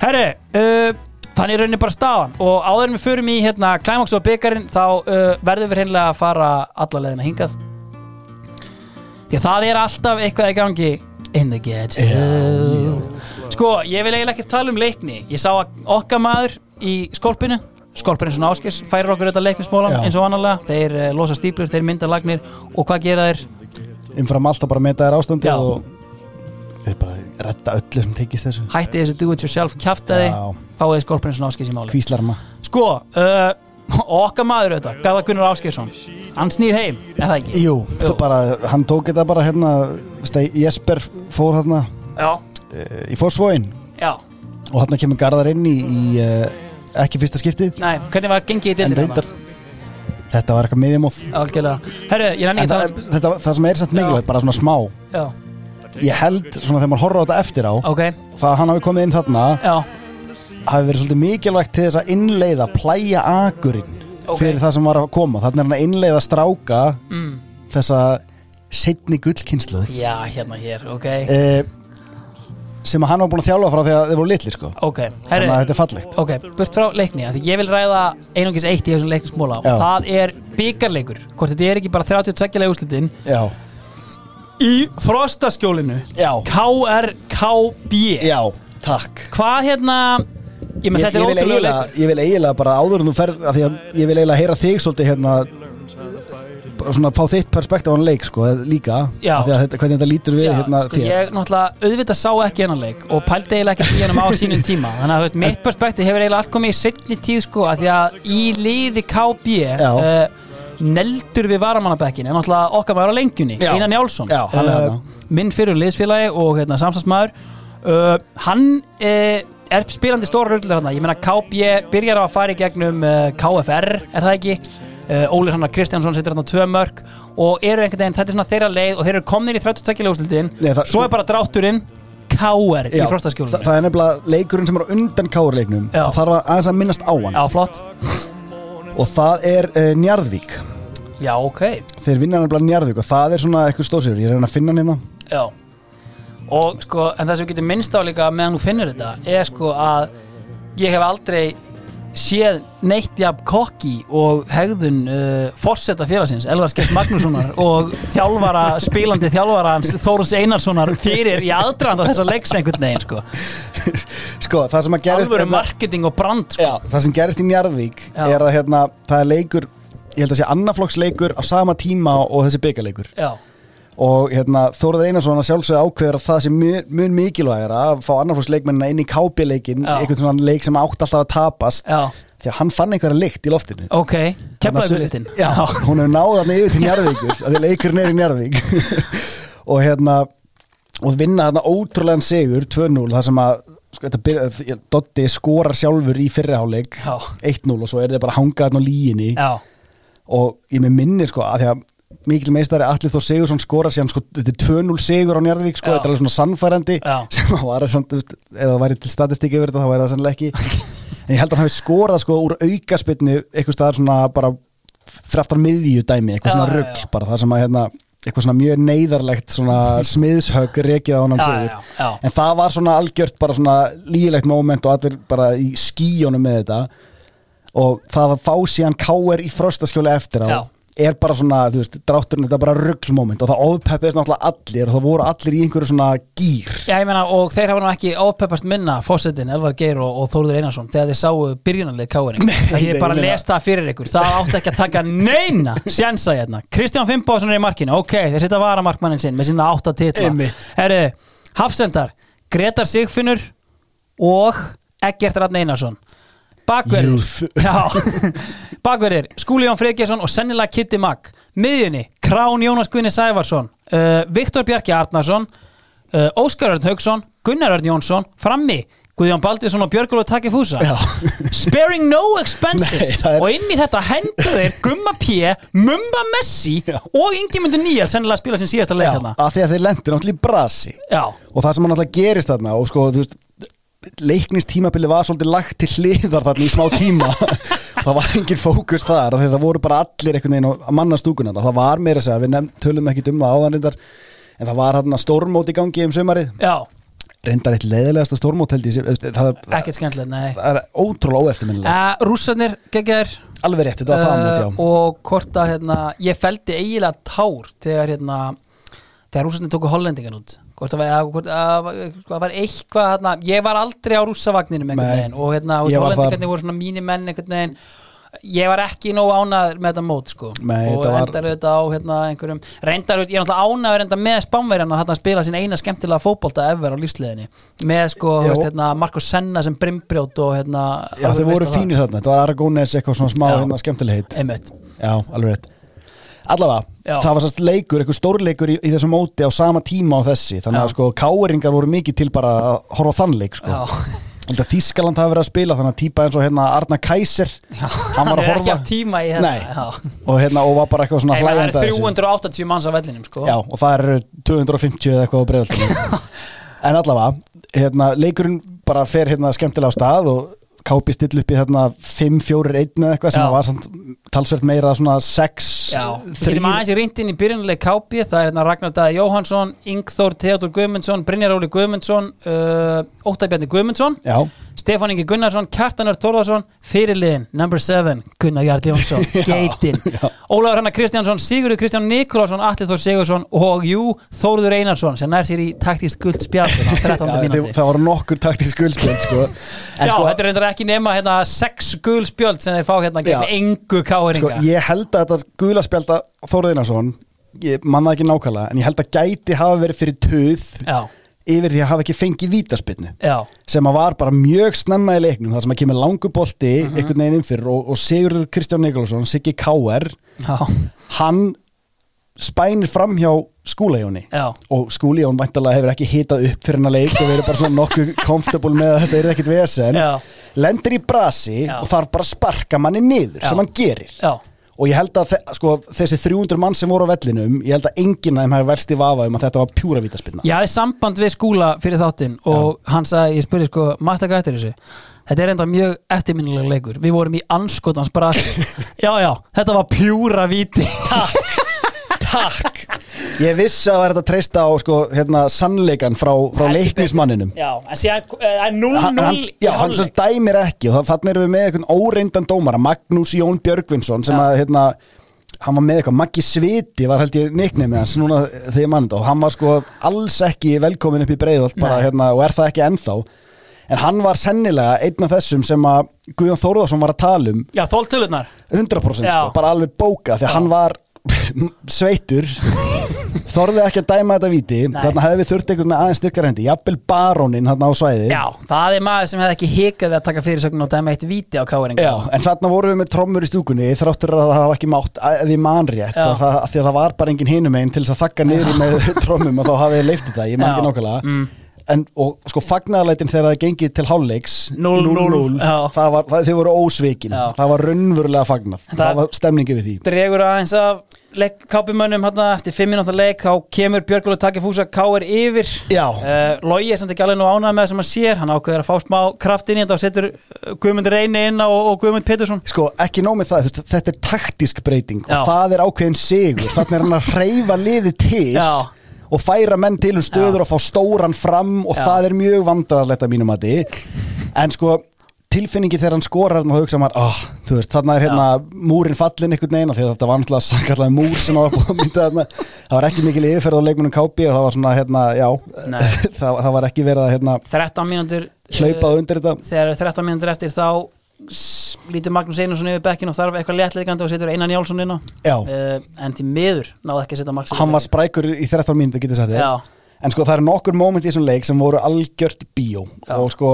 herri, uh, þannig er rauninni bara staðan. Og áður en við förum í hérna Climax og byggarinn þá uh, verðum við hreinlega að fara alla leðina hingað. Því að það er alltaf eitthvað í gangi. In the ghetto. Sko, ég vil eiginlega ekki tala um leikni. Ég sá að okkar maður í skorpinu skorpurinn svona áskis færir okkur þetta leiknismólan Já. eins og annarlega þeir uh, losa stíplur, þeir mynda lagnir. Og hvað gera þeir? Umfram allt að bara meta þér ástandi Já. og þeir bara redda öllu sem tekist þessu. Hætti þessu do it yourself kjaftaði Já. fáið skorpurinn svona áskis í máli Kvíslarma sko, uh, *laughs* okkar maður auðvitað Garðar Gunnar Áskeirsson hann snýr heim, er það ekki? Jú, það bara, hann tók þetta bara hérna steg, Jesper fór hérna uh, í Fossvóin já, og hérna kemur Garðar inn í, í uh, ekki fyrsta skiptið. Nei, hvernig var gengið í en dildina? reyndar þetta var eitthvað miðjumóð. Herru, ég en ekki það, þetta, það sem er satt mikilvægt, bara svona smá. Já, ég held, svona þegar maður horfir á þetta eftir á ok, það að hann hafi komið inn þarna já, hafi verið svolítið mikilvægt til þess að innleiða plæja akurinn Ok. fyrir það sem var að koma. Þannig er hann að innleiða stráka mm. þessa setni gullkynslu já, hérna hér, ok. Eh, sem að hann var búin að þjálfa frá því að þeir voru litli sko. Ok, Þannig að þetta er fallegt. Ok, burt frá leikni Því ég vil ræða einungis eitt í þessum leiknismóla. Og það er byggarleikur Hvort þetta er ekki bara 32 leik úrslitin Já Í frostaskjólinu. Já. KRKB Já, takk. Hvað hérna Ég Ég, ég, er vil eiginlega, ég vil eiginlega bara áður en þú ferð því að ég vil eiginlega heyra þig svolítið hérna svona fá þitt perspektíf á hann leik sko líka Já. því að þetta, hvernig þetta lítur við Já, hérna sko, þér. ég náttúrulega auðvitað sá ekki hennan leik og pældi eiginlega ekki í hennum á sínum tíma. *laughs* Þannig að veist, mitt perspektíf hefur eiginlega allt komið í setni tíð sko, að því að í liði KB Já. uh, neldur við varamannabekkin en náttúrulega okkar maður á lengjunni, Já. Einar Njálsson. Já, hann er þarna. minn fyrir liðsfélagi og hérna, samstagsmaður uh, hann uh, er spilandi stóra rullir hann ég meina KB byrjar á að fara í gegnum uh, KFR, er það ekki? Uh, Ólir Hannar Kristjánsson setur hann á tvö mörg og eru einhvern veginn, þetta er svona þeirra leið og þeir eru komnir í 32 leikúrslitin Nei, það- svo er bara drátturinn KR í Já, frostaskjólinu. það, það er nefnilega leikurinn sem er á undan káurleiknum Já. það þarf að aðeins að minnast á hann. Já, flott og það er uh, Njarðvík. Já, ok. Þeir vinna nefnilega Njarðvík og það er svona eitthvað stóðsýr ég reyna að finna hann hérna. Já. Og sko, en það sem við getum minnst á líka meðan þú finnur þetta er sko að ég hef aldrei séð neitt jafn kokki og hegðun uh, forseta félagsins, Elvar Skell Magnússonar *laughs* og þjálfara, spilandi þjálfara hans Þórus Einarssonar fyrir í aðdraðanda þessa leiks einhvern veginn sko. *laughs* sko, það sem að gerist Alvöru hérna- marketing og brand sko. Já, það sem gerist í Njarðvík Já. er að hérna, það er leikur ég held að sé annaflokksleikur á sama tíma og þessi byggarleikur Já, og hérna, Þóraður Einarsson að sjálfsögðu ákveður að það sé mjög, mikilvægir að fá annarflokksleikmennina inn í kápileikin einhvern svona leik sem átt alltaf að tapast. Já. því að hann fann einhverja lykt í loftinu. Ok, kemlaugulítin hún hefur náð þarna yfir til Njarðvíkur af því leikurinn er í Njarðvík. *laughs* Og hérna og vinna þarna ótrúlegan sigur 2-0 þar sem að sko, þetta Dotti skorar sjálfur í fyrriháleik Já. 1-0 og svo er þið bara að hanga þarna á líginni Já, og ég með minni sko að því að mikil meistari Allir Þór Sigursson skorar síðan sko, þetta er 2-0 sigur á Njarðvík sko, þetta er alveg svona sannfærandi *laughs* sem var samt, ef það væri til statistík yfir þetta þá væri það sannlega ekki. *laughs* En ég held að hann hafi skorað sko úr aukaspinnu eitthvað staðar svona bara fraftar miðju dæmi, eitthvað svona já, rugg bara það sem að hérna eitthvað svona mjög neyðarlegt svona *laughs* smiðshögg rekið á hann sigur. en það var svona algjört bara svona lígilegt moment og allir bara í skíjónum með þetta. Og það að fá síðan káer í frostaskjóli eftir á. Er bara svona, þú veist, drátturinn þetta er bara rugglmoment og það ofpeppist náttúrulega allir og það voru allir í einhverju svona gýr Já, ég meina, og þeir hafa nú ekki ópeppast minna fósettin, Elvar Geir og, og Þóruður Einarsson þegar þeir sáu byrjunarleik káering það ég bara ég meina- les það fyrir ykkur. Það átti ekki að taka neina sjensa hérna. Kristján Fimboðsson er í markinu, ok, þeir setja varamarkmannin sinn með sína átta titla. Herru, Hafsendar, Gretar Sigfinnur og Eggert Ratn Einarsson Bakverðir. *laughs* Já, bakverðir Skúli Jón Freyggjason og sennilega Kitty Mag. Miðjunni, Krán Jónas Gunni Sævarsson uh, Viktor Bjarki Arnarsson uh, Óskar Örn Haugsson Gunnar Örn Jónsson, frammi Guðjón Baldvinsson og Björgulur Takifúsa sparing no expenses. *laughs* Nei, er- og inn í þetta hendur þeir Gumma P, Mumba Messi og Ingemundur Níal sennilega að spila sin síðasta leik hérna. að því að þeir lendur náttúrulega í brasi. Já, og það sem hann náttúrulega gerist þarna og sko, þú veist leiknistímabili var svolítið lagt til hliðar þarna í smá tíma. *laughs* Það var engin fókus þar því það voru bara allir einhvern veginn á mannastúkuna það var meira að segja, við nefn, tölum ekki um það áðan reyndar en það var hérna stórmót í gangi um sömarið já, reyndar eitt leiðilegasta stórmót held ég ekkert skemmtilegt, nei. það er ótrúlega óeftirminnilega. Uh, Rússarnir geggjar alveg rétt, þetta var það uh, og hvort að hérna, ég feldi eiginlega tár þegar hérna, þegar rússarnir tóku hollendingan út hvort það var, hvort, að, sko, það var eitthvað hérna, ég var aldrei á veginn og hérna, og ég var hollendingarnir voru svona mínir menn einhvern veginn. Ég var ekki nóg ánæður með þetta mót sko. Nei, og var- endar auðvitað á hérna, einhverjum reyndar, ég er náttúrulega ánæður enda með spánverjan að spila sín eina skemmtilega fótbolta ever á lífsliðinni með sko, hérna, Marko Senna sem brimbrjót og hérna Já, þeir voru fínir þarna, þetta var Aragónes eitthvað svona smá hérna skemmtilegheit Einmitt. Já, alveg rétt Allavega, Já. það var sérst leikur, eitthvað stórleikur í, í þessu móti á sama tíma á þessi þannig að Já. sko káeringar voru mikið til bara að horfa á þann leik sko Þískaland hafi verið að spila þannig að típa eins og hérna Arna Kaiser hann var að *laughs* er horfa af. Já. og, hérna, og var bara eitthvað svona Nei, það er að þessu. 380 manns á vellinum sko. Já, og það eru 250 eða eitthvað á breiðaltinu *laughs* En allavega, hérna, leikurinn bara fer hérna skemmtilega á stað og kápi still upp í þarna 5-4-1 eða eitthvað sem Já. var samt talsvert meira svona 6 Já, við getum aðeins í reyndin í byrjunlega kápi það er hérna Ragnar Dæði Jóhansson Ingþór Theodor Guðmundsson, Brynjar Óli Guðmundsson uh, Óttabjarni Guðmundsson Já. Stefán Ingi Gunnarsson, Kjartanur Tórðarsson fyrirliðin, number 7 Gunnar Jarl Jónsson, *laughs* Geitin Ólafur Hanna Kristjánsson, Sigurður Kristján Nikolásson Atli Þór Sigursson og jú Þórður Einarsson sem nær sér í taktíst guld spjall á *laughs* 13. Já, mínúti það voru nokkur taktisk guldspjöld sko. *laughs* Já, sko, þetta er reyndar ekki nema hérna, sex gul spjöld sem þeir fá hérna gegn engu sko, káeringa ég held að þetta gula spjálta Þóruðinarsson ég manna ekki nákvæmlega en ég held að gæti hafa verið fyrir töð Já. Yfir því að hafa ekki fengið vítaspinnu sem að var bara mjög snemma í leiknum þar sem að kemur langu bolti Mhm. einhvern veginn inn fyrir og, og Sigurður Kristján Nikolásson Siggi K.R. Hann spænir fram hjá skúlajóni Já. og skúlijón væntalega hefur ekki hitað upp fyrir hennar leik og verið bara svona nokkuð comfortable með að þetta er ekkit vesen Já. lendir í brasi Já. og þarf bara að sparka manni niður Já. sem hann gerir Já. Og ég held að sko, þessi 300 mann sem voru á vellinum ég held að enginn af þeim hafi verst í vafa um að þetta var pjúra vítaspinna Ég hafði samband við skúla fyrir þáttinn og hann sagði, ég spurði sko, maður stakka eftir þessu? Þetta er enda mjög eftirminnilega leikur. Við vorum í anskotans brasi. *laughs* Já, já, þetta var pjúra víti *laughs* Takk Ég vissi að það var þetta að treysta á sko, hérna, sannleikan frá, frá leiknismanninum Já, en síðan eh, það er 0-0 hann, hann, í já, hann sem hálfleik. dæmir ekki og þannig erum við með einhvern óreindan dómara Magnús Jón Björgvinsson sem Já. að hérna, hann var með eitthvað Maggi Sviti var held ég neiknið með hans núna þegar ég mann þetta og hann var sko alls ekki velkomin upp í breiðholt bara, Nei. hérna, og er það ekki ennþá en hann var sennilega einn af þessum sem að Guðjón Þórðarsson var að tala um Já, þóltölunar 100% Já. sko, bara alveg bóka því að hann var sveitur þorði ekki að dæma þetta víti Nei. þarna hefði við þurft einhvern með aðeins styrkar hendi jafnvel barónin hann á svæði Já, það er maður sem hefði ekki hikað við að taka fyrirsögn og dæma eitt víti á káeringa Já, en þarna vorum við með trommur í stúkunni þráttur að það hafa ekki mátt að því manrétt Já. og það, að því að það var bara engin hinum einn til þess að þakka niður með *laughs* trommum og þá hafið þið leift þetta, ég man Já. ekki nákvæmlega Mm. En, og sko fagnaðarleitin þegar það gengið til hálfleiks 0-0, já. það var, það, þið voru ósvikin Já. það var raunverulega fagnað það, Það- var stemningi við því dregur aðeins af kápimönnum hérna eftir 5 minúta leik þá kemur Björgulega takki fúsa K.R. yfir Já. uh, Logi er samt ekki alveg nú ánað með það sem hann sér hann ákveður að fá smá kraft inn í þetta og setur uh, Guðmund Reyni inn og, og Guðmund Pétursson sko ekki nóg með það, þetta er taktísk breyting Já. og það er ákveðin sigur þannig er hann að hreyfa liði til. Og færa menn til um stöður og fá stóran fram og Já. það er mjög vandrarlegt að mínum að en sko tilfinningi þegar hann skorar og hugsa maður, oh, þú veist, þarna er hérna múrin fallin veginn af því að þetta var náttúrulega sankallega múr sem það var búið að mynda þarna. Það var ekki mikil yfirferð á leikmunum kápi og það var svona, hérna, já *laughs* það, það var ekki verið að hérna, 13 mínútur hlaupað undir þetta. þegar 13 mínútur eftir þá lítur Magnús Einarsson yfir bekkin og þarf eitthvað léttleikandi og setur Einar Njálsson inn á. Uh, en því miður náði ekki að setja Max hann var sprækur í 13 mínútu getur sagt þér. En sko það eru nokkur móment í þessum leik sem voru algjört bíó. Já. og sko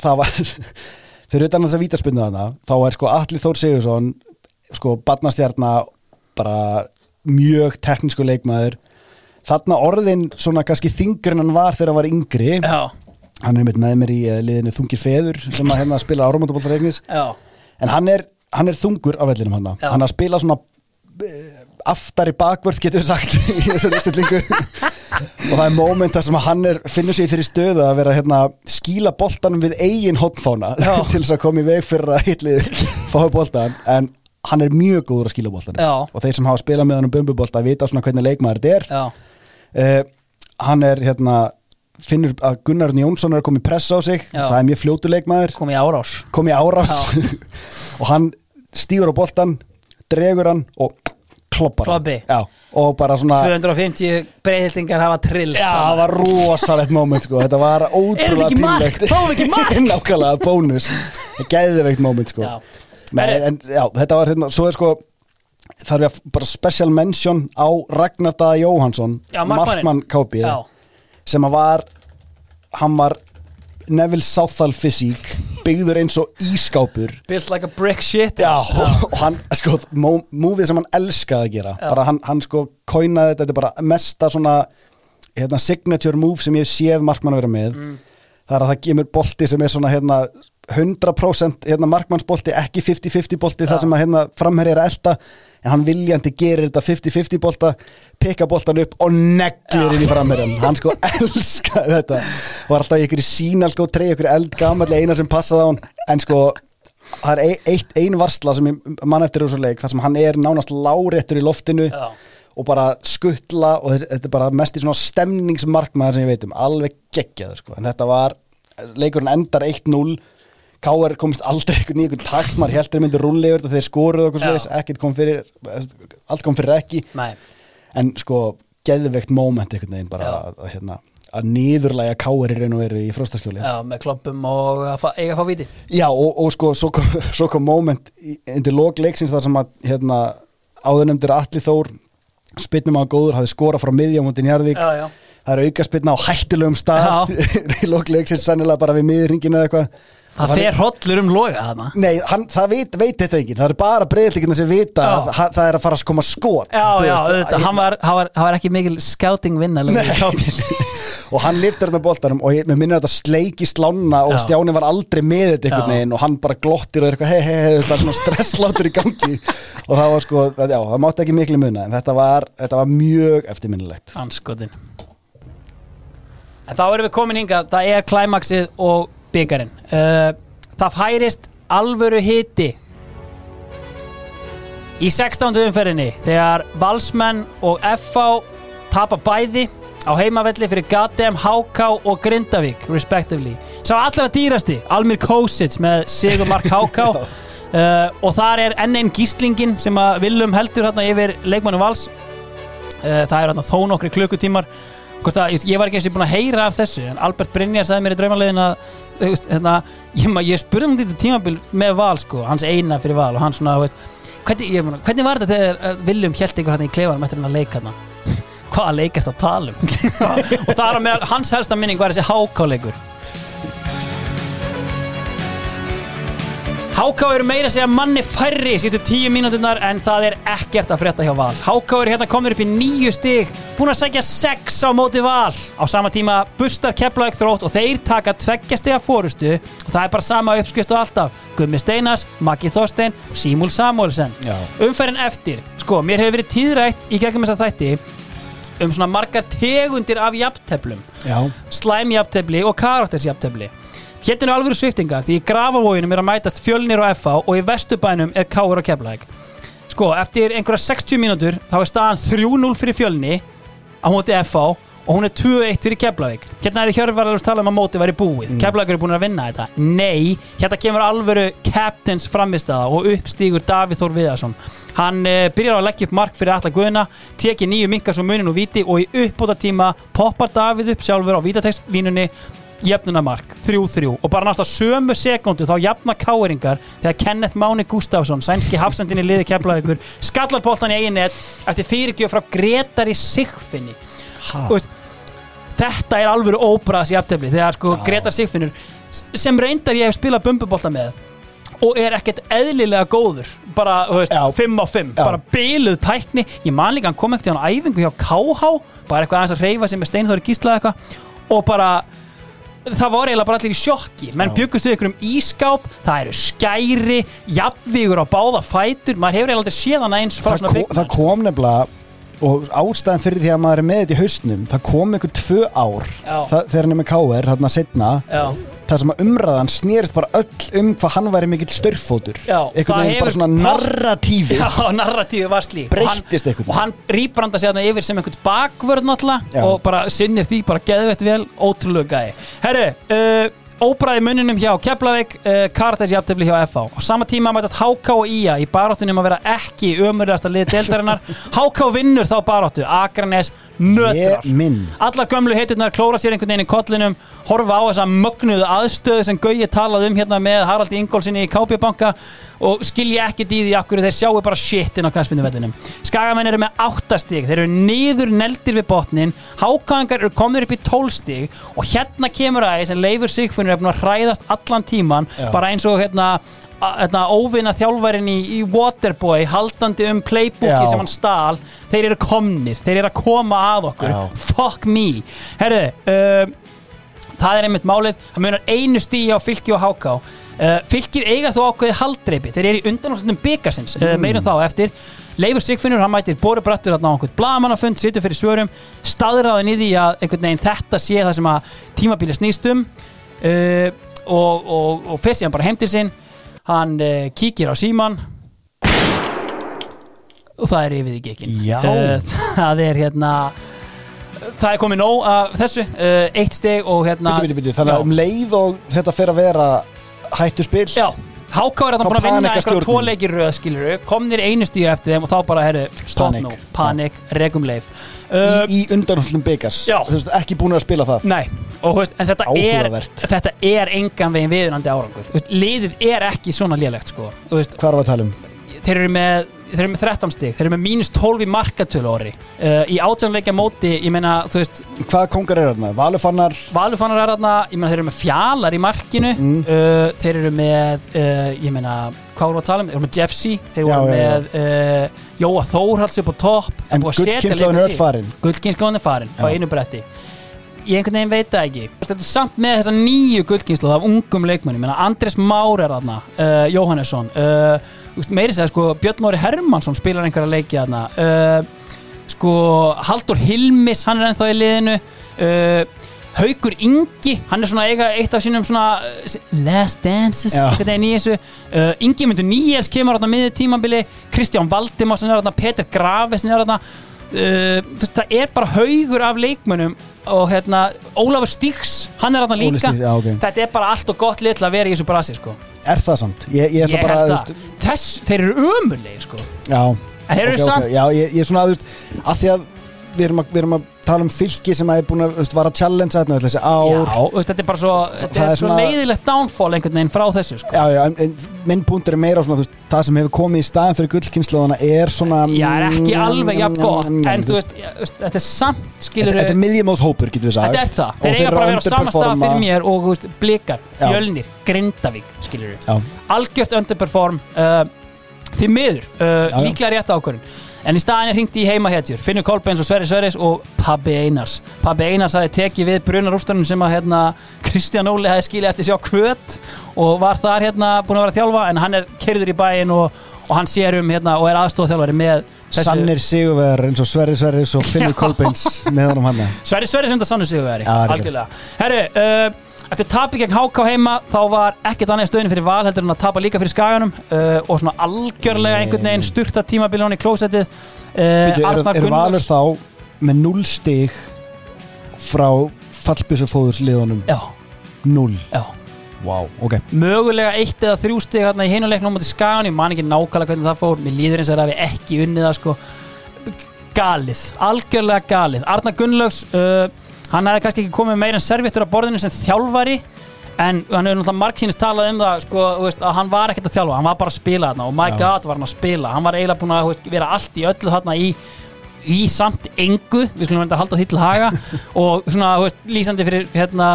það var *laughs* fyrir utan þess að vítaspinnu þarna þá er sko Atli Þór Sigursson sko barnastjarnar bara mjög teknísku leikmaður. Þarna orðin svona kannski þingur en hann var þegar hann var yngri. Já. Hann er með mér í eh, liðinu Þungir Feður sem að hérna spila áramótabóltareiknis Já. en hann er, hann er þungur á vellinum hann hann að spila svona eh, aftari bakvörð getur við sagt *laughs* í þessari uppstillingu og það er moment þar sem hann er, finnur sig í þeirri stöðu að vera hérna, skíla boltanum við eigin hotfána *laughs* til þess að koma í veg fyrir að hitlið *laughs* fái boltan en hann er mjög góður að skíla boltanum. Og þeir sem hafa spilað með hann um bumbubolta vita svona hvernig leikmaður þetta er. Uh, hann er hérna finnur að Gunnar Jónsson er að koma í press á sig Já. það er mjög fljótu leikmaður kom í árás kom í árás *laughs* og hann stígur á boltan dregur hann og kloppar hann. Klobbi. Já, og bara svona 250 breyðhildingar hafa trillst Já, það var rosalegt moment sko Þetta var ótrúlega ekki mark? pínlegt. Fáum við ekki mark? *laughs* Nákvæmlega, bónus Gæðiveikt moment sko Já. Men, en, já, þetta var hérna, svo er sko þarf ég að bara special mention á Ragnar Daða Jóhansson Já, markmanninn. Markmann KP Já. Sem að var hann var Neville Southall fysík byggður eins og ískápur built like a brick shit. Já, og, og hann, sko, mó- múfið sem hann elskaði að gera. Já. bara hann, hann sko kóinaði þetta, þetta er bara mesta svona hérna, signature move sem ég séð markmann að vera með. Mm. það er að það kemur bolti sem er svona hérna 100% hérna, markmannsbolti, ekki 50-50 bolti þar sem að hérna, framherri er að elta en hann viljandi gerir þetta 50-50 bolta pikka boltan upp og neglir inn í framherjan, hann sko *laughs* elskaði þetta, var alltaf í ykkur sínal sko, treyja ykkur eldgamalli eina sem passaði á hann, en sko það er eitt ein varsla sem mann eftir svo leik, þar sem hann er nánast láréttur í loftinu Já. og bara skuttla og þessi- þetta er bara mest í svona stemningsmarkmaður sem ég veit um, alveg geggjaður sko, en þetta var leikurinn endar 1-0 K.R. komist aldrei einhvern einhvern takt maður heldur myndi rulli yfir þetta þeir skoruðu okkur sliðis, ekkert kom fyrir allt kom fyrir ekki Nei. en sko, geðveikt moment einhvern veginn bara að, að, hérna, að niðurlæga K.R. í raun og veru í fróstaskjóli Já, með kloppum og að eiga að fá viti Já, og, og sko, svo kom, *laughs* svo kom moment í- undir lok leiksins þar sem að hérna, áðurnemndur Atli Þór spinnum á góður, hafði skorað frá miðjámundin já. það er auka spinna á hættulegum stað *laughs* í lok leiksins sennilega bara við miðringin eða eitthvað Það fer hrollur um loga þarna. Nei, hann, það veit, veit þetta ekki Það er bara breyðlikina sem vita Já. að það, er að fara að koma skot. Já, já, auðvitað, að- hann var, hann var, hann var ekki mikil scouting vinna *laughs* og hann liftir þarna boltanum og ég, mér minnir að þetta sleiki slána og Já. Stjáni var aldrei með þetta einhvern veginn og hann bara glottir og er eitthvað hei hei hei það er svona stresslátur í gangi. *laughs* Og það var sko, það, já, það mátti ekki miklu muna en þetta var, þetta var mjög eftirminnilegt. Anskotin En þá erum við komin hingað. Það er klæmaksið og byggarinn uh, Það færist alvöru hiti Í 16. umferðinni Þegar Valsmenn og FH tapa bæði á heimavelli fyrir Gatem, HK og Grindavík respectively. Sá allra dýrasti Almir Kosic með Sigur Mark HK *laughs* uh, og þar er enn einn gíslingin sem að Willum heldur hérna yfir leikmannu Vals Uh, það eru þarna þó nokkri klukkutímar Hvort að, ég var ekki eins og búin að heyra af þessu en Albert Brynjar sagði mér í draumalegin að veist, hérna, ég, ég spurði um þetta tímabil með Val sko, hans eina fyrir Val og hann svona, veist, hvernig, ég, hvernig var þetta þegar Viljum held ykkur hann í klefanum eftir hann að leika hann hvaða leik er þetta að tala um? *laughs* Og það er með hans helsta minning var þessi hákáleikur HK eru meira að segja manni færri síðustu tíu mínúturnar en það er ekkert að frétta hjá Val. HK eru hérna komnir upp í nýju stig, búin að segja sex á móti Val. Á sama tíma bustar Keflavík þrótt og þeir taka tveggja stiga fórustu og það er bara sama uppskrift og alltaf. Gummi Steinas, Maggi Þorstein og Símúl Samuelsen. Já. Umferðin eftir, sko, mér hefur verið tíðrætt í gegnum þess að þætti um svona margar tegundir af jafnteflum Já, slæmjafntefli og karaktersjafntefli Hérna er alveg sviftingar því í grafavóginum er að mætast fjölnir og FA og í vesturbænum er Káur og Keflæk Sko, eftir einhverja 60 mínútur þá er staðan 3-0 fyrir fjölni á móti FA og hún er 2-1 fyrir Keflavík. Hérna hefði Hjörvar alveg talað um að móti væri búið. Mm. Keflavík eru búin að vinna þetta. Nei, hérna kemur alvöru captains framistaða og uppstígur Davíð Þór Viðarsson. Hann uh, byrjar á að leggja upp mark fyrir alla guðuna tekið nýju minkar svo munin og viti og í uppbóta tíma poppar Davíð upp sjálfur á vítatekslínunni jöfnuna mark, 3-3 og bara náttúrulega sömu sekundu þá jafna káeringar þegar Kenneth Máni Gustafsson sænski hafsendin í liði kemlaðugur skallar boltan í eigin net eftir fyrirgjöf frá Gretari Sigfinni. Veist, þetta er alvöru óbræðs í aftefli þegar sko Gretar Sigfinnur sem reyndar ég hef spilað bumbubolta með og er ekkert eðlilega góður bara, þú veist, 5 á 5 bara byluð tækni, ég man líka hann kom ekkert á æfingu hjá KH, bara eitthvað aðeins að reyfa sem er steinþóri gíslað eitthvað og bara það var eiginlega bara allir í sjokki. Menn byggust við ykkur um ískáp það eru skæri, jafnvígur á báða fætur, maður hefur eiginlega aldrei séð hana eins það, byggmann það kom nefnilega og ástæðan fyrir því að maður er með þetta í hausnum það kom ykkur tvö ár það, þegar hann er með KR, þarna setna Já. Það sem að umræðan snerist bara öll um hvað hann væri mikill störfótur veginn bara svona narratífi Já, narratífi var slík Breyttist einhvern Og hann rýbranda sig þarna yfir sem einhvern bakvörð náttúrulega og bara sinnir því bara geðveitt vel ótrúlega gæði Herru, uh, óbræði munninum hjá Keflavík, uh, Karatæs jafntefli hjá FH og sama tíma mætast HK og IA í baráttunum að vera ekki ömurlegasta lið deildarinnar. *laughs* HK vinnur þá baráttu, Akranes nötrar. Allar gömlu heiturnar klóra sér einhvern veginn í kollinum horfa á þessa mögnuðu aðstöðu sem Gauji talaði um hérna með Haraldi Ingólfsinni í KB banka og skilja ekkert í því akkur þeir sjáu bara shit inn á knæspinduvellinum Skagamenn eru með 8 stig þeir eru niður neldir við botnin Hákangar eru komnir upp í 12 stig og hérna kemur aðeins en Leifur Sigfinnur er búin að hræðast allan tíman Já. bara eins og hérna, óvinna þjálfærin í, í Waterboy haldandi um playbooki sem hann stál þeir eru komnir, þeir eru að koma að okkur. Já. fuck me. Herru, uh, það er einmitt málið. Það munar einu stíi á fylki og háká uh, Fylkir eiga þó ákveði haldreipi. Þeir eru í undanúrslutum byggarsins uh, Mm. meirum þá eftir. Leifur Sigfinnur, hann mætir Bóri Brattur á einhvern blagamannafund, situr fyrir svörum staðræðin í því að einhvern veginn þetta sé það sem að tímabíli snýst um uh, og, og, og fer síðan bara heim til sinn hann uh, kíkir á síman og það er yfir í gekkin Já. það er hérna það er komið nóg af þessu uh, eitt steg og hérna Bíddu, bíddu, bíddu, Þannig að um leið og þetta fer að vera hættu spil Já. Háká er Þá þarna búin að vinna panika einhverja stjórnin. tvo leikir röð skilur komnir einu stíu eftir þeim og þá bara herru stopp Panik. nú, panik, regum leif í, í undanúslum byggars ekki búin að spila það. Nei, og veist, en þetta er, Áhugavert. þetta er engan veginn viðunandi árangur. Veist, Liðið er ekki svona lélegt sko. Hvað er að tala um? Þeir eru með, þeir eru með 13 stig Þeir eru með mínus 12 í markatölu ári uh, Í átjánleikja móti, ég meina, þú veist Hvaða kongar er þarna? Valufannar? Valufannar er þarna, ég meina, þeir eru með fjalar í markinu Mm. uh, Þeir eru með, uh, ég meina, hvað voru að tala um? Þeir eru með Jeffsy Þeir voru með Jóa Þórhalds upp á topp En gullkynslóðin er farin. Gullkynslóðin er farin, á einu bretti Ég einhvern veginn veit það ekki Þetta er samt með þessa nýju gullkynslu af ungum leikmönnum Ég meina, Andres Már er þarna Jóhannesson meiri segja, sko, Björn Nóri Hermansson spilar einhverja leiki þarna. Uh, sko, Haldur Hilmis hann er ennþá í liðinu. Uh, Haukur Ingi hann er svona eiga eitt af sínum svona uh, last dances, einhvern veginn í þessu. Uh, Ingi myndur Níels kemur þarna miður tímabili. Kristján Valdimar sem er þarna Peter Grafe sem er þarna Uh, veist, það er bara haugur af leikmönnum og hérna Ólafur Stíks, hann er Óli líka Stígs, já, ok. þetta er bara allt og gott lit til að vera í þessu brasi sko. Er það samt? Ég, ég ég bara þú það, þess, þeir eru ömurlegir sko. Já En þeir eru Ok, ok. samt- Já, ég, ég er svona, þú veist, að því að við erum að, við erum að tala um fylki sem að er búin að, þú veist, var að challenge þetta þessi ár. Já, veist, þetta er bara svo þetta er svo leiðilegt downfall einhvern veginn frá þessu sko. Já, já, en, en minn punkt er meira svona, veist, það sem hefur komið í staðin fyrir gullkynnslóðana er svona Já, er ekki alveg jafn gott Mm, en þú veist, þetta er samt skilur Þetta, er miðjumóðs hópur, getur við sagt. Þetta er það, þeir eiga bara að vera á sama stað fyrir mér og blikar, Já. fjölnir, grindavík skilur við, algjört underperform uh, því miður uh, líklega rétt ákvörðun en í staðin er hringt í heimahetjur, Finnur Kolbeins og Sverri Sverris og Pabbi Einars. Pabbi Einars hafi tekið við brunarústunum sem að hérna, Kristján Óli hafi skilið eftir sjá kvöt og var þar hérna búin að vera að þjálfa en hann er kerður í bæinn og, og hann sér um hérna og er aðstofþjálfari með þessu Sannir sigurvegar eins og Sverri Sverris og Finnur Já. Kolbeins með honum hann. Sverri Sverri sem þetta sannu sigurveri Já, það er algjörlega. Herru, uh, eftir tapi gegn HK heima þá var ekkert annað í stöðinu fyrir val heldur en að tapa líka fyrir skaganum uh, og svona algjörlega einhvern veginn styrta tímabilið hann í klósettið uh, Er, er Valur þá með 0 stig frá fallbísufóðursliðunum Já. 0 Já. Vá, ok. Mögulega eitt eða þrjú stig hérna í heinuleiknum á skagan, ég man ekki nákvæmlega hvernig það fór mér líður eins og það við ekki unnið það sko. Galið, algjörlega galið. Arna Gunnlaugs uh, hann hefði kannski ekki komið meira en servittur á borðinu sem þjálfari en hann hefur náttúrulega margsýnist talað um það sko, veist, að hann var ekkert að þjálfa, hann var bara að spila þarna og my Já. god var hann að spila. Hann var eiginlega búin að veist, vera allt í öllu þarna í í samt engu, við skulum enda að halda því til haga *laughs* og svona, veist, lýsandi fyrir hérna,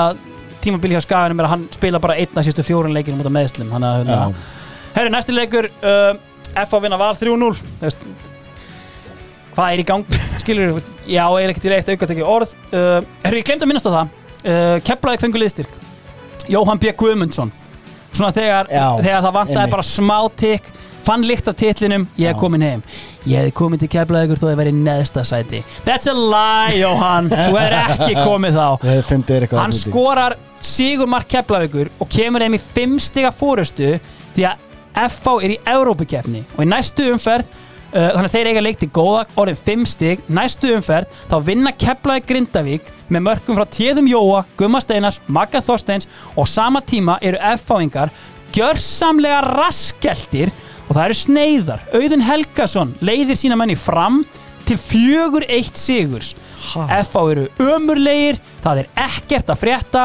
tímabili hjá skaganum er að hann spila bara einna sístu fjórun leikinu út af meðslum hann að, hérna, herri, næsti leikur uh, F að vinna val 3-0 þú veist, hvað er í gang? Skilur, já, ég er ekkert í leitt aukatekki orð. Uh, herri, ég glemt að minnast á það. Uh, Keflavík fengur liðstyrk Jóhann B. Guðmundsson. Svona þegar, Já, þegar það vantaði einmitt. bara smá tikk fann líkt af titlinum, ég er komin heim. Ég hefði komið til Keflavíkur þó að ég væri í neðsta sæti. That's a lie Jóhann. Þú hefur ekki komið þá. Þið finnir eitthvað hann þarna úti. skorar Sigurmark Keflavíkur og kemur þeim í fimm stiga fórustu því að FH er í Evrópukefni og í næstu umferð þannig að þeir eiga leikti góða orðin fimm stig. Næstu umferð þá vinna Keflavík Grindavík með mörgum frá Téðum Jóa, Gumma Steinars, Magga Þorsteins og sama tíma eru FH-ingar gjörsamlega raskeltir og það eru sneiðar. Auðun Helgason leiðir sína menni fram til fjögur eitt sigurs. FH eru ömurlegir það er ekkert að frétta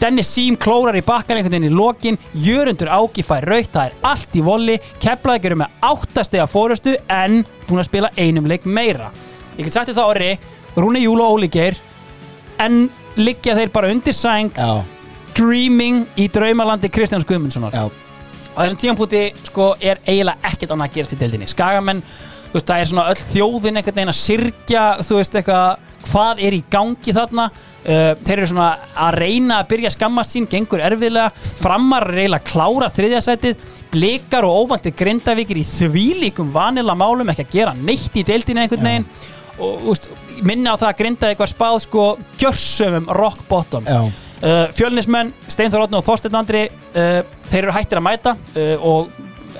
Dennis Sím klórar í bakkan einhvern veginn í lokin. Jörundur Áki fær raukt það er allt í volli. Keflavík eru með áttastega fórustu en búin að spila einum leik meira. Ég get sagt það orri Rúni Júl og Óli Geir en liggja þeir bara undir sæng Já. dreaming í draumalandi Kristjáns Guðmundssonar. Já. á þessum tímapunkti sko er eiginlega ekkert annað að gerast í deildinni. Skagamenn, þú veist, það er svona öll þjóðin einhvern veginn að sirkja þú veist, eitthvað, hvað er í gangi þarna Uh, þeir eru svona að reyna að byrja að skammast sín, gengur erfiðlega. Framar að reyla að klára þriðjasætið blikar og óvandi grindavíkir í þvílíkum vanila málum ekki að gera neitt í deildinu einhvern veginn. Og úst, minna á það að grindavík var spáð sko gjörsumum rock bottom. Já. uh, fjölnismenn, Steinþór Otni og Þorsteinn Andri uh, þeir eru hættir að mæta og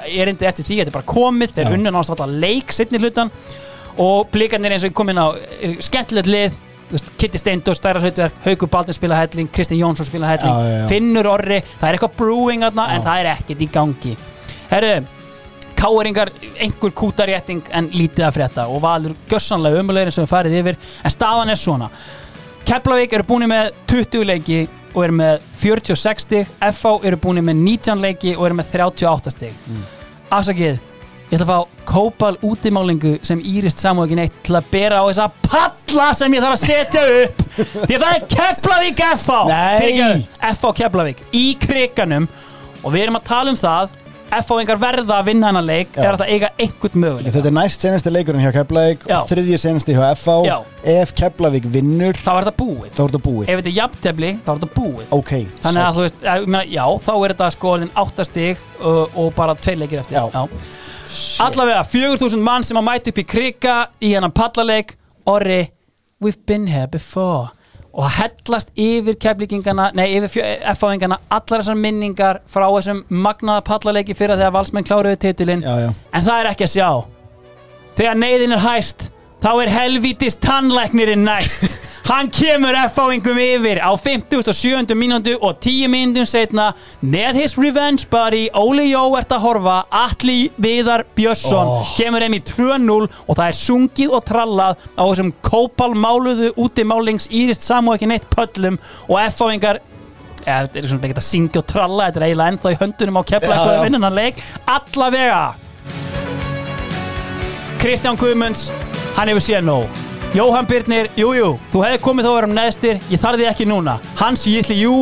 erindi eftir því, þetta er bara komið þeir Já. unnu náttúrulega leik setni hlutan og blikarnir eins og kom inn á er skemmtilegt lið Kitty Steindor, stærra hlutverk, Haukur Baldur spila helling Kristinn Jónsson spila helling, Já, já. Finnur Orri það er eitthvað brewing aðna en það er ekkert í gangi herru Káeringar, einhver kútarétting en lítið að frétta og valur gjörsanlega umulegir eins og við farið yfir en staðan er svona Keflavík eru búin með 20 leiki og eru með 46 stig FH eru búin með 19 leiki og eru með 38 stig Mm. afsakið, ég ætla að fá kópal útimálingu sem Írist samú ekki neitt til að bera á þessa palla sem ég þarf að setja upp. Því að það er Keflavík FH Nei. FH Keflavík í kriganum og við erum að tala um það FH engar verða að vinna hennar leik Já. er að það eiga einhvern möguleik Þetta er næst senasti leikurinn hjá Keflavík Já. og þriðji senasti hjá FH Já. Ef Keflavík vinnur þá er þetta búið. þá er þetta búið. Ef þetta er jafntefli þá er þetta búið. Ok, Þannig að þú veist, ég meina, já, þá er þetta sko orðin áttastig og, og bara tvei leikir eftir. Já. Allavega, 4000 mann sem að mæta upp í krika í hennan pallaleik Orri, we've been here before. Og hellast yfir keflíkingana, nei, yfir F-fáingana allar þessar minningar frá þessum magnaða pallaleiki fyrir þegar valsmenn kláruðu titilinn. En það er ekki að sjá. Þegar neyðin er hæst þá er helvítist tannlæknirinn næst hann kemur F-fáingum yfir á 57. mínúndu og 10 mínúndum setna með his revenge buddy Óli Jó ert að horfa Atli Viðar Björnsson Oh. kemur heim í 2-0 og það er sungið og trallað á þessum kópalmáluðu útimálings Írist Samú ekki neitt pöllum og F-fáingar þetta er svona ekki að syngja og tralla Þetta er eiginlega ennþá í höndunum á kepla Já, eitthvað að vinna hann leik Allavega Kristján Guðmunds Hann hefur séð nóg Jóhann Byrnir, jújú, jú, þú hefði komið þá að vera um neðstir Ég þarði ekki núna. Hans Jilli, jú,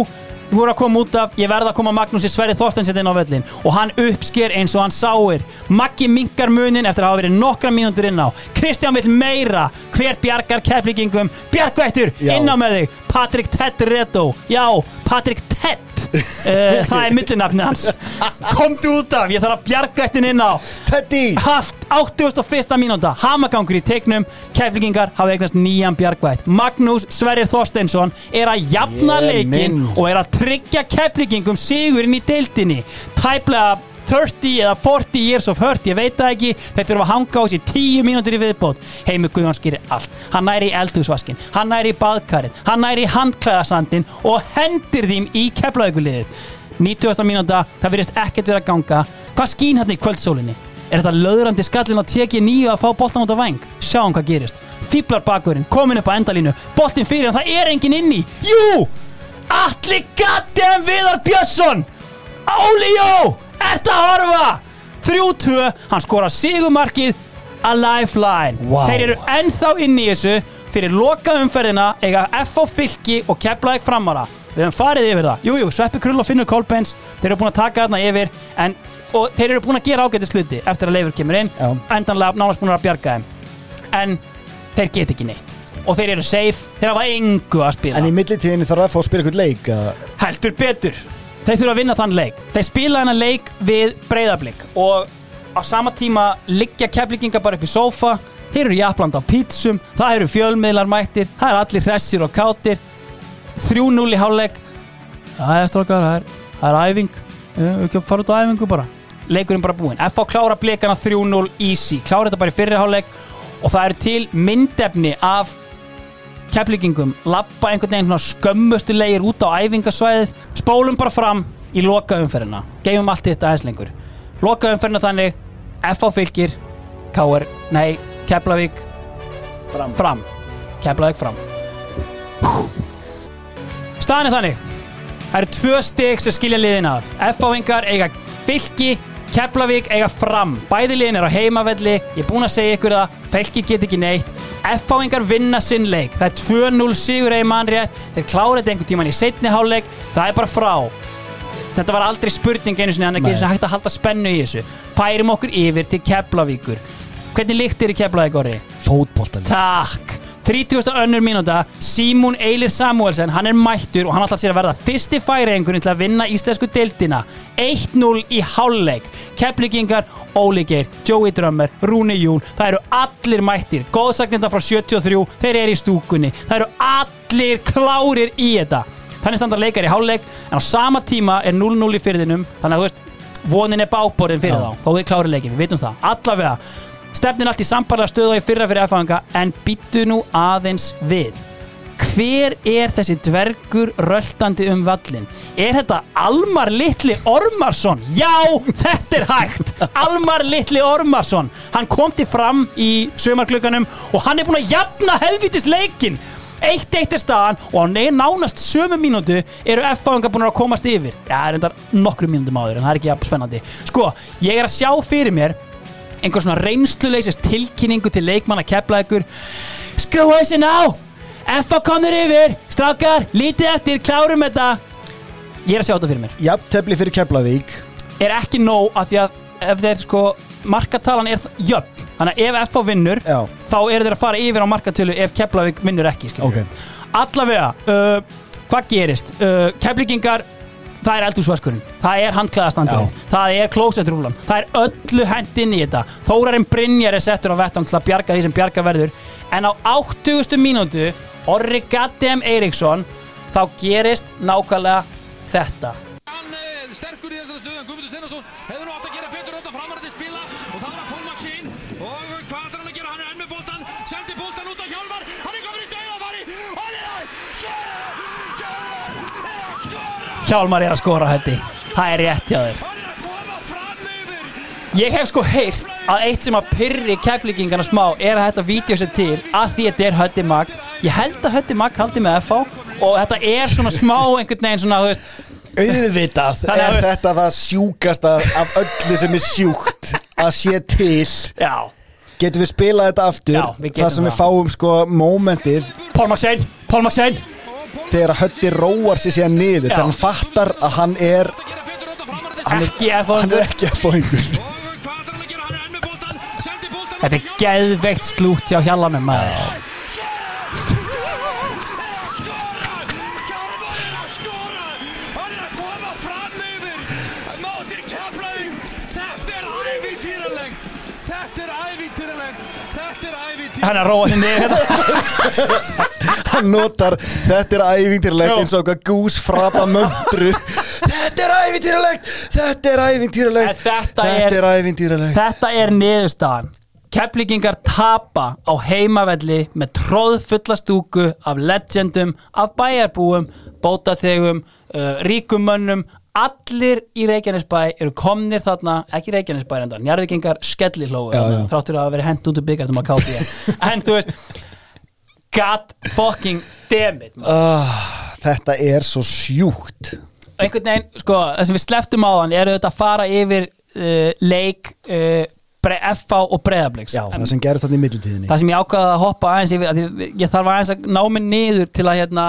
þú voru að koma út af Ég verð að koma Magnús í Sverri Þorstensen inn á völlin Og hann uppsker eins og hann sáir. Maggi minkar munin eftir að hafa verið nokkra mínútur inn á. Kristján vill meira. Hver bjargar keflingingum Bjargvættur, inn á með þig. Patrik Tett Reto Já, Patrik Tett Það er millinafni hans. Komdu út af, ég þarf að bjarga þetta inn á. Teddy! Haft 81. mínúnda Hamagangur í teiknum. Keflingingar hafa eignast nýjan bjargvætt. Magnús Sverrir Þorsteinsson er að jafna Ég leikin minn. og er að tryggja keflingingum sigurinn í deildinni. Tæplega 30 eða 40 years of hurt, ég veit það ekki. Þeir þurfa að hanga á sér 10 mínútur í viðbót. Heimur Guðjón skýrir allt. Hann næri í eldhúsvaskin, hann næri í baðkarið hann næri í handklæðasandin og hendir þeim í keflaugulið 90. mínúta, það virðist ekkert vera að ganga. Hvað skín hann í kvöldsólinni? Er þetta löðrandi skallin á teki nýju að fá boltan út á væng? Sjáum hvað gerist. Fýblar bakurinn, komin upp á endalínu boltin fyrir hann, það er engin inni. Jú, allir gattem Viðar Björnsson! Óli Jó, ert að horfa? 3-2, hann skora sigumarkið a lifeline Vá. þeir eru ennþá inn í þessu. Fyrir loka umferðina eiga F á fylki og keflaðið framara við höfum farið yfir það, jújú, jú, Sveppi Krull og Finnur Kolbens þeir eru búin að taka þarna yfir en, og þeir eru búin að gera ágætið sluti eftir að Leifur kemur inn. Já. endanlega nánast búin að bjarga þeim. En þeir get ekki neitt. Og þeir eru safe, þeir hafa engu að spila. En í millitíðinni þarf að fá að spila eitthvað leik að... heldur betur þeir þurfa að vinna þann leik. Þeir spila hennar leik við breyðablík og á sama tíma liggja keflinginga bara upp í sófa. Þeir eru jafnland á pítsum það eru fjölmiðlar mættir, það eru allir hressir og kátir 3-0 í hálfleik. Það er strókar, það er, það er æfing. Við fara út á æfingu bara. Leikurinn bara búinn, F á klára blikana 3-0 easy, klára þetta bara í fyrri hálfleik. Og það eru til myndefni af keflingingum lappa einhvern veginn skömmustu leigir út á æfingasvæðið spólum bara fram í loka umferðina. Geifum allt þetta aðeins lengur. Loka umferðina þannig F á fylgir K.R. nei, Keflavík Fram. fram. Keflavík fram. Staðan er þannig. Það eru tvö steg sem skilja liðin að. F-áingar eiga fylki Keflavík eiga fram. Bæði liðin er á heimavelli. Ég er búinn að segja ykkur það. Fylki get ekki neitt. F-áingar vinna sinn leik. Það er 2-0 sigur eða mannrétt þeir klára þetta einhvern tíman í setni hálfleik. Það er bara frá. Þetta var aldrei spurning einu sinni, þannig að einu sinni hægt að halda spennu í þessu. Færum okkur yfir til Keflavíkur. Hvernig líkt er í Keflavík orði? Fótboltalið Takk, 30. önnur mínúta Símún Eilir Samuelsen, hann er mættur og hann ætla sér að verða fyrsti færiðingurinn til að vinna íslensku deildina. 1-0 í hálfleik. Keflingingar, Óli Geir, Joey Drömmer Rúni Júl, það eru allir mættir. Góðsagnirna frá 73, þeir eru í stúkunni. Það eru allir klárir í þetta. Þannig standa leikar í hálfleik en á sama tíma er 0-0 í fyrðinum þannig að þú veist, vonin er báborðin fyrir Já. þá þó þið klárir leikin, við vitum það, allavega stefnin allt í sambarlega stöðu og í fyrra fyrir F-fanga en býttu nú aðeins við. Hver er þessi dvergur röltandi um vallin er þetta Almar Litli Ormarsson? Já, þetta er hægt! Almar Litli Ormarsson. Hann kom til fram í sömarklukkanum og hann er búin að jafna helvitis leikin eitt eitt er staðan og á nánast sömu mínútu eru F-fanga búin að komast yfir. Já, það er endar nokkru mínútum áður en það er ekki jafn spennandi. Sko, ég er að sjá fyrir mér einhver svona reynsluleysis tilkynningu til leikmanna keflaðugur skrúa þessi ná F.A. komnir yfir, strákar, lítið eftir, klárum þetta ég er að sjá þetta fyrir mér Jafntefli fyrir Keflavík er ekki nóg að því að ef þeir sko markatalan er jöfn þannig að ef F.A. vinnur Já. þá eru þeir að fara yfir á markatölu ef Keflavík vinnur ekki skilur. Ok. allavega, uh, hvað gerist uh, Keflingingar það er eldúsvaskurinn, það er handklæðastandurinn það er klósettrúlan, það er öllu hent inn í þetta, Þórarinn Brynjar er settur á vettvang til að bjarga því sem bjarga verður. En á 80. mínútu Orri Gaddem Eiríksson þá gerist nákvæmlega þetta sterkur í þessari stöðu en Guðmundur Steinarsson hefur nú átt að gera betur þetta framarandi spila og það var að Pól Maxín og hvað ætlar hann að gera, hann er enn með boltan sendi boltan út á Hjálmar, hann er komin í dauðafari og hann er að Hjálmar er að skora hætti Það er rétt hjá þér. Ég hef sko heyrt að eitt sem að pyrri keflíkingana smá er að þetta vídeo sér til að því þetta er Hötti Mag. Ég held að Hötti Mag haldi með FH og þetta er svona smá einhvern veginn svona, þú veist. Auðvitað Þannig að- er þetta það sjúkasta af öllu sem er sjúkt að sé til. Já. Getum við spilað þetta aftur? Já, Það sem við fáum sko momentið Pól Maxein, Pól Maxein Þegar Hötti róar sér síðan niður. Þegar hann fattar að hann er hann er, Ekki er að einhver *laughs* Þetta er geðveikt slút hjá Hjallanum Þetta er ævintýralegt Þetta er ævintýralegt Hann er að róa þinn niður *laughs* Hann notar. Þetta er ævintýralegt Já. eins og okkar gús frapa möndru. Þetta er ævintýralegt! Þetta er ævintýralegt! Þetta Þetta er ævintýralegt. Þetta er niðurstaðan. Keflingingar tapa á heimavelli með tróðfulla stúku af legendum, af bæjarbúum bótaþegum, uh, ríkum mönnum. Allir í Reykjanesbæ eru komnir þarna, ekki Reykjanesbæ skellilóu Já, já. þráttur að verið hent út úr byggartum að káti en þú veist god fucking damn it uh, Þetta er svo sjúkt. Einhvern veginn, sko, það sem við sleftum á hann eru þetta að fara yfir uh, leik uh, FH og Breiðabliks. Já, það sem gerist þarna í millitíðinni. Það sem ég ákvaði að hoppa aðeins yfir að ég, ég þarf aðeins að ná mig niður til að hérna,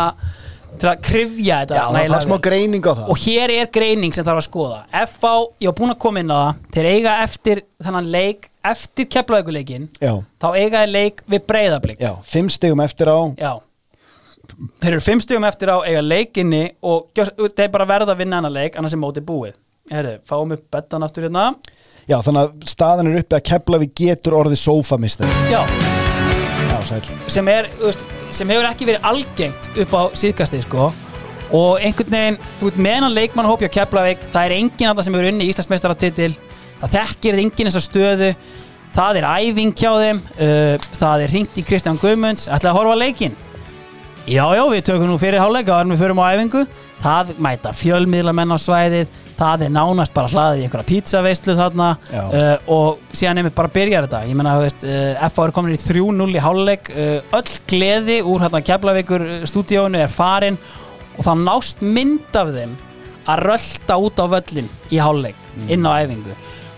til að krifja þetta Já, það þarf smá greining á það. Og hér er greining sem þarf að skoða. FH, ég var búinn að koma inn á það. Þeir eiga eftir þennan leik eftir keflaugurleikin, Já, þá eiga þeir leik við Breiðablik. Já, fimm stegum eftir á. Já. Þeir eru fimm stugum eftir á eiga leikinni og þeir bara verða að vinna hennar leik annars er mótið búið. Herru, fáum upp bettan aftur hérna. Já, þannig að staðan er uppi að Keflavík getur orðið sófamistar Já, Já, sem er, sem hefur ekki verið algengt upp á síðkastið sko. Og einhvern veginn, þú veit, meðan leikmann hópi á Keflavík, það er enginn af það sem hefur unni Íslandsmeistaratitil, það þekkir enginn þessa stöðu, það er æfing hjá þeim, uh, það er hringt í Kristján Guðmunds, ætlaði að horfa á leikinn? Já, já, við tökum nú fyrir hálfleika og erum við förum á æfingu. Það mæta fjölmiðlamenn á svæðið. Það er nánast bara hlaðið í einhverja pizzaveislu þarna. Uh, og síðan nefnir bara byrjar þetta. Ég menna, uh, FA er komin í 3-0 í hálfleik. Uh, öll gleði úr hérna Keflavíkur stúdíónu er farin. Og það nást mynd af þeim að rölda út á völlin í hálfleik Mm. inn á æfingu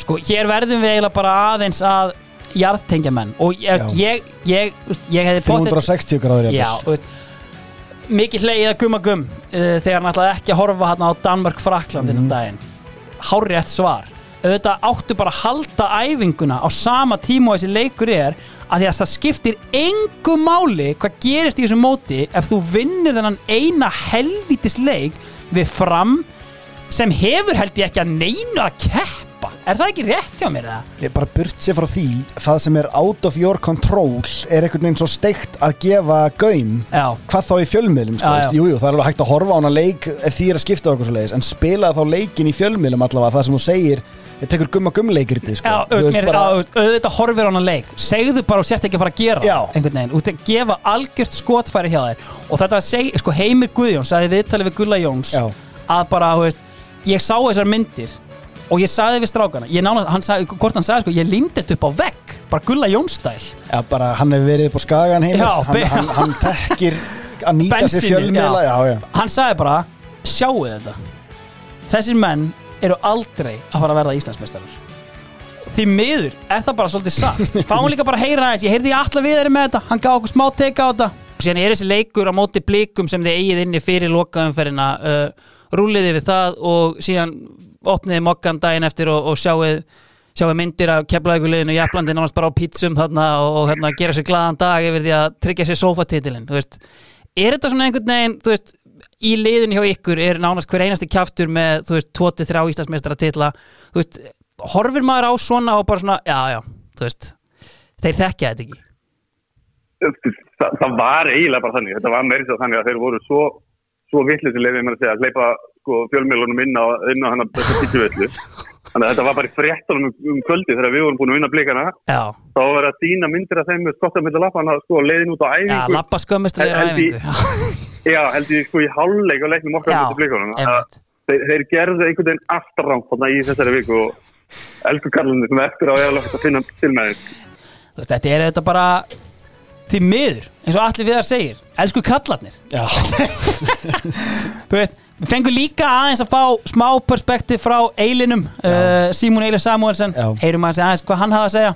sko, hér verðum við eiginlega bara aðeins að jarðtengja menn. Og ég, ég, ég, veist, ég hefði pottþétt- 360 gráður Já, veist mikið hlegið að gumma gum uh, þegar hann ætlaði ekki að horfa hann á Danmörk-Fraklandin um daginn. Hárrétt svar. Auðvitað áttu bara að halda æfinguna á sama tíma og þessi leikur er að því að það skiptir engu máli hvað gerist í þessu móti ef þú vinnur þennan eina helvítis leik við fram sem hefur held ég ekki að neinu að keppa er það ekki rétt hjá mér eða? Ég bara burt sér frá því Það sem er out of your control er einhvern veginn svo steikt að gefa gaum Já. Hvað þá í fjölmiðlum sko, Já, já. Jú, jú, það er alveg hægt að horfa á hana leik ef því er að skipta okkur svo leiðis En spila þá leikin í fjölmiðlum allavega Það sem þú segir, ég tekur gumma gummleikritið sko. Já, Þú veist mér, bara- bara... auðvitað horfir á hana leik segðu bara og sért ekki að fara að gera Já. einhvern veginn, út að gefa algjört skotfæri hjá þér og þetta seg, sko, Heimir Guðjóns sagði viðtalið við Gulla Jóns Já. að bara, þú veist, ég sá þessar myndir og ég sagði við strákana ég nána, hann sagði, hvort hann sagði, sko, ég líndi þetta upp á vegg bara Gulla Jóns stæl Já, bara hann hefur verið upp á skagan heimir Já, hann, hann, hann þekkir að nýta sér Bensínið, fjölmiðla já. já, hann sagði bara, sjáu þetta. Þessir menn eru aldrei að fara að verða Íslandsmeistarar. Því miður er það bara svolítið satt. *laughs* Fáum líka bara að heyra aðeins, ég heyrði ég alla við með þetta. Hann gaf okkur smá teika á þetta. Og síðan er þessi leikur á móti blikum sem þið eigið inni fyrir lokaumferðina uh, rúliði við það og síðan opniði mokkan daginn eftir og, og sjáuð sjáuð myndir af keflaðuguleginu Jæplandi nánast bara á pítsum þarna og, og hérna, gera sér glaðan dag yfir því að tryggja sér sofatitilin er þetta svona einhvern veginn veist, í liðun hjá ykkur er nánast hver einasti kjaftur með þú veist, 23 Íslandsmeistara titla þú veist, horfir maður á svona og bara svona, já, já, veist þeir þekkja þetta ekki? Þa, það var eiginlega bara þannig, þetta var meiri svo þannig að þeir voru svo, svo vittlið sem leiðið mér að segja að hleypa sko, fjölmjölunum inn á, inn á hennar þessu pítsuvellu. Þannig að þetta var bara í fréttunum um, um kvöldi þegar við vorum búin að vinna blikana. Já. Þá var að sína myndir af þeim með skottar með lappana sko, leiðin út á æfingu. Já, lappa er á Held í- æfingu Já, *laughs* held ég sko í hálfleik og leiknum okkar Já, með blikunum. Þeir, þeir gerðu einhvern veginn þarna í þessari viku og elsku Karlunni sem eftir á eða að finna til með þeim. Þú veist, þetta er þetta bara því miður, eins og allir viðar segir elsku kallarnir Já. *laughs* þú veist, við fengum líka aðeins að fá smá perspektiv frá Eilinum, uh, Símon Eilin Samuelsen heyrum aðeins aðeins hvað hann hafa að segja.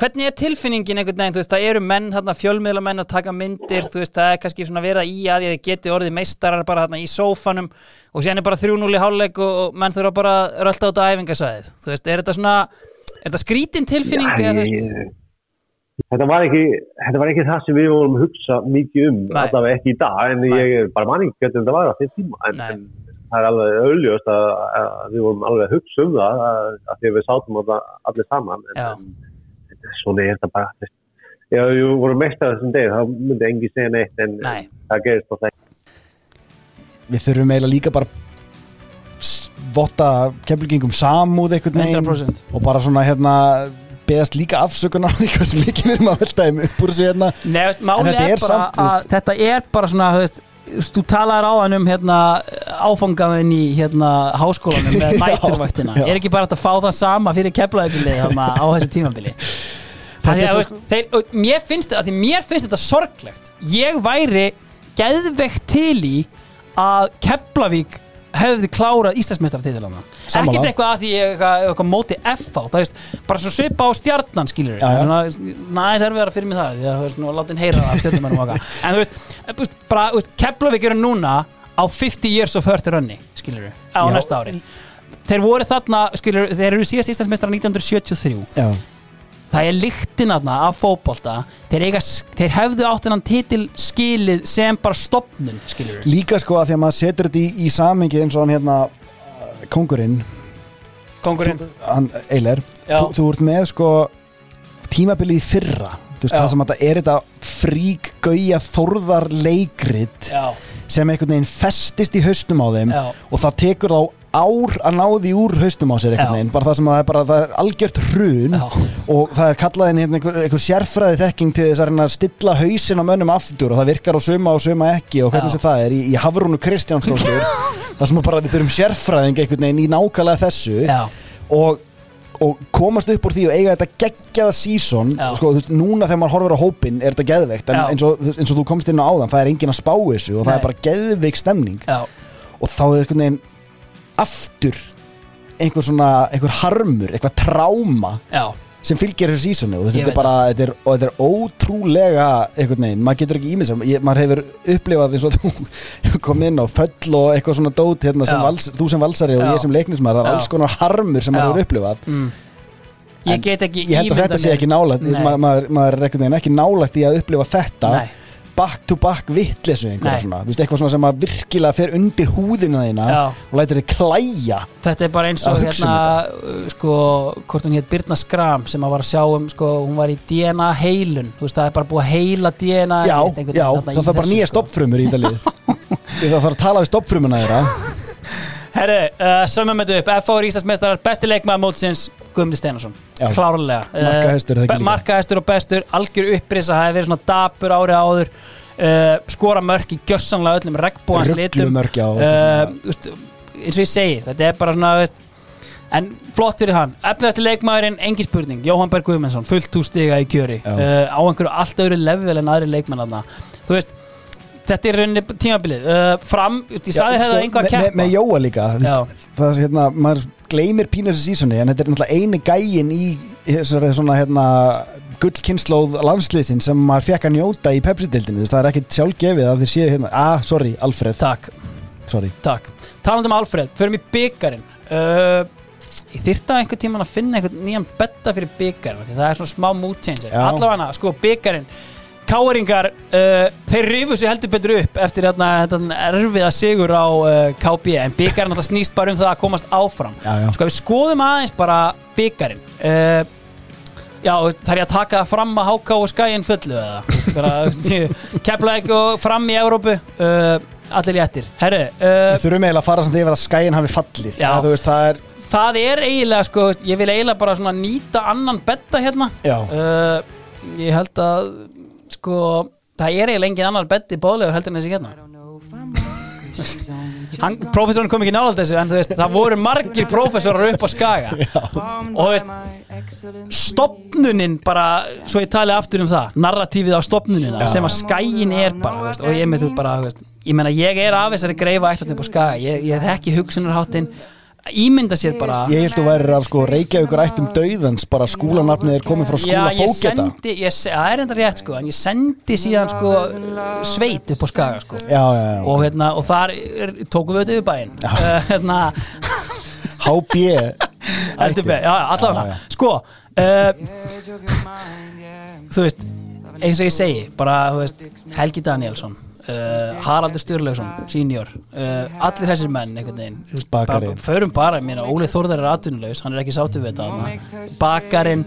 Hvernig er tilfinningin einhvern veginn, þú veist, það eru menn, þarna, fjölmiðla menn að taka myndir, þú veist, það er kannski svona verið í að þið geti orðið meistarar bara þarna í sófanum og síðan er bara 3-0 í hálfleik og, menn þurfa bara að rölda út á æfingasæðið, þú veist, er þetta svona, er þetta skrítin tilfinning, Já, þú ég- veist, Þetta var, ekki, þetta var ekki það sem við vorum að hugsa mikið um, Nei. allavega ekki í dag, en ég er bara manning hvernig þetta var á þeim tíma, en, en það er alveg auðljóst að, að við vorum alveg að hugsa um það, að, að því að við sátum þetta allir saman, en, en svona er þetta bara, veist, ef við vorum mestar þessum deg, þá myndi engi segja neitt, en Nei. það gerist á þeim. Við þurfum eiginlega líka bara votta keflingum samúð veginn 100%. og bara svona hérna beðast líka afsökunar á því hvað sem mikið við erum að velta þeim upp úr þessu hérna. Nei, veist, máli er, er bara samt, að þetta er bara svona, þú veist, þú talaðir á hann um hérna, áfangaðin í hérna, háskólanum með *laughs* Já, næturvaktina já. er ekki bara að fá það sama fyrir keflaðubilið á þessu tímabili? *laughs* Að, svo- veist, þeir, mér finnst því mér finnst þetta sorglegt. Ég væri geðveikt til í að Keflavík hefði klárað Íslandsmeistaratitilana Sammála. ekkert eitthvað að því ég eitthvað, eitthvað móti FH, það veist, bara svo svipa á stjarnan skilur Já, já. næðis erfiðara fyrir mig það því að þú veist, nú látin heyra það af stjörnumennum okkar *laughs* en þú veist, þú veist, bara, þú veist, Keflavík eru núna á 50 years of hurt runni skilur á Já. næsta ári þeir voru þarna, skilur, þeir eru síðast Íslandsmeistar 1973 Já. Það er lyktin aðna af fótbolta. Þeir, eiga, þeir hefðu átt hennan titil skilið sem bara stopnun skilur líka sko að því að maður setur þetta í, í samingi eins og hann hérna uh, kongurinn hann Eiler. Þú, þú ert með sko tímabilið í fyrra. Þú veist Já. það sem að þetta er þetta frík gauja þorðar leikrit Já. sem einhvern veginn festist í haustum á þeim Já. og það tekur þá ár að ná því úr haustum á sér veginn bara það sem að það er bara það er algjört hrun Já. og það er kallað inn hérna einhver, einhver sérfræði þekking til þess að stilla hausin á mönnum aftur og það virkar á suma og suma ekki og hvernig sem það er í, í Hafrúnu Kristjánsdóttur *laughs* það sem að bara við þurfum sérfræðing einhvern veginn í nákvæmlega þessu og, og komast upp úr því og eiga þetta geggjaða sísón sko, núna þegar maður horfir á hópin er þetta geðveikt en eins og, eins og þú komst inn á áðan það er engin að spá þessu og það aftur einhver svona, einhver harmur, eitthvað tráma Já. sem fylgir þessu sísoni og Ég þetta veit er bara, þetta er, og þetta er ótrúlega einhvern veginn, maður getur ekki ímið sem maður hefur upplifað eins og þú *laughs* komið inn á föll og eitthvað svona dót hérna, sem Já. vals, þú sem valsari og Já. ég sem leiknismar það er Já. alls konar harmur sem maður Já. hefur upplifað mm. Ég En get ekki Ég held að þetta sé ekki nálægt Nei. ma maður, maður er einhvern veginn ekki nálægt í að upplifa þetta Nei. Back to back vittlesu eitthvað svona sem að virkilega fer undir húðina þína Já. og lætur þið klæja. Þetta er bara eins og um hérna uh, sko, hvort hún hétt Birna Skram sem að var að sjá um, sko, hún var í DNA heilun, þú veist, það er bara búið að heila DNA Já, já, það þarf bara nýja sko. stoppfrumur í þetta lið. *laughs* Það þarf að tala við stoppfrumuna þeirra. Herru, uh, sömum þetta upp. F.O. er Íslandsmeistarar, besti leikmaður mótsins Guðmundur Steinarsson, Já. klárlega. Uh, Markahæstur, og bestur, algjör upprisa það hefur verið svona dapur árið áður. Uh, skora mörk í gjössanlega öllum regnbúans litum. já, veist, eins og ég segi, þetta er bara svona veist, en flott fyrir hann. Efniðasti leikmaðurinn, engin spurning, Jóhann Berg Guðmundsson fullt hústiga í kjöri. Já. á einhverju allt öðru level en aðri leikmenn þarna. þú veist, þetta er rauninni tímabilið. Uh, fram, ég sagði Já, hefða sko, einhvað að með- með- Með Jóa líka veist, Það er hérna, maður gleymir pínur þessi sísoni en þetta er náttúrulega eini gægin í þessari svona hérna gullkynnslóð landsliðsin sem maður fekk að njóta í Pepsi-dildinu, það er ekkit sjálfgefið að þið séu hérna, ah, sorry, Alfred. Takk. Sorry. Takk. Talandi um Alfred, förum í byggarinn uh, Ég þyrta einhvern tíman að finna einhvern nýjan betta fyrir byggarinn Það er svona smá mood changer. Allavega, sko, byggarinn Káringar, uh, þeir rifu sig heldur betur upp eftir hérna, hérna erfiða sigur á uh, KB en byggarinn alltaf snýst bara um það að komast áfram. Já, já. Sko, við skoðum aðeins bara byggarinn uh, Já, þú þarf ég að taka fram að háká og skæin fullu eða? Kepla ekki fram í Evrópu uh, Allir léttir. Herru, uh, Við þurfum eiginlega að fara samt yfir að skæin hafi fallið. Já. það, þú veist, það er það er eiginlega sko, ég vil eiginlega bara nýta annan betta hérna. Uh, ég held að sko, það er eiginlega engin annar betti bóðlegur heldur en þessi hérna. Professorinn kom ekki nála þessu en þú veist, það voru margir professorar upp á skaga. Og þú veist stopnunin bara, svo ég tali aftur um það narratífið á stopnunina sem að skæin er bara, veist, og ég með þú bara veist, ég meina, ég er af þessari greifa ætlatni upp á skaga, ég, ég þekki hugsunarháttin ímynda sér bara Ég held þú væri af sko Reykjavíkur ættum dauðans bara skúlanafnið er komið frá skúla Já, ég fóketa sendi, ég, se- það er enda rétt sko en ég sendi síðan sko sveit upp á skaga sko. Já, já, já, og, hérna, og þar er, tókum við þetta yfir bæinn. Uh, hérna, HB *laughs* allavega. Sko uh, þú veist eins og ég segi, bara þú veist, Helgi Danielsson uh, Haraldur Sturlaugsson, senior. Uh, allir þessir menn einhvern veginn förum bara, mér Óli Þórðar er atvinnulegs hann er ekki sáttu við þetta. Bakarinn.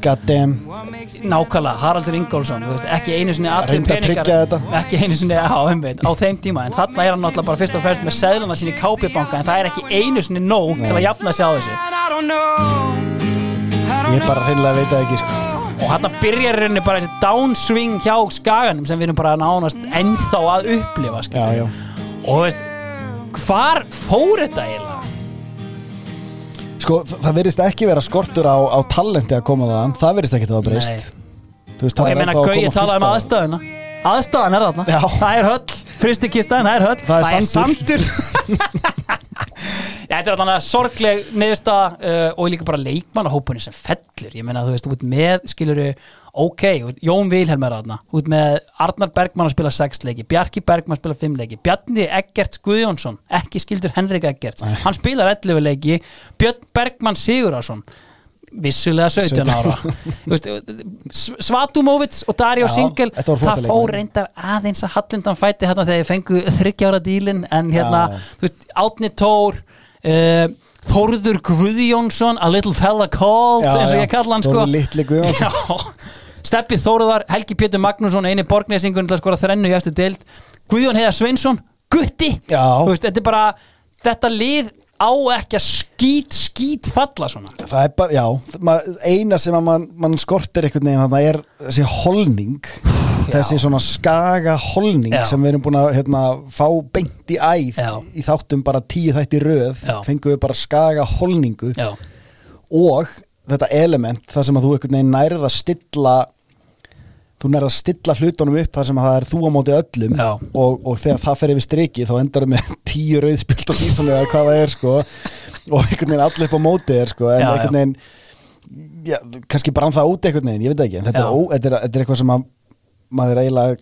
Nákvæmlega, Haraldur Ingólfsson þú veist, ekki einu sinni allir að peningar ekki einu sinni á, einmitt, á þeim tíma. En þarna er hann náttúrulega bara fyrst og fremst með seðluna sín í kápibanka en það er ekki einu sinni nóg til að Nei. jafna sig á þessu. Ég bara hreinlega veit það ekki sko og hann byrjar rauninni bara þessi downswing hjá skaganum sem við erum bara nánast ennþá að upplifa Já, já. Og veist, hvar fór þetta eiginlega? Sko, það verðist ekki vera skortur á, á talenti að koma þaðan. Það verðist ekki að það breyst. Þú veist, og það ég er meina að koma talaði um aðstöðuna aðstöðan er þarna, það er höll fristikistaðin, það er höll. Það er sandur. *laughs* Já, þetta er alltaf sorgleg niðurstaða uh, og líka bara leikmannahópunni sem fellur. Ég meina þú veist, út með, skiluru ok, Jón Vilhelm er þarna. Út með Arnar Bergmann að spila 6 leiki Bjarki Bergmann að spila 5 leiki Bjarni Eggerts Guðjónsson, ekki skildur Henrik Eggerts, hann spilar 11 leiki Björn Bergmann Sigurðarsson vissulega 17 ára. Svatumovits og Dario Já, Singel það fór reyndar aðeins að Hallindan fæti hérna þegar þið fengu þryggjára dílin en hérna, Já. þú veist, Átni Tór uh, Þórður Guðjónsson A Little Fella Called Já, eins og já. ég kalla hann sko. Þórður litli Guðjónsson. *laughs* Steppi Þórðar, Helgi Pétur Magnússon eini borgnesingun til að skora þrennu í eftir deild. Guðjón Heiðar Sveinsson, Gutti. Veist, þetta er bara þetta lið á ekki að skít skít falla svona. Það er bara, já ma- Eina sem að mann man skortir einhvern veginn Þannig er þessi holning Þessi svona skaga holning Já. Sem við erum búin að hérna, fá beint í æð Já. Í þáttum bara tíu þætti röð Já. Fengum við bara skaga holningu. Og þetta element Það sem að þú einhvern veginn nærð að stilla Þú nærð að stilla hlutunum upp þar sem að það er þú á móti öllum og, og þegar það fer yfir striki þá endar með *laughs* tíu rauðspilt og sísónu eða hvað það er sko. Og einhvern veginn allir upp á móti er sko. En einhvern veginn já, kannski brann það út einhvern veginn, ég veit ekki en þetta er, ó, þetta, er, þetta er eitthvað sem að maður eiginlega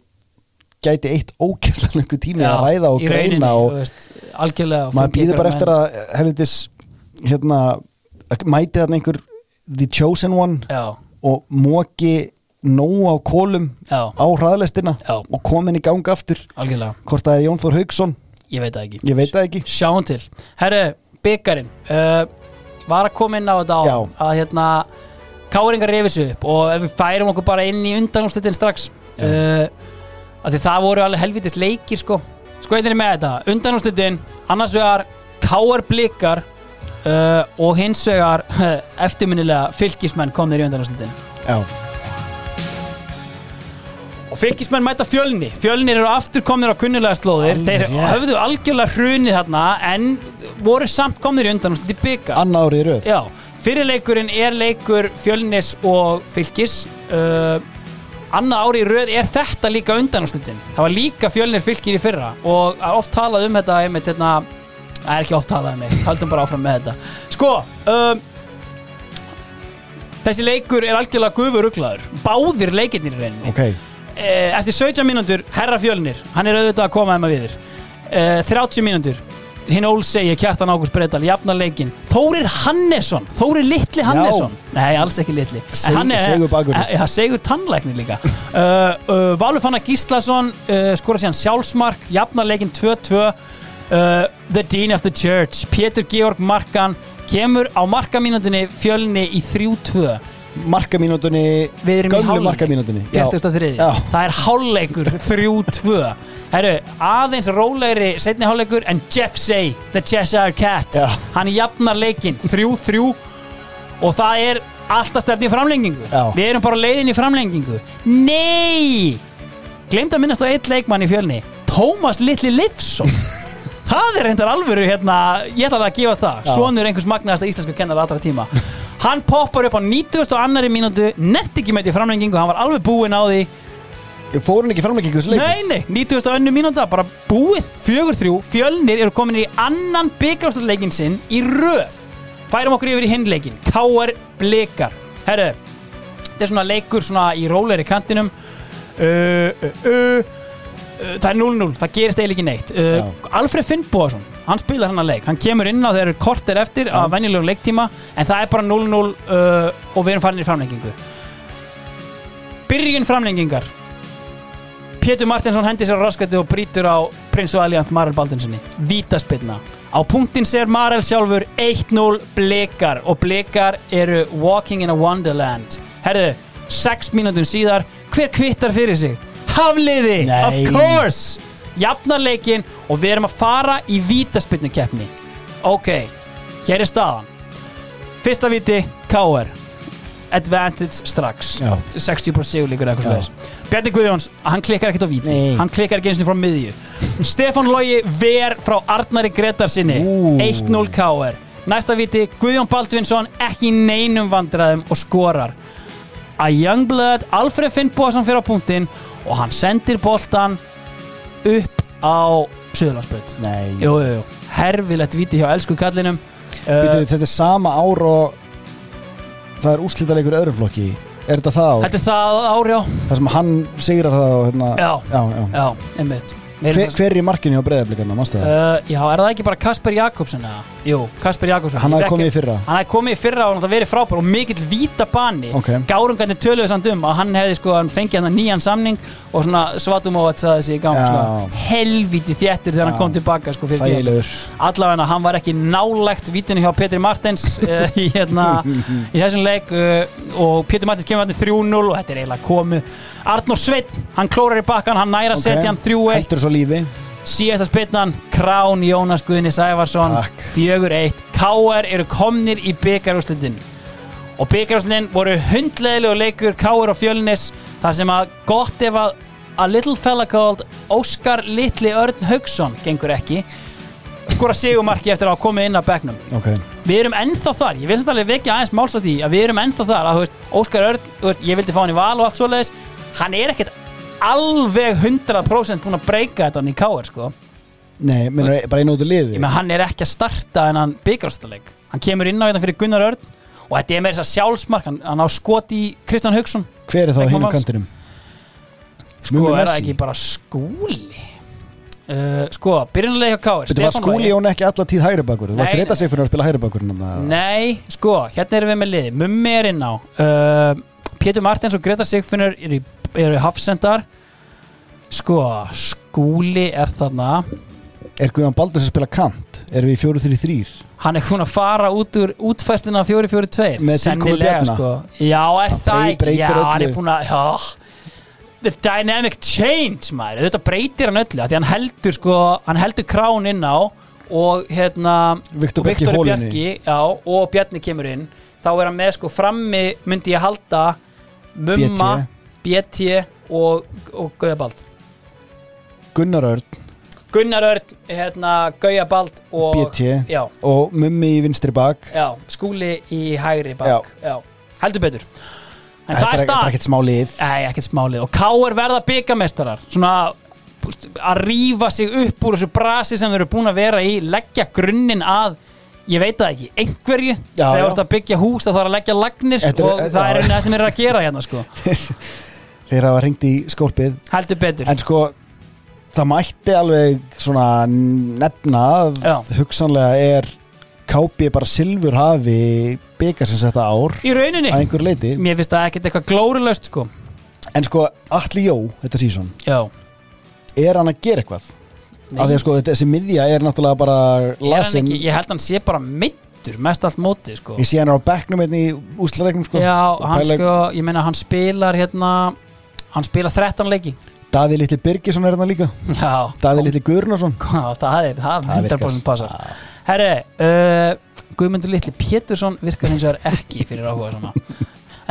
gæti eitt ókesslega lengur tími að ræða og í rauninni, greina og veist, maður býður bara eftir að helvitis hérna, mæti þarna einhver The Chosen One Já. og móki nóg á kólum Já. á hraðlestina Já. og komin í gang aftur Algjörlega hvort það er Jón Þór Haugsson Ég veit það ekki ég veit það ekki Sjáum til Herru, byggarinn uh, Var að koma inn á þetta á Já. Að hérna Káringar reyfis upp Og ef við færum okkur bara inn í undanúrslitin strax uh, það voru alveg helvitist leikir sko. Sko eitthvað með þetta. Undanúrslitin Annars vegar Káar blikar uh, Og hins vegar *laughs* Eftirminnilega fylgismenn komnir í undanúrslitin. Já. Og fylgismenn mæta fjölni. Fjölnir eru aftur komnir á kunnulega slóðir. Þeir höfðu algjörlega hrunið þarna En voru samt komnir í undan og sliti bygga annað árið röð. Já, fyrirleikurinn er leikur fjölnis og fylgis uh, Annað ári í röð er þetta líka undan Það var líka fjölnir fylgir í fyrra Og oft talað um þetta einmitt, hérna, Það er ekki oft talað um mig Haldum bara áfram með þetta. Sko um, Þessi leikur er algjörlega gufuruglaður Báðir leikirnir í reyninni ok. Eh, eftir 17 mínútur, herra fjölnir hann er auðvitað að koma þeim að viður uh, 30 mínútur, hinn Ólsegi Kjartan Ágúst Breital, jafnar leikin Þórir Hannesson, Þórir litli Hannesson. Nei, alls ekki litli. En Seg- Segur bakvörður. Eh, ja, segur tannlæknir líka. Uh, uh, Valur Fannar Gíslason uh, skora síðan sjálfsmark, jafnar leikin 2-2 uh, The Dean of the Church Pétur Georg Markan kemur á markamínútinni fjölni í 3-2 markamínútunni Við erum í gömlu hálfleik. markamínútunni. 43 Já. Það er hálfleikur 3-2 Herru, aðeins rólegri setni hálfleikur en Jeff Say, the Cheshire Cat Já. hann jafnar leikinn 3-3 og það er alltaf stefni í framlengingu Já. Við erum bara leiðin í framlengingu Nei Glemt að minnast á eitt leikmann í fjölni Tómas Litli Livsson *laughs* Það er reyndar alvöru hérna Ég ætla að gefa það Já. Sonur einhvers magnaðasta íslensku kennar allra tíma Hann poppar upp á 90. og annari mínútu Nett ekki með því framlengingu Hann var alveg búinn á því fór hann ekki framleikingu þessu leik Nei, nei, 90. og önnu mínúta Bara búið, fjögur þrjú Fjölnir eru komin í annan byggjárstallleikin sinn Í röð. Færum okkur yfir í hinleikin K.R. Blikar. Herru, þetta er svona leikur Svona í rólegri kantinum. Uh, uh, uh, Það er 0-0, það gerist eiginlega ekki neitt. Uh, Alfred Finnbóðarsson, hann spilar hann að leik. Hann kemur inn á þegar kort er eftir Af venjulegum leiktíma En það er bara 0-0 uh, Og við erum farin í framlengingu. Byrjun framlengingar Pétur Martinsson hendi sér á raskætti og brýtur á prins og aljant Marel Baldinssoni Vítaspilna Á punktin ser Marel sjálfur 1-0 blikar og blikar eru walking in a wonderland Herðu, 6 mínútur síðar hver kvittar fyrir sig? Hafliði, Nei. of course Jafnarleikin og við erum að fara í vítaspilnu keppni Ok, hér er staðan Fyrsta viti, K.R. Advantage strax. Já. 60% sigurleikur eða eitthvað svoleiðis. Bjarni Guðjóns, hann klikkar ekkert á víti. Nei. Hann klikkar ekki eins og frá miðju. *laughs* Stefán Logi ver frá Arnari Gretarsinni Ú. 1-0 KR Næsta viti, Guðjón Baldvinsson ekki neinum vandræðum og skorar. Að Youngblood Alfred Finnbóðsson fyrir á punktinn og hann sendir boltan upp á jú, herfilegt viti hjá elsku kallinum. Býtu, Þetta er sama ár og það er úrslitaleikur í öðrum flokki Er þetta það ár? Þetta er það árjá Það sem hann sigrar það og hérna Já. já, já. Já, einmitt Hver, hver er í markinu á breyðablikarna, mástu það? Uh, já, er það ekki bara Kasper Jakobsen eða? Jú, Kasper Jakobsen Hann hafði komið í fyrra. Hann hafði komið í fyrra og náttúrulega verið frábær og mikill víta bani Ok. Gárungarnir töluðu samt um að hann hefði sko hann fengið hann nýjan samning og svona svatum á að saði sig í gang sko. helviti þéttir þegar hann Já. kom tilbaka sko, allavega hann var ekki nálægt vítinu hjá Petri Martens uh, *laughs* í, hérna, í þessum leik uh, og Petri Martens kemur hann 3-0 og þetta er eiginlega komu Arnór Sveinn, hann klórar í bakkan hann næra að Ok. setja hann 3-1 Heldur svo lífi síðasta spilnan Krán Jónas Guðni Sæfarsson Takk. 4-1 KR eru komnir í byggarúslitin og byggarúslitin voru hundleðilegu leikur KR og Fjölnis þar sem að gott ef að a little fella called Óskar Litli Örn Haugsson gengur ekki skora sigumarki eftir að komið inn á bekknum. Ok. Við erum ennþá þar, ég vil alveg vekja aðeins máls á því að við erum ennþá þar að, veist, Óskar Örn, veist, ég vildi fá hann í val og allt svoleiðis. Hann er ekkert alveg 100% búin að breyka þetta hann í KR sko. Nei, menn bara einu út úr liði. Ég menn hann er ekki að starta en hann byggjárstaleg hann kemur inn á þetta fyrir Gunnar Örn og þetta er með þess að sjálfsmark. Hann, hann á skot í Kristján Haugsson Hver er þá hinn á kantinum? sko Mummi er það ekki bara skúli? Uh, Sko, byrjunarlega hjá Káir Þetta var skúli Jón ekki alla tíð hægri bakur Það var Nei, Greta Sigfinnur að spila hægri bakur Nei, sko, hérna erum við með liði Mummi er inn á. Uh, Pétur Martins og Greta Sigfinnur eru, í- eru hafsendar. Sko, skúli er þarna. Er Guðan Baldur sem spila kant? Erum við í 4-3-3? Hann er búin að fara út úr útfæstina 4-4-2 Með tilkomu Sennilega, Bjarna. sko. Já, er það ekki? Já, hann er búin að já. The dynamic change, maður. Þetta breytir hann öllu Því hann heldur, sko, hann heldur krán inn á Og hérna Viktor Bjarki og Bjarni kemur inn. Þá er hann með, sko, frammi Myndi ég halda Mumma, BT og, og Gauðabald Gunnar Örn, Gunnar Örn, hérna, Gauðabald og BT Já, og Mummi í vinstri bak. Já, skúli í hægri bak. Já, heldur betur. En það er stað ekkert smá lið. Nei, ekkert smálið Og K.R. verða byggamestarar Svona púst, að rífa sig upp úr þessu brasi sem þeir eru búin að vera í leggja grunninn að ég veit það ekki, einhverju. Já, þegar já. þú ert að byggja hús það þarf að leggja lagnir Þetta er- og já. það er einu það sem er að gera hérna sko *laughs* Þeir hafa ringt í skólpið. Heldur betur. En sko Það mætti alveg svona nefna að Já. hugsanlega er KB bara silfur hafi byggarsins þetta ár í rauninni, að einhver leiti mér finnst það ekkert eitthvað glórilaust sko. En sko Atli Jó, þetta sísón Já, Er hann að gera eitthvað? Af því að sko þetta- þessi miðja er náttúrulega bara er hann lasin. ekki, ég held hann sé bara mittur mest allt mótið sko. Ég sé hann er á bekknum hérna í úslaregnum sko. Já, Og hann pæla- sko, ég meina hann spilar hérna hann spilar 13 leiki. Daði Litli Birgisson er hérna líka. Já, Daði Litli Guðrunarsson Já, það er, það Það er 100% passar. Herri, uh, Guðmundur Littli Pétursson virkar hins vegar ekki fyrir áhuga svona.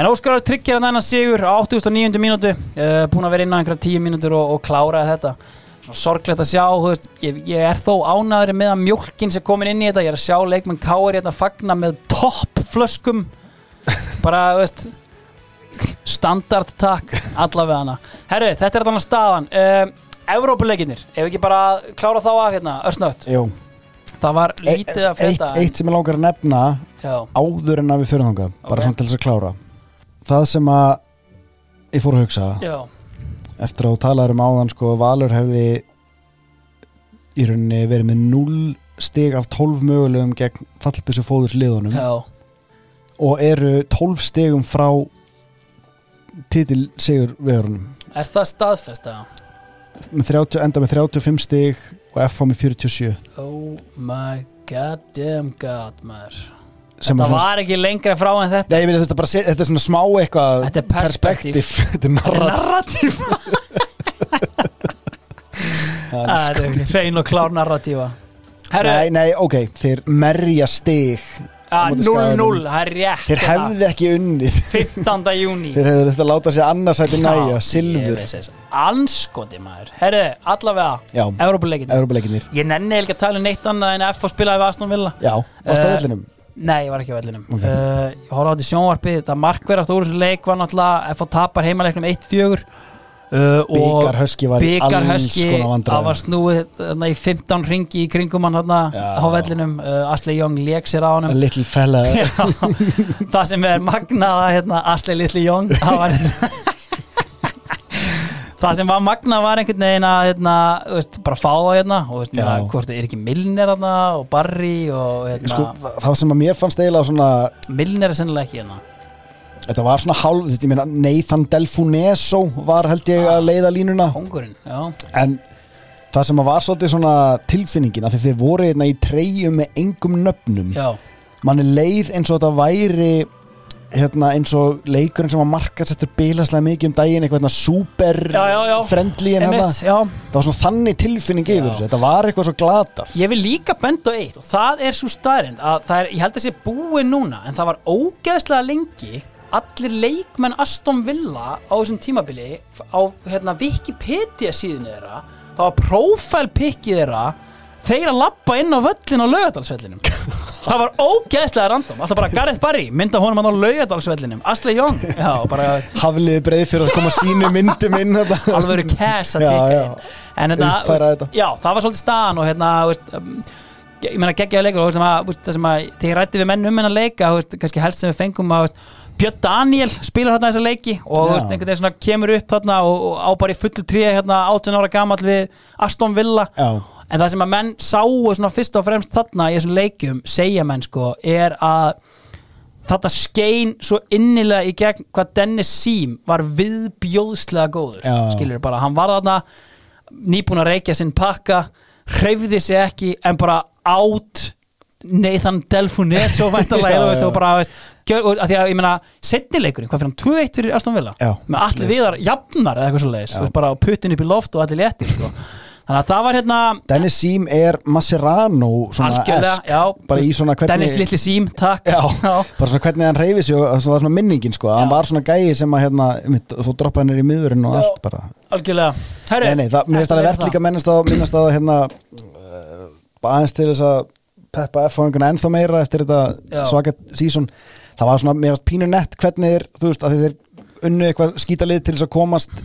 En Óskar var tryggir að næna sigur á 89. mínútu. Uh, búin að vera inn á einhverja 10 mínútur og, og kláraði þetta. Sorglegt að sjá, veist, ég, ég er þó ánæður með að mjólkin sem komin inn í þetta ég er að sjá leikmenn Káir hérna fagna með topp flöskum bara, veist standard takk allavega hana Herri, þetta er þannig staðan. Uh, Evrópuleikinir, ef ekki bara klára þá af hérna, örsnött Jú. Það var lítið að eitt, frétta eitt sem ég langar að nefna Já. áður en að við fyrir þangað bara Ok. svona til þess að klára. Það sem að ég fór að hugsa Já, eftir að þú talaður um áðan sko Valur hefði í rauninni verið með 0 stig af 12 mögulegum gegn fallbissu fóðurs liðunum já, og eru 12 stigum frá titil sigur vegurunum er það staðfest eða? með 30, enda með 35 stig og FH með 47 Oh my goddamn god maður. Þetta var ekki lengra frá en þetta. Nei, veit þetta bara, þetta er svona smá eitthvað Þetta er perspektíf. *laughs* Þetta er narratív *laughs* Það er hrein og klár narratífa. Herru, Nei, nei, ok, þeir merja stig 0-0, Skaganum. það er rétt Þeir hérna. hefði ekki unnið. 15. *laughs* júni Þeir hefði þetta látað sér annarsæti næja, silfur. Anskoti maður. Herru, allavega Európa-leikinir Ég nenni ekki að tala um neitt annað en að FH spilaði við Aston Villa. Já, varst á Eh, vellinum? Nei, ég var ekki á vellinum. Uh, Ég horfði á þetta sjónvarpi Það markverðast úr þessu leik var náttúrulega FH tapar heimaleiknum 1-4 uh, og konar vandræðum. Það var snúið þarna, í 15 ringi í kringum hann á vellinum. Uh, Asli Young leik sér á A honum little fella. *laughs* Já, Það sem er magnaða hérna, Asli Little Young það var, *laughs* Það sem var magnað var einhvern veginn að hérna, veist, bara fá það hérna og veist, maður, hvort er ekki Milner og Barry og hérna, Sko, það- sem að mér fannst eiginlega svona Milner er sennilega ekki hérna Þetta var svona hálf, veist, ég meina Nathan Delfuneso var held ég að leiða línuna. Hongurinn, já. En það sem var svolítið svona tilfinningin að þeir voru hérna í treyjum með engum nöfnum. Já. manni leið eins og þetta væri hérna eins og leikurinn sem var markasettur bilaslega mikið um daginn eitthvað hérna super Já, já, já. friendly en Einmitt, hérna já. það var svona þannig tilfinning yfir þessu. Þetta var eitthvað svo glatað. Ég vil líka benda á eitt og það er svo staðrind að það er, ég held að sé búið núna en það var ógeðslega lengi allir leikmenn Aston Villa á þessum tímabili á hérna, Wikipedia síðinu þeirra það var profilpikkið þeirra þeir að lappa inn á völlin á laugadalsvellinum *laughs* það var ógeðslega random alltaf bara Gareth Barry, mynda honum hann á laugadalsvellinum já, bara hafliði breið fyrir að koma sínu myndum inn alveg að já. inn en hérna, þetta. já, það var svolítið staðan og hérna, veist, um, ég meina geggjaði leikur og að, það sem að þegar ég rætti við menn um hennar leika kannski helst sem við fengum að Björn Daniel spilar hérna þessa leiki og veist, einhvern veginn svona kemur upp þarna og, og á bara í fullu tré hérna 18 ára gamall við Aston Villa Já. en það sem að menn sáu svona fyrst og fremst þarna í þessum leikjum segja menn sko er að þetta skein svo innilega í gegn hvað Dennis Seam var viðbjóðslega góður Já. skilur bara, hann var þarna nýbúin að reykja sinn pakka hreyfði sig ekki en bara átt Nathan Delfunes og væntalega *laughs* þú og bara veist, og, að því að ég meina setnileikurinn, hvað fyrir hann 2-1 fyrir Aston Villa? Já. með allir viðar jafnar eða eitthvað svo leiðis bara puttin upp í loft og allir léttir sko. þannig að það var hérna Dennis Seam er Mascherano svona algjörlega, já, bara í svona hvernig Dennis Little Seam, takk. Já, bara svona hvernig hann reyfi sig og það var svona minningin sko, hann var svona gæi sem að hérna, og svo droppa hann er í miðurinn og allt bara. algjörlega. Það, mér finnst það er verðt líka minnast að minnast að hérna uh, aðeins til þess að peppa F á einhvern ennþá meira eftir þetta svaka sísón það var svona, mér finnst pínu nett hvernig þeir, þú veist, að þeir unnu eitthvað skítalið til þess að komast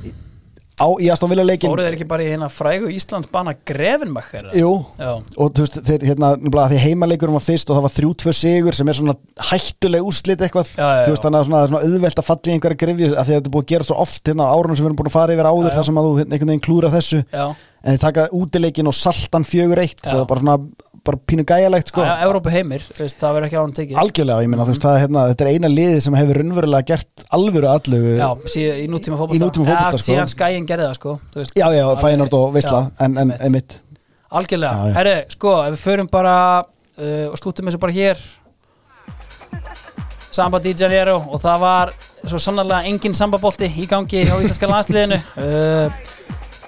á í Aston Villa leikin fóruð þeir ekki bara í hérna frægu Íslands bana Grevenmacher Jú, Já. og þú veist, þeir hérna, nefnilega, því heimaleikurum var fyrst og það var 3-2 sigur sem er svona hættuleg úrslit eitthvað. Já, þú veist, þannig að það er svona auðvelt að falla í einhverja grifju af því að þetta er búið að gera svo oft hérna á árunum sem við erum búin að fara yfir áður þar sem að þú hérna, einhvern veginn klúra þessu. Já. en þið taka útileikin og saltan fjögur eitt. Það er bara svona, bara pínu gæjalegt sko. Já, Evrópu heimir, veist, það verður ekki á hann tekið. Algjörlega, ég meina, þú veist, það, hérna, þetta er eina liðið sem hefur raunverulega gert alvöru allugu Já, síðan í nútíma ja, sko. Síðan skæin gerði það sko veist. já, já, fænort og veistla Já, en, en einmitt. Algjörlega, herru, sko, ef við förum bara uh, og slútum þessu bara hér. Samba Di Janeiro og það var svo sannarlega engin sambabolti í gangi á íslenska landsliðinu. *laughs* Uh,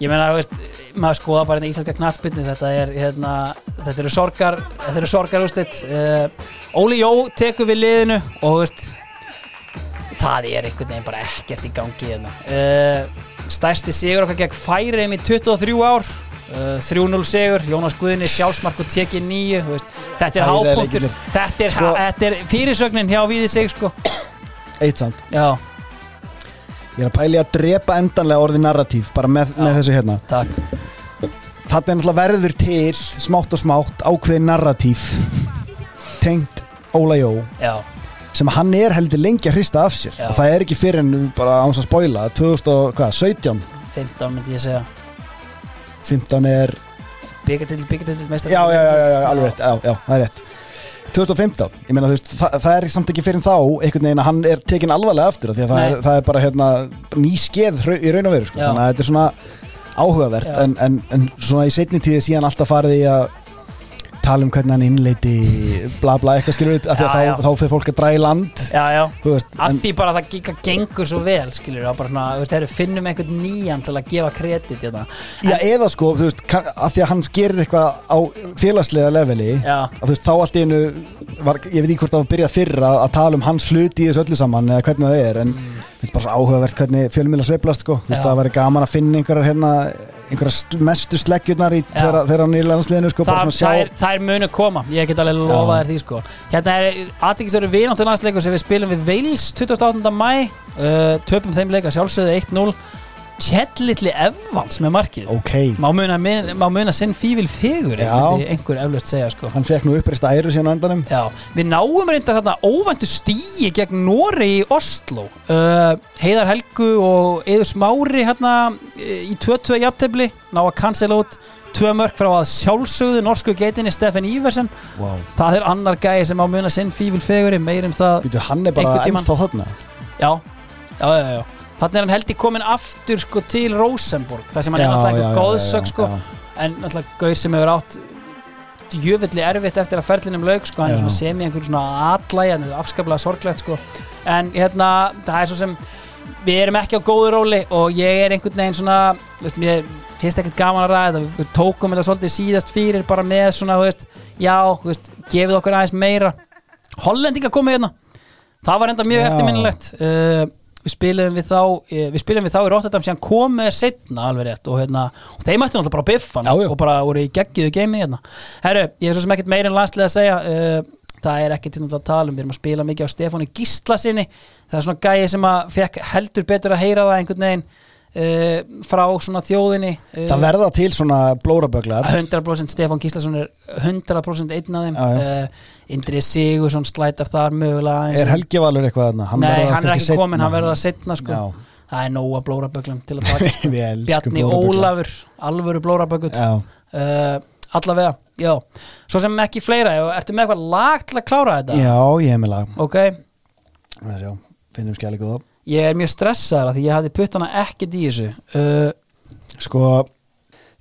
ég meina, veist maður skoða bara hérna íslenska knattspyrnu þetta er, hérna, þetta eru sorgar þetta eru sorgar úrslit. Uh, Óli Jó tekur við liðinu og veist það er einhvern veginn bara ekkert í gangi hérna. uh, stærsti sigur okkar gegn Færiðum í 23 ár. Uh, 3-0 sigur, Jónas Guðni sjálfsmark og tekið nýju þetta er hápunktur. þetta er, Sko- er fyrirsögnin hjá Víði sig sko. eitt samt. Já, ég er að pæli að drepa endanlega orði narratív bara með, með þessu hérna. Takk. Þetta er náttúrulega verður til smátt og smátt ákveðin narratív tengt Óla Jó já, sem hann er heldur lengi að hrista af sér. Já. og það er ekki fyrir en bara áns að spoila 2017 15 myndi ég segja. 15 er byggatill, byggatill, meistar já, já, já, já, alveg rétt, já, já, það er rétt 2015, ég meina þú veist það, það er samt ekki fyrir þá einhvern veginn að hann er tekin alvarlega aftur af því að það er, það er bara hérna ný skeð í raun og veru sko. Já. þannig að þetta er svona áhugavert en, en, en svona í setni tíði síðan alltaf farið í að tala um hvernig hann innleiti bla bla eitthvað skilur við af því að já. þá, þá fyrir fólk að draga í land já, já veist, af en, því bara að það gíka gengur svo vel skilur við, bara svona, veist, þeir finnum einhvern nýjan til að gefa kredit hérna. já, eða sko, þú veist, kann, að því að hann gerir eitthvað á félagslega leveli að þú veist, þá allt einu var, ég veit ekki hvort það var byrjað fyrra að tala um hans hluti í þessu öllu saman eða hvernig það er, en mm. þetta er bara svo áhugavert hvernig fjölmjöla sveiflast, sko, þú veist, það væri gaman að finna einhverjar hérna einhverjar sl mestu sleggjurnar í þeirra, þeirra nýja landsliðinu, sko, það, það, það er munu koma, ég get alveg lofa þér því sko. Hérna er aðtækistöru vináttu landsleikur sem við spilum við Wales 28. mæ uh, töpum þeim leika sjálfsögðu 1-0 Tjellitli Evans með markið. Ok, má muna, má muna sinn fífil fegur einhver eflaust segja sko. Hann fekk nú uppreist æru síðan á endanum. Já, við náum reyndar þarna óvæntu stíi gegn Nóri í Oslo. Uh, Heiðar Helgu og Eður Smári hérna eh, í 2-2 jafntefli ná að cancela út tvö mörg frá að sjálfsögðu norsku geitinni Stefan Íversen wow. það er annar gæði sem á muna sinn fífil feguri meir um það Býtu, hann er bara ennþá þarna? Já, já, já, já. Þannig er hann held í komin aftur sko til Rosenborg það sem hann Já, er náttúrulega einhver góðsök sko. en náttúrulega gaur sem hefur átt djöfelli erfitt eftir að ferlinum lauk sko, hann er Já. svona sem í einhverjum svona er afskaplega sorglegt sko. En hérna, það er svo sem við erum ekki á góðu róli og ég er einhvern veginn svona, veist, mér finnst ekkert gaman að ræða, við tókum þetta svolítið síðast fyrir bara með svona, þú veist já, þú veist, gefið okkur aðeins meira. Hollendinga komið hérna. Það var enda mjög eftirminnilegt. Uh, við spilum við þá eh, við spilum við þá í Rotterdam sem komið setna alveg rétt og hérna og þeim ætti náttúrulega bara að biffa hann Já, já. og bara voru í geggiðu geimi hérna. Herru, ég er svo sem ekkert meir en landslega að segja uh, það er ekki til náttúrulega að tala um við erum að spila mikið á Stefáni Gísla sinni það er svona gæi sem að fekk heldur betur að heyra það einhvern veginn uh, frá svona þjóðinni uh, Það verða til svona blóraböglar 100% Stefán Gíslason er 100% einn af þeim uh, Indri Sigursson slætar þar mögulega. Er Helgi Valur eitthvað þarna? Hann Nei, verður hann er ekki seinna. komin, hann verður að setna sko. Það er nóga blóraböglum til að *laughs* taka sko. Bjarni. Ólafur, alvöru uh, Allavega, já Svo sem ekki fleira, ertu með eitthvað lag til að klára þetta? Já, ég hef með lag Ok, finnum skjæli góða ég er mjög stressaður af því ég hafði puttana ekkert í þessu uh, Sko,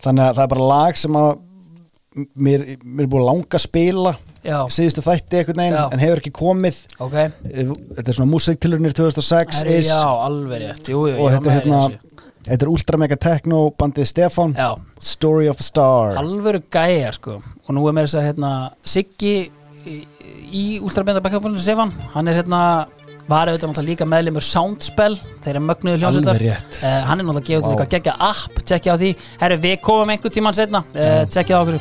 þannig að það er bara lag sem að mér, mér er búin að langa að spila Já. síðustu þætti veginn Já. en hefur ekki komið Ok Þetta er svona músiktilurnir 2006 Herri, is, Já, alveg rétt, jú, jú, og þetta er hérna. Þetta er Ultra Mega Techno bandið Stefan Já. Story of a Star alvöru gæja sko og nú er með þess að hérna Siggi í, í últrabenda backupbólinu Sefan hann er hérna var auðvitað náttúrulega líka meðlimur Soundspell þeir eru mögnuðu hljómsveitar. Uh, hann er náttúrulega gefið Vá. líka geggja app tjekkja á því, herru við komum einhver tíman setna uh, tjekkja á okkur